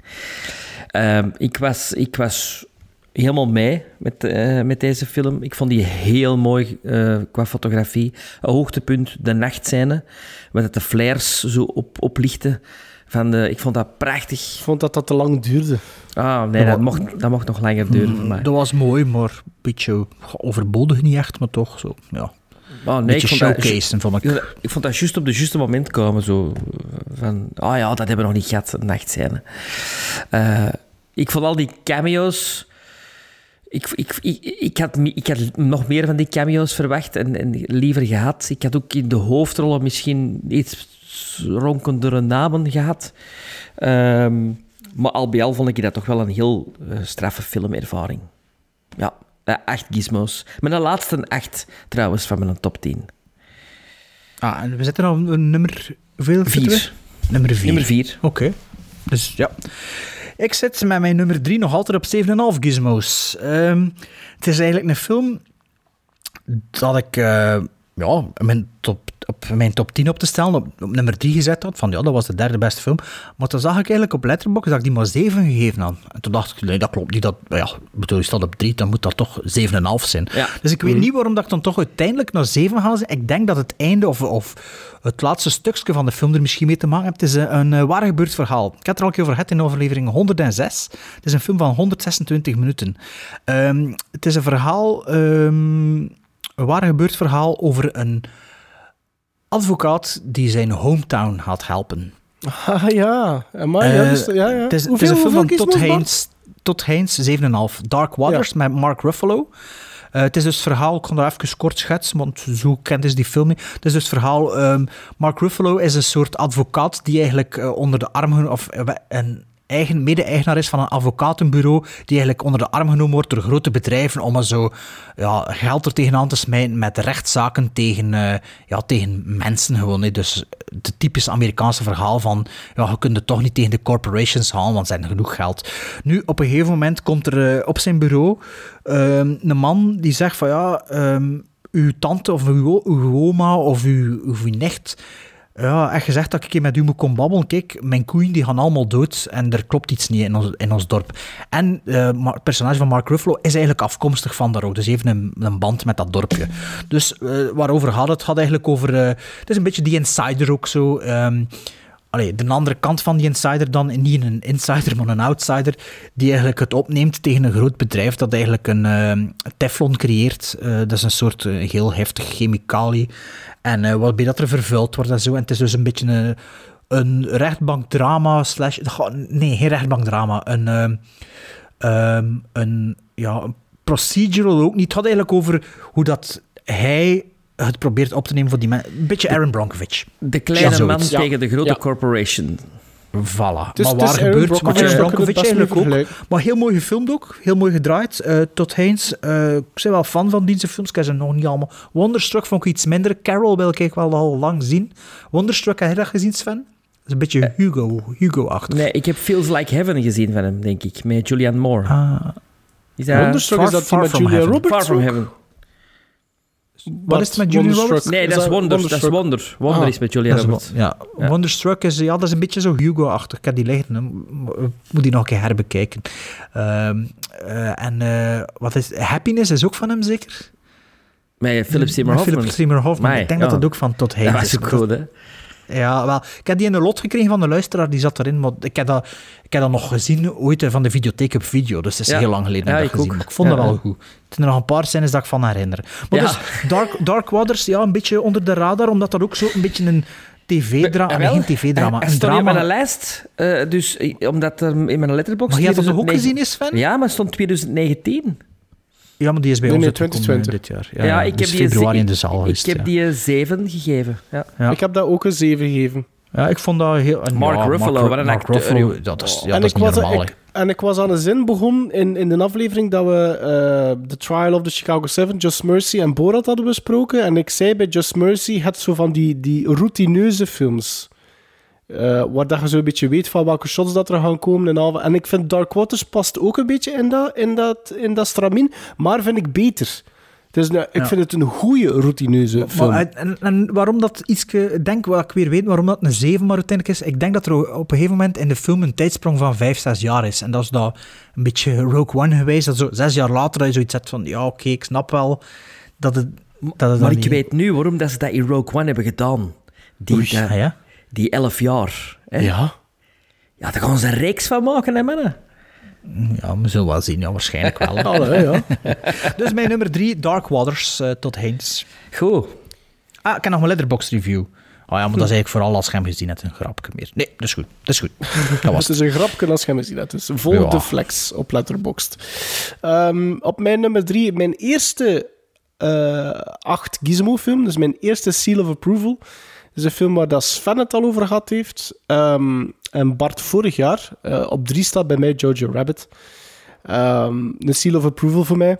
Speaker 3: Ehm, ik, was, ik was helemaal mee met, eh, met deze film. Ik vond die heel mooi eh, qua fotografie. Een hoogtepunt, de nachtscène. Waar het de flares zo op, oplichten. Van de, ik vond dat prachtig.
Speaker 1: Ik vond dat dat te lang duurde.
Speaker 3: Ah, nee, dat mocht, dat mocht nog langer duren voor mij.
Speaker 2: Dat was mooi, maar een beetje overbodig niet echt, maar toch zo, ja.
Speaker 3: Oh, nee,
Speaker 2: beetje
Speaker 3: ik vond dat-
Speaker 2: showcasen, vond ik.
Speaker 3: Ja, Ik vond dat juist op de juiste moment komen. Zo van, oh ja, dat hebben we nog niet gehad, een nachtscène. Eh, ik vond al die cameo's... Ik, ik, ik, ik, had, ik had nog meer van die cameo's verwacht en, en liever gehad. Ik had ook in de hoofdrollen misschien iets ronkendere namen gehad. Ehm, maar al bij al vond ik dat toch wel een heel eh, straffe filmervaring. Ja, eh, acht gizmos. Mijn laatste acht, trouwens, van mijn top 10.
Speaker 2: Ah, en we zitten een nummer... Hoeveel
Speaker 3: Vier.
Speaker 2: Nummer 4.
Speaker 3: Nummer vier.
Speaker 2: Oké. Dus ja. Ik zit met mijn nummer 3 nog altijd op 7,5 gizmos. Ehm, het is eigenlijk een film dat ik eh, ja, mijn top, op mijn top 10 op te stellen op, op nummer 3 gezet had. Van ja, dat was de derde beste film. Maar toen zag ik eigenlijk op Letterboxd dat ik die maar 7 gegeven had. En toen dacht ik, nee, dat klopt niet. Dat, ja, bedoel, je staat op 3, dan moet dat toch 7,5 zijn.
Speaker 3: Ja.
Speaker 2: Dus ik weet niet waarom dat ik dan toch uiteindelijk naar 7 ga zijn. Ik denk dat het einde of, of het laatste stukje van de film er misschien mee te maken heeft. Het is een, een eh, waar gebeurd verhaal. Ik had er al een keer over gehad in overlevering 106. Het is een film van 126 minuten. Ehm, het is een verhaal, ehm, een waar gebeurd verhaal over een advocaat die zijn hometown gaat helpen.
Speaker 1: Ah ja, maar ja,
Speaker 2: Eh,
Speaker 1: dus- ja, ja.
Speaker 2: Het is, het
Speaker 1: Hoeveel-
Speaker 2: is een film van Todd? Haynes, Todd Haynes 7,5. Dark Waters met Mark Ruffalo. Eh, het is dus het verhaal, ik kan dat even kort schetsen, want zo kent is die film niet. Het is dus het verhaal, ehm, Mark Ruffalo is een soort advocaat die eigenlijk eh, onder de arm, of een eigen mede-eigenaar is van een advocatenbureau, die eigenlijk onder de arm genomen wordt door grote bedrijven om er zo ja, geld er tegenaan te smijten met rechtszaken tegen, eh, ja, tegen mensen gewoon. Dus het typisch Amerikaanse verhaal van ja, je kunt het toch niet tegen de corporations halen, want ze hebben genoeg geld. Nu, op een gegeven moment komt er eh, op zijn bureau ehm, een man die zegt van ja, ehm, uw tante of uw, oma of uw, uw nicht ja, echt gezegd dat ik keer met u moet komen babbelen. Kijk, mijn koeien die gaan allemaal dood en er klopt iets niet in ons, in ons dorp. En eh, het personage van Mark Ruffalo is eigenlijk afkomstig van daar ook. Dus heeft een, een band met dat dorpje. Dus eh, waarover gaat het? Het gaat eigenlijk over... eh, het is een beetje die insider ook zo. ehm, Allee, de andere kant van die insider dan, niet een insider, maar een outsider, die eigenlijk het opneemt tegen een groot bedrijf dat eigenlijk een eh, teflon creëert. Eh, dat is een soort eh, heel heftige chemicalië. En eh, waarbij dat er vervuild wordt en zo. En het is dus een beetje een, een rechtbankdrama slash... Nee, geen rechtbankdrama. Een, ehm, een, ja, procedural ook niet. Het gaat eigenlijk over hoe dat hij het probeert op te nemen voor die mensen. Een beetje Aaron Bronkovich.
Speaker 3: De kleine
Speaker 2: Ja,
Speaker 3: man tegen de grote
Speaker 1: Ja.
Speaker 3: corporation.
Speaker 2: Voilà.
Speaker 1: Dus
Speaker 2: maar waar
Speaker 1: Aaron
Speaker 2: gebeurt
Speaker 1: Brockovich best
Speaker 2: eigenlijk ook. Maar heel mooi gefilmd ook. Heel mooi gedraaid. Eh Todd Haynes, eh, ik ben wel fan van deze films. Ik heb ze nog niet allemaal. Wonderstruck vond ik iets minder. Carol wil ik wel al lang zien. Wonderstruck, heb je dat gezien, Sven? Dat is een beetje Hugo, Hugo-achtig.
Speaker 3: Nee, ik heb Feels Like Heaven gezien van hem, denk ik. Met Julianne Moore.
Speaker 2: Ah,
Speaker 3: Is dat...
Speaker 1: Wonderstruck
Speaker 2: Far-
Speaker 1: is dat
Speaker 2: Far
Speaker 1: met
Speaker 2: From
Speaker 1: Julia. Roberts
Speaker 3: Far From
Speaker 1: ook?
Speaker 3: Heaven.
Speaker 2: Wat is het met Julia
Speaker 1: Wonderstruck?
Speaker 2: Roberts?
Speaker 3: Nee, dat is Wonder. Dat is Wonder. Wonder
Speaker 1: Ah.
Speaker 3: is met Julia
Speaker 2: Dat is
Speaker 3: Roberts.
Speaker 2: wel- ja.
Speaker 3: Ja.
Speaker 2: Wonderstruck is, ja, dat is een beetje zo Hugo-achtig. Ik heb die liggen, moet die nog een keer herbekijken. Ehm, eh, en eh, wat is Happiness is ook van hem zeker?
Speaker 3: Met Philip Seymour
Speaker 2: Met
Speaker 3: Hoffman.
Speaker 2: Philip Seymour Hoffman. Ik denk
Speaker 3: ja.
Speaker 2: dat dat ook van Todd
Speaker 3: Dat
Speaker 2: Haynes
Speaker 3: was
Speaker 2: is.
Speaker 3: ook goed, hè?
Speaker 2: Ja, wel. Ik heb die in de lot gekregen van de luisteraar, die zat erin. Maar ik heb dat, ik heb dat nog gezien ooit eh, van de videotheek op video. Dus het is
Speaker 3: Ja.
Speaker 2: heel lang geleden dat
Speaker 3: Ja,
Speaker 2: ik
Speaker 3: ik
Speaker 2: dat gezien. Maar ik vond
Speaker 3: Ja,
Speaker 2: dat wel goed. Het zijn er nog een paar scènes dat ik van herinner. Maar dus Dark, Dark Waters, ja, een beetje onder de radar, omdat dat ook zo een beetje een tv-drama... Nee, geen tv-drama, een
Speaker 3: op
Speaker 2: drama...
Speaker 3: mijn lijst, eh, dus eh, omdat er in mijn letterbox...
Speaker 2: Maar je hebt dat ook
Speaker 3: 2009
Speaker 2: gezien, is Sven?
Speaker 3: Ja, maar het stond 2019.
Speaker 2: Ja, maar die is bij
Speaker 1: Nee,
Speaker 2: ons
Speaker 1: nee,
Speaker 2: uitgekomen
Speaker 1: 2020.
Speaker 2: dit jaar. Ja,
Speaker 3: Ja,
Speaker 2: ja,
Speaker 3: ik
Speaker 2: die
Speaker 3: heb die
Speaker 2: februari in de zaal
Speaker 3: Ik,
Speaker 2: geweest.
Speaker 3: heb
Speaker 2: ja.
Speaker 3: die een 7 gegeven. Ja.
Speaker 2: Ja.
Speaker 1: Ik heb dat ook een 7 gegeven.
Speaker 2: Ja, ik vond dat heel... en
Speaker 3: Mark
Speaker 2: ja,
Speaker 3: Ruffalo,
Speaker 2: Ru-
Speaker 3: wat een
Speaker 2: Mark
Speaker 3: acteur,
Speaker 2: Ruffalo, dat is, ja,
Speaker 1: en,
Speaker 2: dat is
Speaker 1: ik
Speaker 2: niet
Speaker 1: was,
Speaker 2: normaal,
Speaker 1: ik, en ik was aan de zin begonnen in, in de aflevering dat we eh The Trial of the Chicago 7, Just Mercy en Borat hadden besproken. En ik zei bij Just Mercy, het zo van die, die routineuze films. Eh, waar dat je zo een beetje weet van welke shots dat er gaan komen. En, al. en ik vind Dark Waters past ook een beetje in dat, in dat, in dat stramien, maar vind ik beter. Dus nou, ik
Speaker 2: Ja.
Speaker 1: vind het een goede routineuze film.
Speaker 2: Maar, en, en waarom dat iets, denk wat ik weer weet, waarom dat een 7 maar uiteindelijk is, ik denk dat er op een gegeven moment in de film een tijdsprong van 5, 6 jaar is. En dat is dat een beetje Rogue One geweest, dat zo zes jaar later dat je zoiets hebt van, ja oké, ik snap wel dat het, dat het
Speaker 3: Maar
Speaker 2: dan
Speaker 3: ik
Speaker 2: niet...
Speaker 3: weet nu waarom dat ze dat in Rogue One hebben gedaan. Die,
Speaker 2: Oei,
Speaker 3: dat-
Speaker 2: ah ja?
Speaker 3: Die 11 jaar. Hè?
Speaker 1: ja.
Speaker 3: Ja, daar gaan ze een reeks van maken, hè, mannen.
Speaker 2: Ja, we zullen wel zien, ja, waarschijnlijk wel.
Speaker 1: Allee, ja.
Speaker 2: dus mijn nummer 3, Dark Waters, eh, tot Haynes.
Speaker 3: Goed.
Speaker 2: Ah, ik heb nog mijn letterbox review. ja, maar dat is eigenlijk vooral als je hem gezien hebt een grapje meer. Nee, dat is goed. Dat is goed. Dat was
Speaker 1: Het is een grapje als je hem gezien hebt. Dus vol
Speaker 2: Ja.
Speaker 1: de flex op Letterboxd. Ehm, op mijn nummer drie, mijn eerste eh, acht Gizmo-film. Dus mijn eerste Seal of Approval. Is een film waar dat Sven het al over gehad heeft. Ehm, en Bart vorig jaar. Eh, op drie staat bij mij Jojo Rabbit. Ehm een Seal of Approval voor mij.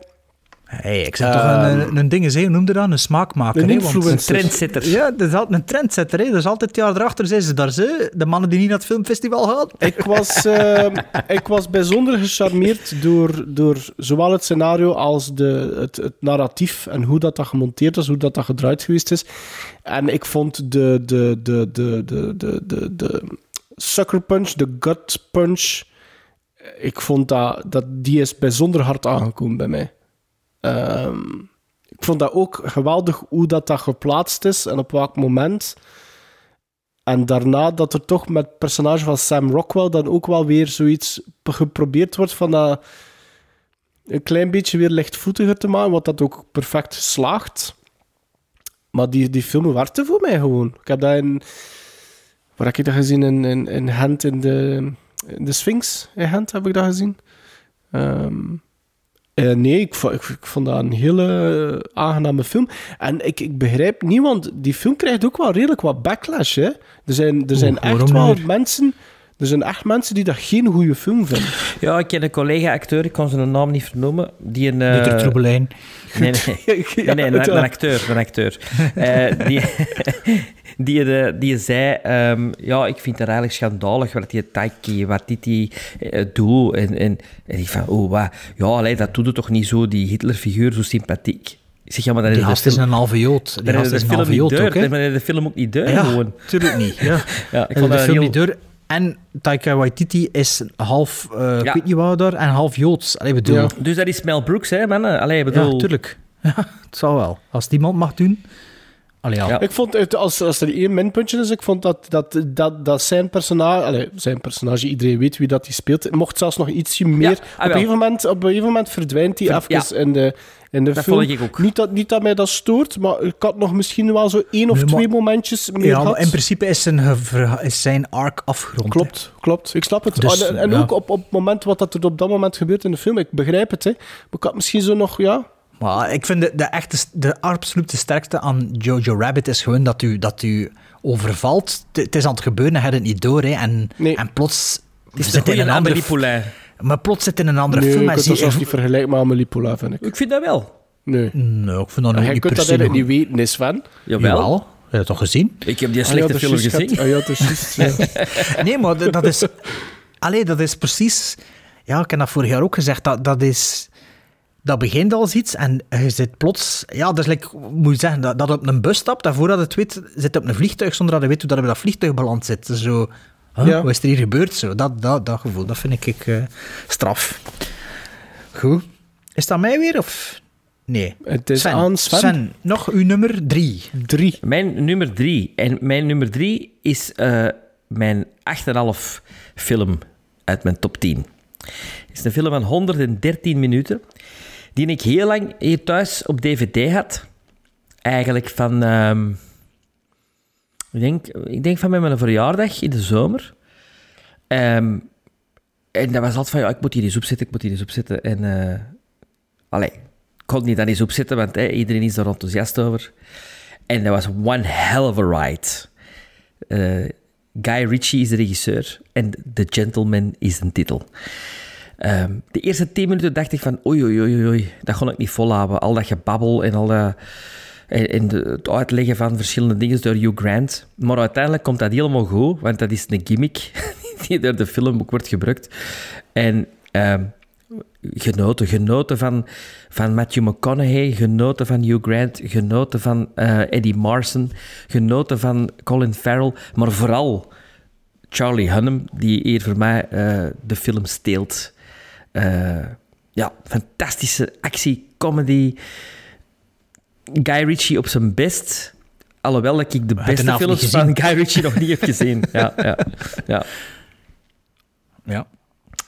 Speaker 2: Hey, ik zeg toch
Speaker 1: Ehm,
Speaker 2: een, een, een ding, hoe noemde dat? Een smaakmaker.
Speaker 1: Een
Speaker 2: hè, want-
Speaker 1: influencer.
Speaker 3: Een trendsetter.
Speaker 2: Ja, dat is altijd een trendsetter. Hè. Dus altijd het jaar erachter zijn ze daar ze, de mannen die niet naar het filmfestival gaan.
Speaker 1: Ik was, ehm, ik was bijzonder gecharmeerd door, door zowel het scenario als de, het, het narratief en hoe dat, dat gemonteerd is, hoe dat, dat gedraaid geweest is. En ik vond de, de, de, de, de, de, de, de sucker punch, de gut punch, ik vond dat, dat die is bijzonder hard aangekomen bij mij. Ehm, ik vond dat ook geweldig hoe dat, dat geplaatst is en op welk moment. En daarna dat er toch met het personage van Sam Rockwell dan ook wel weer zoiets geprobeerd wordt van dat een klein beetje weer lichtvoetiger te maken, wat dat ook perfect slaagt. Maar die, die film werkte voor mij gewoon. Ik heb dat in... Waar heb ik dat gezien? In, in, in Hand in de, de Sphinx. In Hand heb ik dat gezien. Ehm, eh, nee, ik, vo- ik, ik vond dat een hele aangename film. En ik, ik begrijp niet, want die film krijgt ook wel redelijk wat backlash. Hè? Er zijn, er zijn
Speaker 2: Oeh,
Speaker 1: echt wel mensen... Er zijn echt mensen die dat geen goede film vinden.
Speaker 3: Ja, ik ken een collega-acteur, ik kan zijn naam niet vernoemen, die een... eh,
Speaker 2: Dieter Troebelijn.
Speaker 3: Nee, nee, nee, nee, een, een acteur. Een acteur. Eh, die, die, eh, die zei, ehm, ja, ik vind het eigenlijk schandalig wat die Taiki, wat dit die eh, doet. En, en, en ik van, oh, wat? Ja, allee, dat doet het toch niet zo, die Hitlerfiguur, zo sympathiek. Ik zeg, ja, maar dat
Speaker 2: Die gast is een halve jood. Die
Speaker 3: dat
Speaker 2: gast
Speaker 3: is
Speaker 2: een
Speaker 3: film
Speaker 2: halve jood
Speaker 3: deur.
Speaker 2: ook, hè.
Speaker 3: Dat is de film ook niet deur,
Speaker 2: Ja,
Speaker 3: gewoon.
Speaker 2: tuurlijk niet. Ja.
Speaker 3: Ja, ik vond
Speaker 2: de film
Speaker 3: heel...
Speaker 2: niet door. En Taika Waititi is half, ik
Speaker 3: Ja.
Speaker 2: weet niet wat daar, en half Joods. Allee, bedoel,
Speaker 1: Ja.
Speaker 2: ja,
Speaker 3: Dus dat is Mel Brooks, hè, mannen? Allee, bedoel...
Speaker 2: tuurlijk. Ja, het zal wel. Als die man mag doen. Allee, ja.
Speaker 3: Ja.
Speaker 1: Ik vond, het, als, als er één minpuntje is, ik vond dat, dat, dat, dat zijn personage... Allee, zijn personage, iedereen weet wie dat hij speelt. Het mocht zelfs nog ietsje meer...
Speaker 3: ah,
Speaker 1: op, een gegeven moment, op een gegeven moment verdwijnt hij
Speaker 3: Ver-
Speaker 1: even in de, in de
Speaker 3: Dat
Speaker 1: film.
Speaker 3: vond ik ook.
Speaker 1: Niet dat, niet dat mij dat stoort, maar ik had nog misschien wel zo één of
Speaker 2: Nee, maar-
Speaker 1: twee momentjes meer
Speaker 2: Ja, maar in principe is zijn, is zijn arc afgerond. hè.
Speaker 1: Klopt, klopt. Ik snap het.
Speaker 2: Dus,
Speaker 1: en en
Speaker 2: ja.
Speaker 1: ook op, op het moment wat dat er op dat moment gebeurt in de film, ik begrijp het. Hè. Maar ik had misschien zo nog, ja...
Speaker 2: Maar ik vind de, de, echte, de absolute sterkste aan Jojo Rabbit is gewoon dat u, dat u overvalt. Het- is aan het gebeuren en je hebt het niet door. Hè. En,
Speaker 1: Nee.
Speaker 2: en plots
Speaker 3: Het is
Speaker 2: zit
Speaker 3: een
Speaker 2: in een andere. Maar plots zit in een andere
Speaker 1: Nee,
Speaker 2: film
Speaker 1: kan
Speaker 2: zie
Speaker 1: dat
Speaker 2: je...
Speaker 1: niet vergelijken met Amélie Poulain, vind ik.
Speaker 3: Ik vind dat wel.
Speaker 1: Nee.
Speaker 2: Nee, ik vind dat nog
Speaker 1: Jij
Speaker 2: niet
Speaker 1: kunt
Speaker 2: per
Speaker 1: dat eigenlijk niet weten, is Sven.
Speaker 3: Jawel.
Speaker 2: Jawel. Heb je dat toch gezien?
Speaker 3: Ik heb die
Speaker 1: Ah,
Speaker 3: slechte
Speaker 1: ja,
Speaker 3: film
Speaker 1: juist,
Speaker 3: gezien.
Speaker 1: Ah, ja, dat ja.
Speaker 2: Nee, maar dat dat is... Allee, dat is precies... Ja, ik heb dat vorig jaar ook gezegd. Dat, dat is... Dat begint als iets en je zit plots... Ja, dat is like, moet je zeggen, dat, dat op een bus stapt en voordat het weet, zit op een vliegtuig zonder dat je weet hoe dat op dat vliegtuig beland zit. Zo... Huh,
Speaker 1: Ja.
Speaker 2: Wat is er hier gebeurd? Zo, dat, dat, dat gevoel, dat vind ik eh, straf. Goed. Is dat mij weer, of... Nee.
Speaker 1: Het is
Speaker 2: Sven,
Speaker 1: aan Sven.
Speaker 2: nog uw nummer drie.
Speaker 1: Drie.
Speaker 3: Mijn nummer drie. En mijn nummer drie is eh, mijn 8,5 film uit mijn top 10. Het is een film van 113 minuten, die ik heel lang hier thuis op DVD had. Eigenlijk van... ehm, ik, denk, ik denk van met mijn verjaardag in de zomer. Ehm, en dat was altijd van, ja, ik moet hier eens opzetten, ik moet hier eens opzetten. En... allee, ik kon niet dan eens opzetten, want iedereen is er enthousiast over. En dat was one hell of a ride. Eh, Guy Ritchie is de regisseur en The Gentleman is de titel. Ehm, de eerste tien minuten dacht ik van oei, oei, oei, oei, dat kon ik niet volhouden. Al dat gebabbel en al dat... En, de- het uitleggen van verschillende dingen door Hugh Grant. Maar uiteindelijk komt dat helemaal goed, want dat is een gimmick die door de film ook wordt gebruikt. En ehm, genoten. Genoten van, van Matthew McConaughey, genoten van Hugh Grant, genoten van eh, Eddie Marson, genoten van Colin Farrell, maar vooral Charlie Hunnam, die hier voor mij eh, de film steelt. Eh, ja, fantastische actie, comedy. Guy Ritchie op zijn best. Alhoewel dat ik de beste films van? Guy Ritchie nog niet heb gezien. Ja, ja, ja.
Speaker 2: Ja.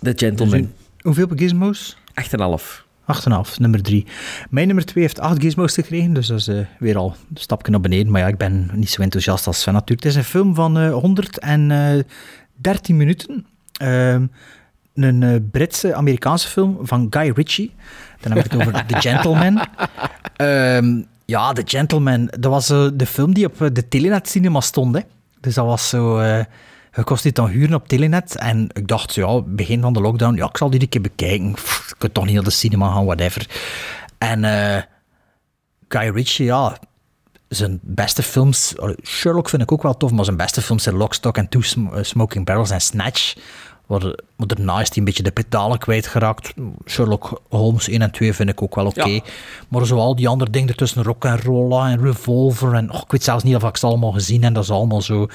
Speaker 3: The Gentleman. 8,5.
Speaker 2: Hoeveel gizmos? 8,5, nummer 3. Mijn nummer 2 heeft 8 gizmos gekregen, dus dat is eh, weer al een stapje naar beneden. Maar ja, ik ben niet zo enthousiast als Sven natuurlijk. Het is een film van eh 113 minuten. Ehm, een eh, Britse, Amerikaanse film van Guy Ritchie. Dan heb ik het over The Gentleman. Ehm, ja, The Gentleman. Dat was eh, de film die op eh, de Telenet Cinema stond. Hè. Dus dat was zo... eh je kost dit dan huren op Telenet. En ik dacht, ja, begin van de lockdown, ja, ik zal die een keer bekijken. Pff, ik kan toch niet naar de cinema gaan, whatever. En Guy Ritchie, ja, zijn beste films... Sherlock vind ik ook wel tof, maar zijn beste films zijn Lock, Stock and Two Sm- Smoking Barrels en Snatch. Waar, maar daarna is hij een beetje de pedalen kwijtgeraakt. Sherlock Holmes 1 en 2 vind ik ook wel oké.
Speaker 3: Ja.
Speaker 2: Maar zo al die andere dingen ertussen, Rock and Rolla en Revolver. En, oh, ik weet zelfs niet of ik ze allemaal gezien heb. Dat is allemaal zo...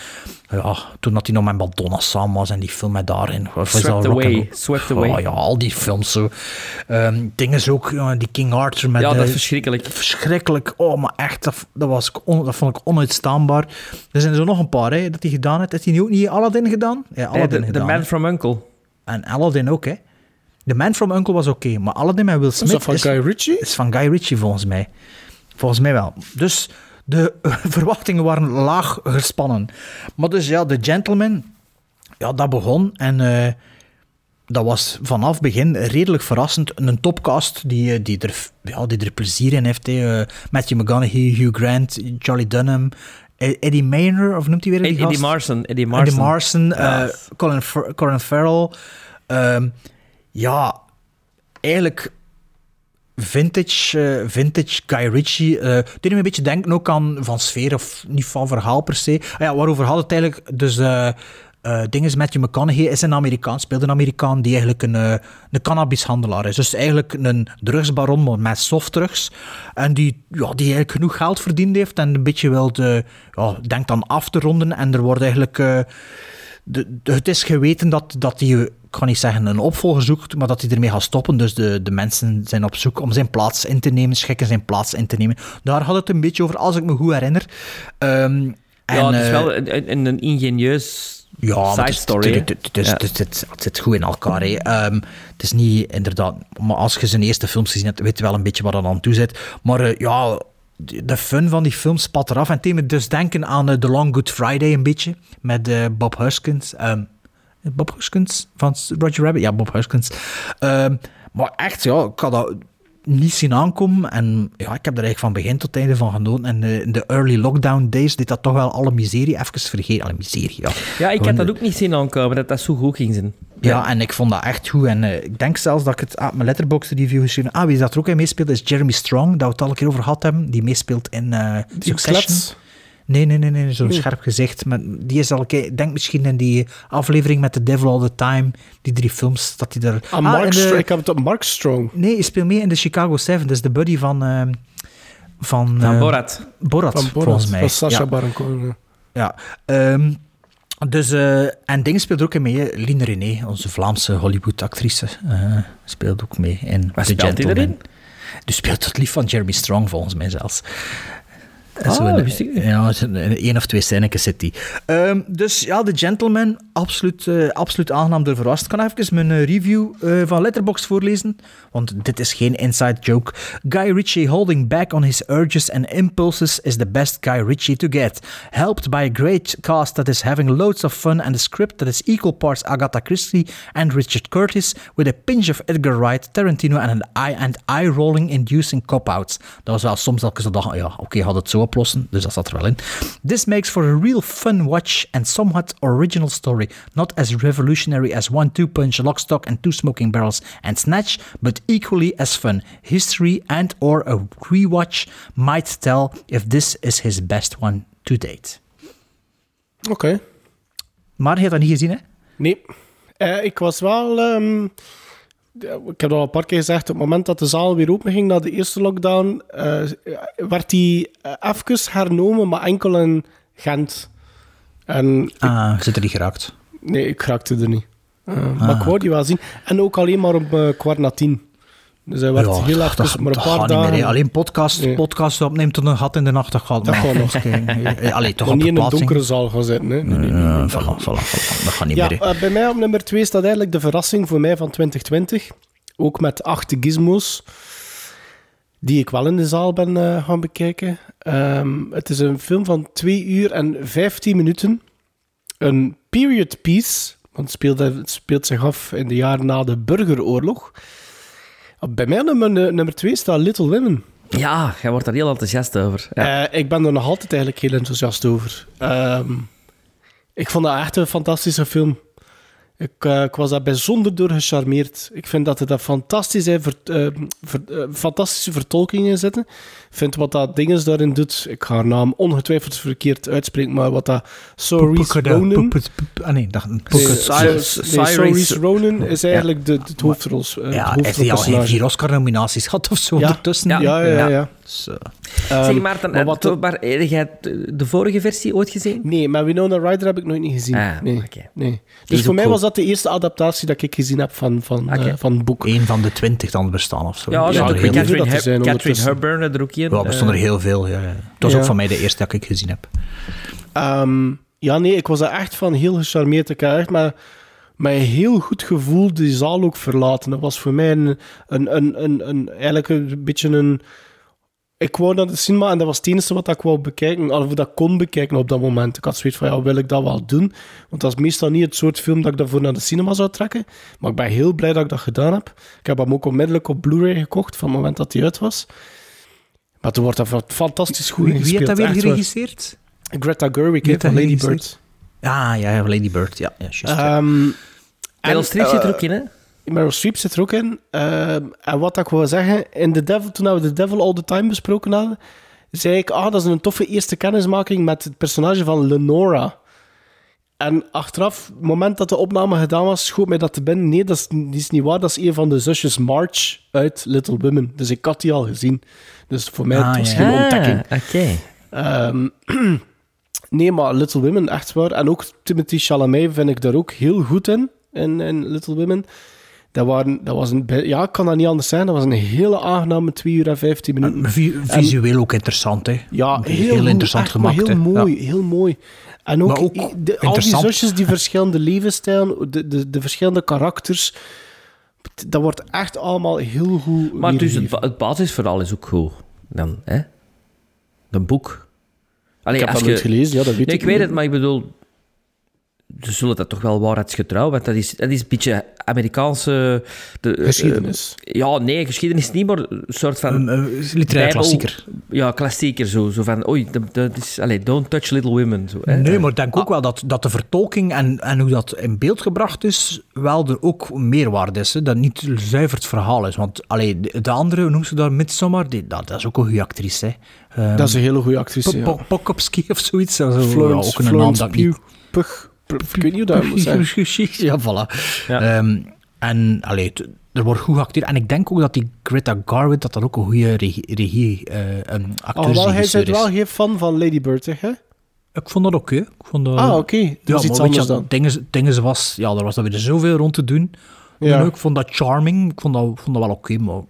Speaker 2: Ja, toen dat hij nog met Madonna samen was en die film met daarin.
Speaker 3: Swept Away? Swept Away.
Speaker 2: Oh, ja, al die films zo. Ehm dingen zo ook, die King Arthur met...
Speaker 3: Ja, dat is verschrikkelijk.
Speaker 2: verschrikkelijk. Oh, maar echt, dat, dat, was, on- dat vond ik onuitstaanbaar. Er zijn er zo nog een paar hè, dat hij gedaan heeft. Heeft hij nu ook niet Aladdin gedaan? Ja,
Speaker 3: Nee,
Speaker 2: Aladdin
Speaker 3: the, the
Speaker 2: gedaan.
Speaker 3: Man
Speaker 2: hè.
Speaker 3: from Uncle.
Speaker 2: En Aladdin ook, hè. The Man from Uncle was oké, maar Aladdin met Will Smith
Speaker 1: dat van Guy Ritchie?
Speaker 2: is van Guy Ritchie, volgens mij. Volgens mij wel. Dus de verwachtingen waren laag gespannen. Maar dus ja, The Gentleman, ja, dat begon en... eh, dat was vanaf begin redelijk verrassend. Een topcast die, eh, die, er, ja, die er plezier in heeft. hè. Eh, Matthew McConaughey, Hugh Grant, Charlie Dunham, Eddie Maynor, of noemt hij weer die
Speaker 3: Eddie
Speaker 2: gast?
Speaker 3: Marson. Eddie
Speaker 2: Eddie
Speaker 3: Marson.
Speaker 2: Marson, eh, Colin, Fer- Colin Farrell. Ehm, ja, eigenlijk vintage, eh, vintage Guy Ritchie. eh deed me een beetje denken ook aan van sfeer of niet van verhaal per se. Ah ja, waarover had het eigenlijk? Dus eh eh ding is Matthew McConaughey is een Amerikaan, speelt een Amerikaan die eigenlijk een, eh, een cannabishandelaar is. Dus eigenlijk een drugsbaron, maar met softdrugs. En die, ja, die eigenlijk genoeg geld verdiend heeft en een beetje wil de, ja, denkt aan af te ronden. En er wordt eigenlijk... eh, de, de- het is geweten dat, dat hij, ik kan niet zeggen een opvolger zoekt, maar dat hij ermee gaat stoppen. Dus de, de mensen zijn op zoek om zijn plaats in te nemen, schikken zijn plaats in te nemen. Daar had het een beetje over, als ik me goed herinner. Ehm,
Speaker 3: Ja,
Speaker 2: en,
Speaker 3: het is wel een, een, een ingenieus
Speaker 2: ja,
Speaker 3: side
Speaker 2: het
Speaker 3: story.
Speaker 2: Het, het, het, is-
Speaker 3: Ja.
Speaker 2: het, het, het zit goed in elkaar. hè. Ehm, het is niet inderdaad... Maar als je zijn eerste films gezien hebt, weet je wel een beetje wat er aan toe zit. Maar eh, ja, de fun van die film spat eraf. En het deed dus denken aan eh, The Long Good Friday een beetje. Met eh, Bob Huskins. Ehm, Bob Huskins van Roger Rabbit? Ja, Bob Huskins. Ehm, maar echt, ja, ik had dat niet zien aankomen. En ja, ik heb er eigenlijk van begin tot einde van genoten. En eh, in de early lockdown days deed dat toch wel alle miserie even vergeten. Alle miserie, ja.
Speaker 3: Ja, ik
Speaker 2: Gewoon
Speaker 3: had dat
Speaker 2: de-
Speaker 3: ook niet zien aankomen, dat dat zo goed ging zijn.
Speaker 2: ja, en ik vond dat echt goed. En eh, ik denk zelfs dat ik het aan mijn letterboxd review geschreven Ah, wie dat er ook in meespeelt is Jeremy Strong, dat we het al een keer over gehad hebben. Die meespeelt in eh Succession. Nee, nee, nee, nee zo'n
Speaker 1: Nee.
Speaker 2: scherp gezicht. Maar die is al denk misschien in die aflevering met The Devil All the Time, die drie films, dat hij er...
Speaker 1: Ah, Mark
Speaker 2: de-
Speaker 1: Strong. Ik heb het op Mark Strong.
Speaker 2: Nee, hij speelt mee in de Chicago 7. Dat is de buddy van... eh, van,
Speaker 3: Van
Speaker 2: eh,
Speaker 3: Borat.
Speaker 2: Borat,
Speaker 1: Van Borat,
Speaker 2: volgens mij.
Speaker 1: Van Sacha
Speaker 2: ja.
Speaker 1: Baron Cohen.
Speaker 2: Ja, ehm, dus, eh, en Ding speelt ook in mee. Lien René, onze Vlaamse Hollywood-actrice, eh, speelt ook mee in
Speaker 3: Wat
Speaker 2: The
Speaker 3: speelt die
Speaker 2: Gentleman.
Speaker 3: erin?
Speaker 2: Dus speelt het lief van Jeremy Strong, volgens mij zelfs.
Speaker 3: Ah, wist ik niet.
Speaker 2: Ja, één of twee scènes zit die. Ehm, dus ja, The Gentleman, absoluut, eh, absoluut aangenaam door verrast. Ik kan even mijn eh, review eh, van Letterboxd voorlezen, want dit is geen inside joke. Guy Ritchie holding back on his urges and impulses is the best Guy Ritchie to get. Helped by a great cast that is having loads of fun and a script that is equal parts Agatha Christie and Richard Curtis, with a pinch of Edgar Wright, Tarantino and an eye and eye-rolling inducing cop-outs. Dat was wel soms dat ik zo dacht, ja, oké, had het zo oplossen, dus dat zat er wel in. This makes for a real fun watch and somewhat original story, not as revolutionary as One Two Punch, Lock, Stock and Two Smoking Barrels and Snatch, but equally as fun. History and or a rewatch might tell if this is his best one to date.
Speaker 1: Oké.
Speaker 2: Maar je hebt dat niet gezien, hè?
Speaker 1: Nee. Eh, ik was wel... ehm, ik heb al een paar keer gezegd, op het moment dat de zaal weer open ging na de eerste lockdown, eh, werd die uh, even hernomen, maar enkel in Gent. En
Speaker 2: Ah, zit er niet geraakt.
Speaker 1: nee, ik raakte er niet. Eh, maar ik wou die wel zien. En ook alleen maar op uh, kwart na tien. Dus hij werd
Speaker 2: Ja,
Speaker 1: heel
Speaker 2: dat-
Speaker 1: maar een paar dagen...
Speaker 2: meer. Alleen podcast,
Speaker 1: Nee.
Speaker 2: podcast opneemt tot een gat in de nacht, dat gaat
Speaker 1: Dat gaat nog.
Speaker 2: even- Allee, toch
Speaker 1: niet in een donkere zaal gaan zitten. Hè. Nee, nee, nee,
Speaker 2: voilà,
Speaker 1: dat gaat
Speaker 2: voilà, voilà. Dat gaat niet
Speaker 1: Ja,
Speaker 2: meer.
Speaker 1: eh, bij mij op nummer 2 staat eigenlijk de verrassing voor mij van 2020. Ook met acht gizmos. Die ik wel in de zaal ben eh, gaan bekijken. Ehm, het is een film van 2 uur en 15 minuten. Een period piece. Want het speelt, het speelt zich af in de jaren na de burgeroorlog. Bij mij nummer, nummer 2 staat Little Women.
Speaker 3: Ja, jij wordt daar heel enthousiast over. Ja.
Speaker 1: Eh, ik ben er nog altijd eigenlijk heel enthousiast over. Ehm, ik vond dat echt een fantastische film. Ik, eh, ik was daar bijzonder door gecharmeerd. Ik vind dat er daar fantastische, ver, eh, ver- eh, fantastische vertolkingen zitten. Ik vind wat dat dinges daarin doet... Ik ga haar naam ongetwijfeld verkeerd uitspreken, maar wat dat Saoirse Ronan...
Speaker 2: Ah nee,
Speaker 1: nee, Saoirse Ronan is eigenlijk de, de hoofdrol. eh,
Speaker 2: Ja,
Speaker 1: het
Speaker 2: heeft hij al vier Oscar-nominaties gehad of zo
Speaker 1: Ja. Ja, ja, ja. ja.
Speaker 2: Eh,
Speaker 3: zeg
Speaker 1: Ehm,
Speaker 3: Maarten,
Speaker 1: maar
Speaker 3: maar,
Speaker 1: wat
Speaker 3: maar, heb jij de vorige versie ooit gezien?
Speaker 1: Nee, maar Winona Ryder heb ik nooit niet gezien.
Speaker 3: Ah,
Speaker 1: nee. nee. Dus voor mij
Speaker 3: cool.
Speaker 1: was dat de eerste adaptatie dat ik gezien heb van, van, eh, van het boek.
Speaker 2: Eén van de twintig dan bestaan of zo.
Speaker 3: Ja,
Speaker 2: Er er
Speaker 3: met
Speaker 2: heel
Speaker 1: veel
Speaker 3: Catherine,
Speaker 1: dat er zijn
Speaker 3: Catherine. Hepburn er ook in.
Speaker 2: Ja, er stonden er
Speaker 3: Eh,
Speaker 2: heel veel. Ja, ja. Het was
Speaker 1: Ja.
Speaker 2: ook van mij de eerste dat ik gezien heb.
Speaker 1: Ehm, ja, nee, ik was er echt van heel gecharmeerd. Ik echt met, met een heel goed gevoel die zaal ook verlaten. Dat was voor mij een, een, een, een, een, eigenlijk een beetje een... Ik wou naar de cinema en dat was het enige wat ik wou bekijken, of dat kon bekijken op dat moment. Ik had zoiets van, ja, wil ik dat wel doen? Want dat is meestal niet het soort film dat ik daarvoor naar de cinema zou trekken. Maar ik ben heel blij dat ik dat gedaan heb. Ik heb hem ook onmiddellijk op Blu-ray gekocht, van het moment dat hij uit was. Maar toen wordt dat fa- fantastisch goed
Speaker 2: Wie, heeft dat weer
Speaker 1: echt waar.
Speaker 2: geregisseerd?
Speaker 1: Greta Gerwig,
Speaker 2: heeft
Speaker 1: van Lady? Bird.
Speaker 2: Ah, ja, ja, Lady Bird. Ja, ja juist. ja.
Speaker 1: Ehm,
Speaker 3: Meryl
Speaker 1: en,
Speaker 3: zit er
Speaker 1: eh,
Speaker 3: ook in, hè?
Speaker 1: Meryl Streep zit er ook in. Ehm, en wat ik wou zeggen, in The Devil, toen we The Devil All The Time besproken hadden, zei ik, ah, dat is een toffe eerste kennismaking met het personage van Lenora. En achteraf, het moment dat de opname gedaan was, schoot mij dat te binnen. Nee, dat is, niet waar. Dat is een van de zusjes March uit Little Women. Dus ik had die al gezien. Dus voor mij
Speaker 2: Ah,
Speaker 1: het was
Speaker 2: ja.
Speaker 1: geen ontdekking.
Speaker 3: Ah, Oké.
Speaker 1: Ehm, nee, maar Little Women, echt waar. En ook Timothy Chalamet vind ik daar ook heel goed in, in, in Little Women. Dat, waren, dat was een, ja, ik kan dat niet anders zijn. Dat was een hele aangename 2 uur en 15 minuten.
Speaker 2: Visueel ook interessant, hè?
Speaker 1: Ja, heel,
Speaker 2: interessant
Speaker 1: echt,
Speaker 2: gemaakt.
Speaker 1: Heel mooi,
Speaker 2: Ja.
Speaker 1: heel mooi. En ook, de, al die zusjes, die verschillende levensstijlen, de, de, de verschillende karakters, dat wordt echt allemaal heel goed
Speaker 3: Maar dus het, het basisverhaal is ook goed. Dan, hè? Een boek. Allee,
Speaker 1: Ik heb dat nooit
Speaker 3: je-
Speaker 1: gelezen, ja, dat weet
Speaker 3: Nee,
Speaker 1: ik
Speaker 3: ik weet
Speaker 1: niet.
Speaker 3: het, maar ik bedoel... Ze zullen dat toch wel waarheidsgetrouw, want dat is, dat is een beetje Amerikaanse... De, eh,
Speaker 1: Geschiedenis.
Speaker 3: eh, ja, nee, geschiedenis niet, maar een soort van...
Speaker 2: Een, een literaire
Speaker 3: Bijbel-
Speaker 2: klassieker.
Speaker 3: Ja, klassieker zo. Zo van, oei, dat, is... Allee, don't touch little women. Zo, hè.
Speaker 2: Nee, maar ik denk ook wel dat, dat de vertolking en, en hoe dat in beeld gebracht is, wel er ook meerwaarde is. Hè? Dat niet zuiver het verhaal is. Want allee, de, de andere, hoe noemt ze dat, Midsommar, die, dat, dat is ook een goede actrice. Hè? Ehm,
Speaker 1: Dat is een hele goede actrice, ja.
Speaker 2: Po- Po- Pokopski of zoiets.
Speaker 1: Florence,
Speaker 2: ja, ook een naam
Speaker 1: Florence
Speaker 2: dat ik niet...
Speaker 1: Pugh. Ik weet niet hoe dat moet zeggen.
Speaker 2: ja, voilà.
Speaker 3: Ja.
Speaker 2: Ehm, en allee, er wordt goed geacteerd. En ik denk ook dat die Greta Garwood dat dat ook een goede regie, regie eh, een
Speaker 1: Oh,
Speaker 2: acteursregisseur
Speaker 1: wel, hij is wel geen fan van Lady Bird, hè?
Speaker 2: Ik vond dat ook, hè. Ik vond dat...
Speaker 1: Ah, oké. Dat
Speaker 2: Ja,
Speaker 1: iets
Speaker 2: je,
Speaker 1: anders dan.
Speaker 2: Dingen, dingen was... Ja, er was dan weer zoveel rond te doen.
Speaker 1: Ja.
Speaker 2: Ik vond dat charming. Ik vond dat, vond dat wel oké, maar...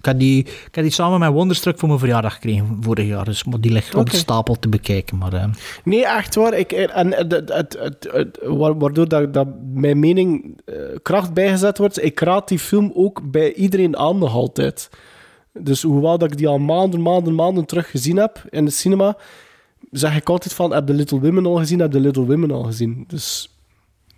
Speaker 2: Ik heb, die, ik heb die samen met Wonderstruck voor mijn verjaardag gekregen vorig jaar. Dus, die ligt op de stapel te bekijken. Maar, eh,
Speaker 1: Nee, echt waar. Ik, en het, het, het, het- het- wa- waardoor dat, dat mijn mening eh, kracht bijgezet wordt, ik raad die film ook bij iedereen aan nog altijd. Dus hoewel dat ik die al maanden, maanden, maanden terug gezien heb in de cinema, zeg ik altijd van, heb de Little Women al gezien, heb de Little Women al gezien. Dus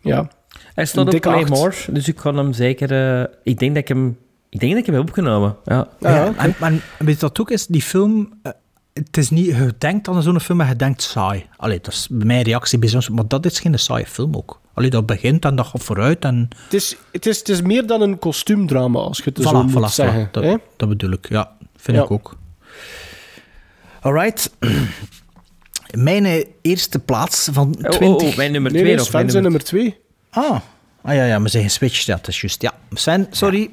Speaker 1: ja.
Speaker 3: Hij staat op
Speaker 1: dikke
Speaker 3: Play
Speaker 1: acht.
Speaker 3: More, dus ik kan hem zeker... eh, ik denk dat ik hem... Ik denk dat ik hem heb opgenomen, ja.
Speaker 2: En, en weet je wat ook is? Die film... eh, het is niet... Je denkt aan zo'n film en je denkt saai. Allee, dat is mijn reactie bij zo'n... Maar dat is geen saaie film ook. Allee, dat begint en dat gaat vooruit en...
Speaker 1: Het is, het, is, het is meer dan een kostuumdrama, als je het
Speaker 2: Voilà,
Speaker 1: zo moet
Speaker 2: voilà,
Speaker 1: zeggen.
Speaker 2: voilà. Dat,
Speaker 1: hè?
Speaker 2: dat bedoel ik, ja. Vind
Speaker 1: Ja.
Speaker 2: ik ook. Alright. Mijn eh, eerste plaats van
Speaker 3: Oh,
Speaker 2: 20...
Speaker 3: oh, oh, mijn nummer
Speaker 1: Nee,
Speaker 3: twee
Speaker 1: nee,
Speaker 3: nog.
Speaker 1: Sven
Speaker 3: mijn
Speaker 1: zijn
Speaker 3: nummer-
Speaker 1: nummer twee.
Speaker 2: Ah. ah, ja, ja, we zijn geswitcht. Ja, dat is juist. Ja, Sven, sorry.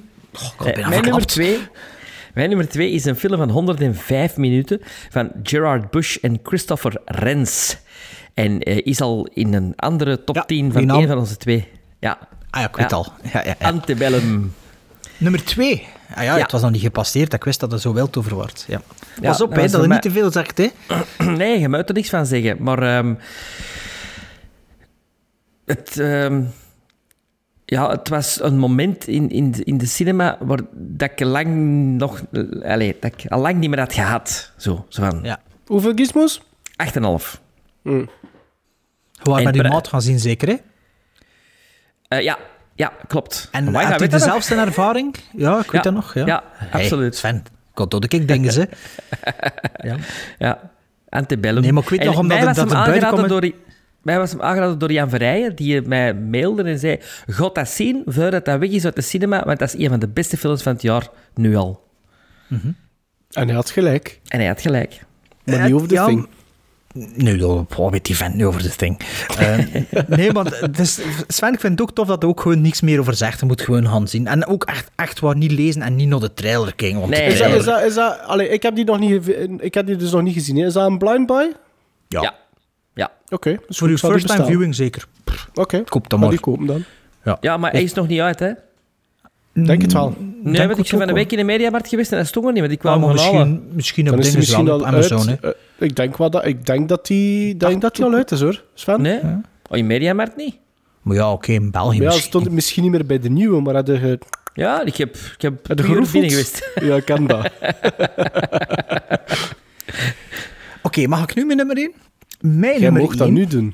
Speaker 2: Oh,
Speaker 3: Eh, mijn, nummer twee, mijn nummer twee is een film van 105 minuten van Gerard Bush en Christopher Rens. En eh, is al in een andere top
Speaker 2: Ja,
Speaker 3: 10
Speaker 2: die
Speaker 3: van één van onze twee. Ja,
Speaker 2: Ah ja, ik weet
Speaker 3: Ja.
Speaker 2: al. Ja.
Speaker 3: Antebellum.
Speaker 2: Nummer twee. Ah ja, het was nog niet gepasseerd. Ik wist dat het zo wild over wordt. Ja. Pas op,
Speaker 3: dat
Speaker 2: hè,
Speaker 3: voor
Speaker 2: niet te veel zegt, hè.
Speaker 3: Nee, je moet er niks van zeggen. Maar ehm, het, ehm, Ja, het was een moment in, in, de- in de cinema waar dat ik lang nog... Allee, dat ik al lang niet meer had gehad. Zo, zo van...
Speaker 2: Ja.
Speaker 1: Hoeveel gizmos?
Speaker 3: 8,5.
Speaker 2: Je waren
Speaker 3: En
Speaker 2: met
Speaker 3: pre-
Speaker 2: maat gaan zien, zeker, hè?
Speaker 3: Eh, ja, ja, klopt.
Speaker 2: En
Speaker 3: Amai,
Speaker 2: had
Speaker 3: je nog?
Speaker 2: dezelfde ervaring? Ja, ik weet
Speaker 3: Ja.
Speaker 2: dat nog. Ja,
Speaker 3: Ja,
Speaker 2: Hey,
Speaker 3: absoluut.
Speaker 2: Sven, god, dat ik dingen, ze. ja.
Speaker 3: Ja, Antebellum.
Speaker 2: Nee, maar ik weet
Speaker 3: En
Speaker 2: nog omdat het- dat het buiten
Speaker 3: door... Mij was hem aangeraden door Jan Verrijen, die mij mailde en zei... God dat zien, voordat dat weg is uit de cinema, want dat is een van de beste films van het jaar, nu al.
Speaker 1: En hij had gelijk.
Speaker 3: En hij had gelijk.
Speaker 1: Maar niet over de thing.
Speaker 2: Nu, wat weet die vent nu over de thing? Eh, nee, het is, Sven, ik vind het ook tof dat er ook gewoon niks meer over zegt. Je moet gewoon gaan zien. En ook echt, echt waar niet lezen en niet naar de trailer kijken. Want
Speaker 3: Nee,
Speaker 1: Is dat, is dat, is dat, allee, ik heb die nog niet, ik heb die dus nog niet gezien. Is dat een blind buy?
Speaker 2: ja.
Speaker 3: Ja. Ja.
Speaker 1: Oké. dus
Speaker 2: Voor
Speaker 1: ik
Speaker 2: uw first time viewing zeker.
Speaker 1: Oké.
Speaker 2: Koop dan maar.
Speaker 1: die kopen dan.
Speaker 3: Ja, maar hij is nog niet uit, hè?
Speaker 1: Denk het wel.
Speaker 3: Nee,
Speaker 2: Denk
Speaker 3: want ik
Speaker 2: ook
Speaker 3: ben een week in de mediamarkt geweest en dat stond er niet, want ik
Speaker 2: Ah,
Speaker 3: kwam
Speaker 2: maar
Speaker 3: van halen.
Speaker 2: misschien, misschien op
Speaker 1: misschien
Speaker 2: wel
Speaker 1: al
Speaker 2: op Amazon.
Speaker 1: uit.
Speaker 2: hè.
Speaker 1: Eh, ik denk, wel dat, ik denk dat die, denk dat die al uit is, hoor. Sven?
Speaker 3: Nee? Oh, in mediamarkt niet?
Speaker 2: Maar ja, oké, in België
Speaker 1: Maar ja,
Speaker 2: misschien.
Speaker 1: stond het misschien niet meer bij de nieuwe, maar hadden ge...
Speaker 3: Ja, ik heb, ik heb
Speaker 1: je geroefeld?
Speaker 3: binnen geweest.
Speaker 1: Ja, ik ken dat.
Speaker 2: Oké, mag ik nu mijn nummer 1? Mijn
Speaker 1: Jij mag dat
Speaker 2: 1.
Speaker 1: nu doen.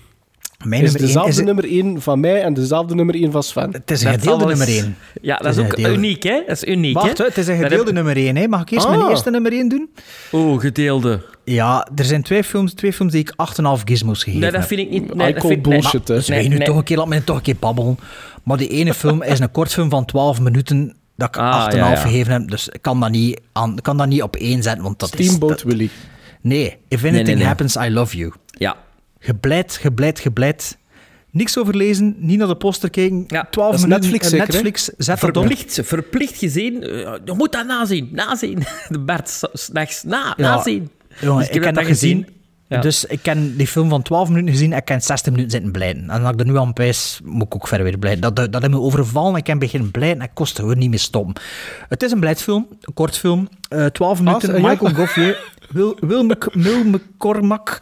Speaker 2: Mijn
Speaker 1: is
Speaker 2: nummer 1
Speaker 1: dezelfde
Speaker 2: is,
Speaker 1: nummer 1 van mij en dezelfde nummer 1 van Sven.
Speaker 2: het is een gedeelde nummer
Speaker 3: eens-
Speaker 2: 1.
Speaker 3: Ja, dat
Speaker 2: is
Speaker 3: ook
Speaker 2: gedeelde.
Speaker 3: uniek, hè? Dat is uniek,
Speaker 2: Wacht,
Speaker 3: hè?
Speaker 2: het is een gedeelde
Speaker 3: heb-
Speaker 2: nummer 1. Hè. Mag ik eerst
Speaker 1: Ah.
Speaker 2: mijn eerste nummer 1 doen?
Speaker 3: Oeh, gedeelde.
Speaker 2: Ja, er zijn twee films, twee films die ik 8,5 gizmos gegeven
Speaker 3: Nee, dat
Speaker 2: heb.
Speaker 3: vind ik niet...
Speaker 1: I
Speaker 3: Nee, dat nee.
Speaker 1: bullshit, hè.
Speaker 3: Nee,
Speaker 2: nu
Speaker 3: nee.
Speaker 2: toch een keer, laat me toch een keer babbelen. Maar die ene film is een kortfilm van 12 minuten dat ik
Speaker 3: Ah,
Speaker 2: 8,5
Speaker 3: ja, ja.
Speaker 2: gegeven heb. Dus ik kan dat niet, aan, kan dat niet op één zetten, want dat
Speaker 1: Steamboat
Speaker 2: is... dat-
Speaker 1: Willy.
Speaker 2: nee, If
Speaker 3: nee,
Speaker 2: Anything
Speaker 3: nee.
Speaker 2: Happens, I Love You.
Speaker 3: Ja.
Speaker 2: Gebleid, gebleid, gebleid. Niks over lezen, niet naar de poster kijken.
Speaker 3: Ja,
Speaker 2: 12
Speaker 1: dat is
Speaker 2: minuten
Speaker 1: Netflix
Speaker 2: eh,
Speaker 1: zeker?
Speaker 2: Netflix, zet dat op.
Speaker 3: Verplicht, verplicht gezien. eh, Je moet dat nazien. Nazien. De Bart, s- s'nachts na,
Speaker 2: Ja.
Speaker 3: nazien.
Speaker 2: Jongen,
Speaker 3: Dus
Speaker 2: ik, heb
Speaker 3: dat
Speaker 2: gezien.
Speaker 3: Ja.
Speaker 2: Dus ik ken die film van 12 minuten gezien en ik ken 60 minuten zitten blijten. En als ik er nu aan pijs, moet ik ook verder weer blijten. Dat, dat, dat heeft me overvallen, ik kan beginnen blijten en ik kost gewoon niet meer stoppen. Het is een blijtfilm, een kortfilm. eh 12 minuten,
Speaker 1: Ah, ja.
Speaker 2: Michael Goffier, Wil, Wil, Mc- Wil McCormack,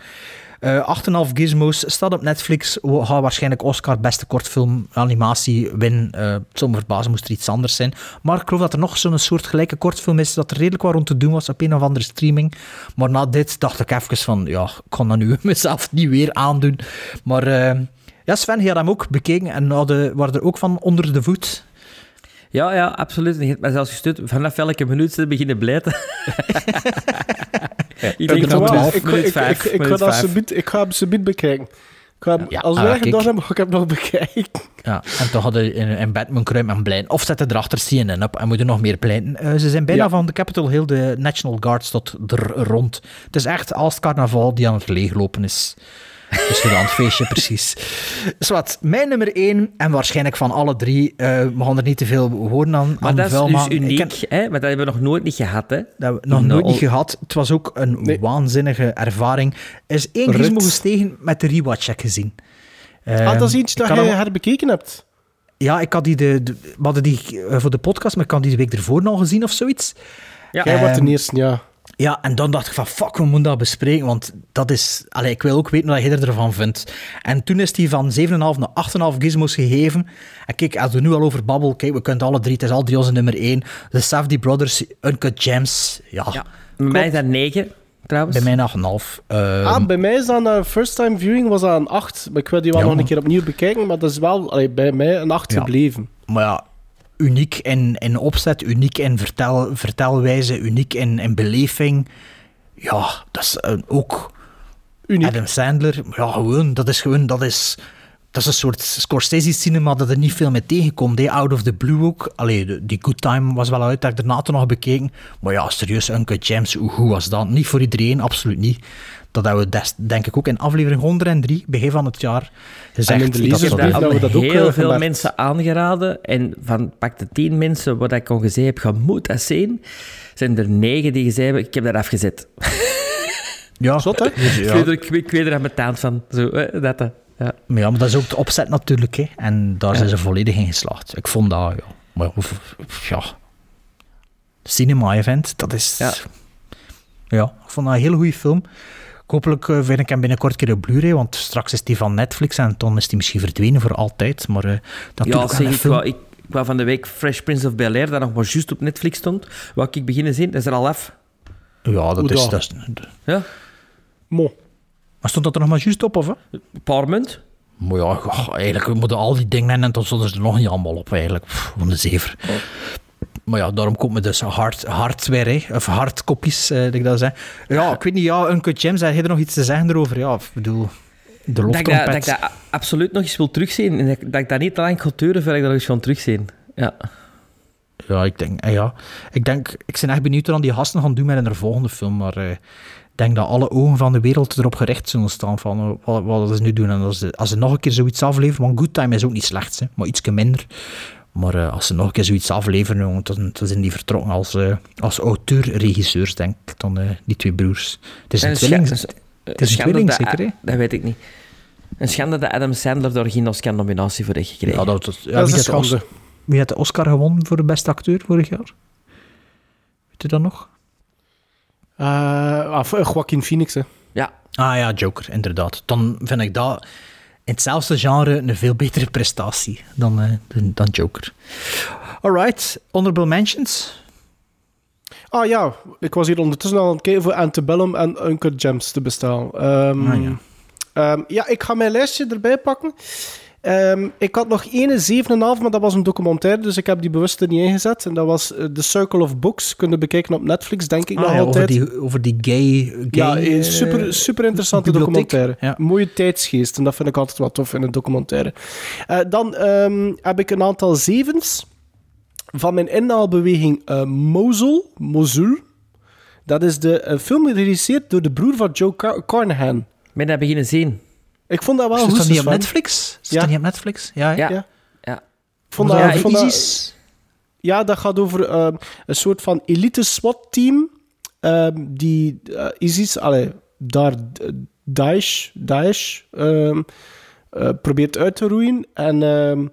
Speaker 2: eh 8,5 gizmos, staat op Netflix, gaat waarschijnlijk Oscar beste kortfilm animatie winnen. Eh, het me verbazen moest er iets anders zijn. Maar ik geloof dat er nog zo'n soort gelijke kortfilm is dat er redelijk wat rond te doen was op een of andere streaming. Maar na dit dacht ik even van, ja, ik kan dat nu mezelf niet weer aandoen. Maar eh, ja, Sven, je had hem ook bekeken en hadden, waren er ook van onder de voet.
Speaker 3: Ja, ja, absoluut. Je hebt mij zelfs gestuurd. Vanaf welke minuut ze beginnen blijten. ik denk
Speaker 1: Ik,
Speaker 3: van
Speaker 1: ik,
Speaker 3: 12,
Speaker 1: ik,
Speaker 3: minuut
Speaker 1: ik,
Speaker 3: 5.
Speaker 1: ik, ik, ga ik hem bekijken. Ga hem-
Speaker 2: Ja,
Speaker 1: als
Speaker 2: ah,
Speaker 1: wij
Speaker 2: kijk.
Speaker 1: gedaan hebben, ga ik hem nog bekijken.
Speaker 2: Ja, en toen hadden in, in Batman kruim en blijten. Of zetten erachter CNN op en moeten nog meer pleiten. Eh, ze zijn bijna
Speaker 1: Ja.
Speaker 2: van de Capitol Hill, de National Guards, tot er rond. Het is echt als het carnaval die aan het leeglopen is. Dus gedaan, feestje, precies. Dus wat, mijn nummer één, en waarschijnlijk van alle drie, eh, we gaan er niet te veel horen aan,
Speaker 3: Maar
Speaker 2: aan
Speaker 3: dat is dus uniek,
Speaker 2: ken-
Speaker 3: hè? Want dat hebben we nog nooit niet gehad, hè?
Speaker 2: dat hebben we nog nooit niet
Speaker 3: al-
Speaker 2: gehad. Het was ook een
Speaker 1: Nee.
Speaker 2: waanzinnige ervaring. Er is één gizmo gestegen met de rewatch heb ik gezien.
Speaker 1: ah, dat is
Speaker 2: Ehm,
Speaker 1: iets
Speaker 2: ik
Speaker 1: dat jij
Speaker 2: hem-
Speaker 1: herbekeken hebt.
Speaker 2: Ja, ik had die de, de- we hadden die eh, voor de podcast, maar ik had die de week ervoor nog gezien of zoiets.
Speaker 3: Ja.
Speaker 1: Jij wordt
Speaker 2: Ehm,
Speaker 1: de eerste, ja.
Speaker 2: Ja, en dan dacht ik van, fuck, we moeten dat bespreken, want dat is... Allee, ik wil ook weten wat jij ervan vindt. En toen is die van 7,5 naar 8,5 gizmos gegeven. En kijk, als we nu al over babbel, kijk, we kunnen alle drie, het is al drie onze nummer 1. De Safdie Brothers, Uncut Gems, ja,
Speaker 3: Ja. Bij mij is dat 9, trouwens.
Speaker 2: bij mij 8,5. Ehm,
Speaker 1: ah, bij mij is dat een first time viewing was dat een 8. Maar ik wil die wel
Speaker 2: Ja,
Speaker 1: nog een keer opnieuw bekijken, maar dat is wel allee, bij mij een 8
Speaker 2: Ja.
Speaker 1: gebleven.
Speaker 2: Maar ja, uniek in, in opzet, uniek in vertel, vertelwijze, uniek in, in beleving. Ja, dat is eh, ook...
Speaker 1: Uniek.
Speaker 2: Adam Sandler, ja, gewoon, dat is gewoon, dat is, dat is een soort Scorsese-cinema dat er niet veel mee tegenkomt. hè. Out of the Blue ook. Allee, de- die Good Time was wel uit, dat ik daarna toen nog bekeken. Maar ja, serieus, Uncut Gems, hoe goed was dat? Niet voor iedereen, absoluut niet. Dat hebben we des- denk ik ook in aflevering 103, begin van het jaar, gezegd.
Speaker 1: En in de
Speaker 2: dat
Speaker 1: lezers-
Speaker 2: dat-
Speaker 1: brief
Speaker 3: dat
Speaker 1: dat we
Speaker 3: hebben
Speaker 1: dat ook,
Speaker 3: heel
Speaker 1: eh,
Speaker 3: veel
Speaker 1: gemerkt.
Speaker 3: mensen aangeraden. En van pak de 10 mensen waar ik al gezegd heb, je moet dat zien, zijn er 9 die gezegd hebben, ik heb dat afgezet.
Speaker 2: ja,
Speaker 1: Zot, hè?
Speaker 2: Ja.
Speaker 3: Ik, weet er, ik, weet- er aan mijn taand van. Zo, dat, eh, ja.
Speaker 2: Maar ja, maar dat is ook de opzet natuurlijk. Hè. En daar zijn ze volledig in geslaagd. Ik vond dat, ja. Maar ja. Cinema event, dat is.
Speaker 3: Ja.
Speaker 2: Ja. ik vond dat een hele goede film. Hopelijk eh, vind ik hem binnenkort een keer op Blu-ray, want straks is die van Netflix en dan is die misschien verdwenen voor altijd. Maar eh dat
Speaker 3: Ja,
Speaker 2: doet
Speaker 3: ik
Speaker 2: film.
Speaker 3: ik, ik wou van de week Fresh Prince of Bel-Air, dat nog maar juist op Netflix stond. Wou ik beginnen zien, dat is er al af.
Speaker 2: Ja, dat
Speaker 1: Hoe
Speaker 2: is... Dat is
Speaker 3: Ja,
Speaker 1: Mo.
Speaker 2: Maar stond dat er nog maar juist op, of? Hè?
Speaker 3: een paar munt.
Speaker 2: Maar ja, goh, eigenlijk we moeten al die dingen en dan zullen ze er nog niet allemaal op, eigenlijk. Pff, Van de zever. Maar ja, daarom komt me dus hard, hardware, hè. of hardkopies, eh, dat ik dat zeg. Ja, ik weet niet, ja, Uncle James, heb je er nog iets te zeggen erover? Ja, ik bedoel, de
Speaker 3: Dat ik, dat, dat ik dat absoluut nog eens wil terugzien. En dat, dat ik dat niet te lang ga duren voordat ik dat nog eens ga terugzien. Ja.
Speaker 2: Ja, ik denk, eh, ja. Ik denk, ik ben echt benieuwd wat die gasten gaan doen met een volgende film, maar eh, denk dat alle ogen van de wereld erop gericht zullen staan van eh, wat, wat ze nu doen. En als ze, als ze nog een keer zoiets afleveren, want Good Time is ook niet slecht, hè, maar ietsje minder. Maar eh, als ze nog een keer zoiets afleveren, dan, dan zijn die vertrokken als, eh, als auteur-regisseurs, denk ik, dan eh, die twee broers. Het is een
Speaker 3: En
Speaker 2: tweeling,
Speaker 3: scha-
Speaker 2: het is een
Speaker 3: schande
Speaker 2: tweeling
Speaker 3: dat-
Speaker 2: zeker, hè?
Speaker 3: Dat weet ik niet. Een schande dat Adam Sandler daar geen Oscar-nominatie voor heeft gekregen.
Speaker 2: Ja, dat, dat, ja,
Speaker 1: Dat is
Speaker 2: wie,
Speaker 1: een schande.
Speaker 2: wie had de Oscar gewonnen voor de beste acteur vorig jaar? Weet je dat nog?
Speaker 1: Eh, ah, eh, Joaquin Phoenix, hè.
Speaker 3: Ja,
Speaker 2: Ah ja, Joker, inderdaad. Dan vind ik dat in hetzelfde genre een veel betere prestatie dan, eh, dan, dan Joker. Alright, honorable mentions.
Speaker 1: Ah ja, ik was hier ondertussen al aan het kijken voor Antebellum en Uncut Gems te bestellen. Ehm,
Speaker 2: Ah, ja.
Speaker 1: ehm, ja, ik ga mijn lijstje erbij pakken. Ehm, ik had nog één 7,5, maar dat was een documentaire, dus ik heb die bewust er niet ingezet. En dat was eh, The Circle of Books. Kunnen bekijken op Netflix, denk ik
Speaker 2: Ah,
Speaker 1: nog
Speaker 2: ja, over,
Speaker 1: altijd.
Speaker 2: die, over die gay...
Speaker 1: ja,
Speaker 2: gay
Speaker 1: een
Speaker 2: eh,
Speaker 1: super, super interessante
Speaker 2: bibliotheek.
Speaker 1: documentaire.
Speaker 2: Ja.
Speaker 1: Mooie tijdsgeest, en dat vind ik altijd wel tof in een documentaire. Eh, dan ehm, heb ik een aantal zevens van mijn inhaalbeweging eh Mosul. Mosul. Dat is de film geregisseerd door de broer van Joe Car- Carnahan.
Speaker 3: ben dat beginnen zien.
Speaker 1: Ik vond dat wel
Speaker 2: Is
Speaker 1: goed.
Speaker 2: dat niet op. Netflix? Is
Speaker 1: Ja.
Speaker 2: dat niet op Netflix? Ja?
Speaker 3: Ja.
Speaker 1: Ja.
Speaker 3: Ja.
Speaker 1: Ik vond
Speaker 2: Ja,
Speaker 1: dat,
Speaker 2: ik
Speaker 1: ik vond dat-
Speaker 2: ISIS.
Speaker 1: ja, dat gaat over ehm, een soort van elite SWAT-team ehm, die eh, ISIS, allee, daar Daesh, Daesh ehm, eh, probeert uit te roeien. En, ehm,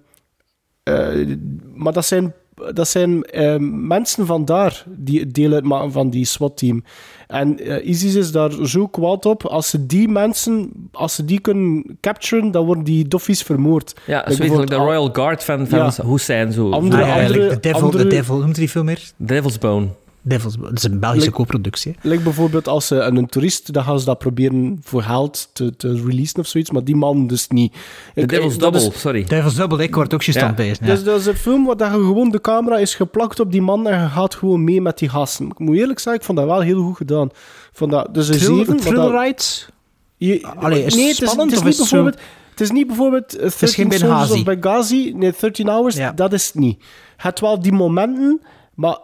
Speaker 1: eh, maar dat zijn, dat zijn ehm, mensen van daar die deel uitmaken van die SWAT-team. En eh, ISIS is daar zo kwaad op. Als ze die mensen, als ze die kunnen capturen, dan worden die doffies vermoord.
Speaker 3: Ja,
Speaker 1: Like
Speaker 3: zoiets like de Royal Guard van, van
Speaker 1: Ja.
Speaker 3: Hussein. Zo.
Speaker 1: Andere-
Speaker 2: Ah, ja,
Speaker 1: andere-
Speaker 2: like The Devil,
Speaker 1: andere-
Speaker 2: The Devil, hoe noemt die film meer?
Speaker 3: Devil's Bone.
Speaker 2: Devils, dat is een Belgische
Speaker 1: Like-
Speaker 2: co-productie.
Speaker 1: Like bijvoorbeeld als ze een toerist, dan gaan ze dat proberen voor geld te, te releasen of zoiets, maar die man dus niet. Ik-
Speaker 3: Devil's
Speaker 1: dat
Speaker 3: Double,
Speaker 1: is-
Speaker 3: sorry.
Speaker 2: Devil's Double, ik word ook juist
Speaker 3: Ja.
Speaker 2: het
Speaker 1: Dus
Speaker 2: ja.
Speaker 1: dat is een film waar dat je gewoon de camera is geplakt op die man en je gaat gewoon mee met die gasten. Ik moet eerlijk zeggen, ik vond dat wel heel goed gedaan. Vond dat, dus een
Speaker 2: Thrill-
Speaker 1: zeven, maar
Speaker 2: Thriller
Speaker 1: dat-
Speaker 2: Rides?
Speaker 1: je-
Speaker 2: Allee, is
Speaker 1: nee,
Speaker 2: het
Speaker 1: het is,
Speaker 2: spannend
Speaker 1: het is niet
Speaker 2: is het zo-
Speaker 1: bijvoorbeeld... Het is niet bijvoorbeeld uh, 13
Speaker 2: geen
Speaker 1: Soldiers
Speaker 2: Benghazi.
Speaker 1: of Benghazi, nee, 13 Hours,
Speaker 2: Ja.
Speaker 1: dat is het niet. Je hebt wel die momenten, maar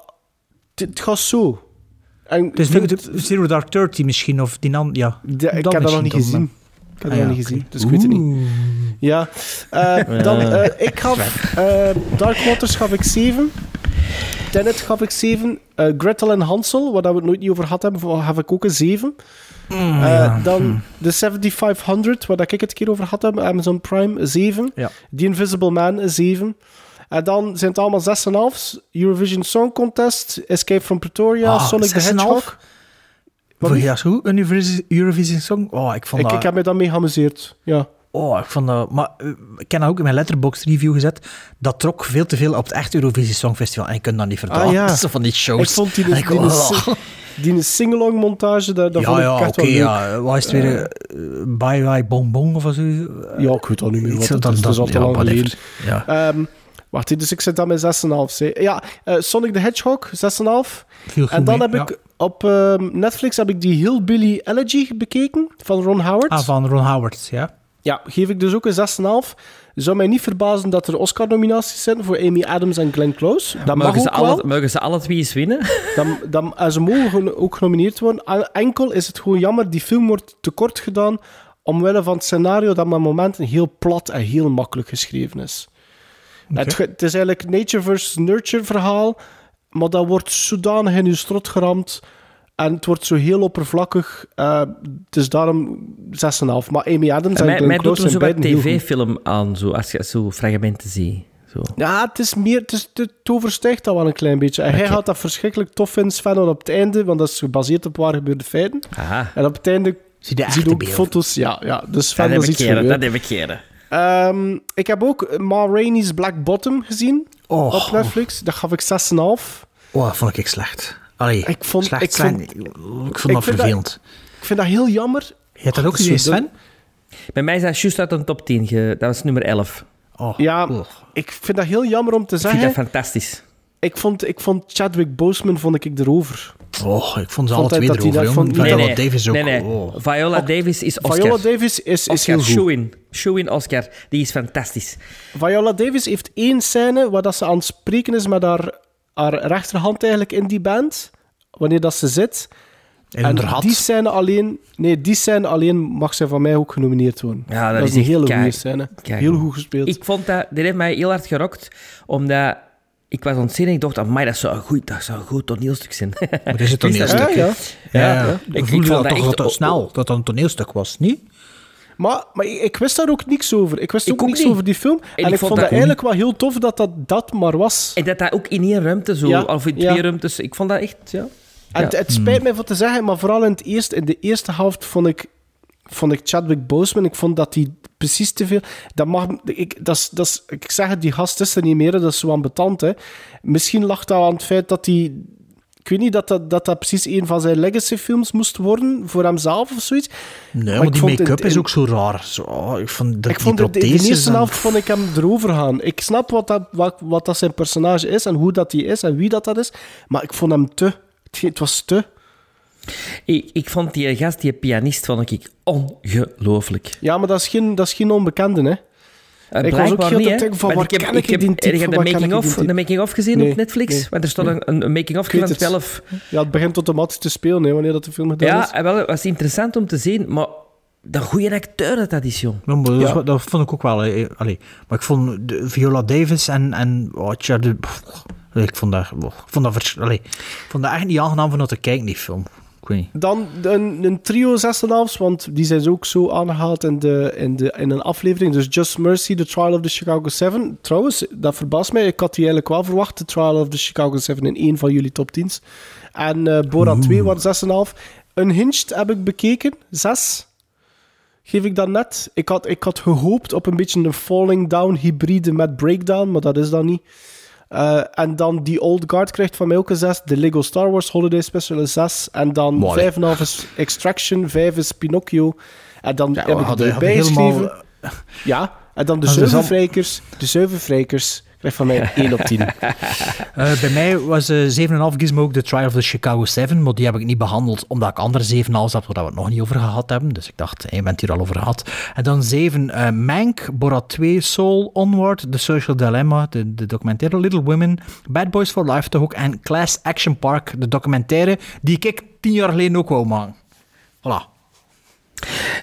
Speaker 1: het, het gaat zo. En
Speaker 2: Het nu
Speaker 1: vind
Speaker 2: de Zero Dark Thirty misschien, of die dan, ja.
Speaker 1: Ja, ik
Speaker 2: Dat
Speaker 1: heb dat nog niet
Speaker 2: misschien
Speaker 1: gezien.
Speaker 2: dan,
Speaker 1: Ik heb
Speaker 2: Ah,
Speaker 1: dat
Speaker 2: ja,
Speaker 1: nog niet gezien, dus ik weet het niet. Ja, eh, dan, eh, ik gaf eh, Dark Waters gaf ik 7. Tenet gaf ik 7. Eh, Gretel en Hansel, waar dat we het nooit niet over gehad hebben, voor- gaf ik ook een 7.
Speaker 2: Mm,
Speaker 1: Eh,
Speaker 2: ja.
Speaker 1: Dan de 7500, waar dat ik het een keer over gehad heb, Amazon Prime, een 7.
Speaker 2: Ja.
Speaker 1: The Invisible Man, een 7. En dan zijn het allemaal 6,5. Eurovision Song Contest, Escape from Pretoria,
Speaker 2: Ah,
Speaker 1: Sonic the
Speaker 2: 6,5?
Speaker 1: Hedgehog. Wat niet?
Speaker 2: ja, zo, een Eurovision Song. Oh, ik vond
Speaker 1: Ik,
Speaker 2: dat...
Speaker 1: ik heb me daarmee geamuseerd, ja.
Speaker 2: Oh, ik vond dat... Maar eh, ik heb dat ook in mijn Letterboxd review gezet. Dat trok veel te veel op het echt Eurovisie Songfestival. En ik kan dat niet verdragen.
Speaker 1: Ah, ja.
Speaker 2: Dat is zo van die shows.
Speaker 1: Ik vond die, die, die,
Speaker 2: oh.
Speaker 1: die sing-along montage, dat, dat
Speaker 2: Ja,
Speaker 1: vond ik
Speaker 2: ja,
Speaker 1: echt wel leuk.
Speaker 2: ja. Wat is het weer? eh, Bye Bye Bong Bong of zo?
Speaker 1: Ja, ik weet al niet meer wat
Speaker 2: dat-
Speaker 1: is. Het is
Speaker 2: dat-
Speaker 1: al te
Speaker 2: ja,
Speaker 1: lang
Speaker 2: whatever.
Speaker 1: geleden.
Speaker 2: Ja.
Speaker 1: Wacht, dus ik zit aan mijn 6,5. zeg. Ja, eh, Sonic the Hedgehog, 6,5.
Speaker 2: Viel goed
Speaker 1: En dan
Speaker 2: mee,
Speaker 1: heb
Speaker 2: ja.
Speaker 1: ik op ehm, Netflix heb ik die Hillbilly Elegy bekeken van Ron Howard.
Speaker 2: Ah, van Ron Howard, ja.
Speaker 1: Ja, geef ik dus ook een 6,5. Zou mij niet verbazen dat er Oscar-nominaties zijn voor Amy Adams en Glenn Close. Dat mag
Speaker 3: Mogen ze,
Speaker 1: ook wel.
Speaker 3: alle, mogen ze alle twee eens winnen?
Speaker 1: Dan, dan, en ze mogen ook genomineerd worden. En- Enkel is het gewoon jammer, die film wordt tekort gedaan omwille van het scenario dat met momenten heel plat en heel makkelijk geschreven is. Het, is eigenlijk nature versus nurture verhaal, maar dat wordt zodanig in je strot geramd en het wordt zo heel oppervlakkig. eh, het is daarom 6,5. Maar Amy Adams en
Speaker 3: mij
Speaker 1: Glenn
Speaker 3: mij doet
Speaker 1: Close
Speaker 3: er
Speaker 1: zijn
Speaker 3: zo wat
Speaker 1: beiden heel goed.
Speaker 3: tv-film aan, zo, als je zo fragmenten ziet. Zo.
Speaker 1: Ja, het is meer, het, is, het overstijgt dat wel een klein beetje. En hij gaat dat verschrikkelijk tof vinden, Sven, op het einde, want dat is gebaseerd op waar gebeurde feiten.
Speaker 3: Aha.
Speaker 1: En op het einde
Speaker 2: Zie echte
Speaker 1: ook foto's. Ja, ja. dus
Speaker 3: Dat
Speaker 1: Sven, dat is iets u.
Speaker 3: dat heb ik keren.
Speaker 1: Ehm, ik heb ook Ma Rainey's Black Bottom gezien
Speaker 2: Oh.
Speaker 1: op Netflix. Dat gaf ik 6,5.
Speaker 2: Oh, dat vond ik slecht. Allee,
Speaker 1: Ik vond-
Speaker 2: slecht,
Speaker 1: ik
Speaker 2: slecht.
Speaker 1: vond-
Speaker 2: ik vond
Speaker 1: ik
Speaker 2: dat vervelend.
Speaker 1: Ik vind dat heel jammer.
Speaker 2: Je hebt dat ook gezien,
Speaker 1: zo
Speaker 2: Sven?
Speaker 3: Bij mij is dat juist uit een top 10. ge- Dat was nummer 11.
Speaker 2: Oh,
Speaker 1: Ja,
Speaker 2: oh.
Speaker 1: ik vind dat heel jammer om te
Speaker 3: Ik vind
Speaker 1: zeggen.
Speaker 3: dat fantastisch.
Speaker 1: Ik vond, ik vond Chadwick Boseman vond ik erover.
Speaker 2: Oh, ik vond ze
Speaker 1: Vond
Speaker 2: alle twee
Speaker 1: dat
Speaker 2: erover,
Speaker 1: vond-
Speaker 2: Viola
Speaker 1: Nee,
Speaker 2: Davis ook.
Speaker 3: Nee, nee.
Speaker 2: Oh.
Speaker 3: Viola Davis is Oscar.
Speaker 1: Viola Davis is, is heel goed.
Speaker 3: shoe-in. Shoe-in Oscar. Die is fantastisch.
Speaker 1: Viola Davis heeft één scène waar dat ze aan het spreken is met haar, haar rechterhand eigenlijk in die band. Wanneer dat ze zit.
Speaker 2: En
Speaker 1: En die scène alleen, nee, die scène alleen mag zij van mij ook genomineerd worden.
Speaker 3: Ja, dat
Speaker 1: dat
Speaker 3: is
Speaker 1: een hele goede scène. Heel
Speaker 3: goed.
Speaker 1: goed gespeeld.
Speaker 3: Ik vond dat... Dit heeft mij heel hard gerokt. Omdat... Ik was ontzien en ik dacht, amai, dat zou een goed, dat zou een goed toneelstuk zijn.
Speaker 2: Maar is het toneelstuk?
Speaker 3: niet.
Speaker 1: Ja, ja.
Speaker 2: Ja,
Speaker 3: ja.
Speaker 2: Ik, voelde
Speaker 3: vond
Speaker 2: dat toch
Speaker 3: echt-
Speaker 2: dat het snel, dat dat een toneelstuk was, niet?
Speaker 1: Maar, maar ik, ik wist daar ook niks over. Ik wist
Speaker 3: Ik
Speaker 1: ook,
Speaker 3: ook
Speaker 1: niks
Speaker 3: niet.
Speaker 1: over die film. En,
Speaker 3: ik
Speaker 1: ik,
Speaker 3: vond
Speaker 1: vond
Speaker 3: dat
Speaker 1: eigenlijk wel heel tof dat dat, dat maar was.
Speaker 3: En dat dat ook in één ruimte zo,
Speaker 1: Ja,
Speaker 3: of in
Speaker 1: ja.
Speaker 3: twee ruimtes. Ik vond dat echt, ja.
Speaker 1: En
Speaker 3: Ja.
Speaker 1: het, het spijt mij voor te zeggen, maar vooral in, het eerste, in de eerste helft vond ik, vond ik Chadwick Boseman. Ik vond dat hij precies te veel. Dat mag, ik, dat dat ik zeg het, die gast is er niet meer, dat is zo ambetant. Hè. Misschien lag dat aan het feit dat hij. Ik weet niet dat dat, dat dat precies een van zijn legacy-films moest worden voor hemzelf of zoiets.
Speaker 2: Nee,
Speaker 1: Maar
Speaker 2: die make-up is ook zo raar. Zo, ik vond dat
Speaker 1: Ik vond
Speaker 2: die
Speaker 1: de, eerste helft vond ik hem erover gaan. Ik snap wat dat, wat, wat dat zijn personage is en hoe dat hij is en wie dat, dat is. Maar ik vond hem te. Het, het was te.
Speaker 3: Ik, ik vond die gast, die pianist, vond ik ongelooflijk.
Speaker 1: Ja, maar dat is geen, dat is geen onbekende, hè?
Speaker 3: Uh,
Speaker 1: Ik was ook heel
Speaker 3: niet, hè.
Speaker 1: denken van,
Speaker 3: Want
Speaker 1: waar
Speaker 3: ik heb,
Speaker 1: ik
Speaker 3: ik heb,
Speaker 1: die type,
Speaker 3: heb de making-of de making of gezien
Speaker 1: Nee,
Speaker 3: op Netflix?
Speaker 1: nee,
Speaker 3: Want er staat
Speaker 1: nee.
Speaker 3: een, een making-of van
Speaker 1: het.
Speaker 3: 12...
Speaker 1: Ja, het begint automatisch te spelen, hè, wanneer dat de film gedaan
Speaker 3: Ja,
Speaker 1: is.
Speaker 3: en wel, het was interessant om te zien, maar de goede acteur dat dat is, jong.
Speaker 2: Ja, maar dat,
Speaker 1: Ja.
Speaker 2: dat vond ik ook wel. eh, Allee. Maar ik vond de Viola Davis en, en oh, Chad- pff, ik vond dat, oh, ik vond dat, allee, vond dat echt niet aangenaam van naar te kijken, die film.
Speaker 1: Dan een, een trio 6,5, want die zijn ook zo aangehaald in, de, in, de, in een aflevering. Dus Just Mercy, The Trial of the Chicago 7. Trouwens, dat verbaast mij. Ik had die eigenlijk wel verwacht, The Trial of the Chicago 7, in één van jullie top 10's. En eh Borat 2 was 6,5. Unhinged heb ik bekeken, 6. Geef ik dat net. Ik had, ik had gehoopt op een beetje een Falling Down hybride met Breakdown, maar dat is dat niet. Eh, en dan die Old Guard krijgt van mij ook een 6. De Lego Star Wars Holiday Special een 6. En dan
Speaker 2: Mooi.
Speaker 1: 5,5 is Extraction, 5 is Pinocchio. En dan
Speaker 2: Ja,
Speaker 1: heb ik erbij
Speaker 2: helemaal-
Speaker 1: geschreven... Ja, en dan de Zuivervrijkers. De Zuivervrijkers krijgt van mij een 1 op 10.
Speaker 2: Eh, bij mij was eh 7,5 gizmo ook de Trial of the Chicago 7, maar die heb ik niet behandeld omdat ik andere 7,5 had waar we het nog niet over gehad hebben. Dus ik dacht, hey, je bent hier al over gehad. En dan 7, eh Mank, Borat 2, Soul, Onward, The Social Dilemma, de, de documentaire Little Women, Bad Boys for Life toch ook en Class Action Park, de documentaire die ik tien jaar geleden ook wou maken. Voilà.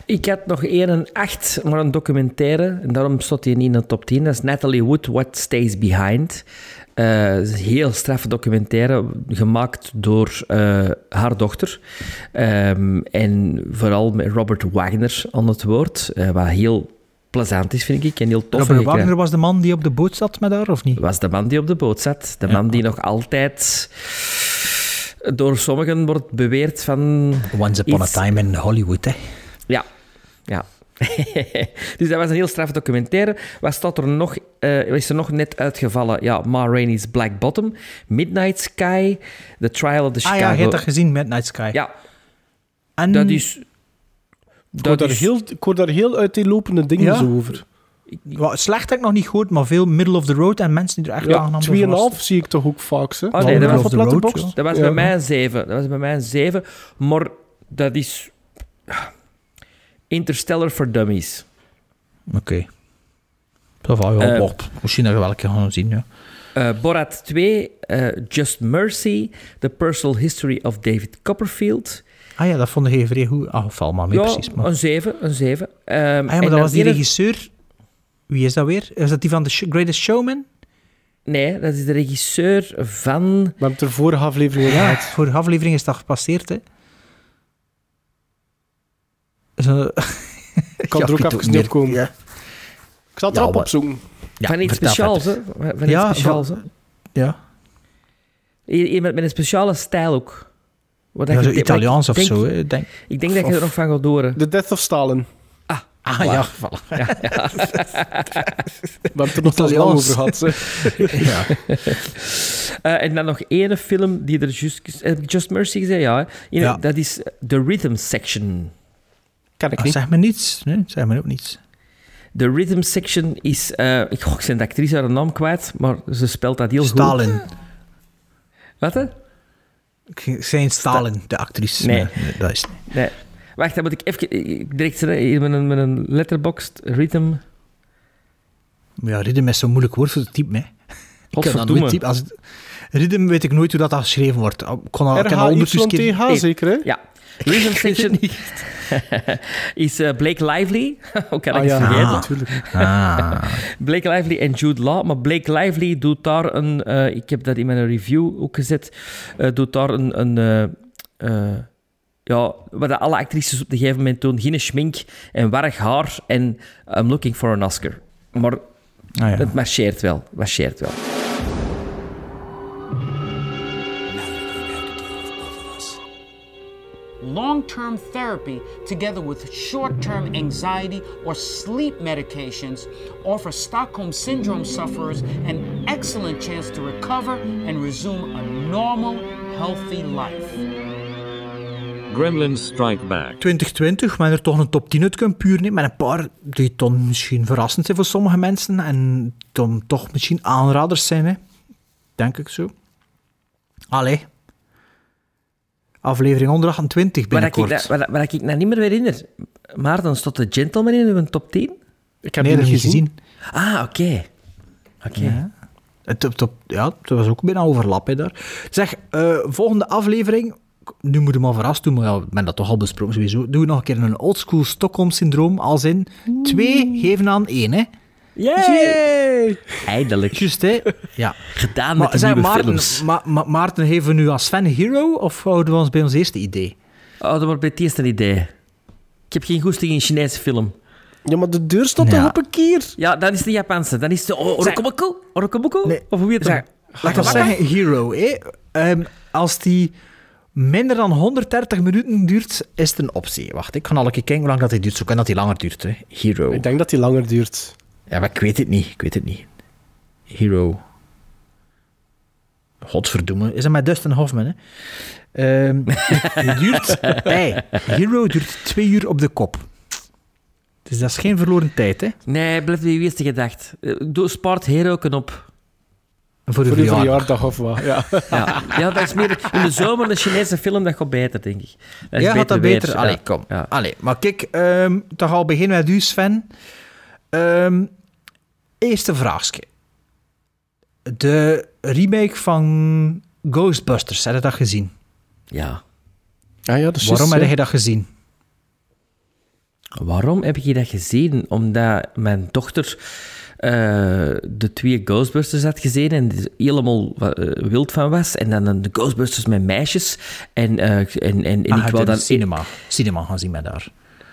Speaker 3: Ik had nog één en acht, maar een documentaire. En daarom stond hij niet in de top 10. Dat is Natalie Wood, What Stays Behind. Eh, een heel straffe documentaire, gemaakt door eh, haar dochter. Ehm, en vooral met Robert Wagner aan het woord. eh, wat heel plezant is, vind ik. En heel tof.
Speaker 2: Robert Wagner was de man die op de boot zat met haar, of niet?
Speaker 3: was de man die op de boot zat. De man die nog altijd door sommigen wordt beweerd van...
Speaker 2: Once upon
Speaker 3: iets-
Speaker 2: a time in Hollywood, hè.
Speaker 3: Ja, ja. dus dat was een heel straf documentaire. Wat staat er nog? eh is er nog net uitgevallen? Ja, Ma Rainey's Black Bottom, Midnight Sky, The Trial of the
Speaker 2: Ah
Speaker 3: Chicago...
Speaker 2: ja, je hebt dat gezien, Midnight Sky.
Speaker 3: Ja,
Speaker 2: en
Speaker 3: dat is...
Speaker 1: Ik hoor
Speaker 3: Dat
Speaker 1: daar
Speaker 3: is
Speaker 1: heel, ik hoor daar heel uiteenlopende dingen
Speaker 2: Ja?
Speaker 1: zo over.
Speaker 2: Wel, slecht heb ik nog niet gehoord, maar veel middle of the road en mensen die er echt
Speaker 1: Ja,
Speaker 2: aangenaam door
Speaker 1: 2,5
Speaker 2: verrast.
Speaker 1: zie ik toch ook vaak. Hè?
Speaker 3: Oh nee, dat was,
Speaker 1: op
Speaker 2: road, ja.
Speaker 3: dat was
Speaker 1: Ja.
Speaker 3: bij mij een 7. Dat was bij mij een 7. Maar dat is... Interstellar for Dummies.
Speaker 2: Oké. Dat va, ja,
Speaker 3: Eh,
Speaker 2: wacht, misschien dat we wel een keer gaan zien, ja.
Speaker 3: Eh, Borat 2, eh, Just Mercy, The Personal History of David Copperfield.
Speaker 2: Ah ja, dat vond ik vrij goed. Ah, val maar mee,
Speaker 3: ja,
Speaker 2: precies. Maar.
Speaker 3: een 7, een 7. Ehm,
Speaker 2: Ah ja,
Speaker 3: en
Speaker 2: maar dat was die regisseur... Wie is dat weer? Is dat die van The Greatest Showman?
Speaker 3: Nee, dat is de regisseur van...
Speaker 1: We hebben het er vorige aflevering
Speaker 2: Ja,
Speaker 1: gehad.
Speaker 2: voor de aflevering is dat gepasseerd, hè. Zo...
Speaker 1: Ik kan
Speaker 2: Ja,
Speaker 1: er ook even niet op komen.
Speaker 2: Ja.
Speaker 1: Ik zal het
Speaker 2: Ja,
Speaker 1: erop
Speaker 2: maar-
Speaker 1: opzoeken.
Speaker 2: Ja,
Speaker 3: van iets speciaals, hè? Van
Speaker 2: Ja,
Speaker 3: iets speciaals, hè?
Speaker 2: Ja.
Speaker 3: Iemand met een speciale stijl ook. Wat
Speaker 2: Ja, zo
Speaker 3: ik
Speaker 2: Italiaans of
Speaker 3: denk-
Speaker 2: zo, hè, denk-
Speaker 3: Ik denk dat je er nog van gaat horen.
Speaker 1: The Death of Stalin.
Speaker 2: Ah
Speaker 3: Voilà.
Speaker 2: ja, voilà.
Speaker 3: Ja, ja.
Speaker 1: We hebben het er nog te lang over gehad. hè.
Speaker 2: ja.
Speaker 3: Eh, en dan nog één film die er just... Heb ik Just Mercy gezegd? Ja. hè.
Speaker 2: Ja.
Speaker 3: Dat is The Rhythm Section.
Speaker 1: Kan ik
Speaker 2: Ah,
Speaker 1: niet.
Speaker 2: zeg me niets. Nee, zeg me ook niets.
Speaker 3: De Rhythm Section is... eh ik, goh, ik ben de actrice haar naam kwijt, maar ze speelt dat heel goed.
Speaker 2: Stalin.
Speaker 3: Wat, hè?
Speaker 2: Ik zei Stalin, de actrice.
Speaker 3: Nee.
Speaker 2: nee, dat is het niet.
Speaker 3: Nee. Wacht, dan moet ik even ik- direct hier met een, met een letterboxd rhythm.
Speaker 2: Ja, riddim is zo'n moeilijk woord voor te typen, hè. Ik kan dat typen. Als het, riddim weet ik nooit hoe dat, geschreven wordt. Ik kon al, ik heb al keer...
Speaker 1: RHYTH zeker, hè?
Speaker 3: Ja. Rhythm Section is eh, Blake Lively. Hoe kan ik
Speaker 1: Ah
Speaker 3: het
Speaker 1: ja,
Speaker 3: vergeten?
Speaker 1: natuurlijk.
Speaker 2: Ah.
Speaker 3: Blake Lively en Jude Law. Maar Blake Lively doet daar een... eh, ik heb dat in mijn review ook gezet. eh, doet daar een... een eh, eh, ja, wat alle actrices op een gegeven moment doen. Geen schmink en warrig haar. En I'm looking for an Oscar. Maar
Speaker 2: Ah, ja.
Speaker 3: het marcheert wel. Marcheert wel.
Speaker 11: Long term therapy, together with short term anxiety or sleep medications, offer Stockholm Syndrome sufferers an excellent chance to recover and resume a normal, healthy life.
Speaker 12: Gremlins Strike Back.
Speaker 2: 2020, men er toch een top 10 uit kunt puren, met een paar die dan misschien verrassend zijn voor sommige mensen en dan toch misschien aanraders zijn, hè. denk ik zo. Allee. Aflevering 128
Speaker 3: Waar ik,
Speaker 2: binnenkort.
Speaker 3: dat- waar, waar ik nou niet meer herinner. Maarten, stond de Gentleman in uw top 10?
Speaker 1: Ik heb
Speaker 2: nee,
Speaker 1: niet gezien.
Speaker 2: gezien.
Speaker 3: Ah, oké. Oké.
Speaker 2: Ja. Het, ja, het was ook bijna overlap hè, daar. Zeg, eh, volgende aflevering. Nu moet je maar verrast doen, maar ja, we hebben dat toch al besproken sowieso. Doen we nog een keer een oldschool Stockholm-syndroom. Als in twee geven aan één, hè?
Speaker 3: Yay! Eindelijk.
Speaker 2: Juist, hè? Ja.
Speaker 3: Gedaan
Speaker 2: Maar
Speaker 3: met de
Speaker 2: zeg,
Speaker 3: nieuwe
Speaker 2: Maarten,
Speaker 3: films.
Speaker 2: Ma- Ma- Maarten, geven we nu als Sven Hero of houden we ons bij ons eerste idee?
Speaker 3: Oh, dat wordt bij het eerste idee. Ik heb geen goesting in Chinese film.
Speaker 1: Ja, maar de deur stond
Speaker 2: Ja.
Speaker 1: toch op een kier?
Speaker 3: Ja, dan is het de Japanse. Dan is de O- Orokomoko. Orokomoko?
Speaker 2: Nee.
Speaker 3: Of hoe heet het?
Speaker 2: laat ik zeggen, Hero, hè? Ehm, als die minder dan 130 minuten duurt, is het een optie. Wacht, ik ga al een keer kijken hoe lang dat hij duurt. Zo kan dat hij langer duurt, hè? Hero.
Speaker 1: Ik denk dat die langer duurt.
Speaker 2: Ja, maar ik weet het niet. Ik weet het niet. Hero. Godverdomme. Is dat met Dustin Hoffman, hè? Ehm, die duurt... hey, Hero duurt twee uur op de kop. Dus dat is geen verloren tijd, hè?
Speaker 3: Nee, blijf wie eerste gedacht. Eh, Doe Sport Hero op.
Speaker 2: Voor de
Speaker 1: Voor
Speaker 2: verjaardag.
Speaker 1: verjaardag of wat. Ja.
Speaker 3: Ja. ja, dat is meer... In de zomer, de Chinese film, dat gaat beter, denk ik. Dat is
Speaker 2: Ja, gaat dat
Speaker 3: weer.
Speaker 2: beter?
Speaker 3: Ja.
Speaker 2: Allee, kom.
Speaker 3: Ja.
Speaker 2: Allee, maar kijk, ehm toch al beginnen met u, Sven. Ehm, eerste vraagje. De remake van Ghostbusters, heb je dat gezien?
Speaker 3: Ja.
Speaker 1: Ah ja, dat is
Speaker 2: Waarom heb je dat gezien?
Speaker 3: Waarom heb je dat gezien? Omdat mijn dochter eh, de twee Ghostbusters had gezien en er helemaal eh, wild van was. En dan de Ghostbusters met meisjes. En, eh, en, en, en
Speaker 2: Ah,
Speaker 3: ik wou
Speaker 2: de
Speaker 3: dan...
Speaker 2: cinema. Cinema gaan zien met daar.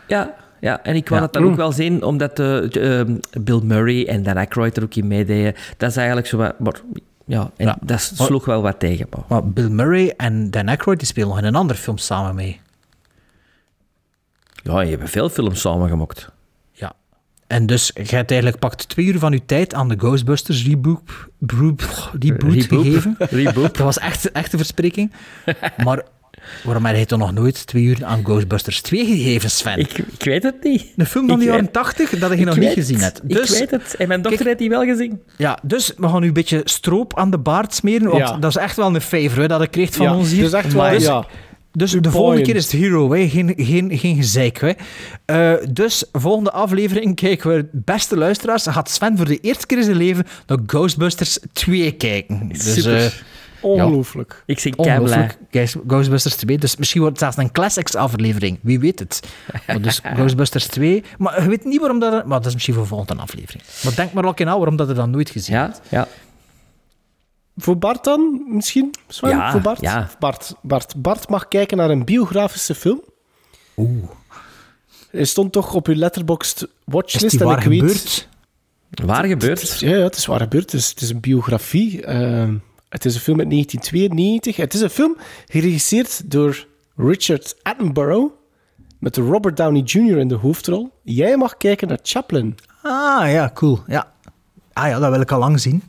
Speaker 3: Ja, ja, en ik wou
Speaker 2: Ja.
Speaker 3: dat dan ook wel zien, omdat eh, eh, Bill Murray en Dan Aykroyd er ook in meededen. Dat is eigenlijk zo wat... Maar, ja, en
Speaker 2: Ja.
Speaker 3: dat sloeg wel wat tegen. maar-
Speaker 2: Maar Bill Murray en Dan Aykroyd die spelen nog in een andere film samen mee.
Speaker 3: Ja, je hebt veel films samengemaakt.
Speaker 2: Ja. En dus je hebt eigenlijk pakt twee uur van je tijd aan de Ghostbusters reboot, reboot, reboot
Speaker 3: Reboot.
Speaker 2: gegeven.
Speaker 3: Reboot.
Speaker 2: Dat was echt, echt een verspreking. Maar waarom heb je toch nog nooit twee uur aan Ghostbusters 2 gegeven, Sven?
Speaker 3: Ik, ik weet het niet.
Speaker 2: Een film van de
Speaker 3: Ik
Speaker 2: jaren
Speaker 3: weet-
Speaker 2: 80 dat je
Speaker 3: Ik
Speaker 2: nog niet gezien hebt. Dus,
Speaker 3: Ik weet het. En mijn dochter heeft die wel gezien.
Speaker 2: Ja, dus we gaan u een beetje stroop aan de baard smeren. Want
Speaker 1: Ja.
Speaker 2: dat is echt wel een favor hè, dat ik kreeg van
Speaker 1: Ja,
Speaker 2: ons hier.
Speaker 1: dat is echt wel,
Speaker 2: dus,
Speaker 1: ja.
Speaker 2: Dus de
Speaker 1: point.
Speaker 2: volgende keer is het hero, hè. Geen, geen, geen gezeik. Hè. Eh, dus volgende aflevering kijken we, beste luisteraars, gaat Sven voor de eerste keer in zijn leven naar Ghostbusters 2 kijken. Dus,
Speaker 3: Super.
Speaker 1: Ongelooflijk.
Speaker 3: Ik blij.
Speaker 2: Ongelooflijk. Ghost- Ghostbusters 2. Dus misschien wordt het zelfs een classics aflevering. Wie weet het. Maar dus Ghostbusters 2. Maar je weet niet waarom dat... Maar dat is misschien voor volgende aflevering. Maar denk maar ook in aan waarom dat je dat nooit gezien
Speaker 3: Ja,
Speaker 2: hebt.
Speaker 3: ja.
Speaker 1: Voor Bart dan, misschien? Sven?
Speaker 3: Ja,
Speaker 1: voor Bart?
Speaker 3: ja.
Speaker 1: Bart, Bart? Bart mag kijken naar een biografische film.
Speaker 2: Oeh.
Speaker 1: Hij stond toch op uw letterboxd
Speaker 2: Is
Speaker 1: watchlist. en
Speaker 2: waar
Speaker 1: ik weet-
Speaker 2: gebeurd?
Speaker 3: Waar gebeurt?
Speaker 1: Ja, ja, het is waar gebeurd. Het is, het is een biografie. Ehm, het is een film uit 1992. Het is een film geregisseerd door Richard Attenborough met Robert Downey Jr. in de hoofdrol. Jij mag kijken naar Chaplin.
Speaker 2: Ah, ja, cool. Ja. Ah ja, dat wil ik al lang zien.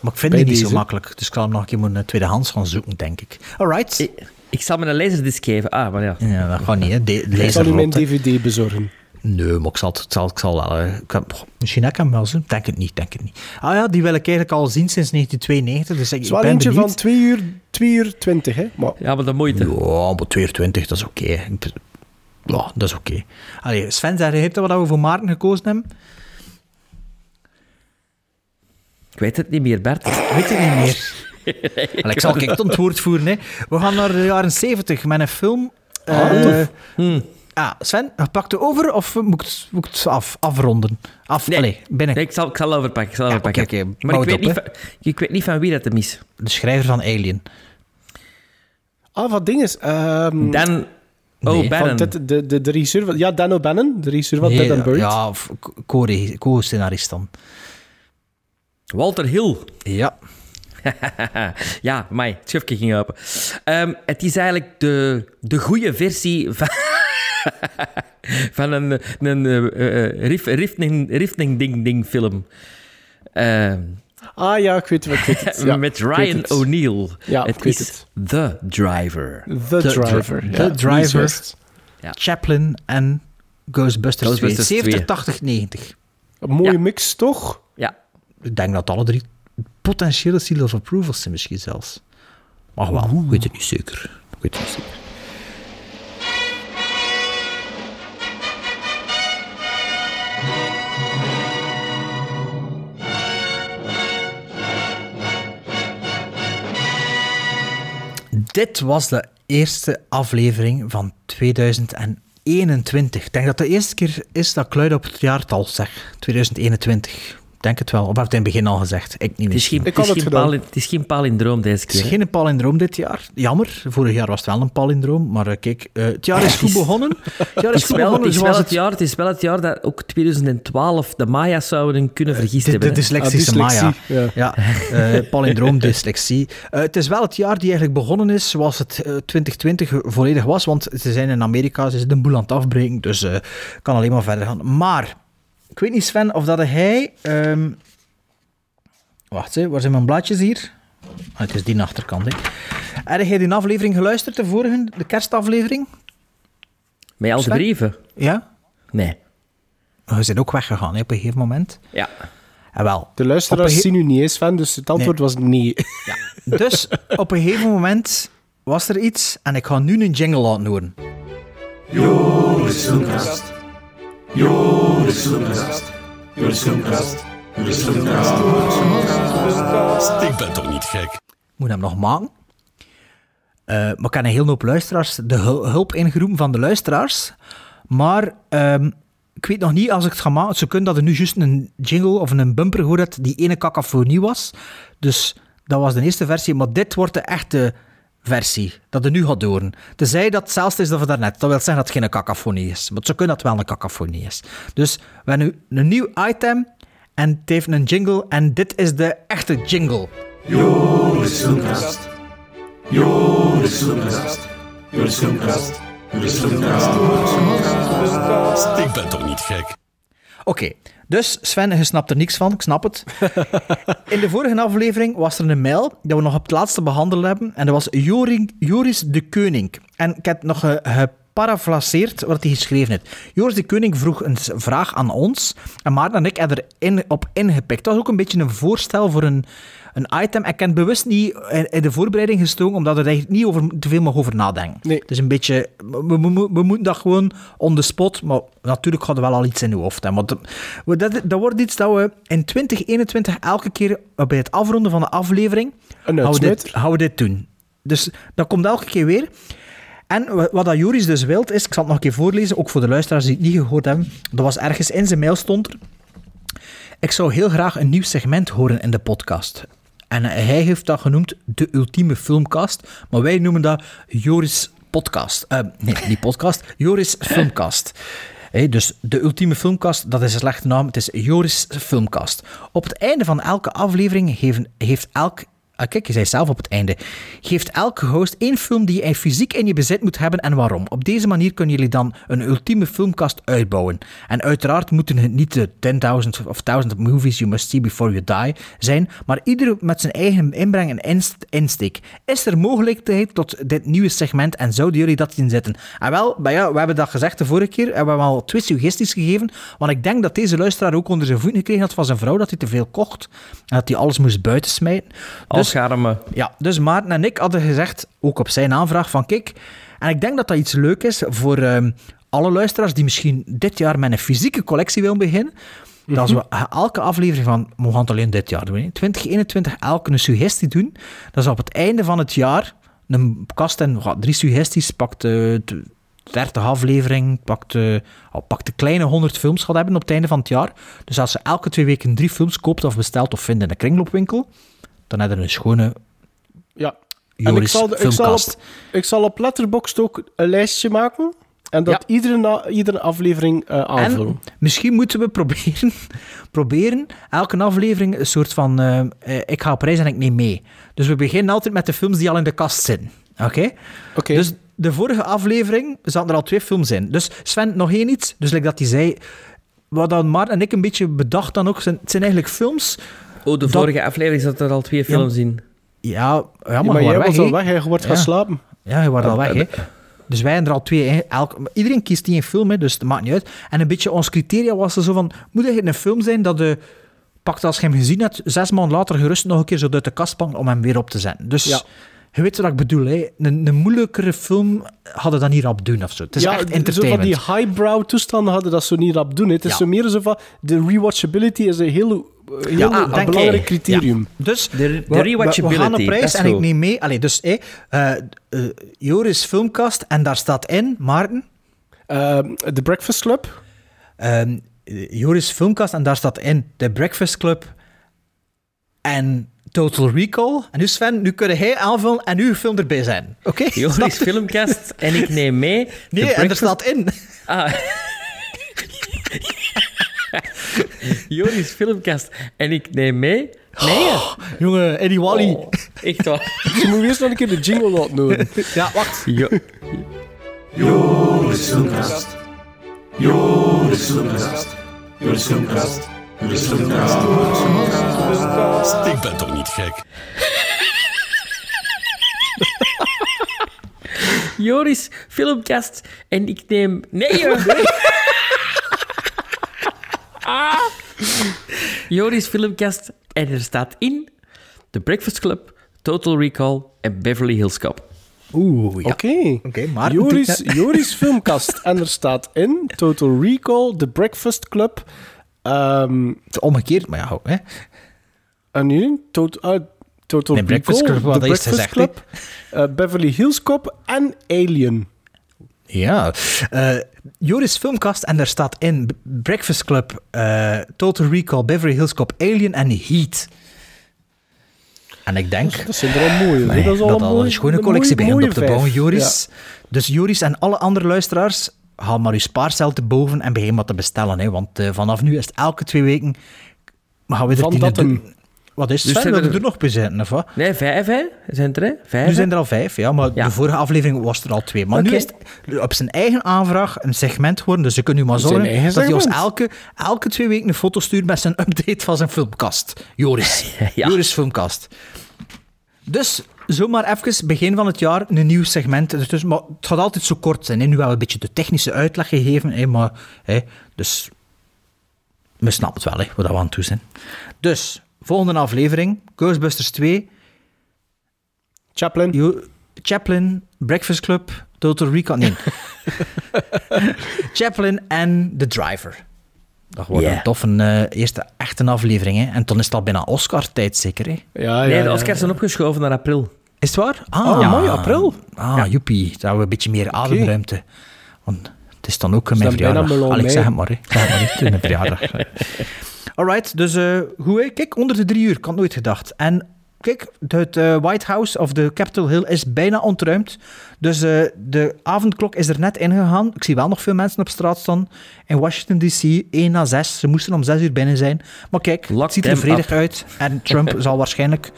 Speaker 2: Maar ik vind
Speaker 1: Bij
Speaker 2: die niet zo makkelijk. Dus ik zal hem nog een keer moeten tweedehands gaan zoeken, denk ik. Alright.
Speaker 3: Ik, ik zal me een laserdisc geven. Ah, maar ja.
Speaker 2: Ja, dat gaat niet, hè. De,
Speaker 1: Ik zal u mijn. DVD bezorgen.
Speaker 2: Nee, maar ik zal, het- ik zal, ik zal wel... eh, ik heb- misschien heb ik hem wel zo. Denk het niet, denk het niet. Ah ja, die wil ik eigenlijk al zien sinds 1992. Dus ik,
Speaker 1: Het is
Speaker 2: ik
Speaker 1: wel
Speaker 2: ben
Speaker 1: eentje
Speaker 2: benieuwd.
Speaker 1: van 2 uur, 2 uur 20, hè? Maar
Speaker 3: Ja, maar de moeite.
Speaker 2: Ja, maar 22, dat is oké. Ik- Ja, dat is oké. Allee, Sven, zei je wat we voor Maarten gekozen hebben?
Speaker 3: Ik weet het niet meer, Bert.
Speaker 2: Weet je niet meer? Allee, ik zal kijk het antwoord voeren. Hè. We gaan naar de jaren 70 met een film.
Speaker 3: Hmm.
Speaker 2: Ah, Sven, pak het over of moet ik het, moet het af, afronden? Af,
Speaker 3: Nee.
Speaker 2: allee, binnen.
Speaker 3: Nee, ik zal, ik zal overpakken. Ik zal
Speaker 2: Ja,
Speaker 3: overpakken.
Speaker 2: oké, oké.
Speaker 3: Maar ik weet,
Speaker 2: het
Speaker 3: niet
Speaker 2: op,
Speaker 3: van, ik weet niet van wie dat hem is.
Speaker 2: De schrijver van Alien.
Speaker 1: Ah, wat ding is... ehm,
Speaker 3: Dan... Oh,
Speaker 2: Nee,
Speaker 3: Bannon.
Speaker 1: van dit- de, de, de regisseur van... Ja, Dan O'Bannon, de regisseur van
Speaker 2: Nee,
Speaker 1: Dead and Buried.
Speaker 2: ja, of co- co-scenarist dan.
Speaker 3: Walter Hill.
Speaker 2: Ja.
Speaker 3: ja, mij, het schufje ging open. Ehm, het is eigenlijk de, de goede versie van, van een, een eh, eh, riff, rifting, rifting ding ding film. Ehm,
Speaker 1: Ah ja, ik weet, ik weet het. Ja,
Speaker 3: met Ryan. O'Neill.
Speaker 1: Ja,
Speaker 3: het
Speaker 1: ik weet
Speaker 3: is
Speaker 1: het.
Speaker 3: The Driver.
Speaker 1: The,
Speaker 2: The
Speaker 1: Driver.
Speaker 2: Dri-
Speaker 1: ja,
Speaker 2: The Driver.
Speaker 3: Ja.
Speaker 2: Chaplin en Ghostbusters,
Speaker 3: Ghostbusters
Speaker 2: 2. 70,
Speaker 3: 2.
Speaker 2: 80, 90.
Speaker 1: Een mooie
Speaker 3: Ja.
Speaker 1: mix, toch?
Speaker 3: Ja.
Speaker 2: Ik denk dat alle drie potentiële seal of approval zijn misschien zelfs. Maar wel, ik weet het niet zeker. Ik weet het niet zeker. Dit was de eerste aflevering van 2021. Ik denk dat de eerste keer is dat ik luid op het jaartal zeg. 2021. Ik denk het wel. Of het in het begin al gezegd? Ik niet
Speaker 3: Het is,
Speaker 2: meer.
Speaker 3: geen,
Speaker 1: Ik
Speaker 3: het, is geen het is geen palindroom deze
Speaker 2: Het is
Speaker 3: keer. hè.
Speaker 2: geen palindroom dit jaar. Jammer. Vorig jaar was het wel een palindroom. Maar eh, kijk, eh, het jaar is goed begonnen. Het jaar is goed
Speaker 3: het,
Speaker 2: begonnen
Speaker 3: is wel het, jaar, het is wel het jaar dat ook 2012 de Maya's zouden kunnen vergist
Speaker 2: De, de
Speaker 3: hebben. hè.
Speaker 2: dyslexische
Speaker 1: Ah,
Speaker 2: Maya.
Speaker 1: ja.
Speaker 2: Ja, eh, palindroom, dyslexie. Eh, het is wel het jaar die eigenlijk begonnen is zoals het eh, 2020 volledig was. Want ze zijn in Amerika, ze zijn de boel aan het afbreken. Dus eh kan alleen maar verder gaan. Maar, ik weet niet Sven, of dat hij... ehm, Wacht, hè, waar zijn mijn blaadjes hier? Ah, het is die achterkant. Hè. Heb jij die aflevering geluisterd, de vorige, de kerstaflevering?
Speaker 3: Met al de brieven?
Speaker 2: Ja?
Speaker 3: Nee.
Speaker 2: We zijn ook weggegaan hè, op een gegeven moment.
Speaker 3: Ja.
Speaker 2: En wel.
Speaker 1: De luisteraars
Speaker 2: ge-
Speaker 1: zien u niet eens, Sven, dus het antwoord was nee.
Speaker 2: Ja. Dus op een gegeven moment was er iets en ik ga nu een jingle laten horen.
Speaker 7: Joris Filmkast. Joris Filmkast. Joris Filmkast. Joris Filmkast.
Speaker 13: Ik ben toch niet gek?
Speaker 2: Moet hem nog maken. Eh, maar ik heb een heel hoop luisteraars, de hul- hulp ingeroepen van de luisteraars. Maar ehm, ik weet nog niet als ik het ga maken. Ze kunnen dat er nu juist een jingle of een bumper gehoord hebt die ene cacophonie was. Dus dat was de eerste versie. Maar dit wordt de echte versie, dat er nu gaat horen. Tenzij dat hetzelfde is dan van daarnet. Dat wil zeggen dat het geen cacophonie is. Maar ze kunnen dat wel een cacophonie is. Dus we hebben nu een nieuw item en het heeft een jingle. En dit is de echte jingle.
Speaker 7: Joris Filmkast. Joris Filmkast. Joris Filmkast. Joris Filmkast.
Speaker 13: Ik ben toch niet gek?
Speaker 2: Oké, dus Sven, je snapt er niks van, ik snap het. In de vorige aflevering was er een mail dat we nog op het laatste behandeld hebben. En dat was Joring, Joris de Keuning. En ik heb nog ge- geparafraseerd wat hij geschreven heeft. Joris de Keuning vroeg een vraag aan ons. En Maarten en ik hebben er in, op ingepikt. Dat was ook een beetje een voorstel voor een, een item. Ik heb het bewust niet in, de voorbereiding gestoken, omdat we er eigenlijk niet over, te veel mag over nadenken.
Speaker 1: Nee.
Speaker 2: Het is een beetje... We, we, we- we moeten dat gewoon on the spot, maar natuurlijk gaat er wel al iets in je hoofd. Hè. Maar dat, dat, dat wordt iets dat we in 2021 elke keer bij het afronden van de aflevering gaan we, dit, dit doen. Dus dat komt elke keer weer. En wa- wat dat Joris dus wilt is, ik zal het nog een keer voorlezen, ook voor de luisteraars die het niet gehoord hebben. Dat was ergens in zijn mail stond er. Ik zou heel graag een nieuw segment horen in de podcast. En hij heeft dat genoemd de ultieme filmcast, maar wij noemen dat Joris podcast. Eh, nee, niet podcast, Joris filmcast. Dus de ultieme filmcast, dat is een slechte naam, het is Joris filmcast. Op het einde van elke aflevering heeft, heeft elk Ah, kijk, je zei zelf op het einde. Geeft elke host één film die je fysiek in je bezit moet hebben en waarom. Op deze manier kunnen jullie dan een ultieme filmkast uitbouwen. En uiteraard moeten het niet de 10.000 of 1000 movies you must see before you die zijn, maar ieder met zijn eigen inbreng en inst- insteek. Is er mogelijkheid tot dit nieuwe segment en zouden jullie dat zien zitten? En wel, maar ja, we hebben dat gezegd de vorige keer, en we hebben al twee suggesties gegeven, want ik denk dat deze luisteraar ook onder zijn voeten gekregen had van zijn vrouw dat hij te veel kocht en dat hij alles moest buitensmijten.
Speaker 3: Schermen.
Speaker 2: Ja, dus Maarten en ik hadden gezegd, ook op zijn aanvraag, van kijk, en ik denk dat dat iets leuk is voor ehm, alle luisteraars die misschien dit jaar met een fysieke collectie willen beginnen, dat als we elke aflevering van, we gaan het alleen dit jaar doen, hè, 2021 elke een suggestie doen, dat ze op het einde van het jaar een kast en wat, drie suggesties, pakt de 30 aflevering, pakt, eh, al pakt de kleine 100 films gaat hebben op het einde van het jaar. Dus als ze elke twee weken drie films koopt of bestelt of vindt in een kringloopwinkel, dan hebben we een schone
Speaker 1: Ja. En ik zal, ik, zal op, ik zal op Letterboxd ook een lijstje maken. En dat iedere, na- iedere aflevering eh aanvullen.
Speaker 2: En misschien moeten we proberen, proberen elke aflevering een soort van... eh, eh, ik ga op reis en ik neem mee. Dus we beginnen altijd met de films die al in de kast zitten. Oké?
Speaker 1: Oké.
Speaker 2: Dus de vorige aflevering zaten er al twee films in. Dus Sven, nog één iets. Dus like dat hij zei... Wat dan Maarten en ik een beetje bedacht dan ook, zijn, het zijn eigenlijk films...
Speaker 3: Oh, de
Speaker 2: dat-
Speaker 3: vorige aflevering zat er al twee films in.
Speaker 2: Ja, ja, maar,
Speaker 1: maar jij
Speaker 2: waren
Speaker 1: was
Speaker 2: weg,
Speaker 1: al weg, je wordt gaan
Speaker 2: Ja.
Speaker 1: slapen.
Speaker 2: Ja, je wordt al
Speaker 3: Eh,
Speaker 2: weg, hè.
Speaker 3: eh,
Speaker 2: Dus wij hebben er al twee. Elk, iedereen kiest die een film, hè, dus het maakt niet uit. En een beetje ons criteria was er zo van... Moet het een film zijn dat de... Pakt als je hem gezien hebt, zes maanden later gerust nog een keer zo uit de kast pakken om hem weer op te zetten. Dus
Speaker 1: Ja.
Speaker 2: je weet wat ik bedoel. Hè. Een, een moeilijkere film hadden dat niet rap doen of zo. Het is
Speaker 1: ja,
Speaker 2: echt
Speaker 1: zo van
Speaker 2: entertainment.
Speaker 1: die highbrow toestanden hadden dat zo niet rap doen. hè. Het is
Speaker 2: Ja.
Speaker 1: zo meer zo van... De rewatchability is een heel, heel
Speaker 2: Ja,
Speaker 1: een
Speaker 2: ah,
Speaker 1: belangrijk criterium.
Speaker 2: Dus
Speaker 3: De, de
Speaker 2: we- we,
Speaker 3: rewatchability.
Speaker 2: gaan
Speaker 3: is
Speaker 2: en ik neem mee... Allee, dus hé, eh, eh, Joris Filmkast en daar staat in, Maarten...
Speaker 1: Ehm, The Breakfast Club.
Speaker 2: Ehm, Joris Filmkast en daar staat in The Breakfast Club en Total Recall. En nu Sven, nu kun jij aanvullen en uw film erbij zijn. Oké?
Speaker 3: Joris filmkast en ik neem mee.
Speaker 2: Nee, en er staat in.
Speaker 3: Ah. Joris filmkast en ik neem mee. Nee,
Speaker 2: Jongen, Eddie Wally.
Speaker 3: Oh, echt waar.
Speaker 1: Je moet eerst nog een keer de jingle laten horen.
Speaker 2: Ja, wacht.
Speaker 3: Jo-
Speaker 7: Joris Filmkast. Joris Filmkast. Joris Filmkast. Joris Filmkast.
Speaker 13: Ik ben toch niet gek?
Speaker 3: Joris filmkast en ik neem. Nee, joh. Ah. Joris filmkast en er staat in The Breakfast Club, Total Recall en Beverly Hills Cop.
Speaker 2: Oeh, ja.
Speaker 1: Oké.
Speaker 2: Oké, maar...
Speaker 1: Joris, Joris filmkast. En er staat in Total Recall, The Breakfast Club. ehm,
Speaker 2: Omgekeerd, maar ja, hè.
Speaker 1: en nu? Tot, ah, Total
Speaker 2: Nee, Breakfast
Speaker 1: Recall,
Speaker 2: Club,
Speaker 1: The
Speaker 2: is
Speaker 1: Breakfast
Speaker 2: gezegd,
Speaker 1: Club, eh, Beverly Hills Cop en Alien.
Speaker 2: Ja. Eh, Joris Filmkast en daar staat in Breakfast Club, eh, Total Recall, Beverly Hills Cop, Alien en Heat. En ik denk...
Speaker 1: Dat zijn er al mooie.
Speaker 2: Nee,
Speaker 1: dat is al
Speaker 2: dat
Speaker 1: een
Speaker 2: al
Speaker 1: mooie-
Speaker 2: een schone collectie begint op te bouwen. Joris. Dus Joris en alle andere luisteraars, haal maar uw spaarcel te boven en begin wat te bestellen. Hè, want eh, vanaf nu is het elke twee weken... Maar gaan we er
Speaker 1: Van dat
Speaker 2: doen? Wat is het?
Speaker 3: Dus
Speaker 2: Sven? Wil
Speaker 3: er-
Speaker 2: er nog bij zitten, of wat?
Speaker 3: Nee, vijf, hè? Zijn er, hè? Vijf.
Speaker 2: Nu zijn er al vijf, ja, maar
Speaker 3: Ja.
Speaker 2: de vorige aflevering was er al twee. Maar nu is het op zijn eigen aanvraag een segment geworden, dus je kunt nu maar zorgen dat hij ons elke, elke twee weken een foto stuurt met zijn update van zijn filmkast. Joris.
Speaker 3: Ja.
Speaker 2: Joris filmkast. Dus zomaar even, begin van het jaar, een nieuw segment. Dus, dus, maar het gaat altijd zo kort zijn. Hè. Nu hebben we een beetje de technische uitleg gegeven, hè, maar... Hè, dus we snappen het wel, hè, wat we aan het doen zijn. Dus, volgende aflevering, Ghostbusters 2...
Speaker 1: Chaplin.
Speaker 2: Chaplin, Breakfast Club, Total Recall... Nee. Chaplin en The Driver. Dat wordt
Speaker 3: Ja.
Speaker 2: een toffe eh, eerste echte aflevering. Hè. En dan is het al bijna Oscar-tijd, zeker. Hè.
Speaker 1: Ja,
Speaker 3: Nee,
Speaker 1: ja,
Speaker 3: de
Speaker 1: ja.
Speaker 3: Oscars zijn opgeschoven naar april.
Speaker 2: Is het waar? Ah,
Speaker 1: Oh, mooi, april.
Speaker 2: Ah, joepie. Dan hebben we een beetje meer ademruimte. Want het is dan ook mijn
Speaker 1: dan bijna
Speaker 2: verjaardag.
Speaker 1: Melon
Speaker 2: Allee, ik
Speaker 1: mei.
Speaker 2: zeg het maar. Hè. Ik zeg het maar niet, mijn verjaardag. Alright, dus eh hoe hè? Kijk, onder de drie uur. Ik had nooit gedacht. En kijk, het eh, White House of de Capitol Hill is bijna ontruimd. Dus eh, de avondklok is er net ingegaan. Ik zie wel nog veel mensen op straat staan. In Washington D.C. 1 na 6. Ze moesten om 6 uur binnen zijn. Maar kijk, het ziet er vredig
Speaker 3: up.
Speaker 2: uit. En Trump zal waarschijnlijk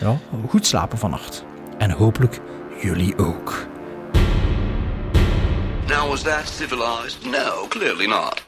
Speaker 2: ja, goed slapen vannacht. En hopelijk jullie ook.
Speaker 14: Now, was that civilized? No, clearly not.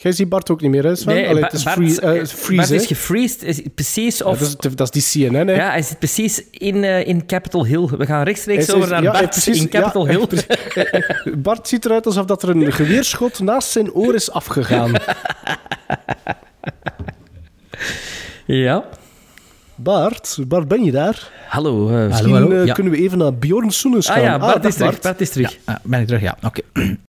Speaker 1: Jij ziet Bart ook niet meer, hè Sven?
Speaker 3: Nee,
Speaker 1: Allee,
Speaker 3: Ba-
Speaker 1: het is
Speaker 3: Bart,
Speaker 1: free- eh,
Speaker 3: eh,
Speaker 1: freeze,
Speaker 3: Bart is gefreezed. Is precies
Speaker 1: Ja,
Speaker 3: of...
Speaker 1: dat, is, dat is die CNN, hè?
Speaker 3: Ja, hij zit precies in, eh, in Capitol Hill. We gaan rechtstreeks
Speaker 1: is-
Speaker 3: over naar
Speaker 1: ja,
Speaker 3: Bart
Speaker 1: precies,
Speaker 3: in Capitol
Speaker 1: ja,
Speaker 3: Hill.
Speaker 1: Bart ziet eruit alsof dat er een geweerschot naast zijn oor is afgegaan.
Speaker 3: ja.
Speaker 1: Bart, Bart, ben je daar?
Speaker 3: Hallo. eh,
Speaker 1: Misschien
Speaker 2: hallo, ja.
Speaker 1: kunnen we even naar Bjorn Soenes gaan.
Speaker 3: Ah ja, Bart is terug. Bart is terug.
Speaker 2: Ah, ben ik terug? Ja, oké.